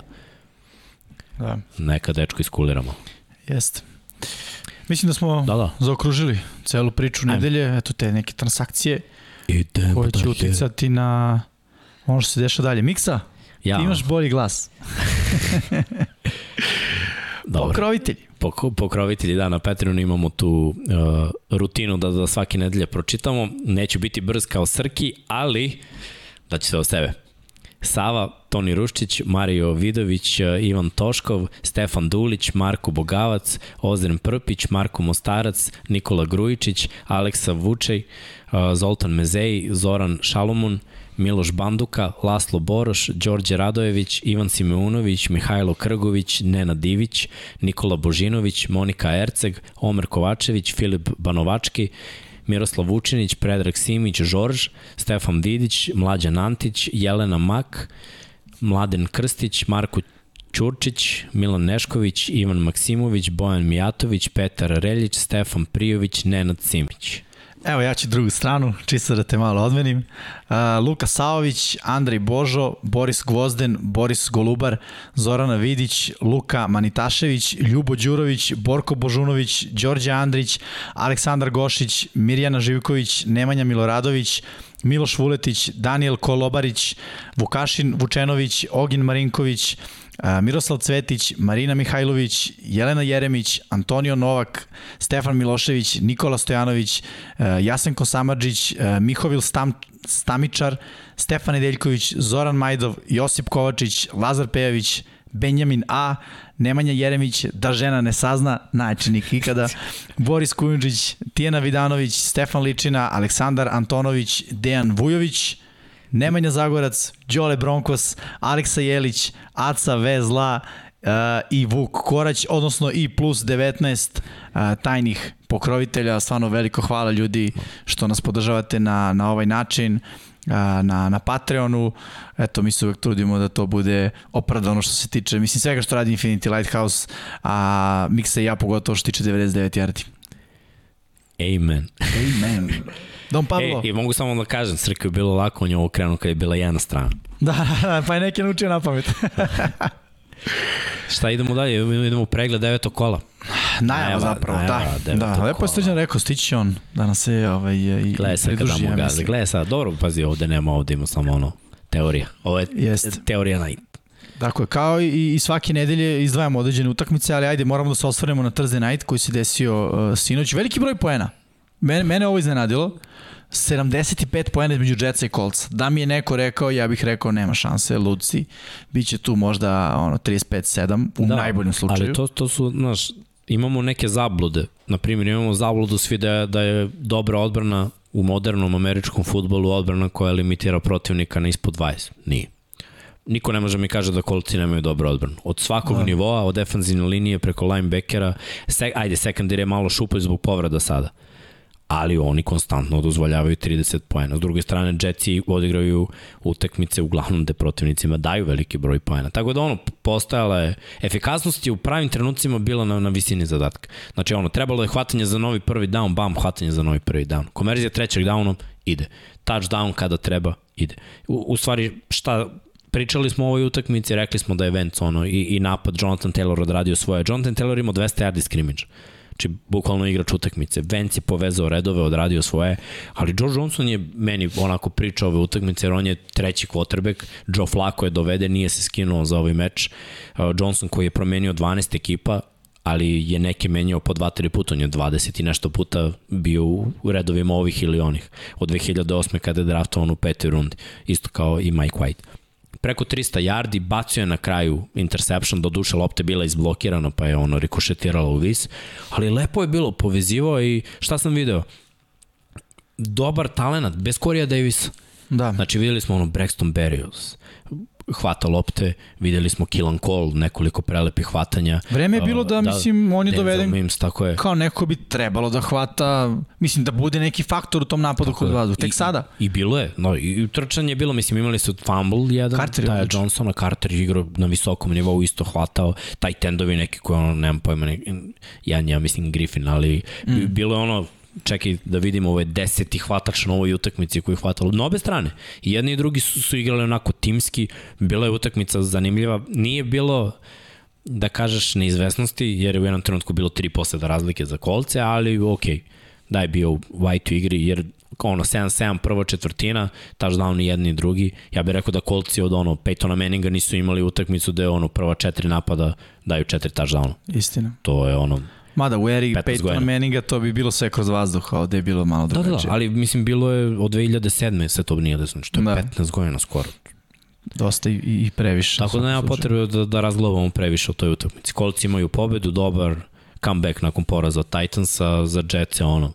C: Da. Neka dečko iskuliramo.
B: Jeste. Mislim da smo da, da. zaokružili celu priču nedelje, eto te neke transakcije Idemo koje će uticati na ono što se deša dalje. Miksa, ja. ti imaš bolji glas. Dobro. Pokrovitelji.
C: Pok, pokrovitelji, da, na Patreonu imamo tu uh, rutinu da, da svake nedelje pročitamo. Neću biti brz kao Srki, ali da će se od sebe. Sava, Toni Ruščić, Mario Vidović, uh, Ivan Toškov, Stefan Dulić, Marko Bogavac, Ozren Prpić, Marko Mostarac, Nikola Grujičić, Aleksa Vučej, uh, Zoltan Mezej, Zoran Šalomun, Miloš Banduka, Laslo Boroš, Đorđe Radojević, Ivan Simeunović, Mihajlo Krgović, Nena Divić, Nikola Božinović, Monika Erceg, Omer Kovačević, Filip Banovački, Miroslav Vučinić, Predrag Simić, Žorž, Stefan Didić, Mlađan Antić, Jelena Mak, Mladen Krstić, Marko Ćurčić, Milan Nešković, Ivan Maksimović, Bojan Mijatović, Petar Reljić, Stefan Prijović, Nenad Simić.
B: Evo ja ću drugu stranu, čisto da te malo odmenim. Uh, Luka Saović, Andrej Božo, Boris Gvozden, Boris Golubar, Zorana Vidić, Luka Manitašević, Ljubo Đurović, Borko Božunović, Đorđe Andrić, Aleksandar Gošić, Mirjana Živković, Nemanja Miloradović, Miloš Vuletić, Daniel Kolobarić, Vukašin Vučenović, Ogin Marinković, Miroslav Cvetić, Marina Mihajlović, Jelena Jeremić, Antonio Novak, Stefan Milošević, Nikola Stojanović, Jasenko Samadžić, Mihovil Stam, Stamičar, Stefan Nedeljković, Zoran Majdov, Josip Kovačić, Lazar Pejavić, Benjamin A, Nemanja Jeremić, da žena ne sazna, najčenik ikada, Boris Kujundžić, Tijena Vidanović, Stefan Ličina, Aleksandar Antonović, Dejan Vujović, Nemanja Zagorac, Đole Bronkos, Aleksa Jelić, Aca Vezla uh, i Vuk Korać, odnosno i plus 19 uh, tajnih pokrovitelja. Stvarno veliko hvala ljudi što nas podržavate na, na ovaj način na, na Patreonu. Eto, mi se uvek trudimo da to bude opravdano što se tiče, mislim, svega što radi Infinity Lighthouse, a Miksa i ja pogotovo što tiče 99 yardi.
C: Amen.
B: Amen. Don Pablo.
C: E, I mogu samo da kažem, Srka je bilo lako, on je ovo krenuo kada je bila jedna strana.
B: Da, da, pa je neki naučio na pamet.
C: Šta idemo dalje? Idemo u pregled devetog kola.
B: Najava, najava zapravo, najava, da. Da, lepo je Srđan rekao, stići će on da nas se ovaj, i
C: Gle sad kada mu gaze. Gle sad, dobro, pazi, ovde nema, ovde ima samo ono, teorija. Ovo je Jest. teorija night.
B: Dakle, kao i, i svake nedelje izdvajamo određene utakmice, ali ajde, moramo da se osvaremo na Thursday night koji se desio uh, sinoć. Veliki broj poena. Mene, mene ovo iznenadilo. 75 poena između Jetsa i Colts. Da mi je neko rekao, ja bih rekao nema šanse, Luci. Biće tu možda ono 35-7 u da, najboljem slučaju.
C: Ali to, to su, znaš, imamo neke zablude. Na primjer, imamo zabludu svi da je, da je dobra odbrana u modernom američkom futbolu odbrana koja limitira protivnika na ispod 20. Nije. Niko ne može mi kaže da kolci nemaju dobro odbranu. Od svakog da. nivoa, od defanzivne linije preko linebackera, se, ajde, secondary je malo šupaj zbog povreda sada ali oni konstantno dozvoljavaju 30 poena. S druge strane, Jetsi odigraju utakmice uglavnom gde protivnicima daju veliki broj poena. Tako da ono, postojala je, efikasnost je u pravim trenucima bila na, na visini zadatka. Znači ono, trebalo je hvatanje za novi prvi down, bam, hvatanje za novi prvi down. Komerzija trećeg downom, ide. Touchdown kada treba, ide. U, u stvari, šta pričali smo o ovoj utakmici, rekli smo da je Vance ono i, i napad Jonathan Taylor odradio svoje. Jonathan Taylor ima 200 yardi scrimmage. Znači, bukvalno igrač utakmice. Vance je povezao redove, odradio svoje, ali Joe Johnson je meni onako pričao ove utakmice, jer on je treći quarterback, Joe Flacco je doveden, nije se skinuo za ovaj meč. Uh, Johnson koji je promenio 12 ekipa, ali je neke menjao po 2-3 puta, on je 20 i nešto puta bio u redovima ovih ili onih. Od 2008. kada je draftovan u petoj rundi, isto kao i Mike White preko 300 yardi, bacio je na kraju interception, do duše lopte bila izblokirana, pa je ono rikošetirala u vis, ali lepo je bilo, povezivao i šta sam video? Dobar talenat, bez Corija Davisa. Da. Znači videli smo ono Braxton Berrios, hvata lopte, videli smo Killan Cole, nekoliko prelepih hvatanja.
B: Vreme je bilo da, da mislim, on je doveden
C: Mims, tako je.
B: kao neko bi trebalo da hvata, mislim, da bude neki faktor u tom napadu kod vladu. Tek I, sada.
C: I bilo je, no, i trčanje je bilo, mislim, imali su fumble jedan, Carter Taja Johnsona, Carter igrao na visokom nivou, isto hvatao, taj tendovi neki koji ono, nemam pojma, ne, ja, ja mislim Griffin, ali mm. bilo je ono, čekaj da vidimo ovo je deseti hvatač na ovoj utakmici koji je hvatalo na obe strane. I jedni i drugi su, su igrali onako timski, bila je utakmica zanimljiva, nije bilo da kažeš neizvesnosti, jer je u jednom trenutku bilo tri posljeda razlike za kolce, ali ok, da je bio White u igri, jer ono 7-7 prva četvrtina, touchdown i jedni i drugi. Ja bih rekao da kolci od ono Peytona Manninga nisu imali utakmicu da je ono prva četiri napada daju četiri touchdowna.
B: Istina.
C: To je ono
B: Mada u eri Peytona Manninga to bi bilo sve kroz vazduh, a ovde je bilo malo drugačije.
C: Da, da, ali mislim bilo je od 2007. se to nije desno, što je da. 15 godina skoro.
B: Dosta i, i previše.
C: Tako da nema potrebe da, da razgledamo previše o toj utakmici. Kolci imaju pobedu, dobar comeback nakon poraza od Titansa, za Jets je ono,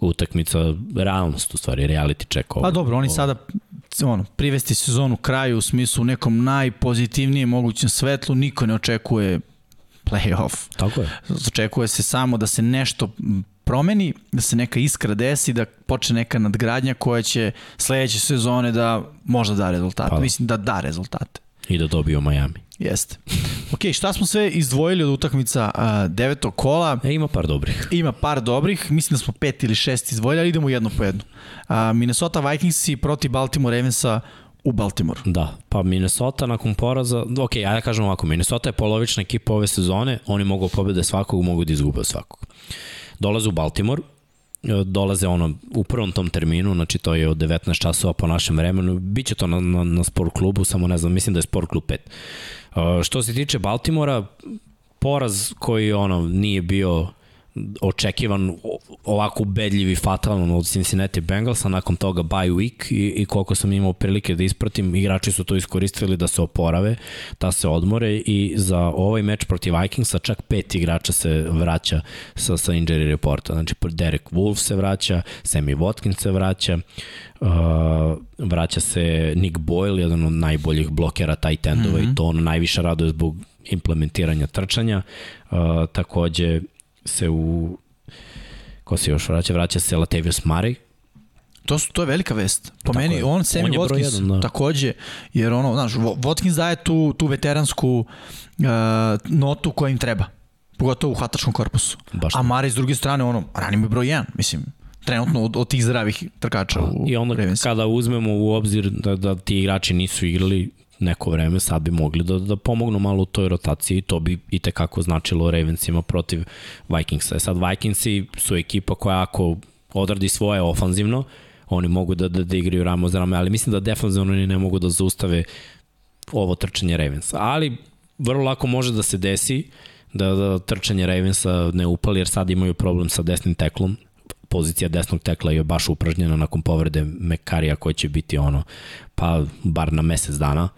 C: utakmica, realnost u stvari, reality check. Ovo,
B: pa dobro, oni ovo. sada ono, privesti sezonu kraju u smislu nekom najpozitivnijem mogućem svetlu, niko ne očekuje playoff.
C: Tako je.
B: Očekuje se samo da se nešto promeni, da se neka iskra desi, da počne neka nadgradnja koja će sledeće sezone da možda da rezultate. Pa. Mislim da da rezultate.
C: I da dobiju Miami.
B: Jeste. Ok, šta smo sve izdvojili od utakmica uh, devetog kola?
C: E, ima par dobrih.
B: Ima par dobrih, mislim da smo pet ili šest izdvojili, ali idemo jedno po jedno. Uh, Minnesota Vikings i proti Baltimore Ravensa u Baltimore.
C: Da, pa Minnesota nakon poraza, ok, ajde da kažem ovako, Minnesota je polovična ekipa ove sezone, oni mogu pobede svakog, mogu da izgube svakog. Dolaze u Baltimore, dolaze ono u prvom tom terminu, znači to je od 19 časova po našem vremenu, biće to na, na, na sport klubu, samo ne znam, mislim da je sport klub 5. Uh, što se tiče Baltimora, poraz koji ono nije bio očekivan ovako ubedljiv i fatalan od Cincinnati Bengalsa, nakon toga bye week i, i koliko sam imao prilike da ispratim, igrači su to iskoristili da se oporave, da se odmore i za ovaj meč protiv Vikingsa čak pet igrača se vraća sa, sa injury reporta. Znači, Derek Wolf se vraća, Sammy Watkins se vraća, uh, vraća se Nick Boyle, jedan od najboljih blokera tight endova mm -hmm. i to ono najviše raduje zbog implementiranja trčanja. Uh, takođe, se u ko se još vraća, vraća se Latavius Murray,
B: To, su, to je velika vest. Po Tako meni, je. on, Sammy on Watkins, jedan, da. takođe, jer ono, znaš, Watkins daje tu, tu veteransku uh, notu koja im treba. Pogotovo u hvatačkom korpusu. Baš A Mare s druge strane, ono, ranim je broj 1, mislim, trenutno od, od tih zdravih trkača u
C: I onda Ravens. kada uzmemo u obzir da, da ti igrači nisu igrali, neko vreme, sad bi mogli da, da pomognu malo u toj rotaciji i to bi i tekako značilo Ravensima protiv Vikingsa. E sad Vikingsi su ekipa koja ako odradi svoje ofanzivno, oni mogu da, da, da igraju ramo za rame, ali mislim da defanzivno oni ne mogu da zaustave ovo trčanje Ravensa. Ali vrlo lako može da se desi da, da trčanje Ravensa ne upali, jer sad imaju problem sa desnim teklom, pozicija desnog tekla je baš upražnjena nakon povrede Mekarija koja će biti ono, pa bar na mesec dana.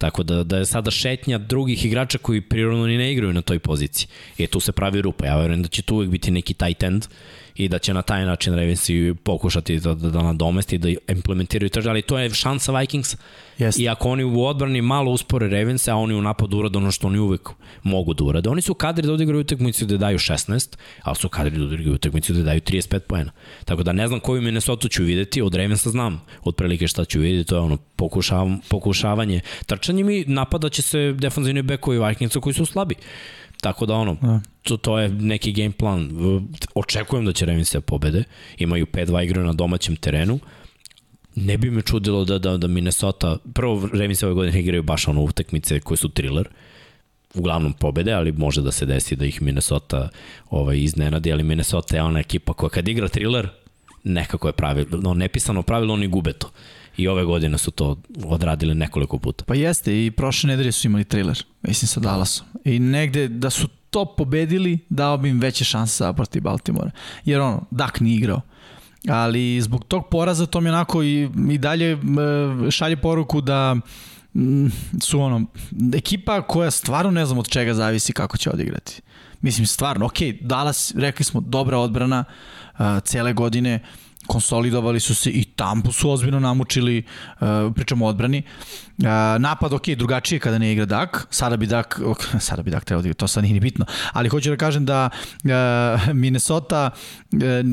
C: Tako da, da je sada šetnja drugih igrača koji prirodno ni ne igraju na toj poziciji. I tu se pravi rupa. Ja verujem da će tu uvek biti neki tight end i da će na taj način Ravensi pokušati da, da, da nadomesti, da implementiraju trže, ali to je šansa Vikings. Yes. I ako oni u odbrani malo uspore Ravens, a oni u napadu urade ono što oni uvek mogu da urade. Oni su kadri da odigraju utakmicu da daju 16, ali su kadri da odigraju utakmicu da daju 35 poena. Tako da ne znam koju Minnesota ću videti, od Ravensa znam otprilike šta ću videti, to je ono pokušav, pokušavanje trčanjem i napada će se defanzivni bekovi Vikingsa koji su slabi. Tako da ono, da. To, to je neki game plan. Očekujem da će Ravens da pobede. Imaju 5-2 igre na domaćem terenu. Ne bi me čudilo da, da, da Minnesota, prvo Ravens ove godine igraju baš ono utakmice koje su thriller, uglavnom pobede, ali može da se desi da ih Minnesota ovaj, iznenadi, ali Minnesota je ona ekipa koja kad igra thriller, nekako je pravilo, no, nepisano pravilo, oni gube to. I ove godine su to odradili nekoliko puta.
B: Pa jeste, i prošle nedelje su imali thriller, mislim sa Dallasom. I negde da su to pobedili, dao bi im veće šanse protiv Baltimora. Jer ono, Dak nije igrao. Ali zbog tog poraza to mi onako i, i dalje šalje poruku da su ono, ekipa koja stvarno ne znam od čega zavisi kako će odigrati. Mislim, stvarno, ok, Dallas, rekli smo, dobra odbrana uh, cele godine, konsolidovali su se i Tampu su ozbiljno namučili, uh, pričamo o odbrani. Uh, napad, ok, drugačije kada ne igra Dak, sada bi Dak, ok, sada bi Dak trebao da igra, to sad nije ni bitno, ali hoću da kažem da uh, Minnesota,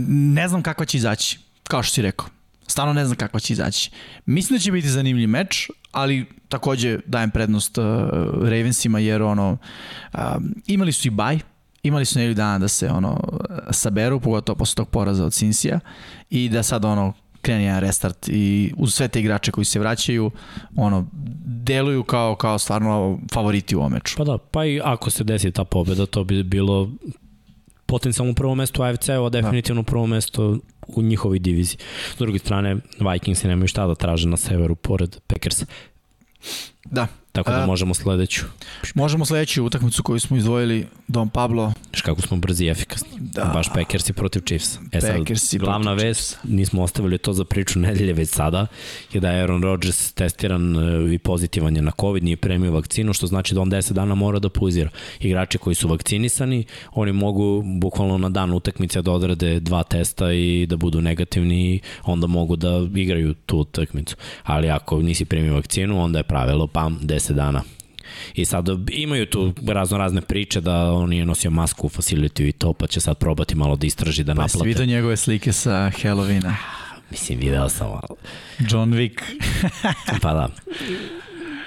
B: ne znam kakva će izaći, kao što si rekao. Stvarno ne znam kakva će izaći. Mislim da će biti zanimljiv meč, ali takođe dajem prednost uh, Ravensima jer ono uh, imali su i baj, imali su nedelju dana da se ono saberu, pogotovo posle tog poraza od Cinsija i da sad ono krene jedan restart i uz sve te igrače koji se vraćaju, ono, deluju kao, kao stvarno favoriti u ovom meču.
C: Pa da, pa i ako se desi ta pobeda, to bi bilo potencijalno prvo mesto u AFC-u, a definitivno da. prvo mesto u njihovoj diviziji. S druge strane, Vikingsi nemaju šta da traže na severu pored Packers.
B: Da,
C: Tako da možemo sledeću.
B: Možemo sledeću utakmicu koju smo izdvojili, Don Pablo.
C: Šš kako smo brzi i efikasni. Da. Baš Packersi protiv Chiefs. E sad, glavna vest, nismo ostavili to za priču nedelje već sada, je da je Aaron Rodgers testiran e, i pozitivan je na COVID, nije premio vakcinu, što znači da on 10 dana mora da puzira. Igrači koji su vakcinisani, oni mogu bukvalno na dan utakmice da odrade dva testa i da budu negativni i onda mogu da igraju tu utakmicu. Ali ako nisi premio vakcinu, onda je pravilo pam 10 10 dana. I sad imaju tu razno razne priče da on je nosio masku u facility i to, pa će sad probati malo da istraži, da naplate. Pa si
B: vidio njegove slike sa Halloweena?
C: Mislim, video sam malo.
B: John Wick.
C: pa da.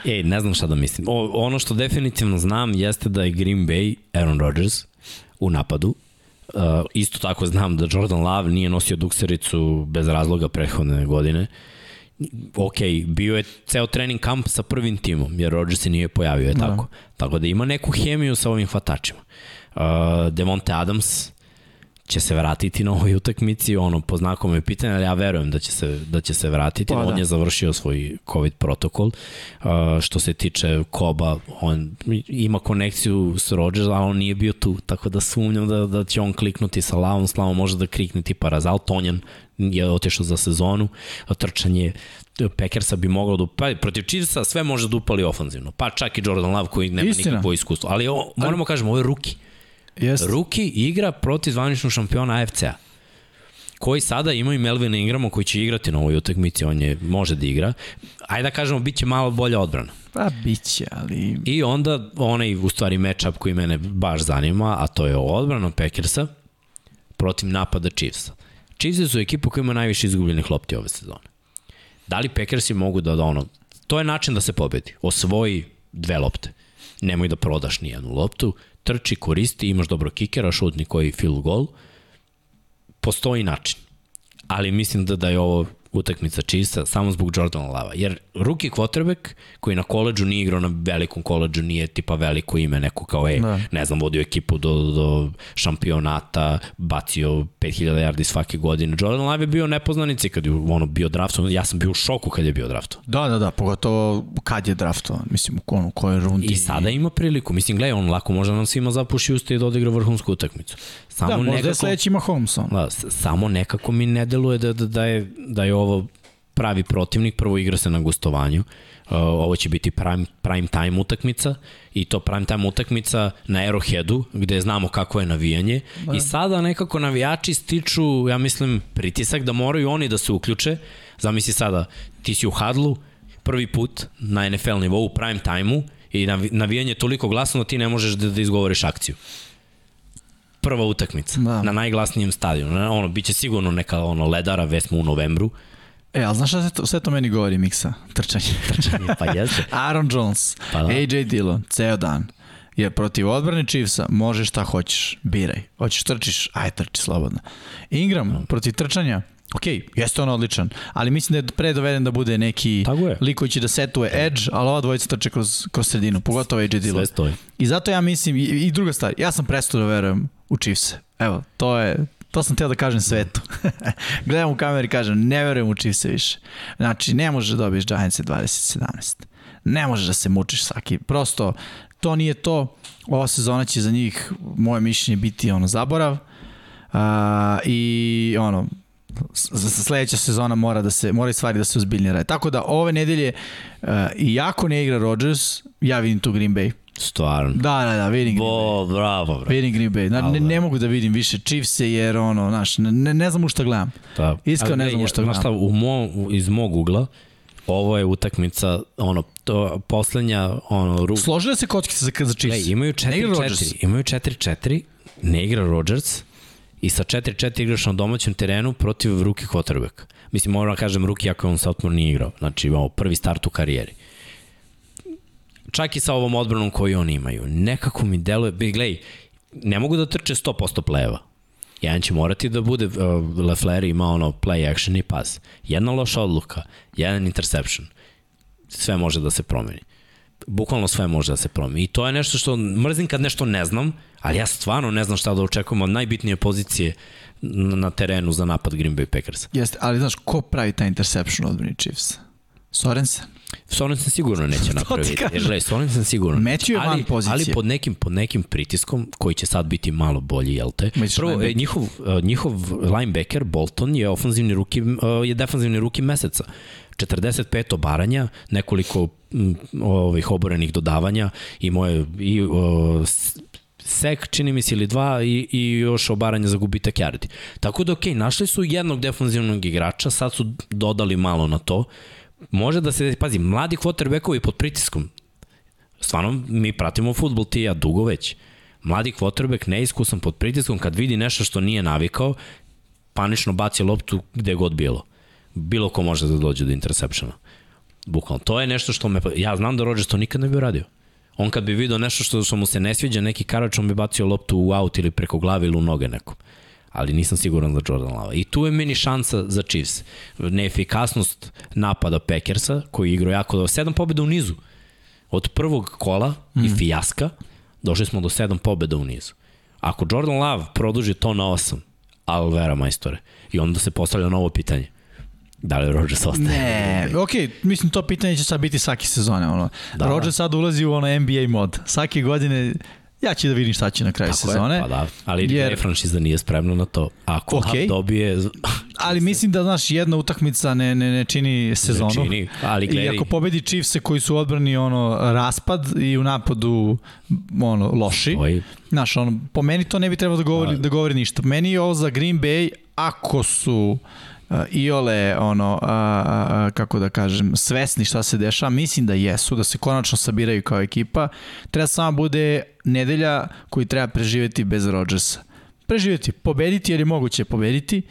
C: Ej, ne znam šta da mislim. O, ono što definitivno znam jeste da je Green Bay Aaron Rodgers u napadu. Uh, isto tako znam da Jordan Love nije nosio duksericu bez razloga prethodne godine. Uh, ok, bio je ceo trening kamp sa prvim timom, jer Rodgers se nije pojavio, je da. tako. Tako da ima neku hemiju sa ovim hvatačima. Uh, Devonte Adams će se vratiti na ovoj utakmici, ono, po znakom je pitanje, ali ja verujem da će se, da će se vratiti. Pa, On da. je završio svoj COVID protokol. Uh, što se tiče Koba, on ima konekciju s Rodgers, ali on nije bio tu, tako da sumnjam da, da će on kliknuti sa Lavom, Slavom može da klikne tipa Razal, Tonjan je otišao za sezonu, trčanje Packersa bi mogao da pa protiv Chiefsa sve može da upali ofanzivno. Pa čak i Jordan Love koji nema Istina. nikakvo iskustvo. Ali o, moramo kažemo, ovo je ruki. Jest. Ruki igra protiv zvaničnog šampiona AFC-a koji sada ima i Melvina Ingrama koji će igrati na ovoj utakmici, on je, može da igra. Ajde da kažemo, bit će malo bolja odbrana.
B: Pa biće, ali...
C: I onda onaj, u stvari, matchup koji mene baš zanima, a to je odbrana Packersa protiv napada Chiefsa. Chiefs su ekipa koja ima najviše izgubljenih lopti ove sezone. Da li Packersi mogu da, da ono, to je način da se pobedi. Osvoji dve lopte. Nemoj da prodaš ni jednu loptu, trči, koristi, imaš dobro kikera, šutni koji field goal. Postoji način. Ali mislim da, da je ovo utakmica čista samo zbog Jordana Lava. Jer ruki quarterback koji na koleđu nije igrao na velikom koleđu, nije tipa veliko ime, neko kao, ej, da. ne znam, vodio ekipu do, do šampionata, bacio 5000 yardi svake godine. Jordan Love je bio nepoznanici kad je ono bio draftovan. Ja sam bio u šoku kad je bio draftovan.
B: Da, da, da, pogotovo kad je draftovan, mislim, u konu, kojoj rundi.
C: I sada ima priliku. Mislim, gledaj, on lako može nam svima zapuši usta i da odigra vrhunsku utakmicu.
B: Samo da, možda nekako, je sledeći Mahomes.
C: Da, samo nekako mi ne deluje da, da, da, je, da je ovo pravi protivnik, prvo igra se na gostovanju, Uh, ovo će biti prime, prime time utakmica i to prime time utakmica na Arrowheadu gde znamo kako je navijanje. Da. i sada nekako navijači stiču ja mislim pritisak da moraju oni da se uključe. Zamisli sada ti si u hadlu prvi put na NFL nivou prime time-u i navijanje je toliko glasno da ti ne možeš da, da izgovoriš akciju. Prva utakmica da. na najglasnijem stadionu. Ono biće sigurno neka ono ledara vesmo u novembru
B: E, ali znaš šta to, sve to meni govori Miksa? Trčanje.
C: Trčanje, pa jeste.
B: Aaron Jones, pa da. AJ Dillon, ceo dan. Je protiv odbrane Chiefsa, možeš šta hoćeš, biraj. Hoćeš trčiš, aj trči slobodno. Ingram, protiv trčanja, Ok, jeste on odličan, ali mislim da je pre doveden da bude neki lik koji će da setuje edge, ali ova dvojica trče kroz, kroz sredinu, pogotovo AJ Dillon. Sve stoji. I zato ja mislim, i, i druga stvar, ja sam prestao da verujem u Chiefs. Evo, to je, To sam teo da kažem svetu. Gledam u kameru i kažem, ne verujem u Chiefs više. Znači, ne možeš da dobiješ Giants 2017. Ne možeš da se mučiš svaki. Prosto, to nije to. Ova sezona će za njih, moje mišljenje, biti ono zaborav. Uh, I ono, sledeća sezona mora da se mora stvari da se ozbiljnije rade. Tako da ove nedelje uh, iako ne igra Rodgers, ja vidim tu Green Bay.
C: Stvarno.
B: Da, da, da, vidim
C: Green Bo, Bay. Bravo, bravo.
B: Vidim Green Bay. Na, ne, ne mogu da vidim više Chiefs-e jer ono, znaš, ne, ne znam u šta gledam. Da. Iskreno ne znam u šta gledam. Šta,
C: u mo, iz mog ugla, ovo je utakmica, ono, to poslednja, ono, ru...
B: Složile se kockice za, za Chiefs.
C: Ne, imaju 4-4, imaju 4-4, ne igra Rodgers, i sa 4-4 igraš na domaćem terenu protiv ruki quarterback. Mislim, moram da kažem ruki ako on Southmore nije igrao. Znači, imao prvi start u karijeri čak i sa ovom odbranom koju oni imaju. Nekako mi deluje, gledaj, ne mogu da trče 100% pleva. Jedan će morati da bude, uh, Lefler ima ono play action i pas. Jedna loša odluka, jedan interception. Sve može da se promeni. Bukvalno sve može da se promeni. I to je nešto što mrzim kad nešto ne znam, ali ja stvarno ne znam šta da očekujem od najbitnije pozicije na terenu za napad Green Bay Packers.
B: Jeste, ali znaš, ko pravi taj interception odbrani Chiefs? Sorensen?
C: Sorensen sigurno neće napraviti. Jer gledaj, Sorensen sigurno
B: Matthew je van pozicije.
C: Ali pod nekim, pod nekim pritiskom, koji će sad biti malo bolji, jel te? Prvo, e, njihov, e, njihov linebacker, Bolton, je ofanzivni ruki, e, je defanzivni ruki meseca. 45 obaranja, nekoliko ovih oborenih dodavanja i moje i o, sek, čini mi se, ili dva i, i još obaranja za gubitak yardi. Tako da, okej, okay, našli su jednog defanzivnog igrača, sad su dodali malo na to može da se, pazi, mladi quarterbackovi pod pritiskom, stvarno mi pratimo futbol ti ja dugo već, mladi quarterback neiskusan pod pritiskom kad vidi nešto što nije navikao, panično baci loptu gde god bilo. Bilo ko može da dođe do interceptiona. Bukvalno. To je nešto što me... Ja znam da Rodgers to nikad ne bi radio. On kad bi video nešto što, što mu se ne sviđa, neki karač, on bi bacio loptu u aut ili preko glave ili u noge nekom ali nisam siguran za Jordan Lava. I tu je meni šansa za Chiefs. Neefikasnost napada Packersa, koji igrao jako dobro. Sedam pobjeda u nizu. Od prvog kola mm. i mhm. fijaska došli smo do sedam pobjeda u nizu. Ako Jordan Love produži to na osam, Alvera majstore. I onda se postavlja novo pitanje. Da li Rodgers ostaje?
B: Ne, ok, mislim to pitanje će sad biti svake sezone. Ono. Da, Rodgers sad ulazi u ono NBA mod. Svake godine Ja ću da vidim šta će na kraju Tako sezone. Je,
C: pa da, ali jer... franšiza nije spremna na to. Ako okay. dobije...
B: ali mislim da, znaš, jedna utakmica ne, ne, ne čini sezonu. Ne čini,
C: ali gledaj.
B: I ako pobedi Chiefs koji su odbrani ono, raspad i u napadu ono, loši, Oj. znaš, ono, po meni to ne bi trebalo da govori, da govori ništa. Meni je ovo za Green Bay, ako su iole ono a, a, kako da kažem svesni šta se dešava mislim da jesu da se konačno sabiraju kao ekipa. Treba samo bude nedelja koju treba preživeti bez Rodgersa. Preživeti pobediti jer je moguće pobediti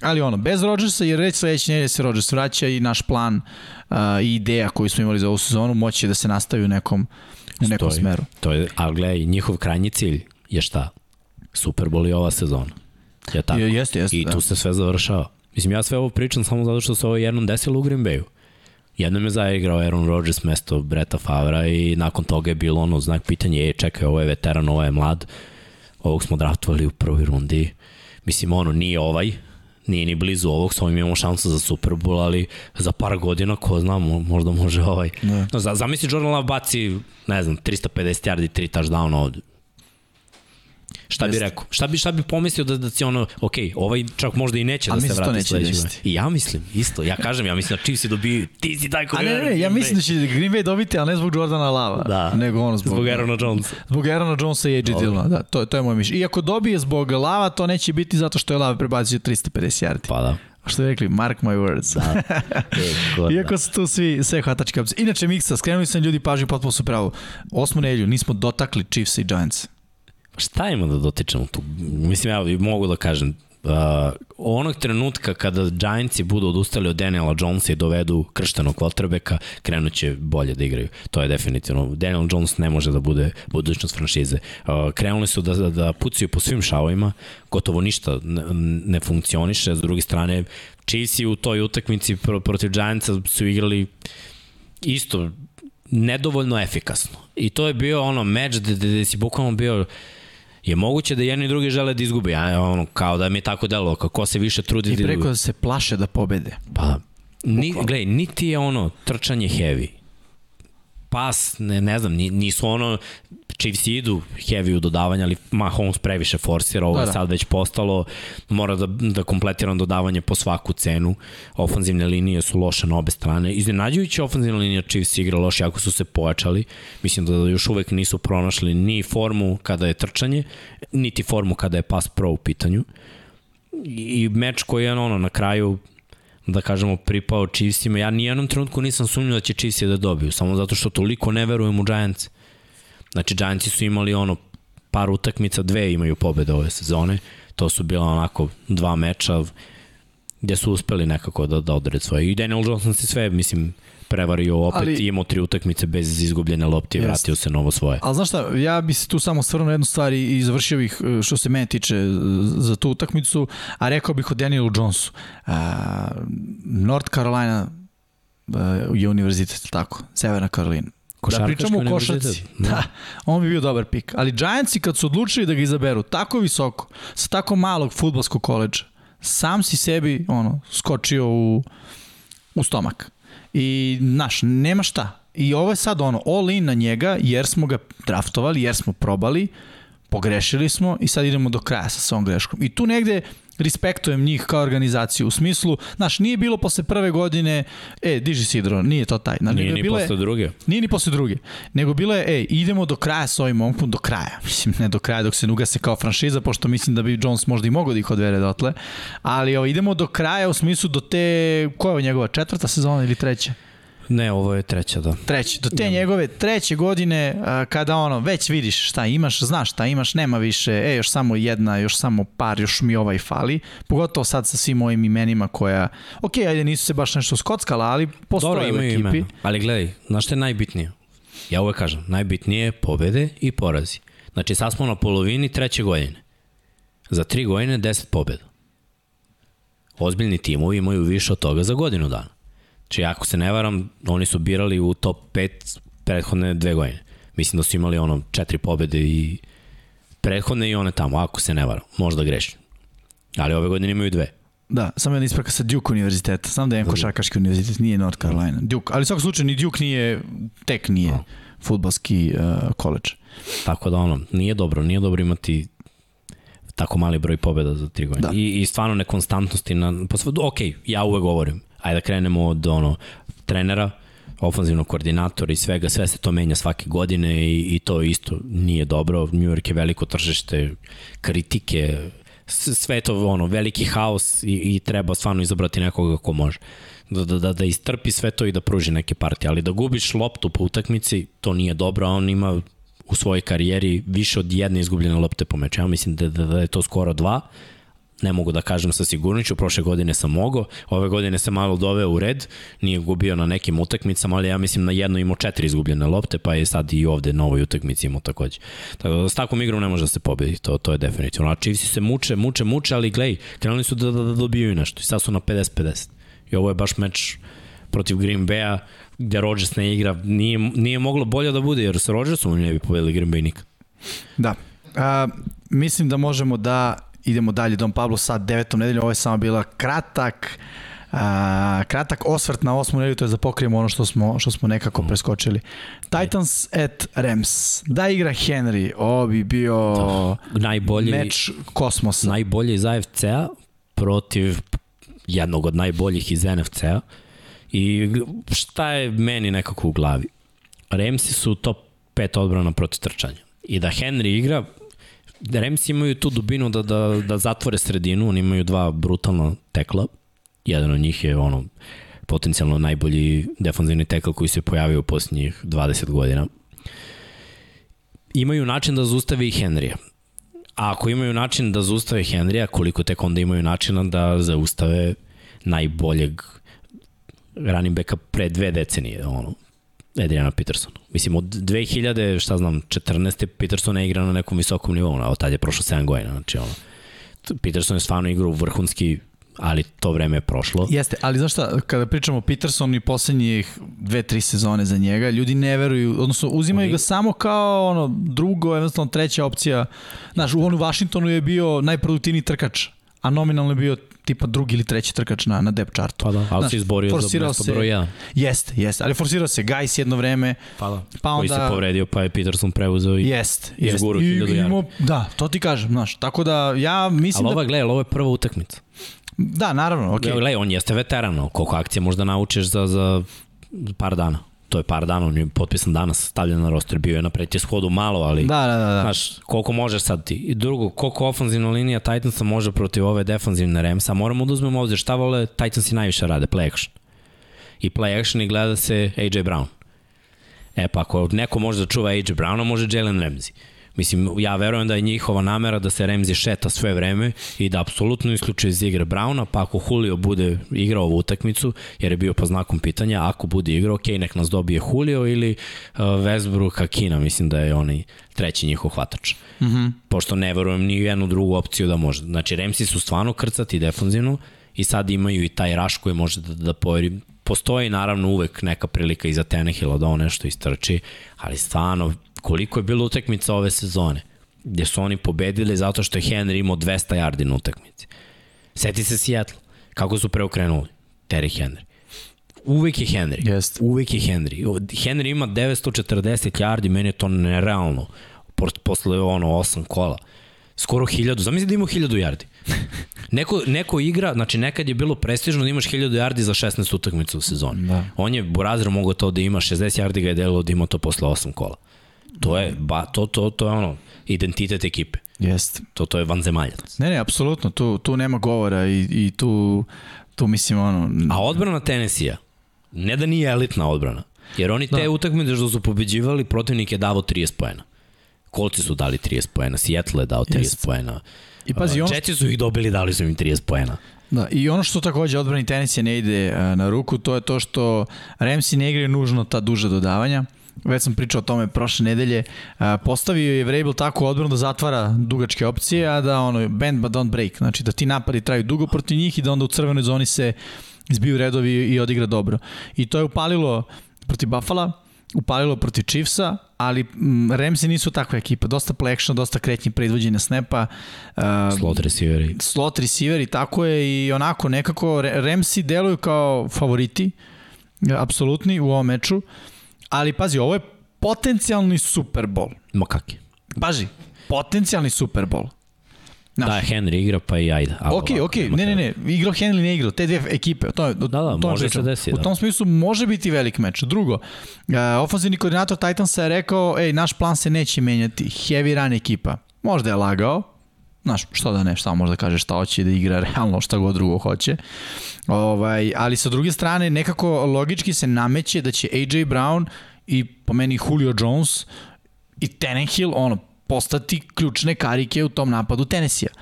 B: ali ono bez Rodgersa jer već sledeće nedelje se Rodgers vraća i naš plan a, i ideja koju smo imali za ovu sezonu moće da se nastavi u nekom u nekom Stoji. smeru.
C: To je ali gledaj njihov krajnji cilj je šta? Super Bowl i ova sezona. Je tako?
B: Jeste, jeste,
C: i tu da. se sve završava Mislim, ja sve ovo pričam samo zato što se ovo jednom desilo u Green Bayu. Jednom je zaigrao Aaron Rodgers mesto Breta Favra i nakon toga je bilo ono znak pitanja, je čekaj, ovo je veteran, ovo je mlad, ovog smo draftovali u prvoj rundi. Mislim, ono, nije ovaj, nije ni blizu ovog, s ovim imamo šansu za Super Bowl, ali za par godina, ko zna, možda može ovaj. Ne. No, zamisli Jordan Love baci, ne znam, 350 yardi, 3 touchdown ovde. Šta bi rekao? Šta bi šta bi pomislio da da će ono, ok, ovaj čak možda i neće A da se vrati sledeće. Da I ja mislim isto. Ja kažem, ja mislim da Chiefs je dobio, ti si taj koji.
B: A ne, ne, ja mislim da će Green Bay dobiti, al ne zbog Jordana Lava, da. nego on zbog
C: zbog Aarona Jonesa.
B: Zbog Aarona Jonesa i AJ Dillona, da, to to je moj mišljenje. Iako dobije zbog Lava, to neće biti zato što je Lava prebacio 350 yardi.
C: Pa da
B: što je rekli, mark my words. Da. E, Iako su tu svi sve hvatački kapci. Inače, Miksa, skrenuli sam ljudi pažnju potpuno su pravo. Osmu nedelju nismo dotakli Chiefs i Giants.
C: Šta ima da dotičemo tu? Mislim, ja mogu da kažem, uh, onog trenutka kada Giantsi budu odustali od Daniela Jonesa i dovedu krštenog quarterbacka, krenut će bolje da igraju. To je definitivno. Daniel Jones ne može da bude budućnost franšize. Uh, krenuli su da, da, da pucaju po svim šavovima, gotovo ništa ne, ne funkcioniše. S druge strane, Chiefs u toj utakmici protiv Giantsa su igrali isto nedovoljno efikasno. I to je bio ono meč gde, gde si bukvalno bio je moguće da jedni i drugi žele da izgube. Ja, ono, kao da mi je tako delo, kako se više trudi
B: da I preko da se plaše da pobede.
C: Pa, ni, gledaj, niti je ono trčanje heavy. Pas, ne, ne znam, nisu ono, Chiefs idu heavy u dodavanje, ali Mahomes previše forsira, ovo da, da. sad već postalo, mora da, da kompletiram dodavanje po svaku cenu. Ofanzivne linije su loše na obe strane. Iznenađujući ofanzivna linija Chiefs igra loše, jako su se pojačali. Mislim da još uvek nisu pronašli ni formu kada je trčanje, niti formu kada je pas pro u pitanju. I meč koji je ono na kraju da kažemo pripao Chiefsima. Ja nijednom trenutku nisam sumnio da će Chiefs da dobiju, samo zato što toliko ne verujem u Giants. Znači, Giantsi su imali ono par utakmica, dve imaju pobede ove sezone. To su bila onako dva meča gde su uspeli nekako da, da odred svoje. I Daniel Johnson se sve, mislim, prevario opet ali, imao tri utakmice bez izgubljene lopte i vratio se novo svoje.
B: Ali znaš šta, ja bi se tu samo stvarno jednu stvar i završio bih e, što se mene tiče e, za tu utakmicu, a rekao bih o Danielu Jonesu. Uh, North Carolina uh, je univerzitet, tako, Severna Karolina. Da pričamo o košarci. Da. da, on bi bio dobar pik. Ali Giantsi kad su odlučili da ga izaberu tako visoko, sa tako malog futbolskog koleđa, sam si sebi ono, skočio u, u stomak. I, znaš, nema šta. I ovo je sad ono, all in na njega, jer smo ga draftovali, jer smo probali, pogrešili smo i sad idemo do kraja sa svom greškom. I tu negde respektujem njih kao organizaciju u smislu, znaš, nije bilo posle prve godine, e, diži Sidro, nije to taj.
C: Znaš, nije ni bile, posle druge.
B: Nije ni posle druge. Nego bilo je, ej, idemo do kraja s ovim momkom, do kraja. Mislim, ne do kraja dok se nuga se kao franšiza, pošto mislim da bi Jones možda i mogao da ih odvere dotle. Ali ovo, idemo do kraja u smislu do te, koja je njegova, četvrta sezona ili treća?
C: Ne, ovo je treća, da.
B: Treće, do te ja. njegove treće godine, kada ono, već vidiš šta imaš, znaš šta imaš, nema više, e, još samo jedna, još samo par, još mi ovaj fali, pogotovo sad sa svim ovim imenima koja, ok, ajde, nisu se baš nešto skockala, ali postoje u ekipi. Imena.
C: Ali gledaj, znaš šta je najbitnije? Ja uvek kažem, najbitnije je pobede i porazi. Znači, sad smo na polovini treće godine. Za tri godine 10 pobeda. Ozbiljni timovi imaju više od toga za godinu dana. Či ako se ne varam, oni su birali u top 5 prethodne dve godine. Mislim da su imali ono četiri pobede i prethodne i one tamo, ako se ne varam. Možda grešim. Ali ove godine imaju dve.
B: Da, samo jedna ispraka sa Duke univerziteta. Znam da je košarkaški univerzitet, nije North Carolina. Duke, ali u svakom slučaju ni Duke nije, tek nije no. futbalski uh, koleđ.
C: Tako da ono, nije dobro, nije dobro imati tako mali broj pobjeda za tri godine. Da. I, I stvarno nekonstantnosti na... Ok, ja uvek govorim, ajde da krenemo od ono, trenera, ofanzivnog koordinatora i svega, sve se to menja svake godine i, i to isto nije dobro. New York je veliko tržište kritike, sve to ono, veliki haos i, i treba stvarno izabrati nekoga ko može. Da, da, da, da istrpi sve to i da pruži neke partije, ali da gubiš loptu po utakmici, to nije dobro, a on ima u svojoj karijeri više od jedne izgubljene lopte po meču. Ja mislim da, da, da je to skoro dva, ne mogu da kažem sa sigurnoću, prošle godine sam mogao, ove godine sam malo doveo u red, nije gubio na nekim utakmicama, ali ja mislim na jedno imao četiri izgubljene lopte, pa je sad i ovde na ovoj utakmici imao takođe. Tako da s takvom igrom ne može da se pobedi, to, to je definitivno. A Chiefs se muče, muče, muče, ali glej, krenuli su da, da, da dobijaju nešto i sad su na 50-50. I ovo je baš meč protiv Green Bay-a, gde Rodgers ne igra, nije, nije moglo bolje da bude, jer sa Rodgersom ne bi povedali Green Bay nikad.
B: Da. A, mislim da možemo da idemo dalje, Don Pablo sad devetom nedeljom, ovo je samo bila kratak, a, kratak osvrt na osmu nedelju, to je da pokrijemo ono što smo, što smo nekako mhm. preskočili. Titans at Rams. Da igra Henry, ovo bi bio
C: da, najbolji,
B: meč kosmosa.
C: Najbolji iz AFC-a protiv jednog od najboljih iz NFC-a. I šta je meni nekako u glavi? Ramsi su top 5 odbrana protiv trčanja. I da Henry igra, Rams imaju tu dubinu da, da, da zatvore sredinu, oni imaju dva brutalna tekla. Jedan od njih je ono potencijalno najbolji defanzivni tekl koji se pojavio u posljednjih 20 godina. Imaju način da zaustave i Henrya. A ako imaju način da zaustave Henrya, koliko tek onda imaju načina da zaustave najboljeg running backa pre dve decenije, ono, Adriana Peterson. Mislim, od 2000, šta znam, 14. Peterson je igrao na nekom visokom nivou, a od tad je prošlo 7 godina, znači ono, Peterson je stvarno igrao vrhunski ali to vreme je prošlo.
B: Jeste, ali znaš šta, kada pričamo o Petersonu i poslednjih dve, tri sezone za njega, ljudi ne veruju, odnosno uzimaju Oni... ga samo kao ono drugo, eventualno treća opcija. Znaš, u, on u Washingtonu je bio najproduktivniji trkač, a nominalno je bio tipa drugi ili treći trkač na, na depth chartu.
C: Pa da, ali Znaš, se izborio za mesto broj 1.
B: Jeste, jeste, ali forsirao se Gajs jedno vreme.
C: Pa da, pa onda, koji se povredio, pa je Peterson preuzeo i
B: jest, jest. I, i, Da, to ti kažem, znaš, tako da ja mislim
C: ali
B: da...
C: Ali ova, gledaj, ovo je prva utakmica.
B: Da, naravno, okej. Okay.
C: Gledaj, on jeste veteran, koliko akcija možda naučiš za, za par dana to je par dana, on je potpisan danas, stavljen na roster, bio je na pretje shodu malo, ali
B: da, da, da, da.
C: znaš, koliko možeš sad ti. I drugo, koliko ofanzivna linija Titansa može protiv ove defanzivne Ramsa, moramo da uzmemo ovde šta vole Titansi najviše rade, play action. I play action i gleda se AJ Brown. E pa ako neko može da čuva AJ Browna, može Jalen Ramsey. Mislim, ja verujem da je njihova namera da se Remzi šeta sve vreme i da apsolutno isključuje iz igre Brauna, pa ako Julio bude igrao ovu utakmicu, jer je bio po znakom pitanja, ako bude igrao, ok, nek nas dobije Julio ili uh, Westbrook Akina, mislim da je onaj treći njihov hvatač. Mm -hmm. Pošto ne verujem ni jednu drugu opciju da može. Znači, Remsi su stvarno krcati defanzivno i sad imaju i taj raš koji može da, da poveri. Postoji naravno uvek neka prilika iza Tenehila da on nešto istrči, ali stvarno koliko je bilo utakmica ove sezone, gde su oni pobedili zato što je Henry imao 200 yardi na utakmici. Seti se Seattle, kako su preokrenuli. Terry Henry. Uvek je Henry.
B: Jest.
C: Uvek je Henry. Henry ima 940 yardi, meni je to nerealno. Posle ono 8 kola. Skoro 1000. Zamisli da ima 1000 yardi. Neko, neko igra, znači nekad je bilo prestižno da imaš 1000 yardi za 16 utakmica u sezoni. Da. On je, Borazir mogao to da ima, 60 yardi ga je delilo da ima to posle 8 kola. To je, ba, to, to, to je ono, identitet ekipe.
B: Jeste.
C: To, to je vanzemaljac.
B: Ne, ne, apsolutno, tu, tu nema govora i, i tu, tu mislim ono...
C: A odbrana Tennessee-a, ne da nije elitna odbrana, jer oni te da. utakmice što su pobeđivali, protivnik je davo 30 poena. Kolci su dali 30 poena, Seattle je dao 30 Jest. poena. I pazi, ono... Jetsi su ih dobili, dali su im 30 poena.
B: Da, i ono što takođe odbrani tenisija ne ide na ruku, to je to što Ramsi ne igraju nužno ta duža dodavanja već sam pričao o tome prošle nedelje, postavio je Vrabel tako odbranu da zatvara dugačke opcije, a da ono, bend but don't break, znači da ti napadi traju dugo protiv njih i da onda u crvenoj zoni se izbiju redovi i odigra dobro. I to je upalilo protiv Buffalo, upalilo protiv Chiefsa, ali mm, Ramsey nisu takva ekipa. Dosta play action, dosta kretnje predvođenja snapa.
C: Uh, slot receiveri.
B: Slot receiveri, tako je i onako nekako Ramsey deluju kao favoriti, apsolutni u ovom meču. Ali pazi, ovo je potencijalni Super Bowl.
C: Ma kak je?
B: Pazi, potencijalni Super Bowl.
C: Naš. Da, Henry igra pa i ajde.
B: Ok, ok, ne, ne, ne, igrao Henry, ne igrao, te dve ekipe, to je,
C: da, da, to može se desi.
B: U da. tom smislu može biti velik meč. Drugo, uh, ofenzivni koordinator Titansa je rekao, ej, naš plan se neće menjati, heavy run ekipa. Možda je lagao, znaš, što da ne, šta možda kaže šta hoće da igra realno šta god drugo hoće. Ovaj, ali sa druge strane, nekako logički se nameće da će AJ Brown i po meni Julio Jones i Tannehill, ono, postati ključne karike u tom napadu Tennessee-a.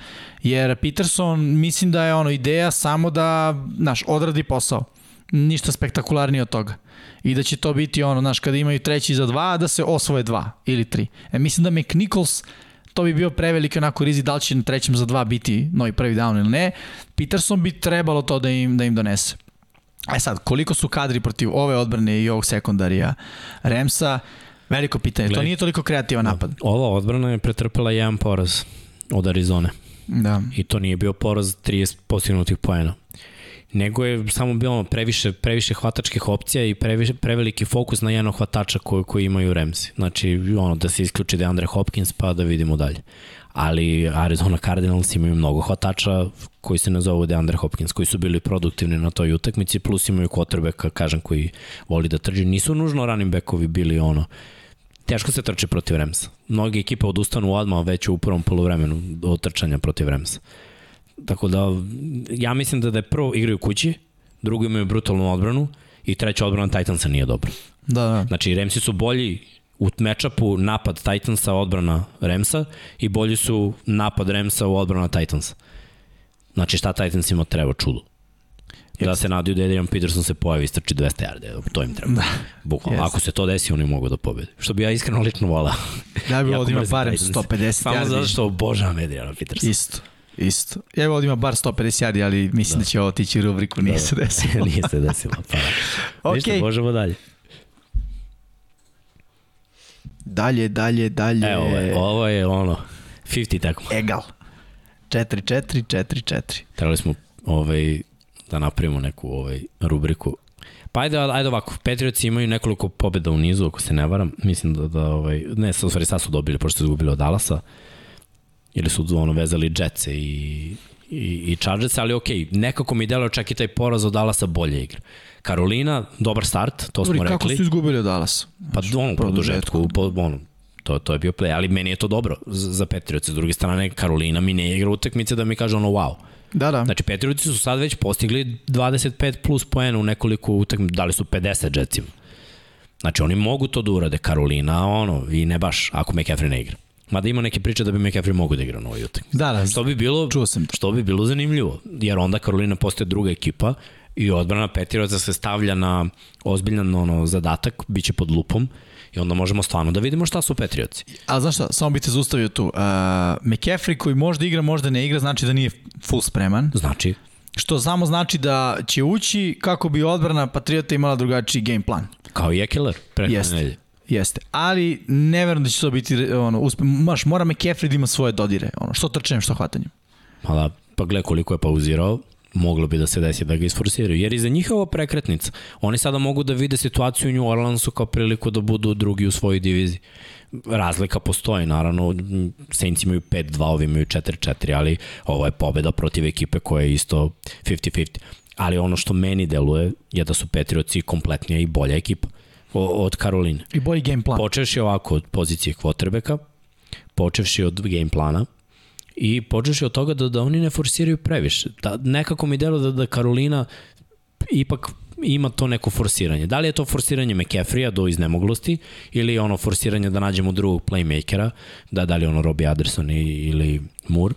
B: Jer Peterson, mislim da je ono ideja samo da, znaš, odradi posao. Ništa spektakularnije od toga. I da će to biti ono, znaš, kada imaju treći za dva, da se osvoje dva ili tri. E, mislim da McNichols to bi bio preveliki onako rizik da li će na trećem za dva biti novi prvi down ili ne. Peterson bi trebalo to da im, da im donese. E sad, koliko su kadri protiv ove odbrane i ovog sekundarija Remsa, Veliko pitanje, to nije toliko kreativan da. napad.
C: Ova odbrana je pretrpela jedan poraz od Arizone.
B: Da.
C: I to nije bio poraz 30 postignutih poena. Nego je samo bilo previše, previše hvatačkih opcija i previše, preveliki fokus na jednog hvatača koji, koji imaju Ramsey. Znači, ono, da se isključi Deandre Hopkins pa da vidimo dalje. Ali Arizona Cardinals imaju mnogo hvatača koji se nazovu Deandre Hopkins, koji su bili produktivni na toj utakmici, plus imaju quarterbacka, kažem, koji voli da trži. Nisu nužno running backovi bili ono, teško se trče protiv Remsa. Mnogi ekipe odustanu odmah već u prvom polovremenu od trčanja protiv Remsa. Tako da, ja mislim da da je prvo igraju kući, drugo imaju brutalnu odbranu i treća odbrana Titansa nije dobra.
B: Da, da.
C: Znači, Remsi su bolji u matchupu napad Titansa, odbrana Remsa i bolji su napad Remsa u odbrana Titansa. Znači, šta Titansima treba čudo? da se nadaju da Adrian Peterson se pojavi i strči 200 yarde, to im treba. Da. Bukvalno, yes. ako se to desi, oni mogu da pobede. Što bi ja iskreno lično volao.
B: Ja bih ovdje ima barem 150 yardi.
C: Samo zato što obožavam Adriana Petersona.
B: Isto. Isto. Ja ovdje ima bar 150 yardi, ali mislim da, da će ovo tići rubriku, nije da. se desilo.
C: nije se desilo, pa. okay. Ništa, možemo dalje.
B: Dalje, dalje, dalje.
C: Evo, ovo je, ovo je ono, 50 tako.
B: Egal. 4-4, 4-4.
C: Trebali smo ovaj, da napravimo neku ovaj, rubriku. Pa ajde, ajde ovako, Patriots imaju nekoliko pobjeda u nizu, ako se ne varam. Mislim da, da ovaj, ne, u stvari sad su dobili, pošto su izgubili od Dallasa. Ili su ono vezali Jetsa i, i, i Chargers, ali okej, okay, nekako mi deluje čak i taj poraz od Dallasa bolje igra. Karolina, dobar start, to smo rekli.
B: Kako su izgubili od Dallasa?
C: Pa ono, produžetku, po, ono, to, to je bio play, ali meni je to dobro za, Patriots. S druge strane, Karolina mi ne igra utakmice da mi kaže ono wow.
B: Da, da.
C: Znači, Petrioti su sad već postigli 25 plus poena u nekoliko utakmica, dali su 50 Jetsima. Znači, oni mogu to da urade. Karolina, ono, i ne baš, ako McCaffrey ne igra. Mada ima neke priče da bi McCaffrey mogu da igra na ovoj utakmici.
B: Da, da.
C: Što bi bilo,
B: čuo sam to.
C: Što bi bilo zanimljivo, jer onda Karolina postaje druga ekipa i odbrana Petirova se stavlja na ozbiljan ono, zadatak, bit će pod lupom I onda možemo stvarno da vidimo šta su Patriotsi.
B: A znaš šta, samo bih te zaustavio tu. Uh, McCaffrey koji možda igra, možda ne igra, znači da nije full spreman.
C: Znači.
B: Što samo znači da će ući kako bi odbrana Patriota imala drugačiji game plan.
C: Kao i Ekeler pre
B: Jeste. Jeste, ali ne verujem da će to biti ono, uspe, maš, mora McCaffrey da ima svoje dodire, ono, što trčanjem, što hvatanjem.
C: Pa da, pa gle koliko je pauzirao, moglo bi da se desi da ga isforsiraju. Jer iza njihova prekretnica, oni sada mogu da vide situaciju u New Orleansu kao priliku da budu drugi u svojoj diviziji. Razlika postoji, naravno, Saints imaju 5-2, ovi imaju 4-4, ali ovo je pobeda protiv ekipe koja je isto 50-50. Ali ono što meni deluje je da su Patriotsi kompletnija i bolja ekipa od Karoline.
B: I bolji game plan.
C: Počeš je ovako od pozicije kvotrbeka, počevši od game plana, i počeš od toga da, da oni ne forsiraju previše. Da, nekako mi delo da, da Karolina ipak ima to neko forsiranje. Da li je to forsiranje McCaffrey-a do iznemoglosti ili je ono forsiranje da nađemo drugog playmakera, da, da li ono Robbie Anderson ili Moore,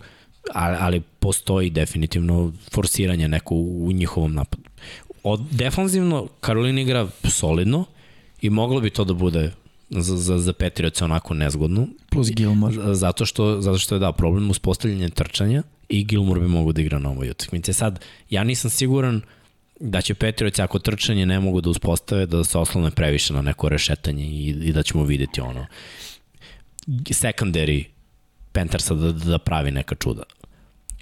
C: ali, ali postoji definitivno forsiranje neko u njihovom napadu. Od, defanzivno Karolina igra solidno i moglo bi to da bude za, za, za Petrioca onako nezgodno.
B: Plus Gilmore.
C: Zato što, zato što je da problem uspostavljanje trčanja i Gilmore bi mogu da igra na ovoj utakmici. Sad, ja nisam siguran da će Petrović ako trčanje ne mogu da uspostave da se oslone previše na neko rešetanje i, i da ćemo videti ono secondary Panthersa da, da pravi neka čuda.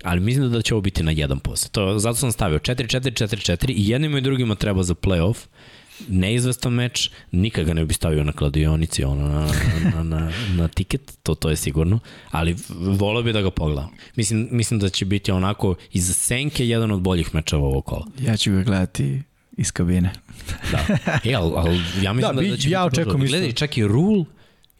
C: Ali mislim da će ovo biti na 1%. To, zato sam stavio 4-4-4-4 i jednim i drugima treba za playoff neizvestan meč, nikad ga ne bi stavio na kladionici, ono, na, na, na, na tiket, to, to je sigurno, ali volio bi da ga pogledam. Mislim, mislim da će biti onako iz senke jedan od boljih mečeva ovog kola.
B: Ja ću ga gledati iz kabine.
C: da. E, ali, ali ja mislim da, da, da će
B: ja biti očekujem
C: Gledaj, čak i Rule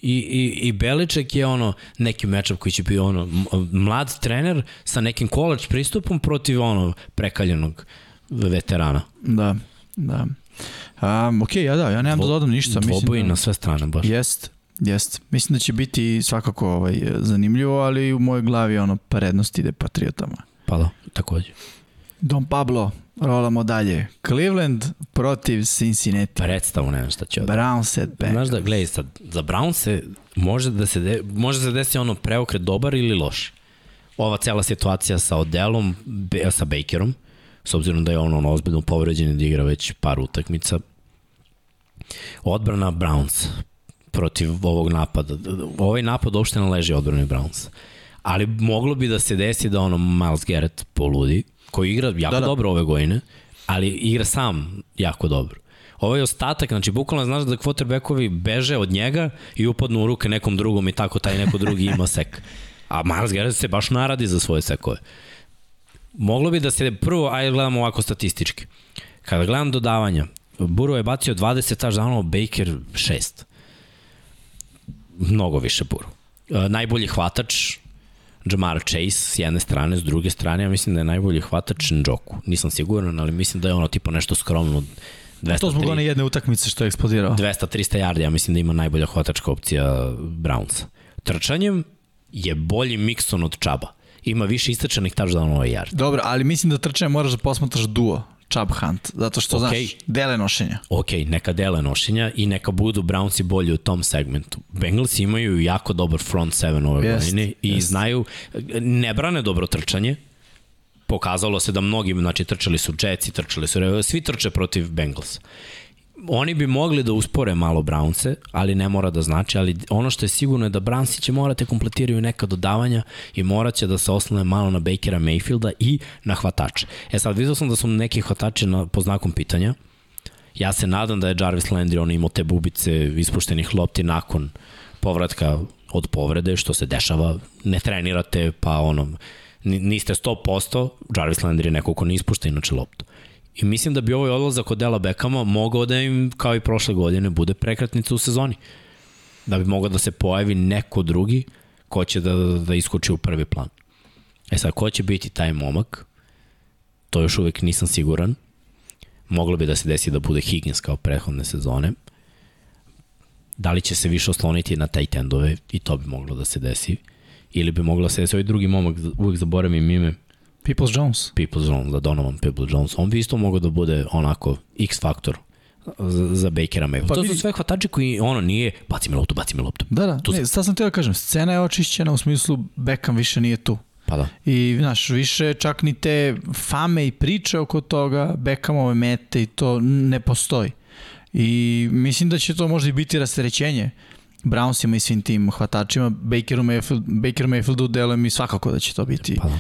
C: I, i, i Beliček je ono neki mečap koji će biti ono mlad trener sa nekim college pristupom protiv ono prekaljenog veterana.
B: Da, da. Um, ok, ja da, ja nemam Dvo, da dodam ništa.
C: Dvoboji
B: da,
C: na sve strane baš.
B: Jest, jest. Mislim da će biti svakako ovaj, zanimljivo, ali u mojoj glavi ono prednost ide Patriotama.
C: Pa da, takođe.
B: Don Pablo, rolamo dalje. Cleveland protiv Cincinnati.
C: Predstavu, ne znam šta će.
B: Browns at Bengals.
C: Znaš da, gledaj, sad, za Browns se može da se, de, može da se desi ono preokret dobar ili loš. Ova cela situacija sa Odelom, sa Bakerom, s obzirom da je on, on ozbiljno povređen i da igra već par utakmica. Odbrana Browns protiv ovog napada. Ovaj napad uopšte ne leži odbrani Browns. Ali moglo bi da se desi da ono Miles Garrett poludi, koji igra jako da, da. dobro ove godine, ali igra sam jako dobro. Ovo je ostatak, znači bukvalno znaš da quarterbackovi beže od njega i upadnu u ruke nekom drugom i tako taj neko drugi ima sek. A Miles Garrett se baš naradi za svoje sekove moglo bi da se prvo, ajde gledamo ovako statistički. Kada gledam dodavanja, Buro je bacio 20 touchdownova, Baker 6. Mnogo više Buro. E, najbolji hvatač Jamar Chase s jedne strane, s druge strane, ja mislim da je najbolji hvatač Njoku. Nisam siguran, ali mislim da je ono tipo nešto skromno
B: 200, to zbog one jedne utakmice što je eksplodirao.
C: 200-300 yardi, ja mislim da ima najbolja hvatačka opcija Browns. Trčanjem je bolji Mixon od Čaba ima više istračanih touchdownova i yard.
B: Dobro, ali mislim da trčanje moraš da posmatraš duo. Chubb Hunt, zato što, okay. znaš, dele nošenja.
C: Ok, neka dele nošenja i neka budu Brownsi bolji u tom segmentu. Bengals imaju jako dobar front seven ove yes, godine i yes. znaju, ne brane dobro trčanje, pokazalo se da mnogi, znači trčali su Jetsi, trčali su, svi trče protiv Bengals oni bi mogli da uspore malo Brownse, ali ne mora da znači, ali ono što je sigurno je da Brownsi će morate kompletiraju neka dodavanja i morat će da se oslone malo na Bakera Mayfielda i na hvatače. E sad, vidio sam da su neki hvatači na, po znakom pitanja. Ja se nadam da je Jarvis Landry on imao te bubice ispuštenih lopti nakon povratka od povrede, što se dešava, ne trenirate, pa ono, niste 100%, Jarvis Landry je neko ko ne ispušta inače loptu. I mislim da bi ovaj odlazak od Dela Bekama mogao da im, kao i prošle godine, bude prekratnica u sezoni. Da bi mogao da se pojavi neko drugi ko će da, da iskoči u prvi plan. E sad, ko će biti taj momak? To još uvek nisam siguran. Moglo bi da se desi da bude Higgins kao prethodne sezone. Da li će se više osloniti na taj tendove i to bi moglo da se desi. Ili bi moglo da se desi ovaj drugi momak, uvek zaboravim ime,
B: Peoples Jones.
C: Peoples Jones, da Donovan Peoples Jones. On bi isto mogao da bude onako X faktor za, za Bakera Mayfield. Pa to su sve hvatači koji ono nije baci mi loptu, baci mi loptu.
B: Da, da, tu ne, sad sam teo da kažem, scena je očišćena u smislu Beckham više nije tu.
C: Pa da.
B: I, znaš, više čak ni te fame i priče oko toga, Beckhamove mete i to ne postoji. I mislim da će to možda i biti rasterećenje Brownsima i svim tim hvatačima, Bakeru Mayfield, Baker Mayfieldu deluje mi svakako da će to biti pa. uh,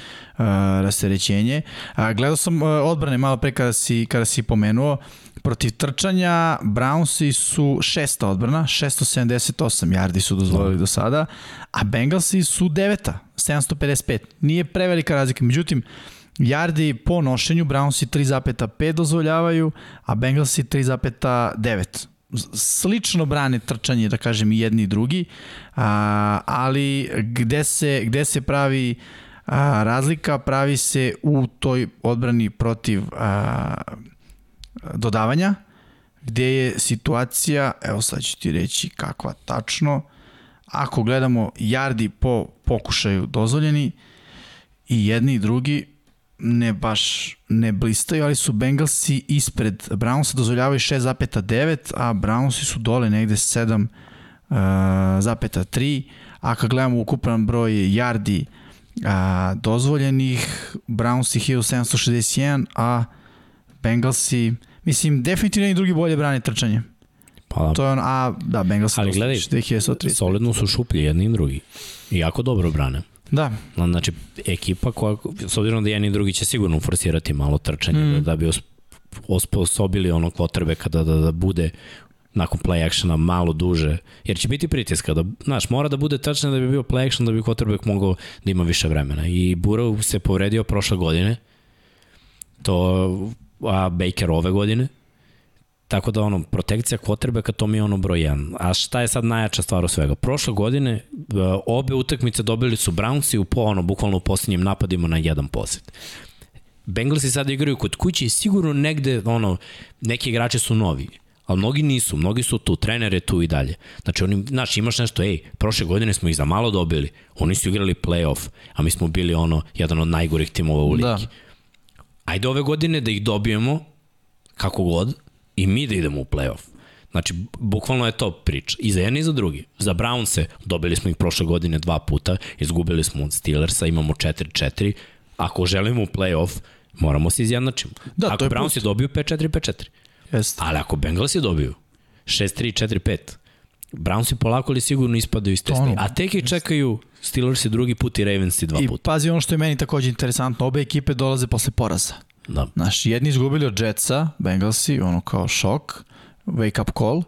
B: rasterećenje. Uh, gledao sam uh, odbrane malo pre kada si, kada si pomenuo, protiv trčanja Brownsi su šesta odbrana, 678 yardi su dozvolili do sada, a Bengalsi su deveta, 755. Nije prevelika razlika, međutim, Yardi po nošenju Brownsi 3,5 dozvoljavaju, a Bengalsi 3,9 slično brane trčanje, da kažem, i jedni i drugi, a, ali gde se, gde se pravi a, razlika, pravi se u toj odbrani protiv a, dodavanja, gde je situacija, evo sad ću ti reći kakva tačno, ako gledamo yardi po pokušaju dozvoljeni i jedni i drugi, ne baš ne blistaju, ali su Bengalsi ispred. Brownsa dozvoljavaju 6,9, a Brownsi su dole negde 7,3. Uh, a kad gledamo ukupan broj yardi a, dozvoljenih, Brownsi 1761, a Bengalsi, mislim, definitivno i drugi bolje brane trčanje. Pa da. To je on, a da, Bengals
C: Ali gledaj, 2130. solidno su šuplji jedni i drugi. I jako dobro brane.
B: Da.
C: Znači, ekipa koja, s obzirom da jedni i drugi će sigurno forsirati malo trčanje, mm. da, da bi osposobili ono kvotrbe kada da, da bude nakon play actiona malo duže, jer će biti pritiska, da, znaš, mora da bude tačno da bi bio play action da bi quarterback mogao da ima više vremena. I Burrow se povredio prošle godine, to, a Baker ove godine, Tako da ono, protekcija kvotrbeka to mi je ono broj 1. A šta je sad najjača stvar u svega? Prošle godine e, obe utakmice dobili su Brownsi u po, ono, bukvalno u posljednjim napadima na jedan posjet. Bengalsi sad igraju kod kuće i sigurno negde, ono, neki igrači su novi ali mnogi nisu, mnogi su tu, trener je tu i dalje. Znači, oni, znaš, imaš nešto, ej, prošle godine smo ih za malo dobili, oni su igrali playoff, a mi smo bili ono, jedan od najgorih timova u ligi. Da. Ajde ove godine da ih dobijemo, kako god, i mi da idemo u playoff. Znači, bukvalno je to priča. I za jedni i za drugi. Za Brownse dobili smo ih prošle godine dva puta, izgubili smo od Steelersa, imamo 4-4. Ako želimo u playoff, moramo se izjednačimo. Da, Ako Browns je dobiju 5-4, 5-4. Jeste. Ali ako Bengals je dobiju 6-3, 4-5, Brownsi polako li sigurno ispadaju iz testa. A tek i čekaju Steelers i drugi put i Ravens i dva puta.
B: I pazi ono što je meni takođe interesantno, obe ekipe dolaze posle poraza.
C: Da.
B: Znaš, jedni izgubili od Jetsa, Bengalsi, ono kao šok, wake up call,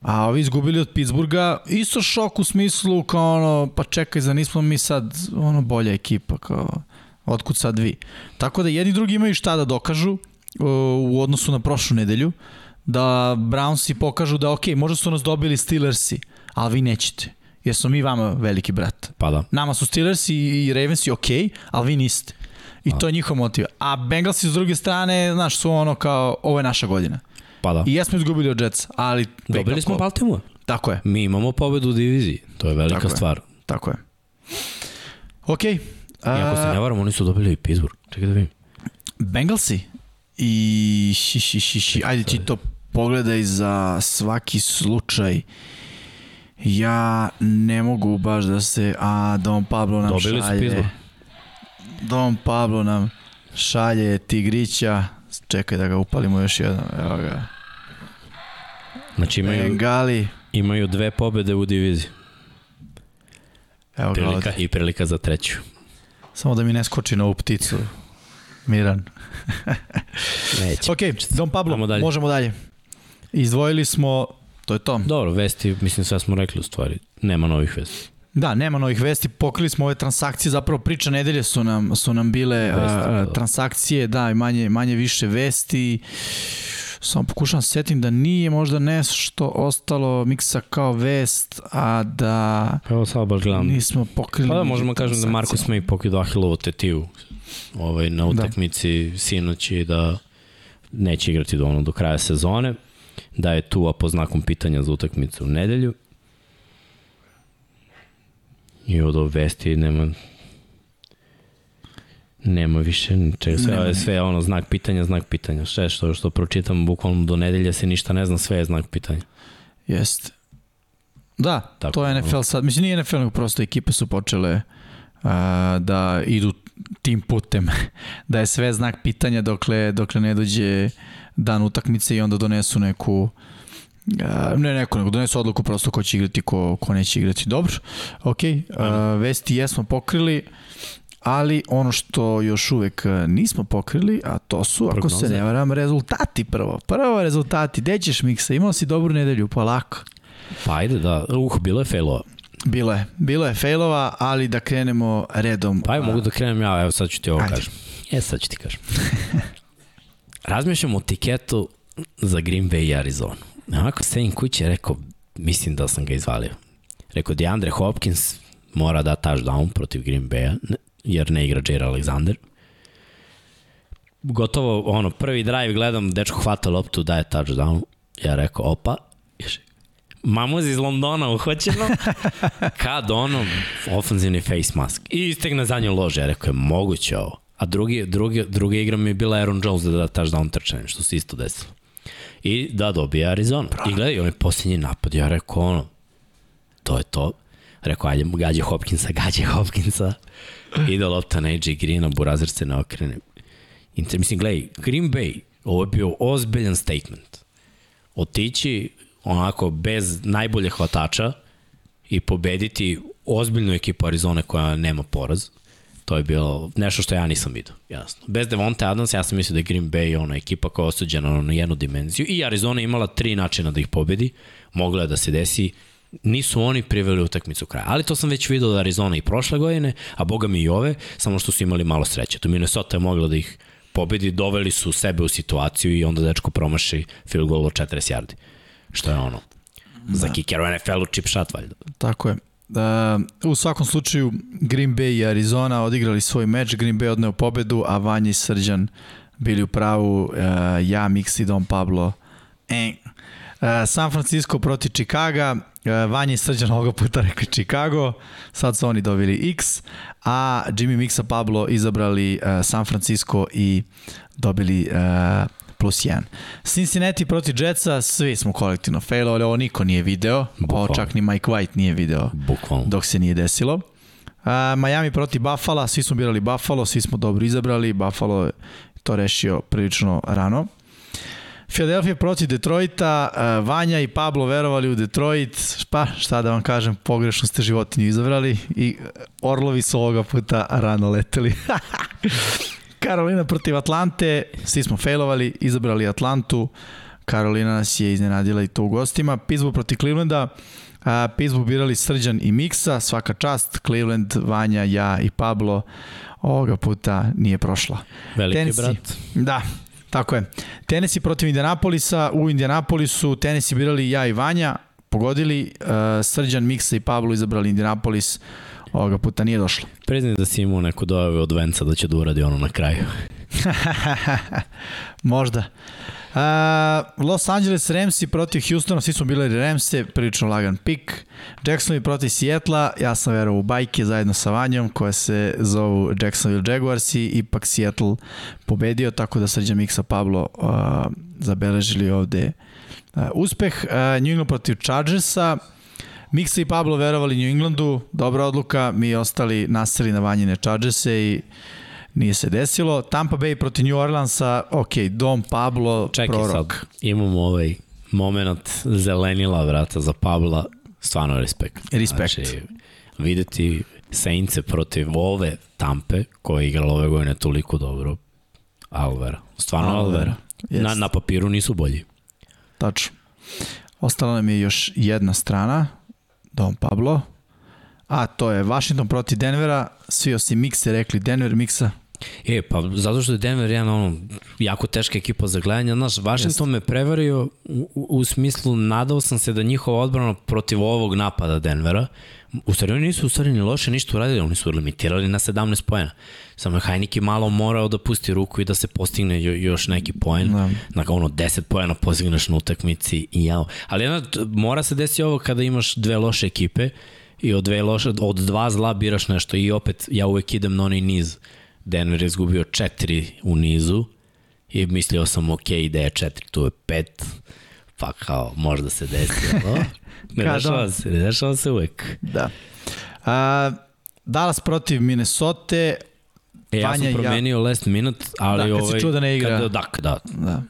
B: a ovi izgubili od Pittsburgha, isto šok u smislu kao ono, pa čekaj, za nismo mi sad ono bolja ekipa, kao otkud sad vi. Tako da jedni drugi imaju šta da dokažu u odnosu na prošlu nedelju, da Brownsi pokažu da ok, možda su nas dobili Steelersi, ali vi nećete. Jer smo mi vama veliki brat.
C: Pa da.
B: Nama su Steelersi i Ravensi ok, ali vi niste. I to je njihov motiv. A Bengalsi s druge strane, znaš, su ono kao, ovo je naša godina.
C: Pa da.
B: I jesmo izgubili od Jetsa, ali...
C: Dobili smo Baltimore.
B: Tako je.
C: Mi imamo pobedu u diviziji. To je velika
B: Tako
C: stvar. Je.
B: Tako je. Ok.
C: I ako se ne varam, oni su dobili i Pittsburgh. Čekaj da vidim.
B: Bengalsi? I ši, ši, ši, ši. Ajde ti to pogledaj za svaki slučaj. Ja ne mogu baš da se... A, Don Pablo nam Dobili šalje. Dobili su Pittsburgh. Don Pablo nam šalje Tigrića. Čekaj da ga upalimo još jednom. Evo ga.
C: Znači imaju, Bengali. imaju dve pobede u diviziji. Evo prilika, ga I prilika za treću.
B: Samo da mi ne skoči na ovu pticu. Miran.
C: Neće.
B: ok, Don Pablo, dalje. možemo dalje. Izdvojili smo, to je to.
C: Dobro, vesti, mislim sve smo rekli u stvari. Nema novih vesti.
B: Da, nema novih vesti, pokrili smo ove transakcije, zapravo priča nedelje su nam, su nam bile Vesti, a, da. transakcije, da, i manje, manje više vesti. Samo pokušam se setim da nije možda nešto ostalo miksa kao vest, a da
C: pa evo sad baš gledam.
B: nismo pokrili.
C: Pa da, možemo kažem da Marko May pokidao Ahilovu tetiju ovaj, na da. utakmici da. sinoći da neće igrati do, ono, do kraja sezone, da je tu a po znakom pitanja za utakmicu u nedelju I od vesti nema nema više ničega, sve, nema. sve je ono znak pitanja, znak pitanja. Sve što, što pročitam bukvalno do nedelje se ništa ne zna, sve je znak pitanja.
B: Jeste. Da, Tako, to je NFL sad. Mislim, nije NFL, nego prosto ekipe su počele uh, da idu tim putem, da je sve znak pitanja dokle, dokle ne dođe dan utakmice i onda donesu neku uh, Uh, ne neko, nego donesu odluku prosto ko će igrati, ko, ko neće igrati. Dobro, ok, uh, vesti jesmo pokrili, ali ono što još uvek nismo pokrili, a to su, Prognoze. ako se ne varam, rezultati prvo. Prvo rezultati, gde ćeš Miksa, imao si dobru nedelju, pa lako.
C: Pa ajde da, uh, bilo je failova.
B: Bilo je, bilo je failova, ali da krenemo redom.
C: Pa ajde, mogu da krenem ja, evo sad ću ti ovo ajde. kažem. E, sad ću ti kažem. Razmišljam o tiketu za Green Bay i Arizona. Onako sedim kuće, rekao, mislim da sam ga izvalio. Rekao, DeAndre Hopkins mora da touchdown protiv Green Bay-a, jer ne igra Jair Alexander. Gotovo, ono, prvi drive gledam, dečko hvata loptu, daje touchdown. Ja rekao, opa, mamuz iz Londona uhoćeno, kad ono, ofenzivni face mask. I istegne za nju lože, ja rekao, je moguće ovo. A drugi, drugi, druga igra mi je bila Aaron Jones da da touchdown trčanje, što se isto desilo. I da dobije Arizona. Bra. I gledaj, on je posljednji napad. Ja rekao, ono, to je to. Rekao, ajde, gađe Hopkinsa, gađe Hopkinsa. Ide lopta na AJ Greena, Burazir se ne okrene. Inter, mislim, gledaj, Green Bay, Ovo je bio ozbiljan statement. Otići onako bez najbolje hvatača i pobediti ozbiljnu ekipu Arizone koja nema poraz. To je bilo nešto što ja nisam vidio, jasno. Bez Devonte Adams ja sam mislio da je Green Bay ona ekipa koja je osuđena na jednu dimenziju i Arizona imala tri načina da ih pobedi. Mogla je da se desi nisu oni priveli utakmicu kraja. Ali to sam već vidio da Arizona i prošle godine, a boga mi i ove, samo što su imali malo sreće. To Minnesota je mogla da ih pobedi, doveli su sebe u situaciju i onda dečko promaši field goal od 40 yardi. Što je ono, da. za kicker u NFL-u chip shot valjda.
B: Tako je. Uh, u svakom slučaju Green Bay i Arizona odigrali svoj meč, Green Bay odneo pobedu, a Vanja i Srđan bili u pravu, uh, ja, Mix i Don Pablo. E, uh, San Francisco proti Chicago, E, Vanja i Srđan ovoga puta rekli Chicago, sad su oni dobili X, a Jimmy Mixa Pablo izabrali uh, San Francisco i dobili uh, plus 1. Cincinnati proti Jetsa, svi smo kolektivno failovali, ovo niko nije video, ovo čak ni Mike White nije video
C: Bukvalno.
B: dok se nije desilo. Uh, Miami proti Buffalo, svi smo birali Buffalo, svi smo dobro izabrali, Buffalo je to rešio prilično rano. Philadelphia protiv Detroita, uh, Vanja i Pablo verovali u Detroit, pa šta da vam kažem, pogrešno ste životinju izabrali i Orlovi su ovoga puta rano leteli. Karolina protiv Atlante, svi smo failovali, izabrali Atlantu, Karolina nas je iznenadila i to u gostima. Pittsburgh protiv Clevelanda, a, Pittsburgh birali Srđan i Miksa, svaka čast, Cleveland, Vanja, ja i Pablo, ovoga puta nije prošla.
C: Veliki Tennessee, brat.
B: Da, Tako je. Tennessee protiv Indianapolisa, u Indianapolisu Tennessee birali ja i Vanja, pogodili, uh, Srđan, Miksa i Pablo izabrali Indianapolis, ovoga puta nije došlo.
C: Priznaj da si imao neku dojave od Venca da će da uradi ono na kraju.
B: Možda. Uh, Los Angeles Ramsi protiv Houstona, svi smo bili Ramse, prilično lagan pik. Jacksonville protiv Sijetla, ja sam verovao u bajke zajedno sa Vanjom, koje se zovu Jacksonville Jaguars i ipak Seattle pobedio, tako da srđa Miksa Pablo uh, zabeležili ovde uh, uspeh. Uh, New England protiv Chargersa, Miksa i Pablo verovali New Englandu, dobra odluka, mi ostali naseli na vanjine Chargerse i nije se desilo. Tampa Bay protiv New Orleansa, ok, Dom Pablo,
C: Čekaj
B: prorok.
C: sad, imamo ovaj moment zelenila vrata za Pabla, stvarno respekt.
B: Respekt.
C: Znači, videti Saintse protiv ove Tampe, koja je igrala ove godine toliko dobro, Alvera. Stvarno Alvera. Alvera. Na, na papiru nisu bolji.
B: Tačno. Ostala nam je još jedna strana, Dom Pablo, a to je Washington protiv Denvera, svi osim Mikse rekli Denver, Miksa,
C: E, pa zato što je Denver jedan ono, jako teška ekipa za gledanje. Znaš, Washington me prevario u, u, u smislu, nadao sam se da njihova odbrana protiv ovog napada Denvera, u stvari oni nisu u stvari ni loše ništa uradili, oni su limitirali na 17 poena. Samo je Hajnik je malo morao da pusti ruku i da se postigne još neki poen. Da. Na ono 10 poena postigneš na utakmici i jao. Ali jedna, mora se desiti ovo kada imaš dve loše ekipe i od dve loše, od dva zla biraš nešto i opet ja uvek idem na onaj niz Denver je izgubio četiri u nizu i mislio sam ok, ide je četiri, tu je pet, pa kao možda se desi, no? Ne dešava se, ne dešava se uvek.
B: Da. A, Dallas protiv Minnesota,
C: E, ja sam promenio ja... last minute, ali
B: da, kad
C: ovaj,
B: si čuo da ne igra.
C: Kada, da, da. da.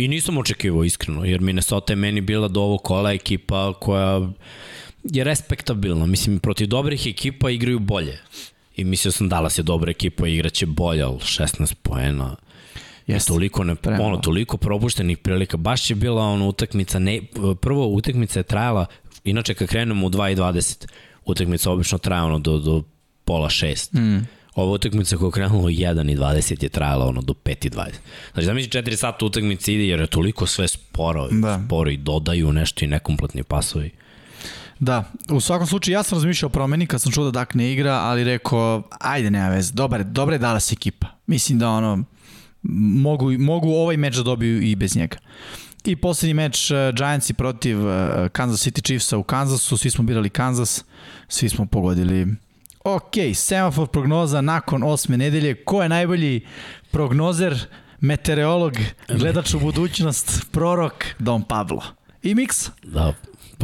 C: I nisam očekivao iskreno, jer Minnesota je meni bila do ovog kola ekipa koja je respektabilna. Mislim, protiv dobrih ekipa igraju bolje. I mislio sam Dallas je dobra ekipa i igraće bolje, ali 16 poena. Jeste. Toliko, ne, ono, toliko propuštenih prilika. Baš je bila ona utakmica, ne, prvo utakmica je trajala, inače kad krenemo u 2.20, utakmica obično traja ono do, do pola 6. Mm. Ova utakmica koja je krenula u 1.20 je trajala ono do 5.20. Znači da mi 4 sata utakmice ide jer je toliko sve sporo, da. sporo i dodaju nešto i nekompletni pasovi.
B: Da, u svakom slučaju ja sam razmišljao o promeni kad sam čuo da Dak ne igra, ali rekao, ajde nema veze, dobar, dobra je Dallas ekipa. Mislim da ono, mogu, mogu ovaj meč da dobiju i bez njega. I poslednji meč uh, Giantsi protiv uh, Kansas City Chiefsa u Kansasu, svi smo birali Kansas, svi smo pogodili Ok, semafor prognoza nakon osme nedelje. Ko je najbolji prognozer, meteorolog, gledač u budućnost, prorok, Don Pablo. I Mix?
C: Da,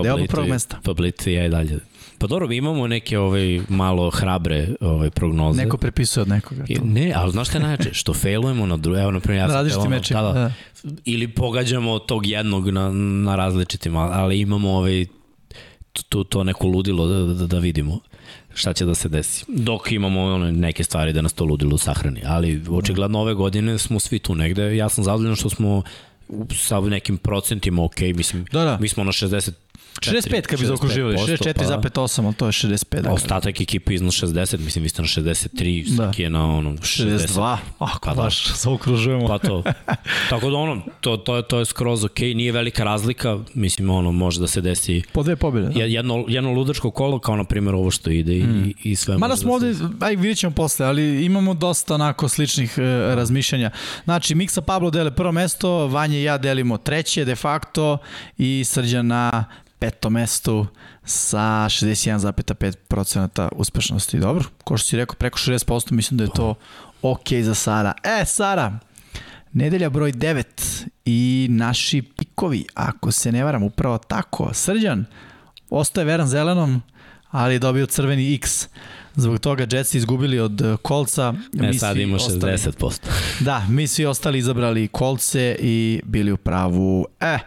B: Deo prvog mesta.
C: I ja i dalje Pa dobro, mi imamo neke ovaj, malo hrabre ovaj, prognoze.
B: Neko prepisuje od nekoga.
C: To. Ne, ali znaš šta najče? Što failujemo na drugo, evo na primjer ja sam
B: različitim mečima. Da, da.
C: Ili pogađamo tog jednog na, na različitim, ali imamo ovaj, to, to neko ludilo da, da, da vidimo šta će da se desi. Dok imamo one neke stvari da nas to ludilo sahrani. Ali očigledno ove godine smo svi tu negde. Ja sam zadovoljan što smo sa nekim procentima ok, mislim, da, da. mi smo na 60
B: 65 kad bi zaokruživali, 64,8, pa, ali to je 65.
C: Da ostatak ekipe iznad 60, mislim vi ste na 63, da. je na ono 60. 62,
B: ako pa baš da. zaokružujemo.
C: Pa to. Tako da ono, to, to, je, to je skroz ok, nije velika razlika, mislim ono može da se desi
B: po dve pobjede.
C: Da. Jedno, jedno ludačko kolo kao na primjer ovo što ide mm. i, i sve.
B: Mada smo da ovde, aj vidjet ćemo posle, ali imamo dosta onako sličnih e, razmišljanja. Znači, Miksa Pablo dele prvo mesto, Vanje i ja delimo treće de facto i Srđan na petom mestu sa 61,5% uspešnosti. Dobro, ko što si rekao, preko 60% mislim da je to ok za Sara. E, Sara, nedelja broj 9 i naši pikovi, ako se ne varam, upravo tako. Srđan, ostaje veran zelenom, ali je dobio crveni X. Zbog toga Jetsi izgubili od kolca.
C: E, sad ima 60%. Ostali,
B: da, mi svi ostali izabrali kolce i bili u pravu. E,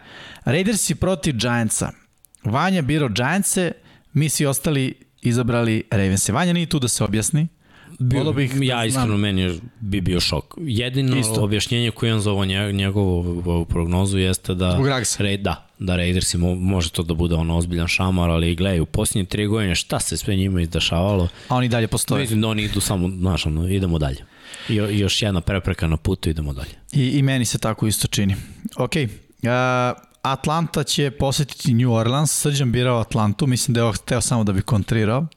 B: Raidersi protiv Giantsa. Vanja biro Giantse, mi svi ostali izabrali Ravense. Vanja nije tu da se objasni.
C: Bilo bih ja da iskreno znam. meni bi bio šok. Jedino Isto. objašnjenje koje on za ovo njegovu ovu prognozu jeste da Ra da, da Raidersi mo, može to da bude ono ozbiljan šamar, ali gledaj, u posljednje tri godine šta se sve njima izdešavalo.
B: A oni dalje postoje.
C: Mislim da oni idu samo, znaš, ono, idemo dalje. I, još jedna prepreka na putu, idemo dalje.
B: I, i meni se tako isto čini. Ok, uh, Atlanta će posetiti New Orleans. Srđan birao Atlantu, mislim da je ovo hteo samo da bi kontrirao.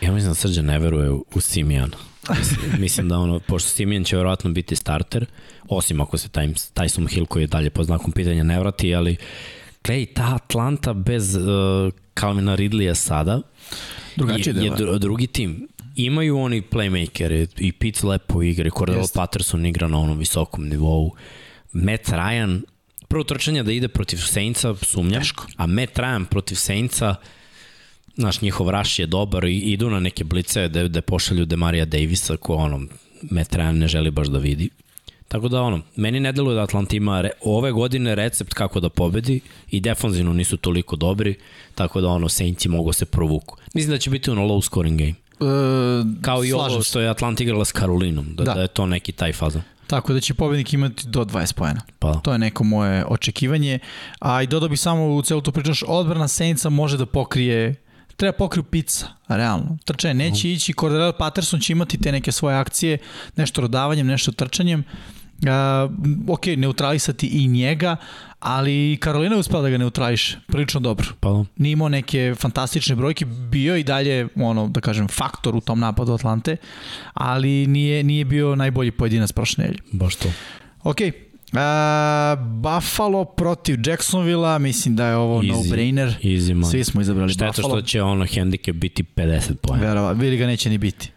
C: Ja mislim da Srđan ne veruje u, u Simijan. Mislim, da ono, pošto Simijan će verovatno biti starter, osim ako se taj, Tyson Hill koji je dalje po znakom pitanja ne vrati, ali gledaj, ta Atlanta bez uh, Calvina Ridleya sada
B: Drugačije je,
C: je drugi tim. Imaju oni playmakere i Pitts lepo igre, Cordell Patterson igra na onom visokom nivou. Matt Ryan prvo trčanje da ide protiv Saintsa, sumnjam, Teško. a Matt Ryan protiv Saintsa, naš njihov raš je dobar i idu na neke blice da, da pošalju Demarija Davisa ko ono, Matt Ryan ne želi baš da vidi. Tako da ono, meni ne deluje da Atlanta ima re, ove godine recept kako da pobedi i defanzivno nisu toliko dobri, tako da ono, Saintsi mogu se provuku. Mislim da će biti ono low scoring game. E, Kao i ovo što je Atlanta igrala s Karolinom, da, da. da je to neki taj fazan.
B: Tako da će pobednik imati do 20 pojena. Pa. To je neko moje očekivanje. A i dodao bih samo u celu tu pričaš, odbrana Saintsa može da pokrije treba pokriju pizza, realno. Trčanje neće ići, Cordell Patterson će imati te neke svoje akcije, nešto rodavanjem, nešto trčanjem, Uh, ok, neutralisati i njega, ali Karolina je uspela da ga neutrališe, prilično dobro. Pa. Da. Nije imao neke fantastične brojke, bio i dalje, ono, da kažem, faktor u tom napadu Atlante, ali nije, nije bio najbolji pojedinac prošle nedelje.
C: Baš to.
B: Ok, Uh, Buffalo protiv Jacksonvilla, mislim da je ovo easy, no-brainer.
C: Easy man.
B: Svi smo izabrali
C: Šteta
B: Buffalo.
C: Šteta što će ono handicap biti 50 pojena.
B: Verova, vidi ga neće ni biti.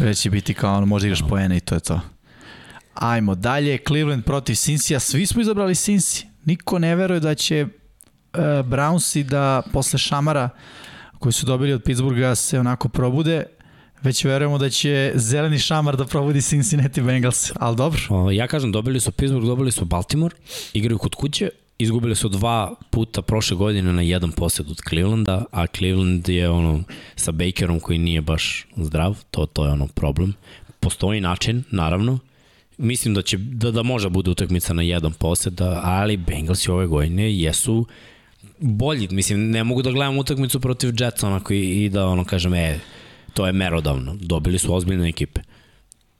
B: Već će biti kao ono, možda igraš no. pojene i to je to. Ajmo dalje, Cleveland protiv Cincy, a svi smo izabrali Cincy. Niko ne veruje da će uh, Brownsi da posle šamara koji su dobili od Pittsburgha se onako probude, već verujemo da će zeleni šamar da probudi Cincinnati Bengals, ali dobro.
C: O, ja kažem, dobili su Pittsburgh, dobili su Baltimore, igraju kod kuće, izgubili su dva puta prošle godine na jedan posjed od Clevelanda, a Cleveland je ono sa Bakerom koji nije baš zdrav, to, to je ono problem. Postoji način, naravno, Mislim da će da, da može bude utakmica na jedan posed, da, ali Bengalsi ove godine jesu bolji. Mislim, ne mogu da gledam utakmicu protiv Jetsa onako i, i da ono kažem, e, to je merodavno. Dobili su ozbiljne ekipe.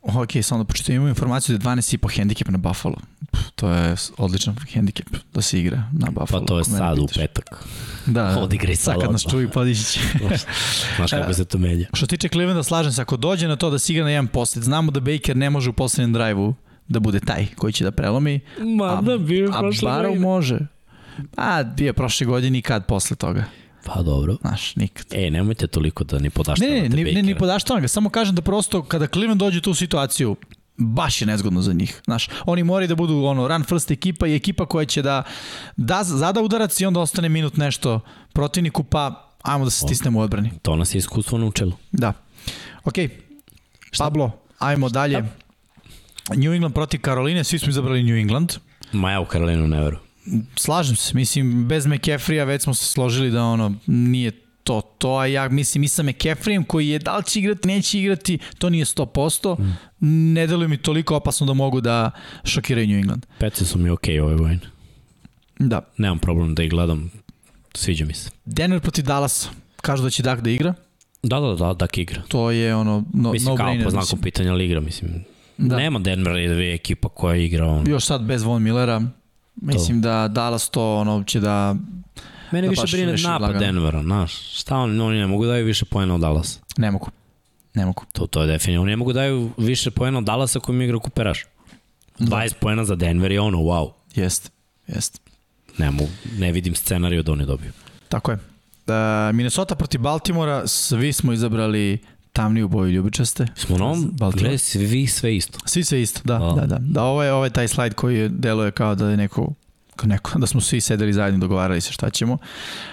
B: Ok, samo da počitam, imamo informaciju da je 12,5 hendikep na Buffalo. To je odličan hendikep da se igra na Buffalo.
C: Pa to je sad u petak.
B: Da, Odigraj sad, sad kad nas čuvi podići će.
C: Znaš kako se to menja.
B: Što tiče Clevelanda, slažem se, ako dođe na to da se igra na jedan posled, znamo da Baker ne može u poslednjem drive-u da bude taj koji će da prelomi.
C: Ma da, bio
B: A Barrow može. A, bio prošle godine i kad posle toga.
C: Pa dobro.
B: Znaš, nikad.
C: E, nemojte toliko da ni podaštavate
B: Ne, ne, ne, ne, ne podaštavam ga, samo kažem da prosto kada Cleveland dođe u tu situaciju, baš je nezgodno za njih. Znaš, oni moraju da budu ono run first ekipa i ekipa koja će da da zada udarac i onda ostane minut nešto protivniku, pa ajmo da se stisnemo u odbrani.
C: To nas je iskustvo naučilo.
B: Da. Ok, Pablo, ajmo dalje. New England protiv Karoline, svi smo izabrali New England.
C: Ma ja u Karolinu ne veru.
B: Slažem se, mislim, bez McCaffrey-a već smo se složili da ono, nije to, to, a ja mislim i sa McCaffreyem koji je da li će igrati, neće igrati, to nije 100%, mm. ne deluje mi toliko opasno da mogu da šokiraju New England.
C: Peci su mi okej okay ove godine.
B: Da.
C: Nemam problem da ih gledam, sviđa mi se.
B: Denver protiv Dallas, kažu da će Dak da igra.
C: Da, da, da, Dak igra.
B: To je ono, no,
C: mislim,
B: no
C: kao
B: brainer,
C: po znakom pitanja ali igra, mislim. Da. Nema Denver i dve ekipa koja igra on.
B: Još sad bez Von Millera, mislim to. da Dallas to ono će da
C: Mene
B: da
C: više brine napad lagano. Denvera, znaš. Šta oni, oni ne mogu da daju više pojena od Dallas.
B: Ne mogu. Ne mogu.
C: To, to je definitivno. Oni ne mogu da daju više pojena od Dallasa koji mi igra kuperaš. 20 da. pojena za Denver je ono, wow.
B: Jeste, jeste.
C: Ne, mogu, ne vidim scenariju da oni dobiju.
B: Tako je. Uh, Minnesota protiv Baltimora, svi smo izabrali tamniju boju ljubičaste.
C: Smo na ovom, gledaj, svi sve isto.
B: Svi sve isto, da, A. da, da. Da, ovo je, ovo je taj slajd koji deluje kao da je neko neko, da smo svi sedeli zajedno dogovarali se šta ćemo.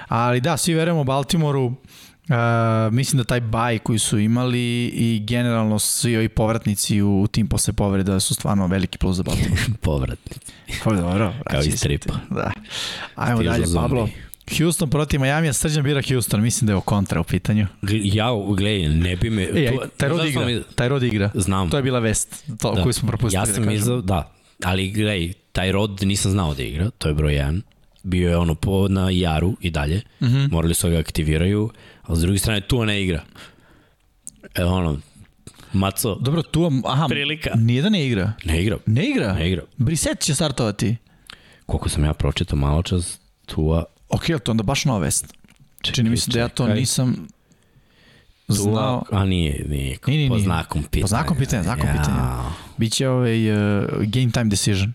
B: Ali da, svi verujemo Baltimoru, Uh, mislim da taj baj koji su imali i generalno svi ovi povratnici u, u tim posle povreda su stvarno veliki plus za Baltimore.
C: povratnici.
B: Pa dobro.
C: Kao iz stripa.
B: Da. Ajmo Stižu dalje, zombi. Pablo. Houston protiv Miami, a Srđan bira Houston, mislim da je o kontra u pitanju.
C: Ja, gledaj, ne bi me...
B: E, taj rod igra, mi... taj rod igra.
C: Znam.
B: To je bila vest to, da. koju smo propustili.
C: Ja sam da izao, da, ali gledaj, taj rod nisam znao da igra, to je broj 1. Bio je ono po, na Jaru i dalje, mm -hmm. morali su ga aktiviraju, ali s druge strane tu ne igra. E, ono, Maco.
B: Dobro, tu, aha,
C: prilika.
B: Nije da ne igra.
C: Ne igra.
B: Ne igra?
C: Ne igra.
B: Briset će startovati.
C: Koliko sam ja pročitao malo čas, Tua...
B: Ok, to onda baš nova vest. Čini mi se da ja to nisam znao.
C: A nije, nije, nije, nije, po znakom pitanja.
B: Po znakom pitanja, znakom ja. pitanja. Biće ovaj uh, game time decision.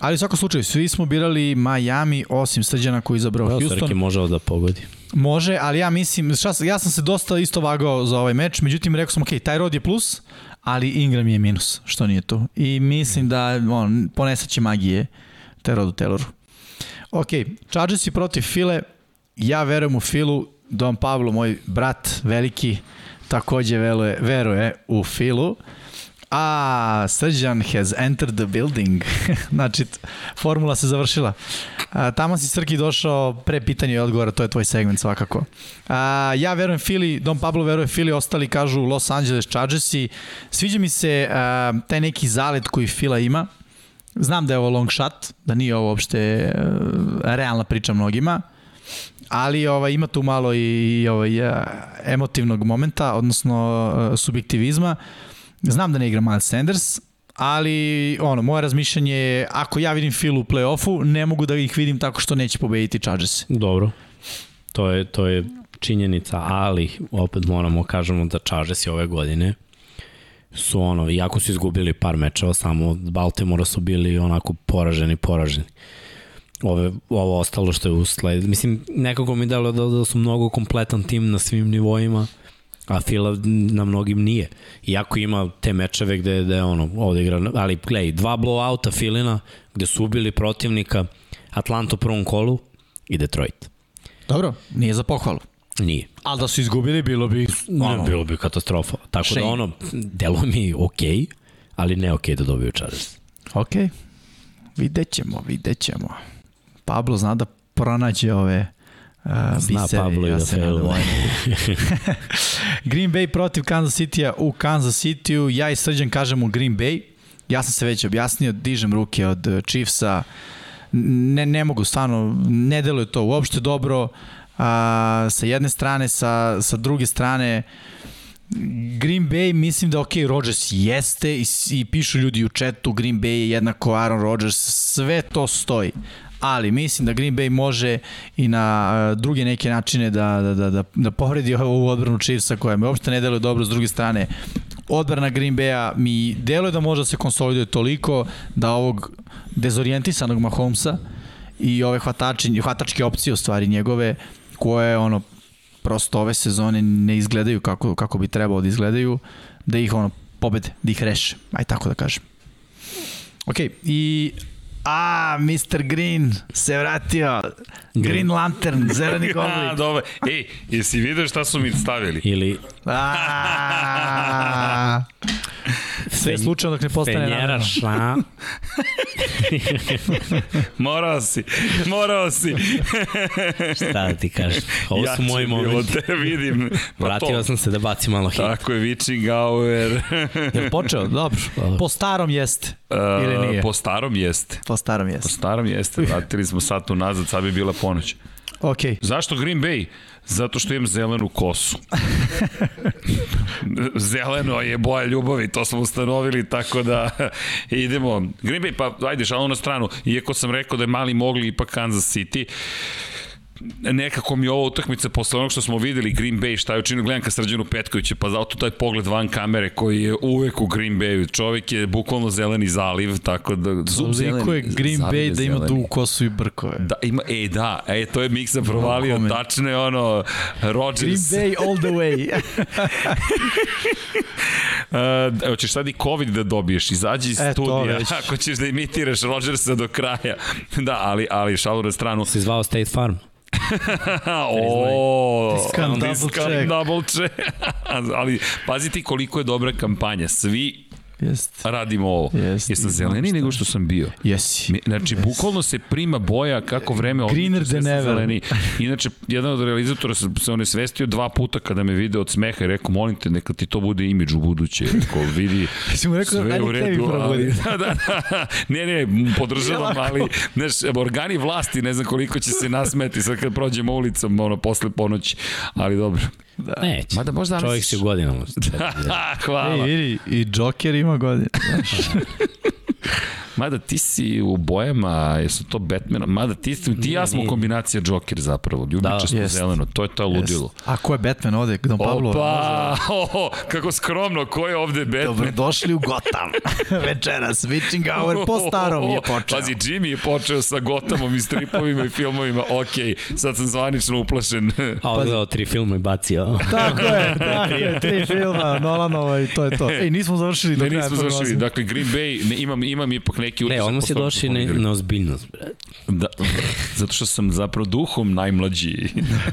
B: Ali u svakom slučaju, svi smo birali Miami, osim Srđana koji je izabrao Evo, Houston. Srki
C: može da pogodi.
B: Može, ali ja mislim, šta, ja sam se dosta isto vagao za ovaj meč, međutim rekao sam, ok, taj rod je plus, ali Ingram je minus, što nije to. I mislim da on, ponesaće magije te rodu Tayloru. Ok, Chargersi protiv File, ja verujem u Filu, Don Pablo, moj brat veliki, takođe veruje, veruje u Filu. A, Srđan has entered the building. znači, formula se završila. A, tamo si Srki došao pre pitanja i odgovora, to je tvoj segment svakako. A, ja verujem Fili, Don Pablo veruje Fili, ostali kažu Los Angeles Chargersi. Sviđa mi se a, taj neki zalet koji Fila ima. Znam da je ovo long shot, da nije ovo uopšte a, realna priča mnogima ali ovaj, ima tu malo i, ovaj, emotivnog momenta, odnosno uh, subjektivizma. Znam da ne igra Miles Sanders, ali ono, moje razmišljanje je, ako ja vidim Phil u play-offu, ne mogu da ih vidim tako što neće pobediti Chargers.
C: Dobro, to je, to je činjenica, ali opet moramo kažemo da Chargers ove godine su ono, iako su izgubili par mečeva, samo od Baltimora su bili onako poraženi, poraženi ove, ovo ostalo što je usled. Mislim, nekako mi dalo da, da su mnogo kompletan tim na svim nivoima, a Fila na mnogim nije. Iako ima te mečeve gde, gde ono, ovde igra, ali gledaj, dva blowouta Filina, gde su ubili protivnika Atlanta u prvom kolu i Detroit.
B: Dobro, nije za pohvalu.
C: Nije.
B: Ali da su izgubili, bilo bi...
C: Ono, ne, bilo bi katastrofa. Tako Shane. da ono, delo mi okej, okay, ali ne okej okay da dobiju Chargers.
B: Okej, okay. vidjet ćemo, vidjet ćemo. Pablo zna da pronađe ove uh,
C: Zna biseri, Pablo ja i da failuje.
B: Green Bay protiv Kansas City-a u Kansas City-u. Ja i Srđan kažemo Green Bay. Ja sam se već objasnio, dižem ruke od Chiefsa. Ne, ne mogu, stvarno, ne deluje to uopšte dobro. A, sa jedne strane, sa, sa druge strane, Green Bay mislim da ok, Rodgers jeste i, i pišu ljudi u chatu Green Bay je jednako Aaron Rodgers, sve to stoji. Ali mislim da Green Bay može i na druge neke načine da, da, da, da, da povredi ovu odbranu Chiefsa koja me uopšte ne deluje dobro s druge strane. Odbrana Green Bay-a mi deluje da može da se konsoliduje toliko da ovog dezorijentisanog Mahomesa i ove hvatači, hvatačke opcije u stvari njegove koje ono prosto ove sezone ne izgledaju kako, kako bi trebalo da izgledaju da ih ono pobede, da ih reše. Aj tako da kažem. Ok, i A, Mr. Green se vratio. Green Lantern, zeleni goblin.
A: dobro. Ej, jesi vidio šta su mi stavili?
C: Ili...
B: A, Sve je slučajno dok ne postane
C: Fenjeraš, a?
A: morao si, morao si.
C: Šta da ti kažeš? Ovo su moji momenti.
A: Ja te vidim.
C: Pa Vratio sam se da bacim malo hit.
A: Tako je, Witchingauer.
B: je počeo? Dobro. Po starom jeste. Ili nije?
A: Po starom jeste.
B: Po starom jeste.
A: Po starom jeste. Vratili smo sat unazad, sad bi bila ponoć.
B: Ok.
A: Zašto Green Bay? Zato što imam zelenu kosu. Zeleno je boja ljubavi, to smo ustanovili, tako da idemo. Green Bay, pa ajde, šalno na stranu. Iako sam rekao da je mali mogli ipak Kansas City, nekako mi ovo utakmica posle onog što smo videli Green Bay šta je učinio, gledam ka Srđanu Petkovića, pa zato taj pogled van kamere koji je uvek u Green Bayu. Čovjek je bukvalno zeleni zaliv, tako da...
B: Zub zeleni, je Green Bay da ima dugu kosu i brkove.
A: Da, ima, e, da, e, to je Miksa provalio, no, tačno je ono, Rodgers.
B: Green Bay all the way.
A: uh, hoćeš sad i COVID da dobiješ, izađi iz e, studija, ako ćeš da imitiraš Rodgersa do kraja. Da, ali, ali šalu na stranu.
C: Si zvao State Farm?
A: o,
B: discount, double,
A: double check. Ali pazi ti koliko je dobra kampanja. Svi Jest. radimo ovo. Jest. Jesam zeleni nego što sam bio.
B: Jesi.
A: Znači, yes. bukvalno se prima boja kako vreme
B: Greener than ever.
A: Inače, jedan od realizatora se on je svestio dva puta kada me vide od smeha i rekao, molim te, neka ti to bude imidž u buduće. Rekao, vidi,
B: si mu rekao, sve u redu. Ali,
A: da, da, da, ne, ne, podržavam, ali, znaš, organi vlasti, ne znam koliko će se nasmeti sad kad prođemo ulicom, ono, posle ponoći, ali dobro.
C: Da. Neće. Mada možda Čovjek si u godinama.
A: Hvala.
B: Ej, vidi, i Joker ima godine.
A: Mada ti si u bojama, jesu to Batman, mada ti, ti ja smo kombinacija Joker zapravo, ljubičasto da, zeleno, to je to ludilo.
B: A ko je Batman ovde? Don Pablo?
A: Opa, oh, kako skromno, ko je ovde Batman?
B: Dobro, došli u Gotham. Večeras, Witching Hour po starom je počeo.
A: Pazi, Jimmy je počeo sa Gothamom i stripovima i filmovima, ok, sad sam zvanično uplašen.
C: A odgledao tri filma i bacio.
B: tako je, tako je, tri filma, Nolanova i to je to. Ej, nismo završili do
A: kraja. Ne, nismo završili, dakle Green Bay, ne, imam, imam ipak neki utisak.
C: Ne, odmah si došli na, na ozbiljnost, bre.
A: Da, zato što sam zapravo duhom najmlađi.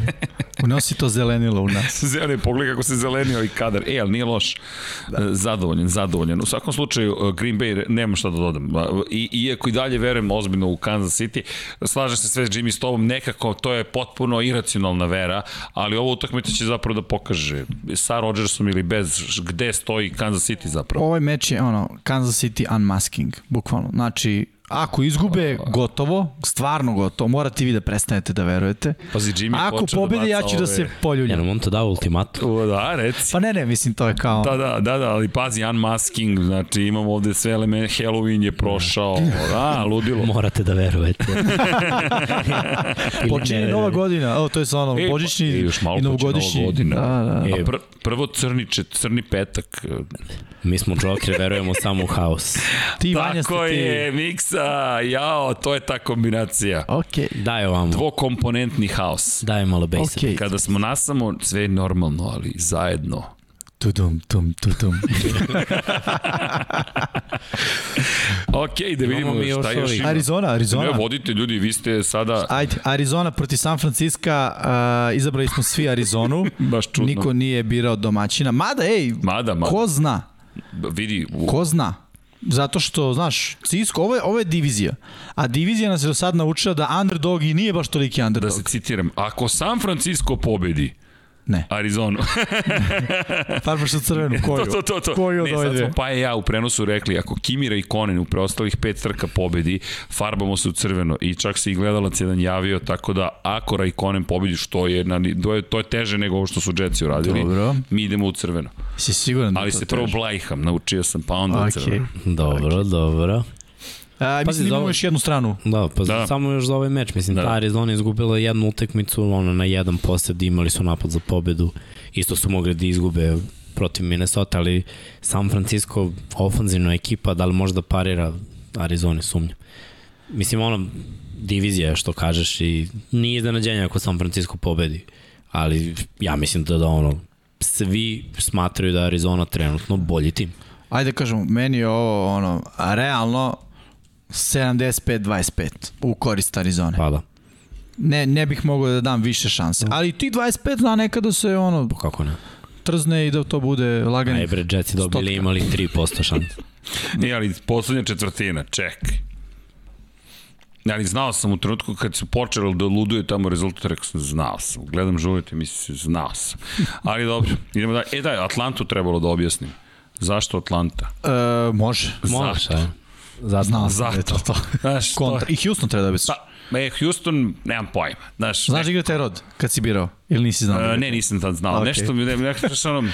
B: Unosi to zelenilo u nas.
A: Zeleni, pogledaj kako se zelenio i kadar. E, ali nije loš. Da. Zadovoljen, zadovoljen. U svakom slučaju, uh, Green Bay, nema šta da dodam. I, iako i dalje verujem ozbiljno u Kansas City, slažem se sve s Jimmy s tobom, nekako to je potpuno iracionalna vera, ali ovo utakmica će zapravo da pokaže sa Rodgersom ili bez, gde stoji Kansas City zapravo.
B: Ovaj meč je ono, Kansas City unmasking, bukvalno. Znači, Ako izgube, gotovo, stvarno gotovo, morate vi da prestanete da verujete.
A: Pazi, Jimmy
B: Ako da pobede, da ja ću ove... da se poljuljam.
C: Jel on to dao ultimat?
A: U, da, reci.
B: Pa ne, ne, mislim, to je kao...
A: Da, da, da, da, ali pazi, unmasking, znači imamo ovde sve elemente, Halloween je prošao, da, ludilo.
C: Morate da verujete.
B: Počinje nova godina, o, to je sa ono, e, božićni e, još malo i novogodišnji.
A: Godina. Da, da. E, pr prvo crni, čet, crni petak.
C: Mi smo Joker, verujemo samo u haos.
A: Ti, Vanja, Tako ti... je, Miksa da, jao, to je ta kombinacija.
B: Ok.
C: Daj ovamo.
A: Dvokomponentni haos.
C: Daj malo basic. Okay.
A: Kada smo nasamo, sve je normalno, ali zajedno.
B: Tudum, tum, tudum.
A: ok, da vidimo mi šta još ima.
B: Arizona, Arizona. Ne,
A: vodite ljudi, vi ste sada...
B: Ajde, Arizona proti San Francisco, uh, izabrali smo svi Arizonu.
A: Baš čudno.
B: Niko nije birao domaćina. Mada, ej,
A: mada, mada.
B: ko zna?
A: Vidi.
B: U... Ko zna? Zato što, znaš, Cisco, ovo je, ovo je divizija. A divizija nas je do sad naučila da underdog i nije baš toliki underdog.
A: Da se citiram, ako San Francisco pobedi,
B: Ne.
A: Arizonu.
B: Farbaš u crvenu, koju?
A: to, to, to, to.
B: Koju
A: ne, sad smo pa i ja u prenosu rekli, ako Kimira i Konen u preostalih pet trka pobedi, farbamo se u crveno. I čak se i gledalac jedan javio, tako da ako Raikkonen pobedi, što je, na, to, je, to je teže nego ovo što su Jetsi uradili,
B: Dobro.
A: mi idemo u crveno.
B: Si siguran da
A: Ali se prvo blajham, naučio sam, pa onda
B: okay.
A: u crveno.
C: Dobro, okay. dobro.
B: A, mislim da imamo još jednu stranu.
C: Da, pa da. samo još za ovaj meč. Mislim, da. ta Arizona izgubila jednu utekmicu, ono, na jedan posed imali su napad za pobedu. Isto su mogli da izgube protiv Minnesota, ali San Francisco ofanzivna ekipa, da li možda parira Arizona, sumnja. Mislim, ono, divizija je što kažeš i nije iznenađenje ako San Francisco pobedi, ali ja mislim da da ono, svi smatraju da Arizona trenutno bolji tim.
B: Ajde kažemo, meni je ovo ono, realno 75-25 u korist Arizone.
C: Pa da.
B: Ne, ne bih mogao da dam više šanse. Ali ti 25 zna nekada se ono...
C: Pa kako ne?
B: Trzne i da to bude lagani.
C: Aj bre, Jetsi dobili imali 3% šanse.
A: Nije, ali poslednja četvrtina, čekaj. Ali znao sam u trenutku kad su počeli da luduju tamo rezultat, rekao sam, znao sam. Gledam žurite, mislim, znao sam. Ali dobro, idemo da. E da, Atlantu trebalo da objasnim. Zašto Atlanta?
B: E, može.
C: Može,
B: Zato. Znao sam
A: Zato.
B: da to to.
A: Znaš,
B: Kontra. I Houston treba da bi
A: Pa, e, Houston, nemam pojma. Znaš,
B: Znaš da igra taj rod kad si birao? Ili nisi znao? Da
A: e, ne, nisam tad znao.
B: Okay.
A: Nešto mi, ne, nešto ono,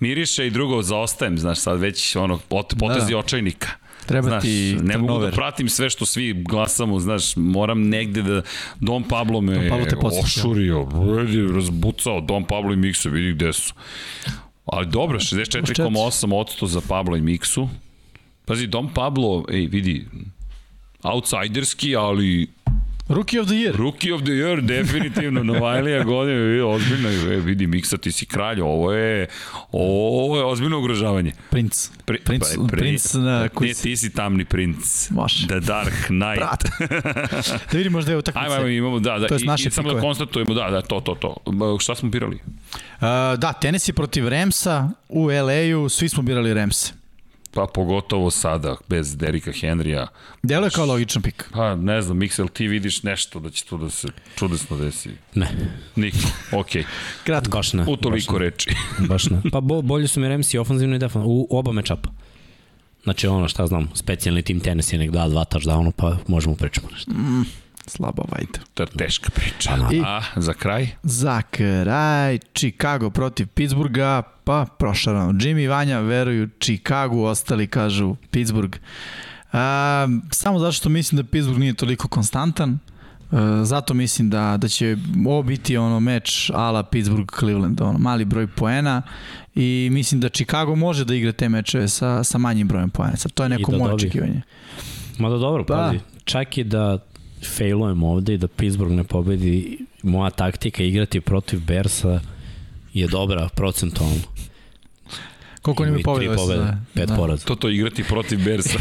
A: miriše i drugo zaostajem, znaš, sad već ono, pot, potezi da, da. očajnika.
B: Treba
A: znaš,
B: ti
A: ne mogu da pratim sve što svi glasamo, znaš, moram negde da Don Pablo me Don Pablo te ošurio, razbucao Don Pablo i Miksu, vidi gde su. Ali dobro, 64,8% za Pablo i Miksu. Pazi, Don Pablo, ej, vidi, outsiderski, ali
B: Rookie of the year.
A: Rookie of the year, definitivno, Novajlija godine, vidi, ozbiljno, e, vidi, Miksa, ti si kralj, ovo je, ovo je ozbiljno ugrožavanje.
B: Princ. Pri, princ, pa, pri, princ na
A: koji... Ne, ti si tamni princ.
B: Može.
A: The Dark Knight.
B: Brat. da vidimo možda je utakmice.
A: Ajmo, ajmo, imamo, da, da.
B: To je naše
A: samo da konstatujemo, da, da, to, to, to. Šta smo birali?
B: Uh, da, tenis je protiv Remsa u LA-u, svi smo birali Remse.
A: Pa pogotovo sada, bez Derika Henrya.
B: Delo je kao logičan pik.
A: Pa ne znam, Mixel, ti vidiš nešto da će tu da se čudesno desi?
C: Ne.
A: Niko, okej. Okay.
B: Kratko.
C: Baš ne.
A: U toliko
C: baš
A: reči.
C: Baš ne. Pa bo, bolje su mi Remsi ofenzivno i defensivno, u oba mečapa. Znači ono, šta znam, specijalni tim tenis je nek da dva touchdownu, pa možemo pričamo nešto.
B: Mm, slabo, vajte.
A: To je teška priča.
B: I,
A: A, za kraj?
B: Za kraj, Chicago protiv Pittsburgha, pa prošarano. Jimmy i Vanja veruju Chicago, ostali kažu Pittsburgh. A, samo zato što mislim da Pittsburgh nije toliko konstantan, a, zato mislim da, da će ovo biti ono meč ala Pittsburgh-Cleveland, ono, mali broj poena i mislim da Chicago može da igra te mečeve sa, sa manjim brojem poena. Sad, to je neko da moje očekivanje.
C: Ma da dobro, pa. pazi. Čak i da failujem ovde i da Pittsburgh ne pobedi, moja taktika igrati protiv Bersa je dobra procentualno.
B: Koliko oni imaju pobjede?
C: pobjede, pet da. poraza.
A: To to igrati protiv Bersa.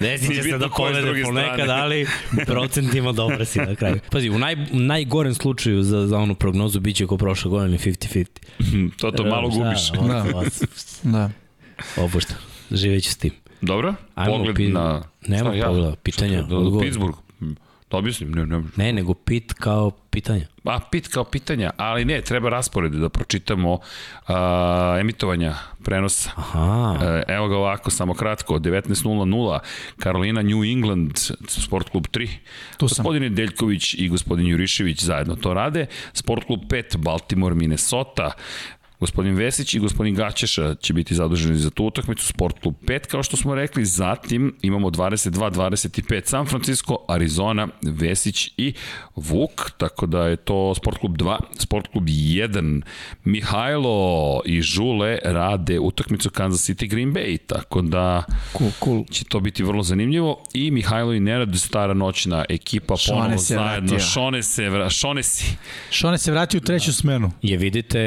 C: Desi će se da pobede ponekad, ali procentima dobro si na kraju. Pazi, u, naj, najgorem slučaju za, za onu prognozu bit će ko prošle godine 50-50.
A: to to malo gubiš.
B: Da, da.
C: Opušta. Živeću s tim.
A: Dobro,
C: Ajmo
A: pogled
C: pi...
A: na...
C: Nema ja? pogleda, pitanja,
A: da, odgovor. Pittsburgh. Da objasnim, ne, ne.
C: Ne, nego pit kao pitanja.
A: A, pit kao pitanja, ali ne, treba raspored da pročitamo uh, emitovanja prenosa.
C: Aha.
A: Uh, evo ga ovako, samo kratko, 19.00, Karolina New England, Sport klub 3.
B: Tu sam.
A: Gospodin Deljković i gospodin Jurišević zajedno to rade. Sport klub 5, Baltimore, Minnesota. Gospodin Vesić i gospodin Gaćeša će biti zaduženi za tu utakmicu, Sport klub 5, kao što smo rekli. Zatim imamo 22-25 San Francisco, Arizona, Vesić i Vuk, tako da je to Sport klub 2. Sport klub 1, Mihajlo i Žule rade utakmicu Kansas City Green Bay, tako da
B: cool, cool.
A: će to biti vrlo zanimljivo. I Mihajlo i Nerad, stara noćna ekipa, ponovo
B: se
A: zajedno.
B: Vratio.
A: Šone se, vra, Šone si.
B: Šone se vratio u treću smenu.
C: Je vidite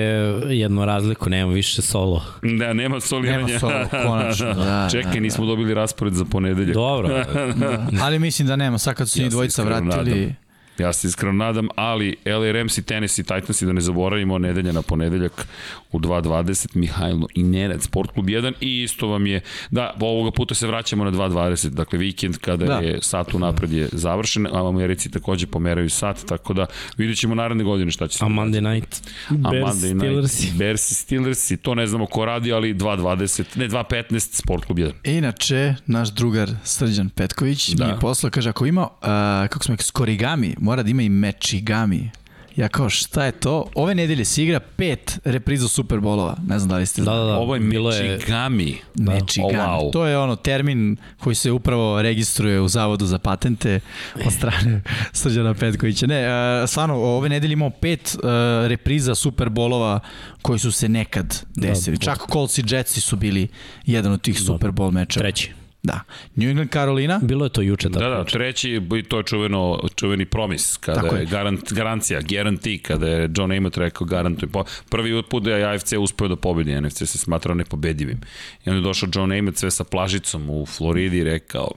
C: razliku, nema više solo.
A: Da, nema soliranja.
B: Nema solo, konačno. Da,
A: Čekaj,
B: da,
A: nismo dobili raspored za ponedeljak.
C: Dobro.
B: da. Ali mislim da nema, sad kad su se
A: Ja
B: njih dvojica vratili...
A: nadam. Ja se iskreno nadam, ali LA Rams i Tennessee Titans i da ne zaboravimo nedelja na ponedeljak u 2.20 Mihajlo i Nenad Sport klub 1 i isto vam je, da, ovoga puta se vraćamo na 2.20, dakle vikend kada da. je sat unapred je završen, a Americi takođe pomeraju sat, tako da vidjet ćemo naredne godine šta će se.
C: A Monday night,
A: A
C: Bears,
A: Monday
C: Steelers.
A: Bears Steelers i to ne znamo ko radi, ali 2.20, ne 2.15 Sport klub 1.
B: Inače, naš drugar Srđan Petković da. mi posla, kaže, ako ima, uh, kako smo rekli, skorigami, mora da ima i mečigami. Ja kao, šta je to? Ove nedelje se igra pet repriza Superbolova. Ne znam da li ste
C: Da,
B: znali.
C: da, da.
A: Ovo je
C: bilo je
A: Michigami.
B: Mečigami.
A: Oh, wow.
B: To je ono termin koji se upravo registruje u Zavodu za patente od strane Srđana Petkovića. Ne, uh, stvarno, ove nedelje imamo pet uh, repriza Superbolova koji su se nekad desili.
C: Da,
B: Čak Colts i Jetsi su bili jedan od tih Super Bowl mečeva.
C: treći.
B: Da. New England Carolina.
C: Bilo je to juče.
A: Da, da, treći, i to je čuveno, čuveni promis, kada
B: Tako
A: je,
B: je.
A: garant, garancija, guarantee, kada je John Amos rekao garantuj. Prvi put da je AFC uspeo da pobedi, NFC se smatrao nepobedivim. I onda je došao John Amos sve sa plažicom u Floridi i rekao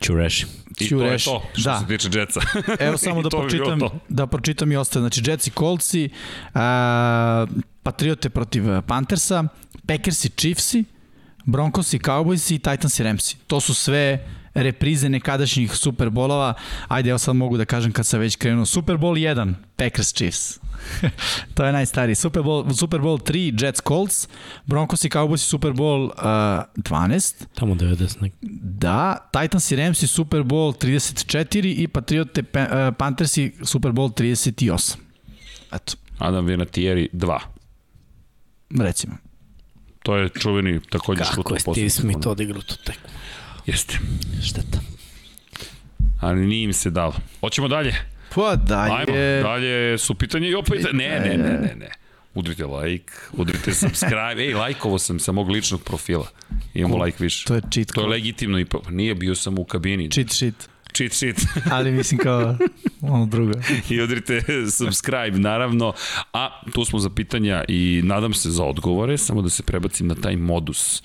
C: Ćureši.
A: I to je to što da. se tiče Jetsa.
B: Evo samo da pročitam, da pročitam i ostale. Znači Jets i Coltsi, uh, Patriote protiv Panthersa, Packers i Chiefsi, Broncos i Cowboys i Titans i Ramsi. To su sve reprize nekadašnjih Superbolova. Ajde, evo sad mogu da kažem kad sam već krenuo. Super Bowl 1, Packers Chiefs. to je najstariji. Super Bowl, Super Bowl 3, Jets Colts, Broncos i Cowboys Super Bowl uh, 12.
C: Tamo 90.
B: Da, Titans i Rams i Super Bowl 34 i Patriote uh, Panthers i Super Bowl 38. Eto.
A: Adam Vinatieri 2.
B: Recimo.
A: To je čuveni takođe što
C: Kako je Steve Smith odigrao tu tekmu?
A: Jeste.
C: Šteta.
A: Ali nije im se dalo. Hoćemo dalje?
B: Pa dalje.
A: Ajmo, dalje su pitanje i opet... Ne, ne, ne, ne, ne. Udrite like, udrite subscribe. Ej, lajkovo sam sa mog ličnog profila. Imamo Ko, like više.
B: To je cheat
A: To je legitimno i nije bio sam u kabini.
B: Cheat sheet.
A: Cheat sheet.
B: Ali mislim kao ono drugo.
A: I udrite subscribe, naravno. A tu smo za pitanja i nadam se za odgovore, samo da se prebacim na taj modus.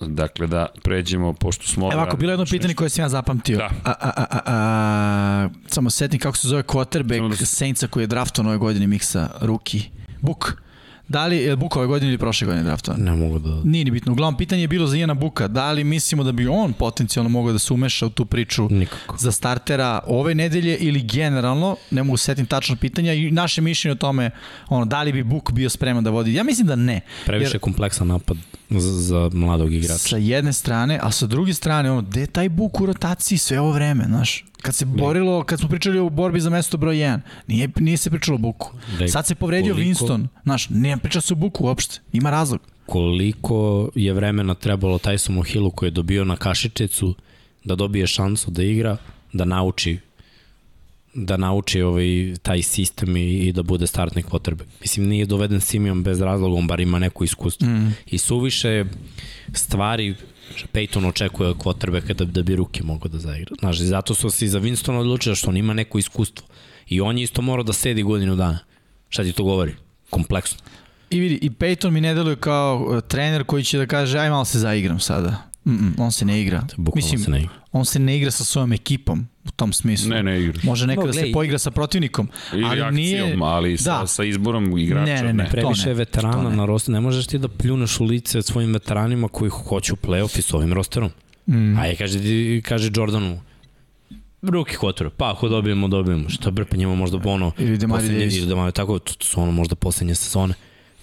A: Dakle, da pređemo, pošto smo...
B: Evo, ako bilo jedno pitanje koje sam ja zapamtio. Da. A, a, a, a, samo setim kako se zove quarterback da... Saintsa koji je draftovan ove godine miksa, Ruki. Buk. Da li je Buka ove godine ili prošle godine draftovan?
C: Ne mogu da...
B: Nije ni bitno. Uglavnom, pitanje je bilo za Ijana Buka. Da li mislimo da bi on potencijalno mogao da se umeša u tu priču
C: Nikako.
B: za startera ove nedelje ili generalno? Ne mogu setim tačno pitanja i naše mišljenje o tome, ono, da li bi Buk bio spreman da vodi? Ja mislim da ne.
C: Previše jer, kompleksan napad za, za mladog igrača.
B: Sa jedne strane, a sa druge strane, ono, gde je taj Buk u rotaciji sve ovo vreme, znaš? Kad se borilo, kad smo pričali o borbi za mesto broj 1, nije, nije se pričalo o Buku. Sad se povredio koliko, Winston, znaš, nije pričao se o Buku uopšte, ima razlog.
C: Koliko je vremena trebalo Tysomu Hillu koji je dobio na kašičicu da dobije šansu da igra, da nauči da nauči ovaj, taj sistem i, i da bude startni quarterback. Mislim, nije doveden Simeon bez razloga, on bar ima neko iskustvo. Mm. I suviše stvari Peyton očekuje od quarterbacka da, da bi ruke mogao da zaigra. Znaš, zato su se za Winston odlučili što on ima neko iskustvo. I on je isto mora da sedi godinu dana. Šta ti to govori? Kompleksno.
B: I vidi, i Peyton mi ne deluje kao uh, trener koji će da kaže aj malo se zaigram sada. Mm -mm, on se ne igra.
C: Bukvalno Mislim, se ne igra.
B: on se ne igra sa svojom ekipom u tom smislu.
A: Ne, ne igra.
B: Može nekada no, se poigra sa protivnikom,
A: Ili ali akcijom, nije... ali da. sa, sa izborom igrača.
B: Ne, ne, ne.
C: Previše ne, veterana na roster. Ne možeš ti da pljuneš u lice svojim veteranima koji hoću play-off i s ovim rosterom. Mm. Ajde, kaže, kaže Jordanu, ruki kotor, pa ako dobijemo, dobijemo. Šta brpe njima možda ono...
B: Ili Demari
C: Davis. Ili Demari, tako, to su ono možda poslednje sezone.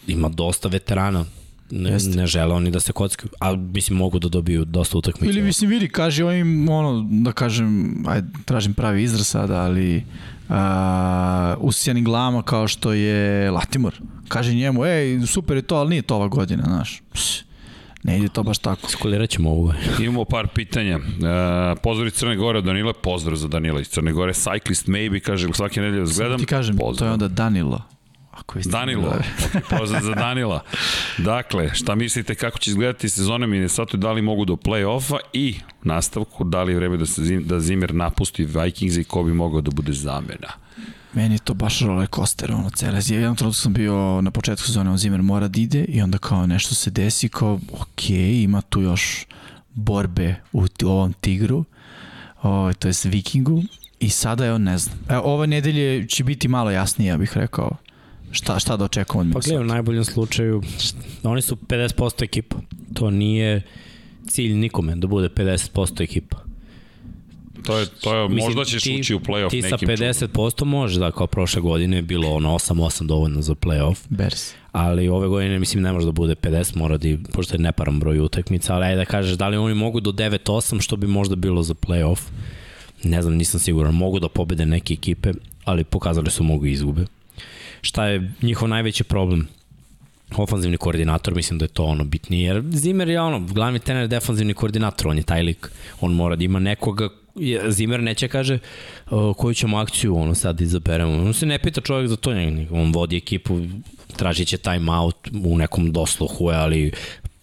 C: Ima dosta veterana ne, Jeste. ne žele oni da se kockaju, a mislim mogu da dobiju dosta utakmica.
B: Ili mislim vidi, kaže ovim, ono, da kažem, ajde, tražim pravi izraz sada, ali uh, usijanim glama kao što je Latimor. Kaže njemu, ej, super je to, ali nije to ova godina, znaš. Pš, ne ide to baš tako.
C: Skulirat ćemo ovo.
A: Imamo par pitanja. Uh, pozdrav iz Crne Gore od Danila, pozdrav za Danila iz Crne Gore. Cyclist maybe, kaže, svake nedelje gledam. Samo
B: ti kažem, pozdrav. to je onda Danilo.
A: Ako Danilo, pozdrav za Danila. Dakle, šta mislite kako će izgledati sezona Minnesota, da li mogu do play-offa i nastavku, da li je vreme da, se, da Zimmer napusti Vikings i ko bi mogao da bude zamena?
B: Meni je to baš roller coaster, ono, cele zije. Jedan trenutku sam bio na početku sezone, on Zimmer mora da ide i onda kao nešto se desi, kao, ok, ima tu još borbe u, u ovom tigru, o, to je Vikingu, i sada je on, ne znam. E, ove nedelje će biti malo jasnije, ja bih rekao šta, šta da očekujemo od
C: Minnesota? Pa gledaj, u najboljem slučaju, oni su 50% ekipa. To nije cilj nikome da bude 50% ekipa.
A: To je, to je, Mislim, možda ćeš ti, ući u play-off
C: ti nekim Ti sa 50% čujem. može da kao prošle godine je bilo ono 8-8 dovoljno za play-off.
B: Bers.
C: Ali ove godine mislim ne može da bude 50, mora da, pošto je neparan broj utakmica, ali ajde da kažeš da li oni mogu do 9-8 što bi možda bilo za play-off. Ne znam, nisam siguran. Mogu da pobede neke ekipe, ali pokazali su mogu izgube šta je njihov najveći problem? Ofanzivni koordinator, mislim da je to ono bitnije, jer Zimmer je ono, glavni trener defanzivni koordinator, on je taj lik, on mora da ima nekoga, Zimmer neće kaže koju ćemo akciju ono sad izaberemo, on se ne pita čovjek za to, on vodi ekipu, tražit će time out u nekom dosluhu, ali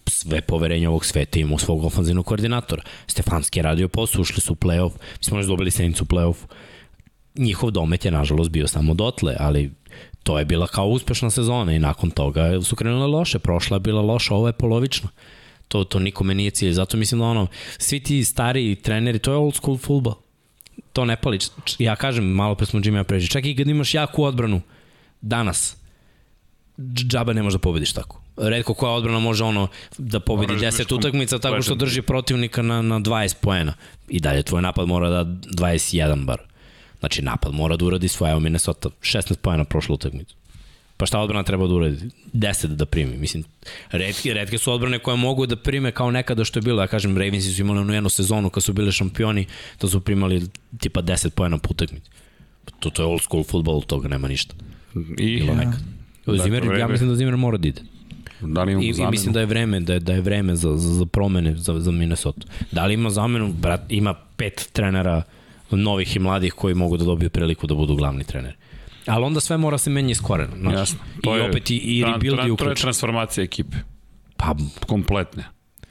C: sve poverenje ovog sveta ima u svog ofanzivnog koordinatora. Stefanski je radio posao, ušli su u playoff, mi smo još dobili sednicu u playoff, njihov domet je nažalost bio samo dotle, ali to je bila kao uspešna sezona i nakon toga su krenule loše, prošla je bila loša, ovo je polovična. To, to nikome nije cilj. Zato mislim da ono, svi ti stari treneri, to je old school futbol. To ne pali. Ja kažem, malo pre smo Jimmy ja pređi. Čak i kad imaš jaku odbranu, danas, džaba ne može da pobediš tako. Redko koja odbrana može ono da pobedi 10 utakmica tako što drži protivnika na, na 20 poena. I dalje tvoj napad mora da 21 bar. Znači napad mora da uradi svoje, evo Minnesota 16 poena prošlu utakmicu. Pa šta odbrana treba da uradi? 10 da primi. Mislim, redke, redke su odbrane koje mogu da prime kao nekada što je bilo. Ja kažem, Ravensi su imali onu jednu sezonu kad su bili šampioni, to su primali tipa 10 pojena po utakmici. To, to je old school futbol, toga nema ništa. I, bilo nekad. Dakle, Zimmer, vreme... ja mislim da Zimmer mora da ide. Da li I, I mislim da je vreme, da je, da je vreme za, za, za promene za, za Minnesota. Da li ima zamenu? Brat, ima pet trenera novih i mladih koji mogu da dobiju priliku da budu glavni treneri. Ali onda sve mora se menjati iz korena. Znači, Jasno. To I je, opet i, i rebuild je uključen.
A: To je transformacija ekipe. Pa, kompletne.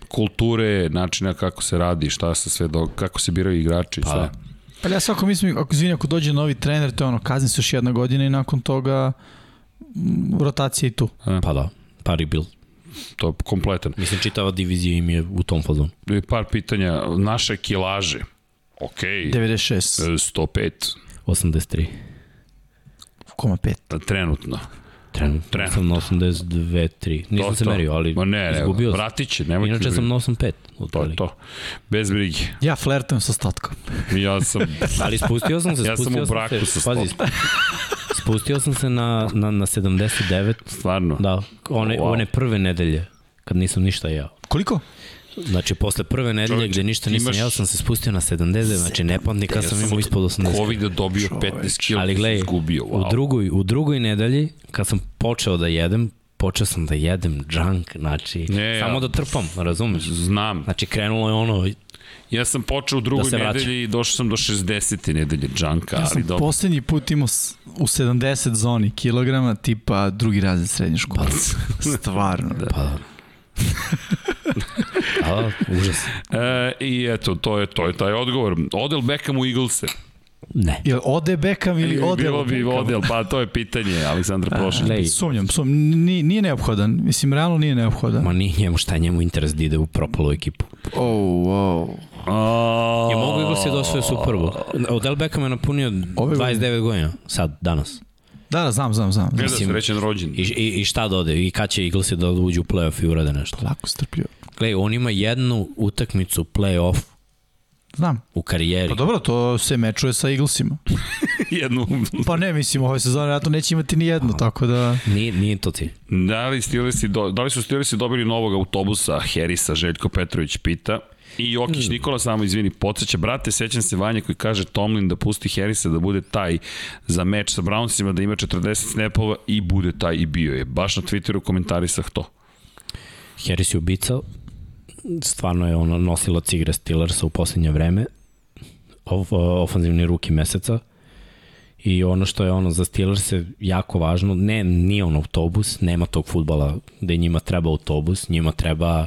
A: Kulture, načina kako se radi, šta se sve, do, kako se biraju igrači, pa, sve.
B: Pa ja svako mislim, ako izvini, ako dođe novi trener, to je ono, kazni se još jedna godina i nakon toga rotacija i tu.
C: A. Pa da, pa rebuild.
A: To je kompletan.
C: Mislim, čitava divizija im je u tom fazonu.
A: I par pitanja. Naše kilaže. Ok.
B: 96.
A: 105.
C: 83.
B: 82,5.
A: Trenutno.
C: Trenutno, Trenutno. sam na 82, 3. Nisam to, se merio, ali
A: Ma ne, ne, vratit će, nemoj
C: Inače sam na 85.
A: To je to. Bez brige.
B: Ja flertujem sa statkom.
A: Ja sam...
C: ali spustio sam se,
A: ja sam u braku se, sa statkom. Pazi,
C: spustio sam se na, na, na 79.
A: Stvarno?
C: Da, one, wow. one prve nedelje, kad nisam ništa jeo.
B: Koliko?
C: Znači, posle prve nedelje Čovječ, gde ništa nisam imaš... jeo, sam se spustio na 70, znači nepamtnika sam imao ispod 80.
A: Covid dobio 15 kg, Ali gledaj, izgubio, wow.
C: u, drugoj, u drugoj nedelji, kad sam počeo da jedem, počeo sam da jedem junk, znači, ne, samo ja, da trpam, razumeš?
A: Znam.
C: Znači, krenulo je ono,
A: Ja sam počeo u drugoj da nedelji i došao sam do 60. nedelje džanka.
B: Ja sam dobro. poslednji put imao u 70 zoni kilograma, tipa drugi razred srednje škole. Pa, Stvarno. Da. Pa, da.
C: A, užas.
A: E, I eto, to je, to je taj odgovor. Odel Beckham u Eaglese.
C: Ne.
B: Jel ode Beckham ili ode
A: Bilo bi Odel, pa to je pitanje Aleksandra Prošlić.
B: Sumnjam, sumnjam. Nije, nije neophodan. Mislim, realno nije neophodan.
C: Ma nije njemu šta je njemu interes da ide u propalu ekipu.
B: Oh, wow.
C: Oh. Je mogu Eagles je da osvoje Super Bowl. Odel Beckham je napunio 29 godina, sad, danas.
B: Da, da, znam, znam, znam.
A: Gleda srećen rođen.
C: I, i, I šta da ode? I kad će Eagles da uđu u playoff i urade nešto?
B: Lako strpljivo.
C: Gledaj, on ima jednu utakmicu playoff
B: Znam.
C: U karijeri.
B: Pa dobro, to se mečuje sa Eaglesima.
A: jednu.
B: pa ne, mislim, ove sezone vjerojatno neće imati ni jednu, tako da...
C: Nije, nije to ti.
A: Da li, Steelersi do, da li su Steelersi dobili novog autobusa Harrisa, Željko Petrović pita. I Jokić. Nikola, samo izvini, podsjeća, brate, sećam se Vanja koji kaže Tomlin da pusti Harrisa da bude taj za meč sa Brownsima, da ima 40 snapova i bude taj i bio je. Baš na Twitteru komentarisah to.
C: Harris je ubica, stvarno je ono nosilac igre Steelersa u poslednje vreme, of, ofanzivni ruki meseca, I ono što je ono za Steelers je jako važno, ne, nije on autobus, nema tog futbala gde njima treba autobus, njima treba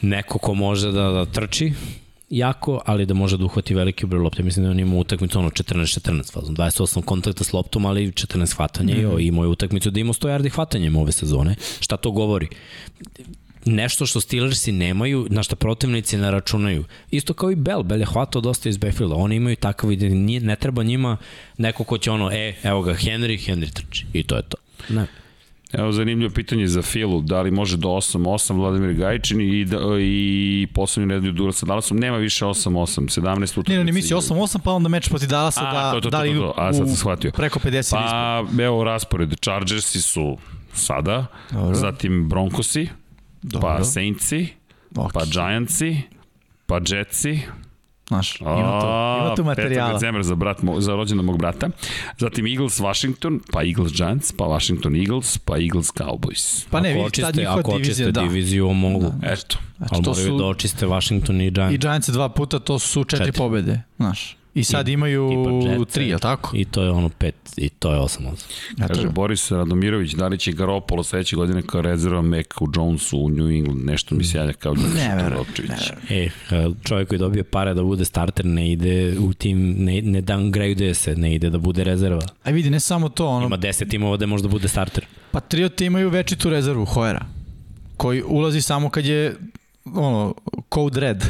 C: neko ko može da, da trči jako, ali da može da uhvati veliki broj lopte. Mislim da on ima utakmicu ono 14-14 fazom, 28 kontakta s loptom, ali 14 hvatanja mm -hmm. i imao je utakmicu da ima 100 yardi hvatanjem ove sezone. Šta to govori? Nešto što Steelersi nemaju, na što protivnici ne računaju. Isto kao i Bell, Bell je hvatao dosta iz backfielda, oni imaju takav ide, nije, ne treba njima neko ko će ono, e, evo ga Henry, Henry trči i to je to. Ne.
A: Evo zanimljivo pitanje za Filu, da li može do 8-8 Vladimir Gajčin i, da, i poslednju nedelju dura sa Dallasom, nema više 8-8, 17 utakmica.
B: Ne, ne, misli 8-8 pa onda meč protiv Dallasa da, to, to, da li to, to,
A: a sad sam shvatio.
B: preko 50
A: Pa, ispod. evo raspored, Chargersi su sada, Dobro. zatim Broncosi, Dobro. pa Saintsi, okay. pa Giantsi, pa Jetsi,
B: Znaš, ima tu, ima tu materijala. 5.
A: decembra za, brat, za rođena mog brata. Zatim Eagles Washington, pa Eagles Giants, pa Washington Eagles, pa Eagles Cowboys.
B: Pa ne, vidite, ta njihova
C: ako
B: divizija,
C: da. diviziju, mogu.
A: Da. Eto.
C: Ali moraju su, da očiste Washington i Giants.
B: I Giants dva puta, to su četiri, četiri. pobede, znaš. I sad I, imaju i tri, je tako?
C: I to je ono pet, i to je osam osam.
A: Kaže Boris Radomirović, da li će Garopolo sledeće godine kao rezerva Meku Jonesu u New England, nešto mi se javlja kao
B: ne, verujem,
C: E, čovjek koji dobije pare da bude starter ne ide u tim, ne, ne downgrade se, ne ide da bude rezerva.
B: A vidi, ne samo to. Ono...
C: Ima deset timova da može da bude starter.
B: Patrioti imaju večitu rezervu, Hojera. koji ulazi samo kad je ono, code red,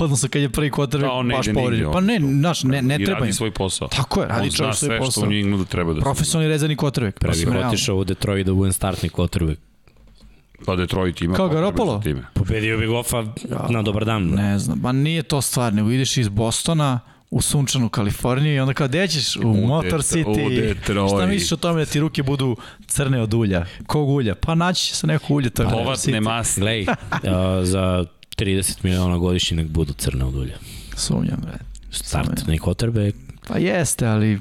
B: odnosno kad je prvi quarterback baš povređen. Pa ne, naš, ne, ne treba. I
A: radi svoj posao.
B: Tako je, radi čovjek svoj posao. On zna sve što
A: u New treba da
B: Profesionalni rezani quarterback.
C: Pre bih otišao u Detroit da budem startni quarterback.
A: Pa Detroit ima
B: Kao Garopolo?
C: Pobedio bi Goffa ja, na dobar dan.
B: Ne znam, ba nije to stvar, nego ideš iz Bostona, u sunčanu Kaliforniju i onda kao, gde ćeš? U, u Motor City. U Detroit. Šta misliš o tome da ti ruke budu crne od ulja? Kog ulja? Pa naći će se neko ulje. To je
A: Povatne masne.
C: Glej, uh, za 30 miliona godišnji nek budu crne od ulja.
B: Sumnjam, bre.
C: Startni quarterback.
B: Pa jeste, ali...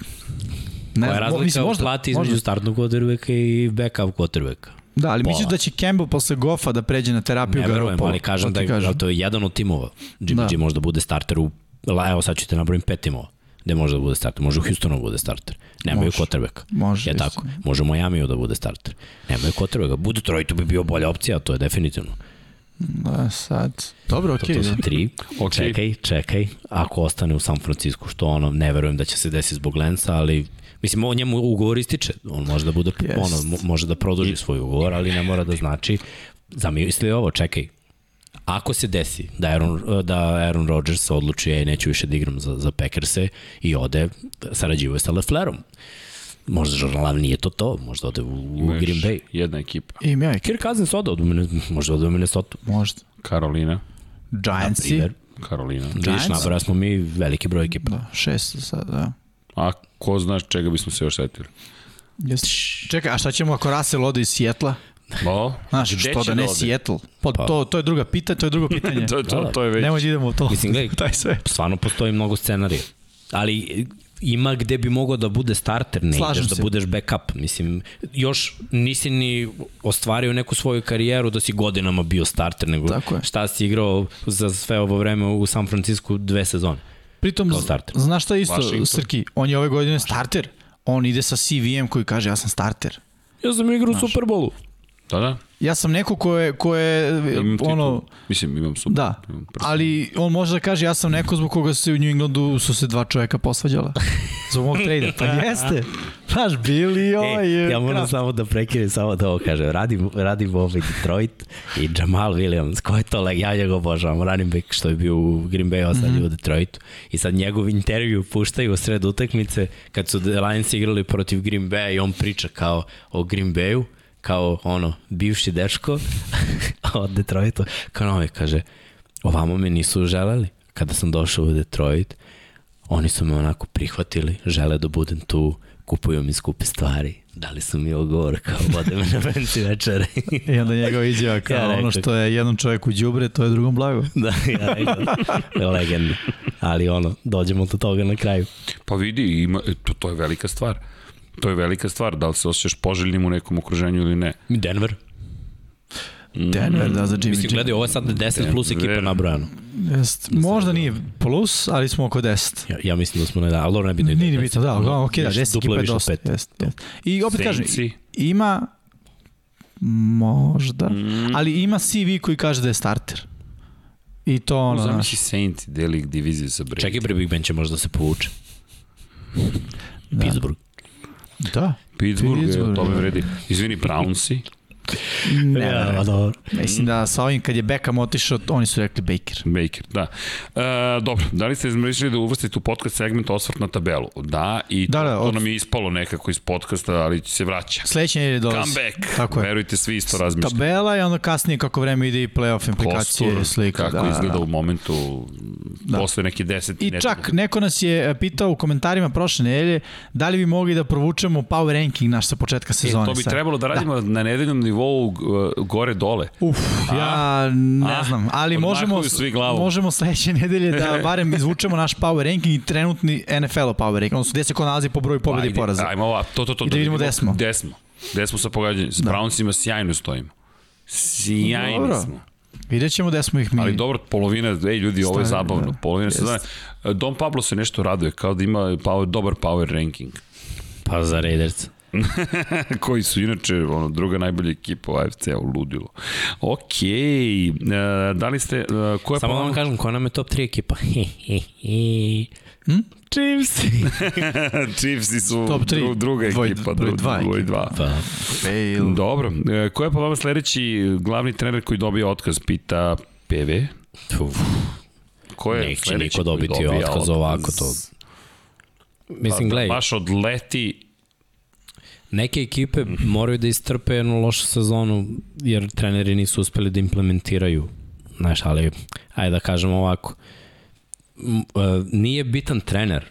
C: Ne, Koja je razlika mislim, možda, plati između možda. startnog quarterbacka i backup quarterbacka?
B: Da, ali misliš da će Campbell posle Goffa da pređe na terapiju
C: Ne verujem, ali kažem da, je, kažem. to je jedan od timova. Jimmy da. G možda bude starter u, evo sad ću te nabrojim pet timova gde može da bude starter. Može u Houstonu da bude starter. Nemaju quarterback.
B: Može.
C: Je tako. Može u Miami da bude starter. Nemaju quarterbacka. Bude Detroitu bi bio bolja opcija, to je definitivno.
B: Da, sad. Dobro, okej. Okay,
C: to, to su tri. Okay. Čekaj, čekaj. Ako ostane u San Francisco, što ono, ne verujem da će se desiti zbog Lensa, ali Mislim, on njemu ugovor ističe. On može da bude, yes. ono, može da produži svoj ugovor, ali ne mora da znači, zamisli ovo, čekaj, ako se desi da Aaron, da Aaron Rodgers odluči, ej, neću više da igram za, za Packerse i ode, sarađivuje sa Leflerom. Možda Jordan Love nije to to, možda ode u, u Green Bay.
A: Jedna ekipa.
B: I ja
C: Kirk Cousins ode od možda ode u Minnesota.
B: Možda.
A: Karolina.
B: Giantsi.
A: Karolina.
C: Giants. Vidiš, nabrali smo mi veliki broj ekipa.
B: Da, šest sad, da.
A: A ko zna čega bismo se još setili?
B: Jeste. Čekaj, a šta ćemo ako Russell ode iz Sjetla?
A: Bo,
B: Znaš, što da ne da Seattle? Pa, pa, to, to je druga pitanje, to je drugo pitanje.
A: to, to, to je već.
B: Nemoj da idemo u to.
C: Mislim, gledaj, taj sve. stvarno postoji mnogo scenarija. Ali ima gde bi mogao da bude starter, ne Slažem ideš da se. da budeš backup. Mislim, još nisi ni ostvario neku svoju karijeru da si godinama bio starter, nego Tako je. šta si igrao za sve ovo vreme u San Francisco dve sezone.
B: Pritom, znaš šta je isto, Washington. Srki? On je ove godine starter. On ide sa CVM koji kaže ja sam starter.
C: Ja sam igrao u Superbolu.
A: Da, da.
B: Ja sam neko ko je, ko je imam ono... Titul.
A: Mislim, imam super.
B: Da, imam ali on može da kaže ja sam neko zbog koga se u New Englandu su se dva čoveka posvađala. Zbog mog trejda. Pa jeste. Znaš, bili ovaj...
C: E, ja moram samo da prekinem, samo da ovo kažem. Radim, radim ovaj Detroit i Jamal Williams, ko je to leg, ja njega obožavam, running back što je bio u Green Bay, ostali mm -hmm. u Detroitu. I sad njegov intervju puštaju u sred utakmice kad su Lions igrali protiv Green Bay i on priča kao o Green Bayu kao ono, bivši dečko od Detroitu, kao novi, kaže, ovamo me nisu želeli. Kada sam došao u Detroit, oni su me onako prihvatili, žele da budem tu, kupuju mi skupe stvari, dali su mi ogovor kao vode me na venci večere.
B: I onda njegov izjava kao ja ono što je jednom čovjeku džubre, to je drugom blago.
C: da, ja rekao, legenda. Ali ono, dođemo do toga na kraju.
A: Pa vidi, ima, to, to je velika stvar. To je velika stvar, da li se osjećaš poželjnim u nekom okruženju ili ne.
C: Denver.
B: Denver, da, za Jimmy
C: Mislim, gledaj, ovo je sad 10 Denver. plus ekipa nabrojano.
B: Jest, možda nije plus, ali smo oko 10.
C: Ja, ja mislim da smo na da, ali ne bi
B: ne Nije bitno, da, ok, da, 10 ekipa je dosta. Jest, jest. I opet kažem, ima možda, mm. ali ima CV koji kaže da je starter. I to ono...
A: Zamisli Saints deli diviziju sa Brady.
C: Čekaj, pre Big Ben će možda se povuče. da. Pittsburgh.
B: Da.
A: Pittsburgh, Pittsburgh to me vredi. Izvini, Brownsi.
B: Ne, ja, dobro. Mislim da sa ovim kad je Beckham otišao, oni su rekli Baker.
A: Baker, da. E, dobro, da li ste izmišljali da uvrstite u podcast segment osvrt na tabelu? Da, i da, da, to, to nam je ispalo nekako iz podcasta, ali se vraća.
B: Sledeće nedelje dolazi.
A: Comeback. Tako je. Verujte, svi isto razmišljaju.
B: Tabela i onda kasnije kako vreme ide i playoff implikacije, Kostur, slika.
A: Kako da, izgleda da. u momentu da. posle neki 10
B: I čak neko nas je e, pitao u komentarima prošle nedelje da li bi mogli da provučemo power ranking naš sa početka sezone. E,
A: to bi trebalo da radimo da. na nedeljnom nivou uh, gore dole.
B: Uf, A? ja ne A? znam, ali možemo možemo sledeće nedelje da barem izvučemo naš power ranking i trenutni NFL power ranking, odnosno gde se ko nalazi po broju pobjede i poraza.
A: Ajmo ova, to, to, to.
B: I da vidimo gde smo.
A: Gde smo. Gde smo sa pogađanjem. S da. Brownsima sjajno stojimo. Sjajni Dobro. smo.
B: Vidjet ćemo gde smo ih mi.
A: Ali dobro, polovina, ej ljudi, ovo je zabavno. Da. Polovina se zna. Don Pablo se nešto raduje, kao da ima power, dobar power ranking.
C: Pa za Raiders.
A: koji su inače ono, druga najbolja ekipa u AFC-u, ludilo. Ok, e, da li ste... Uh,
C: koja Samo da vam kažem, koja nam je top 3 ekipa?
B: Hm?
C: Chiefs.
A: Chiefs su Top dru, druga
B: dvoj,
A: ekipa,
B: broj
A: dva. Broj dva.
C: Pa.
A: Fail. Dobro. E, ko je po vama sledeći glavni trener koji dobije otkaz? Pita PV.
C: Uf.
A: Ko je
C: Neće niko dobiti otkaz, otkaz ovako to. Mislim, pa, gledaj.
A: Baš odleti
C: Neke ekipe moraju da istrpe jednu lošu sezonu jer treneri nisu uspeli da implementiraju. Znaš, ali ajde da kažemo ovako. E, nije bitan trener,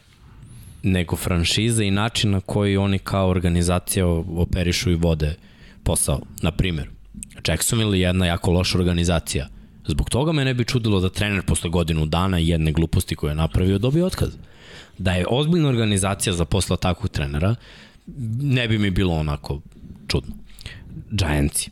C: nego franšiza i način na koji oni kao organizacija operišu i vode posao. Na primjer, Jacksonville je jedna jako loša organizacija. Zbog toga me ne bi čudilo da trener posle godinu dana i jedne gluposti koje je napravio dobije otkaz. Da je ozbiljna organizacija za posla takvog trenera, ne bi mi bilo onako čudno. Giantsi.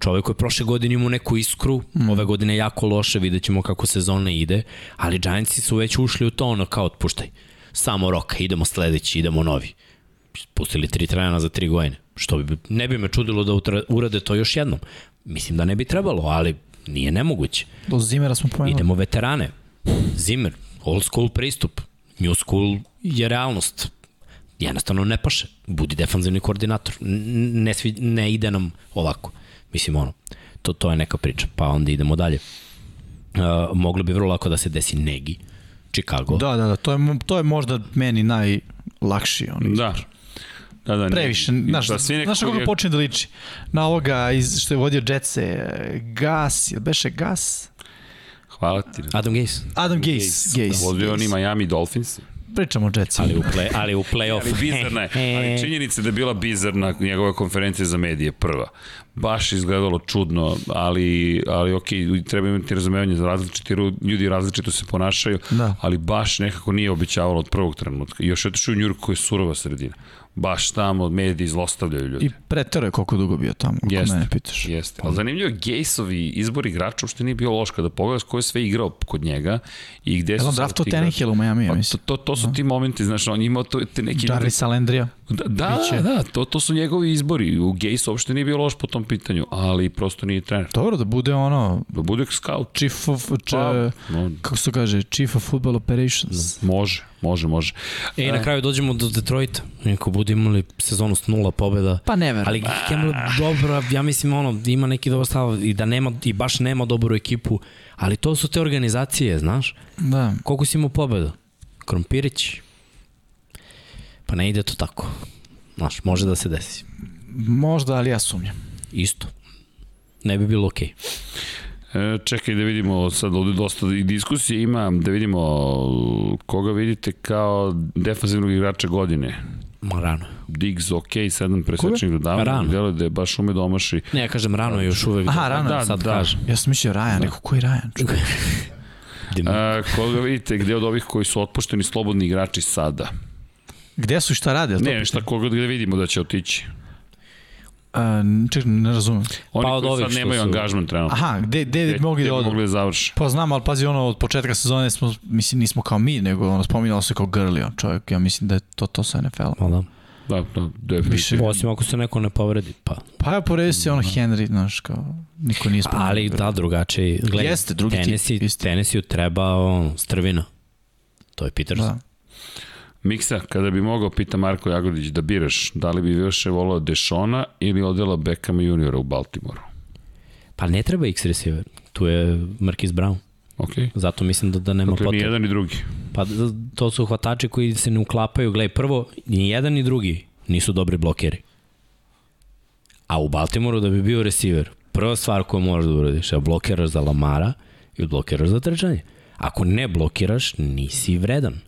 C: Čovek koji je prošle godine imao neku iskru, mm. ove godine jako loše, vidjet ćemo kako sezona ide, ali Giantsi su već ušli u to ono kao otpuštaj. Samo roka, idemo sledeći, idemo novi. Pustili tri trajana za tri godine. Što bi, ne bi me čudilo da urade to još jednom. Mislim da ne bi trebalo, ali nije nemoguće.
B: Do Zimera smo pomenuli.
C: Idemo veterane. Zimmer, old school pristup. New school je realnost jednostavno ne paše. Budi defanzivni koordinator. Ne, svi, ne ide nam ovako. Mislim, ono, to, to je neka priča. Pa onda idemo dalje. Uh, moglo bi vrlo lako da se desi Negi, Chicago.
B: Da, da, da, to je, to je možda meni najlakši on
A: Da. Da, da,
B: Previše, znaš, da, znaš kako je... počne da liči? Na ovoga iz, što je vodio Jetse, Gas, je beše Gas?
A: Hvala ti.
C: Adam Gase.
B: Adam Gase. Gase. Gase.
A: Vodio oni Miami Dolphins
B: pričamo o Jetsima.
C: Ali u, play, ali u play-off.
A: ali bizarna je. Ali činjenica da je bila bizarna njegova konferencija za medije, prva. Baš izgledalo čudno, ali, ali ok, treba imati razumevanje za različiti ljudi različito se ponašaju, da. ali baš nekako nije običavalo od prvog trenutka. I još je otišao u Njurku koja je surova sredina baš tamo mediji zlostavljaju ljudi.
B: I pretero je koliko dugo bio tamo, ako jeste, mene pitaš.
A: Jeste, ali zanimljivo je Gejsovi izbor igrača uopšte nije bio loš kada pogledaš ko je sve igrao kod njega i gde su...
B: Jel on draftao Hill u Miami, ja pa mislim.
A: To, to, to su da. ti momenti, znaš, on imao to, te neki...
B: Jarvis Alendrija.
A: Da, da, Biće. da to, to su njegovi izbori. U Gejs uopšte nije bio loš po tom pitanju, ali prosto nije trener.
B: Dobro, da bude ono...
A: Da bude scout.
B: Chief of... Če, pa, no. Kako se kaže? Chief of Football Operations.
A: Može. Može, može.
C: E, i na e. kraju dođemo do Detroita. Neko bude imali sezonu s nula pobjeda.
B: Pa ne verujem.
C: Ali Campbell dobro, ja mislim ono, ima neki dobar stav i da nema, i baš nema dobru ekipu, ali to su te organizacije, znaš?
B: Da.
C: Koliko si imao pobjeda? Krompirić? Pa ne ide to tako. Znaš, može da se desi.
B: Možda, ali ja sumnjam.
C: Isto. Ne bi bilo okej. Okay.
A: E, čekaj da vidimo, sad ovde dosta i diskusije ima, da vidimo koga vidite kao defanzivnog igrača godine.
C: Marano.
A: Diggs, ok, sedam presečnih dodavanja. Rano. Delo da je baš ume domaši.
C: Ne, ja kažem Rano je još uvek.
B: Aha, Rano, da, sad da. kažem. Ja sam mislio Rajan, neko koji Rajan?
A: A, koga vidite, gde od ovih koji su otpušteni slobodni igrači sada?
B: Gde su i šta rade?
A: Ne, šta koga gde vidimo da će otići.
B: A, čekaj, ne razumem.
A: Oni pa od koji sad nemaju su... angažman trenutno.
B: Aha, gde, gde, gde mogli da odu?
A: mogli da završi.
B: Pa znam, ali pazi, ono, od početka sezone smo, mislim, nismo kao mi, nego ono, spominjalo se kao Grli, on čovjek, ja mislim da je to to sa NFL-om.
C: Pa da.
A: Da, da, definitivno.
C: Osim ako se neko ne povredi, pa.
B: Pa ja povredi se ono Henry, znaš, kao, niko nije spomenuo.
C: Ali da, drugačije. Gledaj, Jeste, drugi tenisi, tip. Tennessee treba on, strvina. To je Peterson. Da.
A: Miksa, kada bi mogao, pita Marko Jagodić, da biraš, da li bi više volao Dešona ili odela Beckham juniora u Baltimoru?
C: Pa ne treba X receiver, tu je Marquis Brown.
A: Okay.
C: Zato mislim da, da nema dakle, potrebe.
A: ni jedan ni drugi.
C: Pa to su hvatači koji se ne uklapaju. Gledaj, prvo, ni jedan ni drugi nisu dobri blokeri. A u Baltimoru da bi bio receiver, prva stvar koju moraš da uradiš je blokiraš za Lamara i blokiraš za trčanje. Ako ne blokiraš, nisi vredan.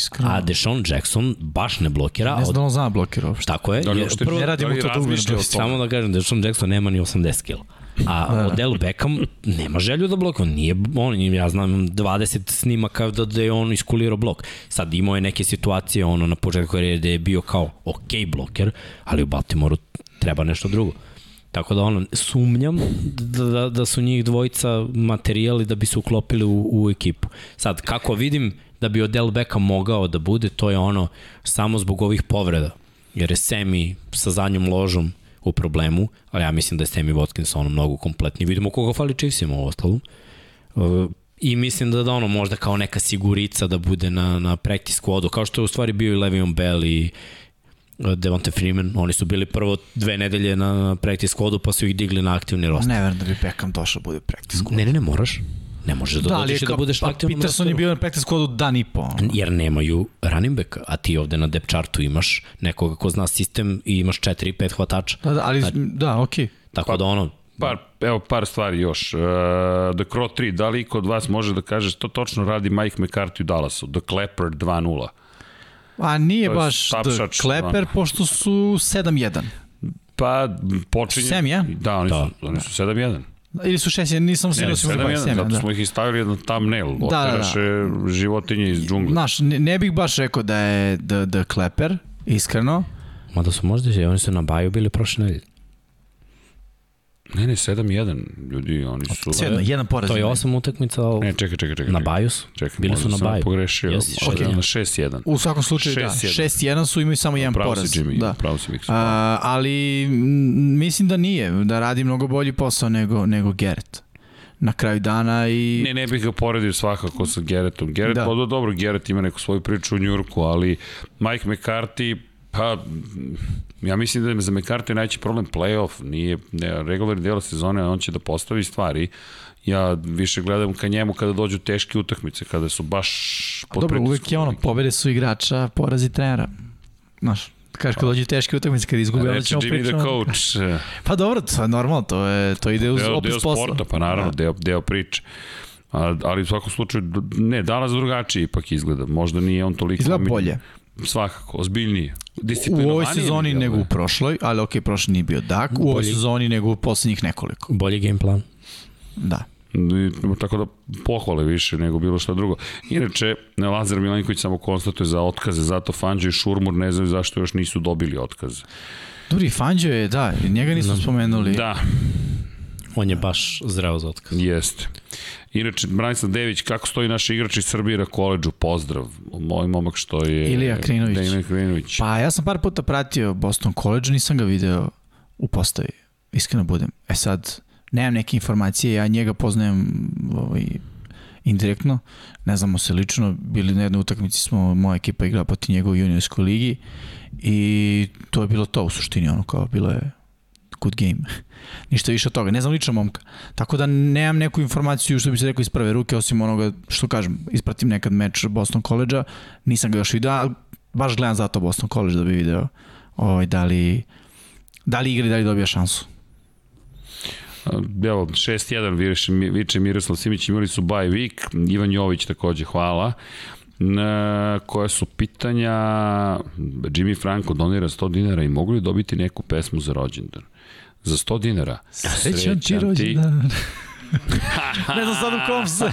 C: Iskreno. A Deshaun Jackson baš ne blokira.
B: Ne znam da on zna da blokira uopšte.
C: Tako je. Da
B: li prvo, ne radimo da to dugo.
C: Samo da kažem, Deshaun Jackson nema ni 80 kg. A da, da. Odell Beckham nema želju da blokira. On nije, on, ja znam 20 snimaka da, da je on iskulirao blok. Sad imao je neke situacije ono na početku karijere da je bio kao ok bloker, ali u Baltimoru treba nešto drugo. Tako da ono, sumnjam da, da, da su njih dvojica materijali da bi se uklopili u, u ekipu. Sad, kako vidim, da bi Odell Beckham mogao da bude, to je ono samo zbog ovih povreda. Jer je Semi sa zadnjom ložom u problemu, ali ja mislim da je Semi Watkins ono mnogo kompletniji. Vidimo koga fali Chiefsima u ostalom. Uh, I mislim da da ono možda kao neka sigurica da bude na, na practice squadu, kao što je u stvari bio i Le'Veon Bell i uh, Devonte Freeman, oni su bili prvo dve nedelje na practice squadu pa su ih digli na aktivni roster.
B: Ne verujem da bi Beckham došao da bude practice squad.
C: Ne, ne, ne, moraš. Ne možeš da, da dođeš da budeš pa, aktivno.
B: Peterson je bio na practice squadu dan i po.
C: Jer nemaju running back, a ti ovde na depth chartu imaš nekoga ko zna sistem i imaš 4 i 5 hvatača.
B: Da, da, ali, znači, da, okej. Okay.
C: Tako pa, da ono,
A: Par, evo par stvari još. Uh, The Crow 3, da li kod vas može da kaže što točno radi Mike McCarthy u Dallasu? The Clapper 2.0.
B: A nije baš The Clapper, pošto su 7-1.
A: Pa počinje...
B: 7, ja?
A: Da, oni da. su, oni su 7-1.
B: Ili su 6, nisam se
A: ne, 7-1, zato da. smo ih i stavili jedan thumbnail, da, oteraše da, da. životinje iz džungla.
B: Znaš, ne, ne bih baš rekao da je The, the Clapper, iskreno.
C: Mada su možda, oni su na baju bili prošle nedelje.
A: Ne, ne, 7-1, ljudi, oni su...
B: 7, jedan poraz.
C: To je 8 utakmica
A: Ne, čekaj, čekaj, čekaj.
C: Na Bajus?
A: Čekaj,
C: Bili su na Baju.
A: pogrešio. Yes, okay. Na 6-1.
B: U svakom slučaju, 6 da. 6-1 su imaju samo jedan
A: pravo
B: poraz.
A: Si Jimmy,
B: da.
A: Pravo si Miksu.
B: ali mislim da nije, da radi mnogo bolji posao nego, nego Gerrit na kraju dana i...
A: Ne, ne bih ga poredio svakako sa Geretom. Geret, da. pa dobro, Geret ima neku svoju priču u Njurku, ali Mike McCarthy Pa, ja mislim da je za McCarthy najveći problem playoff, nije ne, regularni deo sezone, on će da postavi stvari. Ja više gledam ka njemu kada dođu teške utakmice, kada su baš
B: pod Dobro, uvek je ono, pobede su igrača, porazi trenera. Znaš, kažeš kad dođu teške utakmice, kad izgube, onda ćemo
A: pričati. Jimmy the coach.
B: pa dobro, to je normalno, to, je, to ide uz
A: deo,
B: opis
A: deo
B: posla.
A: sporta, pa naravno, da. deo, deo priče. A, ali u svakom slučaju, ne, danas drugačije ipak izgleda. Možda nije on toliko...
B: Izgleda bolje.
A: Svakako, ozbiljnije.
B: U ovoj sezoni nego u prošloj, ali ok, prošli nije bio dak, u ovoj sezoni nego u poslednjih nekoliko.
C: Bolji game plan.
B: Da.
A: I, tako da pohvale više nego bilo šta drugo. Inače, Lazar Milenković samo konstatuje za otkaze, zato Fanđo i Šurmur ne znaju zašto još nisu dobili otkaze.
B: Dobri, Fanđo je, da, njega nismo da. spomenuli.
A: Da.
C: On je baš zreo za otkaz.
A: Jeste. Inače, Branislav Dević, kako stoji naš igrač iz Srbije na koleđu? Pozdrav. Moj momak što je...
B: Ilija Krinović.
A: Ilija Krinović.
B: Pa ja sam par puta pratio Boston College, nisam ga video u postavi. Iskreno budem. E sad, nemam neke informacije, ja njega poznajem ovaj, indirektno, ne znamo se lično, bili na jednoj utakmici smo, moja ekipa igrala poti njega u juniorskoj ligi i to je bilo to u suštini, ono kao bilo je good game. Ništa više od toga. Ne znam lično momka. Tako da nemam neku informaciju što bi se rekao iz prve ruke, osim onoga što kažem, ispratim nekad meč Boston College-a, nisam ga još vidio, ali baš gledam zato Boston College da bi video ovaj, da li, da li igra i da li dobija šansu.
A: Evo, 6-1 viče, viče Miroslav Simić, imali su bye week, Ivan Jović takođe, hvala. Na, koja su pitanja Jimmy Franco donira 100 dinara i mogu li dobiti neku pesmu za rođendan? Za 100 dinara.
B: Srećan ti rođendan. ne znam sad u kom se,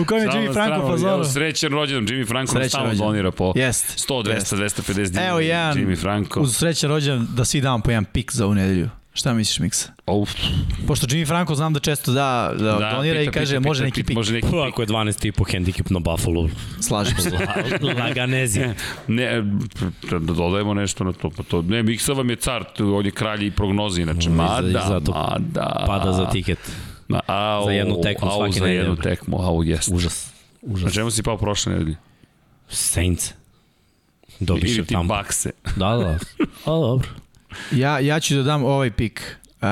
B: u kom je Jimmy Franco fazonu.
A: Srećan rođendan, Jimmy Franco srećan stalno rođendan. donira po Jest. 100, 200, Jest. 250 dinara.
B: Evo jedan, Jimmy Franco. uz srećan rođendan da svi damo po jedan pik za ovu nedelju. Šta misliš, Miksa?
A: Uf.
B: Pošto Jimmy Franco znam da često da, da, da donira pita, i kaže pita, može neki pik. Može neki
C: pik. Ako je 12 i po handicap na Buffalo.
B: Slažem se.
C: Laganezija.
A: ne, da dodajemo nešto na to. Pa to ne, Miksa vam je car, on je kralj i prognozi, inače. Mada,
C: zato
A: mada.
C: Pada za tiket.
A: Ma, au,
C: za jednu tekmu
A: au, svaki za jednu tekmu, au, jest.
C: Užas. Užas.
A: Na čemu si pao prošle nedelje?
C: Saints. Dobiš
A: Ili ti bakse.
C: Da, da. A, dobro.
B: Ja, ja ću da dam ovaj pik. Uh,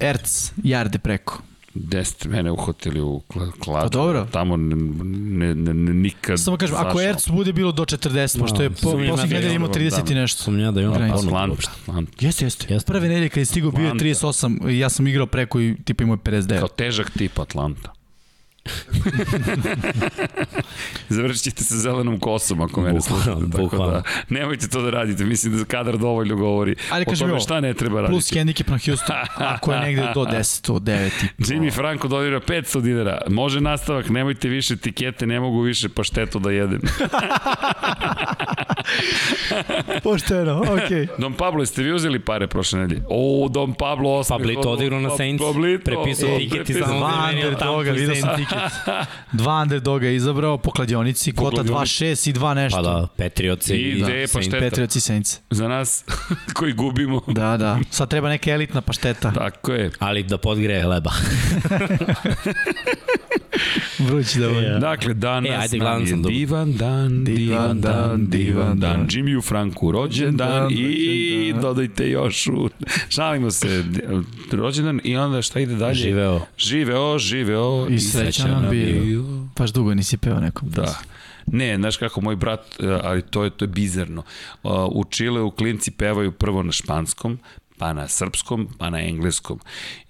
B: Erc, jarde preko.
A: Gde ste mene uhotili u kladu?
B: Pa dobro.
A: Tamo ne, ne, ne, ne nikad
B: Samo kažem, ako Erc bude bilo do 40, no, pošto je po, posljednjih nedelja imao 30 da, i nešto.
C: Sam ja da imam
A: Atlanta. Atlanta.
B: Jeste, jeste. Jeste. Prve nedelje kad je stigao bio 38, ja sam igrao preko i tipa imao 59.
A: Kao težak tip Atlanta. Završit ćete sa zelenom kosom ako mene slušate. Tako da, nemojte to da radite, mislim da kadar dovoljno govori Ali, o tome šta ne treba raditi.
B: Plus handicap na Houston, ako je negde do 10, od 9 i...
A: Jimmy Franco donira 500 dinara. Može nastavak, nemojte više tikete, ne mogu više paštetu da jedem.
B: Pošteno, okej. Okay.
A: Don Pablo, jeste vi uzeli pare prošle nedelje? O, Don Pablo osmi.
C: Pablito odigrao na Saints, prepisao tiket i za
B: Van der Doga, vidio sam tiket. Dva underdoga je izabrao po kladionici, kota 2-6 i 2 nešto.
C: Pa da, Petrioci
A: i, da, pašteta.
B: Petrioci i Saints.
A: Za nas koji gubimo.
B: Da, da. Sad treba neka elitna pašteta.
A: Tako je.
C: Ali da podgreje leba.
B: Vruć da je.
A: Dakle, danas e, ajde, nam je divan dan, divan dan, divan dan. Jimmy u Franku rođendan i dodajte još u... Šalimo se, rođendan i onda šta ide dalje?
C: Živeo.
A: Živeo, živeo
B: i, i srećan nam bio. Baš dugo nisi peo nekom.
A: Da. Ne, znaš kako moj brat, e, ali to je to je bizarno. U Čileu klinci pevaju prvo na španskom, pa na srpskom, pa na engleskom.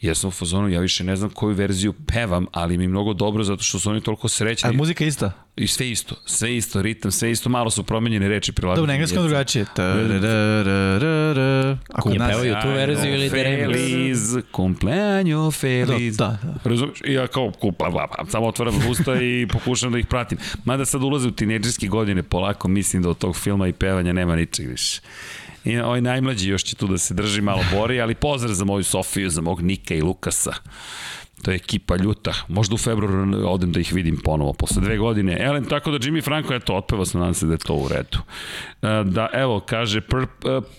A: Ja sam u fazonu, ja više ne znam koju verziju pevam, ali mi je mnogo dobro zato što su oni toliko srećni.
B: A muzika ista?
A: I sve isto, sve isto, ritam, sve isto, malo su promenjene reči prilagođene.
B: Dobro, na engleskom drugačije.
C: Ako ne pevaju tu verziju ili
A: Feliz, compleanno feliz. Da, da. Razumiješ? I ja kao, kupa, samo otvaram usta i pokušam da ih pratim. Mada sad ulaze u tineđerske godine, polako mislim da od tog filma i pevanja nema ničeg više. I ovaj najmlađi još će tu da se drži malo bori, ali pozdrav za moju Sofiju, za mog Nika i Lukasa. To je ekipa ljuta. Možda u februaru odem da ih vidim ponovo, posle dve godine. Elen, tako da Jimmy Franco, eto, otpeva sam, nadam se da je to u redu. E, da, evo, kaže, pr,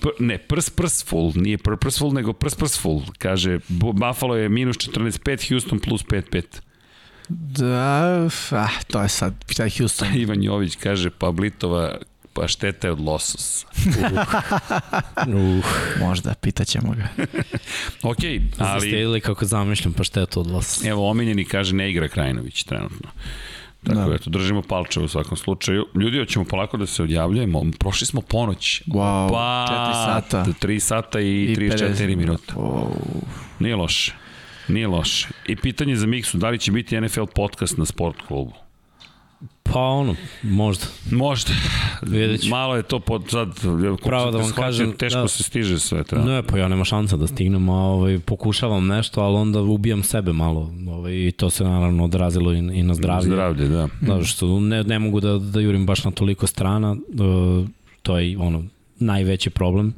A: pr, ne, prs prsful, nije pr prsful, nego prs prsful. Kaže, Buffalo je minus 14.5, Houston plus 5.5.
B: Da, ah, to je sad, šta je Houston?
A: Ivan Jović kaže, Pablitova Pa šteta je od lososa.
B: Uh. uh. Možda, pitaćemo ga.
A: ok, ali...
C: Ste videli kako zamišljam pa štetu od lososa.
A: Evo, omiljeni kaže ne igra Krajinović trenutno. Tako da. eto, držimo palče u svakom slučaju. Ljudi, hoćemo polako da se odjavljujemo. Prošli smo ponoć.
B: Wow, pa, 4 sata.
A: 3 sata i, I 34 50. minuta. Oh. Nije loše. Nije loše. I pitanje za Miksu, da li će biti NFL podcast na sport klubu?
C: Pa ono, možda.
A: Možda. Vidjet Malo je to pod sad,
C: Pravo da vam kažem,
A: teško da, se stiže sve.
C: Treba. Ne, pa ja nema šansa da stignem, a ovaj, pokušavam nešto, ali onda ubijam sebe malo. Ovaj, I to se naravno odrazilo i, i na zdravlje.
A: Zdravlje, da.
C: Da, što ne, ne mogu da, da jurim baš na toliko strana, da, to je ono, najveći problem.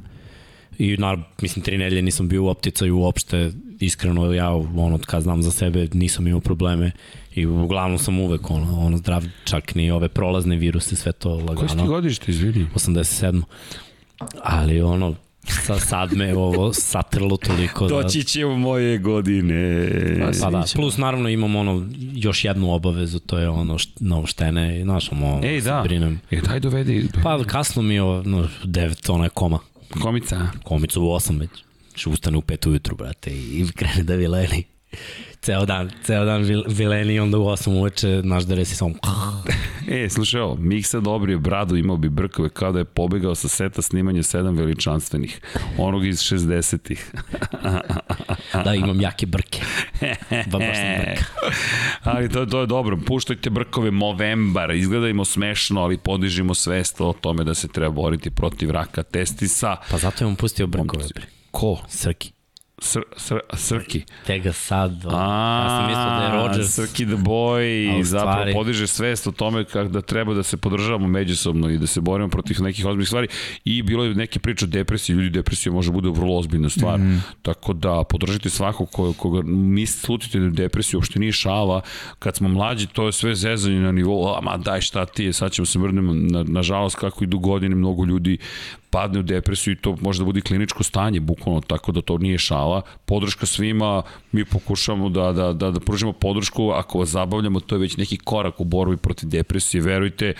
C: I na, mislim, tri nedelje nisam bio u opticaju uopšte, iskreno ja, ono, kad znam za sebe, nisam imao probleme I uglavnom sam uvek ono, ono zdrav, čak ni ove prolazne viruse, sve to lagano. Koji
A: ste godište, izvini?
C: 87. Ali ono, sa, sad me ovo satrlo toliko
A: da... Doći će u moje godine.
C: Pa, da, plus naravno imam ono, još jednu obavezu, to je ono št, novo štene, znaš, ono,
A: Ej, da. brinem.
C: E,
A: daj dovedi.
C: Pa kasno mi je ovo, no, devet, ona je koma.
A: Komica?
C: Komicu u osam već. Ustane u pet ujutru, brate, i krene da vileni ceo dan, ceo dan vileni, onda u 8 uveče naš da resi samo...
A: e, slušaj ovo, Miksa dobrio bradu, imao bi brkove kao da je pobegao sa seta snimanja sedam veličanstvenih, onog iz 60-ih.
C: da, imam jake brke. Ba, baš sam brka.
A: ali to, to je dobro, puštajte brkove Movembar, izgledajmo smešno, ali podižimo svest o tome da se treba boriti protiv raka testisa.
C: Pa zato je on pustio brkove.
A: Ko?
C: Srki.
A: Sr, sr, Srki.
C: Tega sad. A, ja sam mislio da je Rodgers.
A: Srki the boy i zapravo stvari... podiže svest o tome kako da treba da se podržavamo međusobno i da se borimo protiv nekih ozbiljnih stvari. I bilo je neke priče o depresiji. Ljudi, depresija može bude vrlo ozbiljna stvar. Mm. Tako da podržite svakog ko, koga mislite, slutite da depresiju, uopšte nije šala. Kad smo mlađi, to je sve zezanje na nivou, a ma daj šta ti je, sad ćemo se mrnemo. Na, nažalost, kako idu godine, mnogo ljudi padne u depresiju i to može da bude kliničko stanje, bukvalno, tako da to nije šala. Podrška svima, mi pokušamo da, da, da, da pružimo podršku, ako vas zabavljamo, to je već neki korak u borbi protiv depresije, verujte,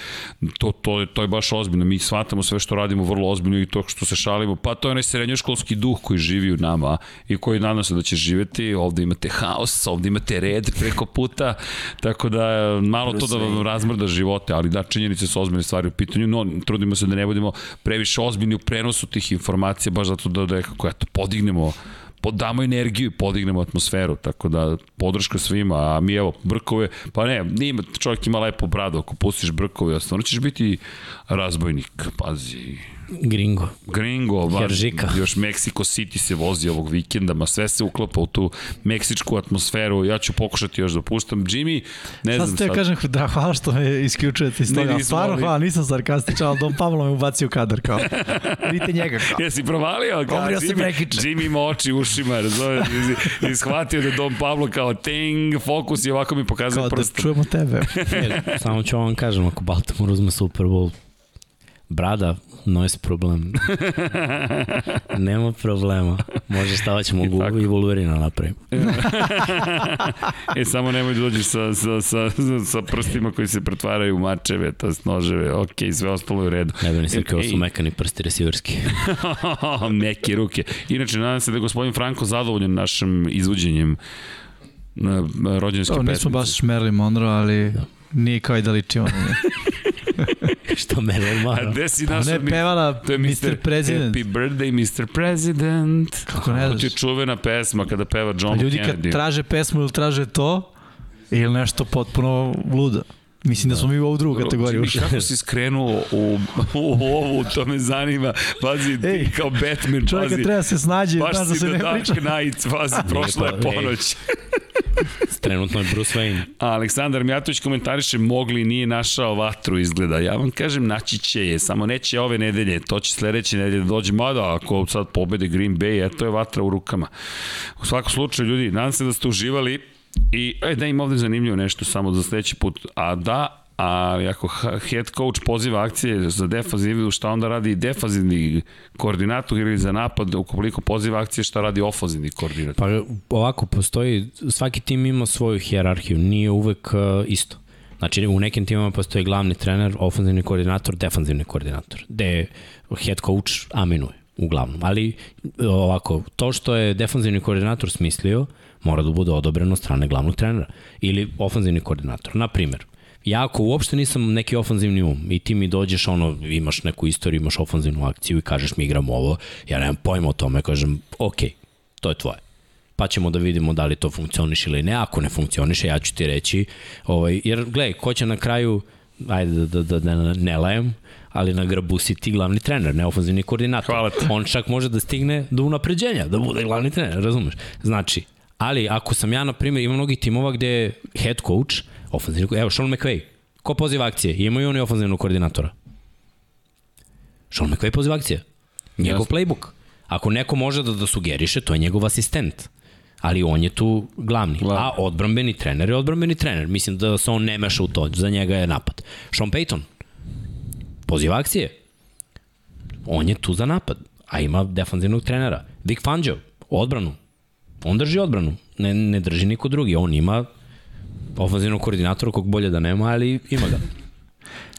A: to, to, to je baš ozbiljno, mi shvatamo sve što radimo vrlo ozbiljno i to što se šalimo, pa to je onaj srednjoškolski duh koji živi u nama i koji nadam se da će živeti, ovde imate haos, ovde imate red preko puta, tako da malo to da vam razmrda živote, ali da, činjenice su ozbiljne stvari u pitanju, no trudimo se da ne budemo previše ozbiljni u prenosu tih informacija, baš zato da, da kako, eto, podignemo damo energiju i podignemo atmosferu, tako da podrška svima, a mi evo, brkove, pa ne, nima, čovjek ima lepo bradu, ako pustiš brkove, stvarno ćeš biti razbojnik, pazi,
C: Gringo.
A: Gringo, ba, još Mexico City se vozi ovog vikenda, ma sve se uklapa u tu meksičku atmosferu, ja ću pokušati još da puštam. Jimmy, ne znam sad.
B: Sad kažem, da, hvala što me isključujete iz toga. Stvarno, hvala, nisam sarkastičan, ali Dom Pavlo me ubacio kadar, kao. Vidite njega, kao.
A: Jesi provalio? Kao,
B: Jimmy, se prekiče.
A: Jimmy ima oči ušima, razumiješ, i shvatio da Dom Pavlo kao ting, fokus i ovako mi pokazuje prstom.
B: Kao da čujemo tebe.
C: Samo ću vam kažem, ako Baltimore uzme Super Bowl, Brada, noise problem. Nema problema. Može stavać mogu i, i Wolverina napravim.
A: e, samo nemoj da dođeš sa, sa, sa, sa prstima koji se pretvaraju u mačeve, to noževe, ok, sve ostalo je u redu.
C: Ne bih nisam kao su mekani prsti resiverski.
A: Meki ruke. Inače, nadam se da je gospodin Franko zadovoljan našim izvođenjem rođenske pesmice.
B: Nismo baš Marilyn Monroe, ali da. nije kao i da ličimo.
C: Što me
A: A gde si našao?
B: Ne pevala to je Mr. President.
A: Happy birthday Mr. President.
B: Kako ne znaš?
A: To je čuvena pesma kada peva John
B: Ljudi
A: Kennedy.
B: kad traže pesmu ili traže to, ili nešto potpuno luda. Mislim da smo mi u ovu drugu kategoriju
A: ušli. Kako si skrenuo u, u ovu, to me zanima. Pazi, ti kao Batman,
B: čovjek
A: pazi.
B: treba se snađe,
A: baš
B: da se
A: ne
B: priča.
A: Baš si Dark Knight, pazi, prošla je ponoć.
C: Trenutno je Bruce Wayne.
A: A Aleksandar Mijatović komentariše mogli nije našao vatru izgleda. Ja vam kažem naći će je, samo neće ove nedelje, to će sledeće nedelje da dođe. Mada ako sad pobede Green Bay, eto je vatra u rukama. U svakom slučaju ljudi, nadam se da ste uživali i e, da im ovde zanimljivo nešto samo za sledeći put. A da, a ako head coach poziva akcije za defazivu, šta onda radi defazivni koordinator ili za napad, ukoliko poziva akcije, šta radi ofazivni koordinator?
C: Pa ovako, postoji, svaki tim ima svoju hjerarhiju, nije uvek uh, isto. Znači, u nekim timama postoji glavni trener, ofenzivni koordinator, defanzivni koordinator, gde head coach aminuje, uglavnom. Ali, ovako, to što je defanzivni koordinator smislio, mora da bude odobreno strane glavnog trenera ili ofanzivni koordinator. Na primjer, ja ako uopšte nisam neki ofanzivni um i ti mi dođeš, ono, imaš neku istoriju, imaš ofanzivnu akciju i kažeš mi igramo ovo, ja nemam pojma o tome, kažem, ok, to je tvoje pa ćemo da vidimo da li to funkcioniš ili ne. Ako ne funkcioniše, ja ću ti reći, ovaj, jer gledaj, ko će na kraju, ajde da, da, da, da ne lajem, ali na grabu si ti glavni trener, ne ofanzivni koordinator.
A: Hvala te.
C: On čak može da stigne do unapređenja, da bude glavni trener, razumeš? Znači, ali ako sam ja, na primjer, ima mnogi timova gde je head coach, Ofanzivni, evo, Sean McVay. Ko poziva akcije? Imaju oni ofanzivnog koordinatora. Sean McVay poziva akcije. Njegov Jasne. playbook. Ako neko može da, da sugeriše, to je njegov asistent. Ali on je tu glavni. Glavni. A odbrambeni trener je odbrambeni trener. Mislim da se on ne meša u to. Za njega je napad. Sean Payton. Poziva akcije. On je tu za napad. A ima defanzivnog trenera. Vic Fangio. Odbranu. On drži odbranu. Ne, ne drži niko drugi. On ima ofenzivnog koordinatora kog bolje da nema, ali ima ga.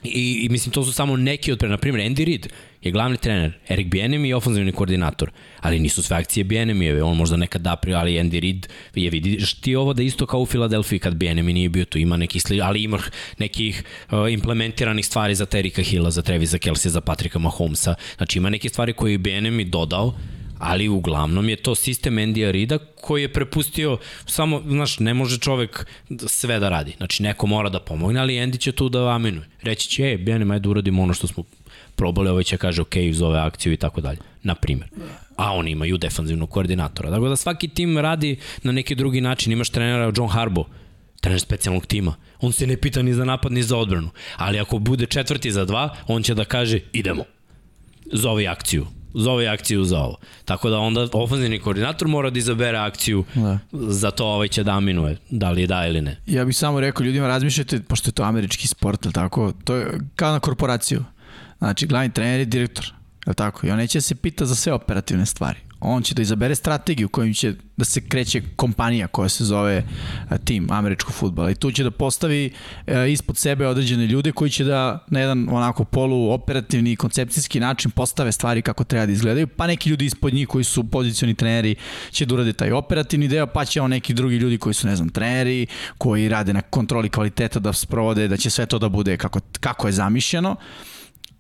C: I, I mislim, to su samo neki od pre, na primjer, Andy Reid je glavni trener, Erik Bienemi je ofenzivni koordinator, ali nisu sve akcije Bienemi, on možda nekad da ali Andy Reid je vidiš ti ovo da isto kao u Filadelfiji kad Bienemi nije bio tu, ima nekih sli, ali ima nekih uh, implementiranih stvari za Terika Hilla, za Trevisa Kelsey, za Patrika Mahomesa, znači ima neke stvari koje je Bienemi dodao, ali uglavnom je to sistem Andy Arida koji je prepustio samo, znaš, ne može čovek sve da radi. Znači, neko mora da pomogne, ali Andy će tu da aminuje. Reći će, ej, Bijanem, ajde uradimo ono što smo probali, ovaj će kaže, ok, zove akciju i tako dalje. Na primer. A oni imaju defanzivnog koordinatora. Dakle, da svaki tim radi na neki drugi način. Imaš trenera John Harbo, trener specijalnog tima. On se ne pita ni za napad, ni za odbranu. Ali ako bude četvrti za dva, on će da kaže, idemo. Zove akciju zove akciju za ovo. Tako da onda ofenzivni koordinator mora da izabere akciju da. za to ovaj će da aminuje, da li je da ili ne.
B: Ja bih samo rekao ljudima razmišljajte, pošto je to američki sport, ali tako, to je kao na korporaciju. Znači, glavni trener je direktor, je tako? I on neće da se pita za sve operativne stvari on će da izabere strategiju kojim će da se kreće kompanija koja se zove tim američkog futbala i tu će da postavi e, ispod sebe određene ljude koji će da na jedan onako polu operativni i koncepcijski način postave stvari kako treba da izgledaju, pa neki ljudi ispod njih koji su pozicioni treneri će da urade taj operativni deo, pa će on neki drugi ljudi koji su ne znam treneri, koji rade na kontroli kvaliteta da sprovode, da će sve to da bude kako, kako je zamišljeno.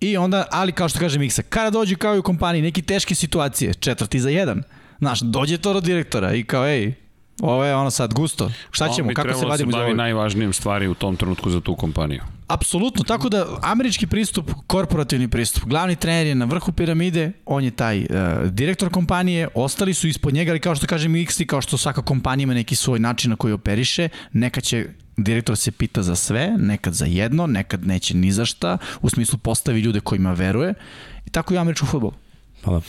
B: I onda, ali kao što kaže Miksa, kada dođe kao i u kompaniji neki teške situacije, četvrti za jedan, znaš, dođe to do direktora i kao, ej, Ovo je ono sad gusto. Šta ćemo? Kako se vadimo
A: za ovo? On najvažnijim stvari u tom trenutku za tu kompaniju.
B: Apsolutno, tako da američki pristup, korporativni pristup, glavni trener je na vrhu piramide, on je taj uh, direktor kompanije, ostali su ispod njega, ali kao što kažem X kao što svaka kompanija ima neki svoj način na koji operiše, neka će direktor se pita za sve, nekad za jedno, nekad neće ni za šta, u smislu postavi ljude kojima veruje i tako i u američkom futbolu.
C: Hvala.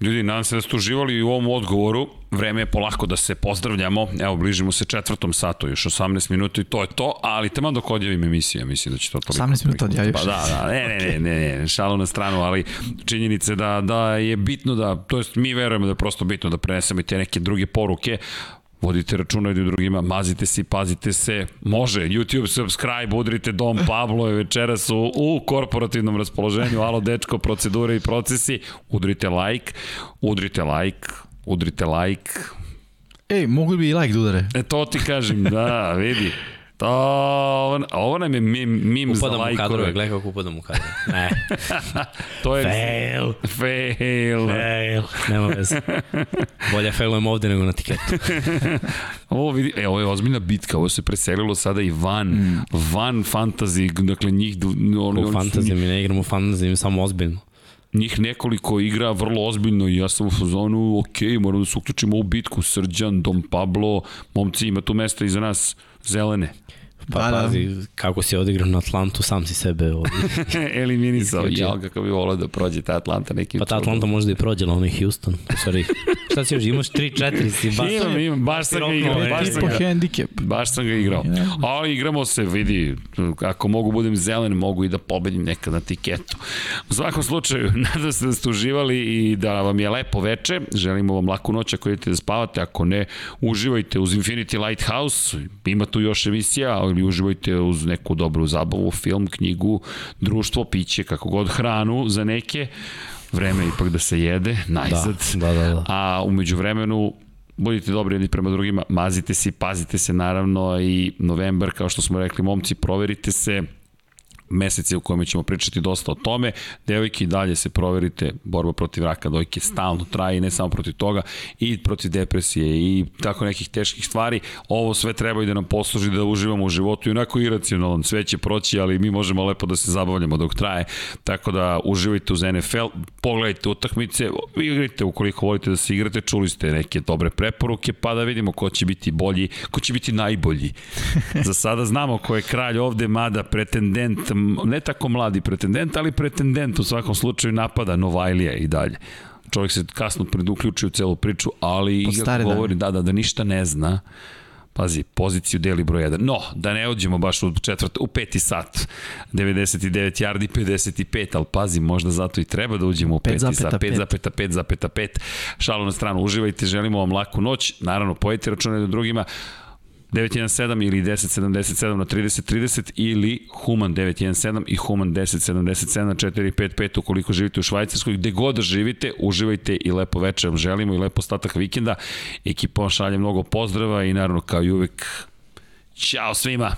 A: Ljudi, nadam se da ste uživali u ovom odgovoru. Vreme je polako da se pozdravljamo. Evo, bližimo se četvrtom satu, još 18 minuta i to je to, ali tamo dok odjavim emisija, mislim da će to
B: toliko... 18 minuta odjaviš.
A: Pa da, da, ne, ne, ne, ne, ne, šalu na stranu, ali činjenice da, da je bitno da, to jest mi verujemo da je prosto bitno da prenesemo i te neke druge poruke, vodite računa jednim drugima, mazite se i pazite se. Može, YouTube subscribe, udrite Dom Pablo je večeras u, u korporativnom raspoloženju, alo dečko, procedure i procesi, udrite like, udrite like, udrite like.
B: Ej, mogu bi i like da udare?
A: E, to ti kažem, da, vidi. To, ovo, ovo nam je mim, mim
C: upadam
A: za lajkove.
C: Upadam u kadrove, gledaj kako upadam u kadrove. Ne.
A: to je...
C: Fail.
A: Fail.
C: Fail. Nema veze. Bolje failujem ovde nego na tiketu.
A: ovo, vidi, e, ovo je ozbiljna bitka, ovo se preselilo sada i van, mm. van fantasy, dakle njih...
C: Oni, u fantasy, mi ne igramo fantasy, mi samo ozbiljno
A: njih nekoliko igra vrlo ozbiljno i ja sam u fazonu, ok, moramo da se uključimo u bitku, Srđan, Dom Pablo, momci, ima tu mesta iza nas, zelene.
C: Pa da, pazi, da. kako si odigrao na Atlantu, sam si sebe ovdje.
A: eliminisao. Ja, kako bi volao da prođe ta Atlanta nekim
C: Pa ta Atlanta možda i prođe, ali onaj Houston. Sorry. Šta si još, imaš 3-4 si baš...
A: Imam, imam, baš sam ga igrao. Baš sam ga,
B: handicap.
A: baš sam ga igrao. Ali igramo se, vidi, ako mogu budem zelen, mogu i da pobedim nekad na tiketu. U svakom slučaju, nadam se da ste uživali i da vam je lepo veče. Želimo vam laku noć ako idete da spavate. Ako ne, uživajte uz Infinity Lighthouse. Ima tu još emisija, ali uživajte uz neku dobru zabavu, film, knjigu, društvo, piće, kako god, hranu za neke. Vreme je ipak da se jede, najzad.
C: Da, da, da, da.
A: A umeđu vremenu budite dobri jedni prema drugima, mazite se pazite se naravno i novembar, kao što smo rekli, momci, proverite se, mesece u kojima ćemo pričati dosta o tome. Devojke i dalje se proverite, borba protiv raka dojke stalno traje i ne samo protiv toga, i protiv depresije i tako nekih teških stvari. Ovo sve treba i da nam posluži da uživamo u životu i onako iracionalno, sve će proći, ali mi možemo lepo da se zabavljamo dok traje. Tako da uživajte uz NFL, pogledajte utakmice, igrajte ukoliko volite da se igrate, čuli ste neke dobre preporuke, pa da vidimo ko će biti bolji, ko će biti najbolji. Za sada znamo ko je kralj ovde, mada pretendent ne tako mladi pretendent, ali pretendent u svakom slučaju napada Novajlija i dalje. Čovjek se kasno preduključi u celu priču, ali iako govori da, da, da ništa ne zna, pazi, poziciju deli broj 1. No, da ne ođemo baš u četvrt, u peti sat, 99 yardi, 55, ali pazi, možda zato i treba da uđemo u peti sat, 5,5,5,5. Šalo na stranu, uživajte, želimo vam laku noć, naravno, pojete račune do drugima, 917 ili 1077 na 3030 ili Human 917 i Human 1077 na 455 ukoliko živite u Švajcarskoj, gde god da živite, uživajte i lepo večer vam želimo i lepo ostatak vikenda. Ekipa vam šalje mnogo pozdrava i naravno kao i uvek, čao svima!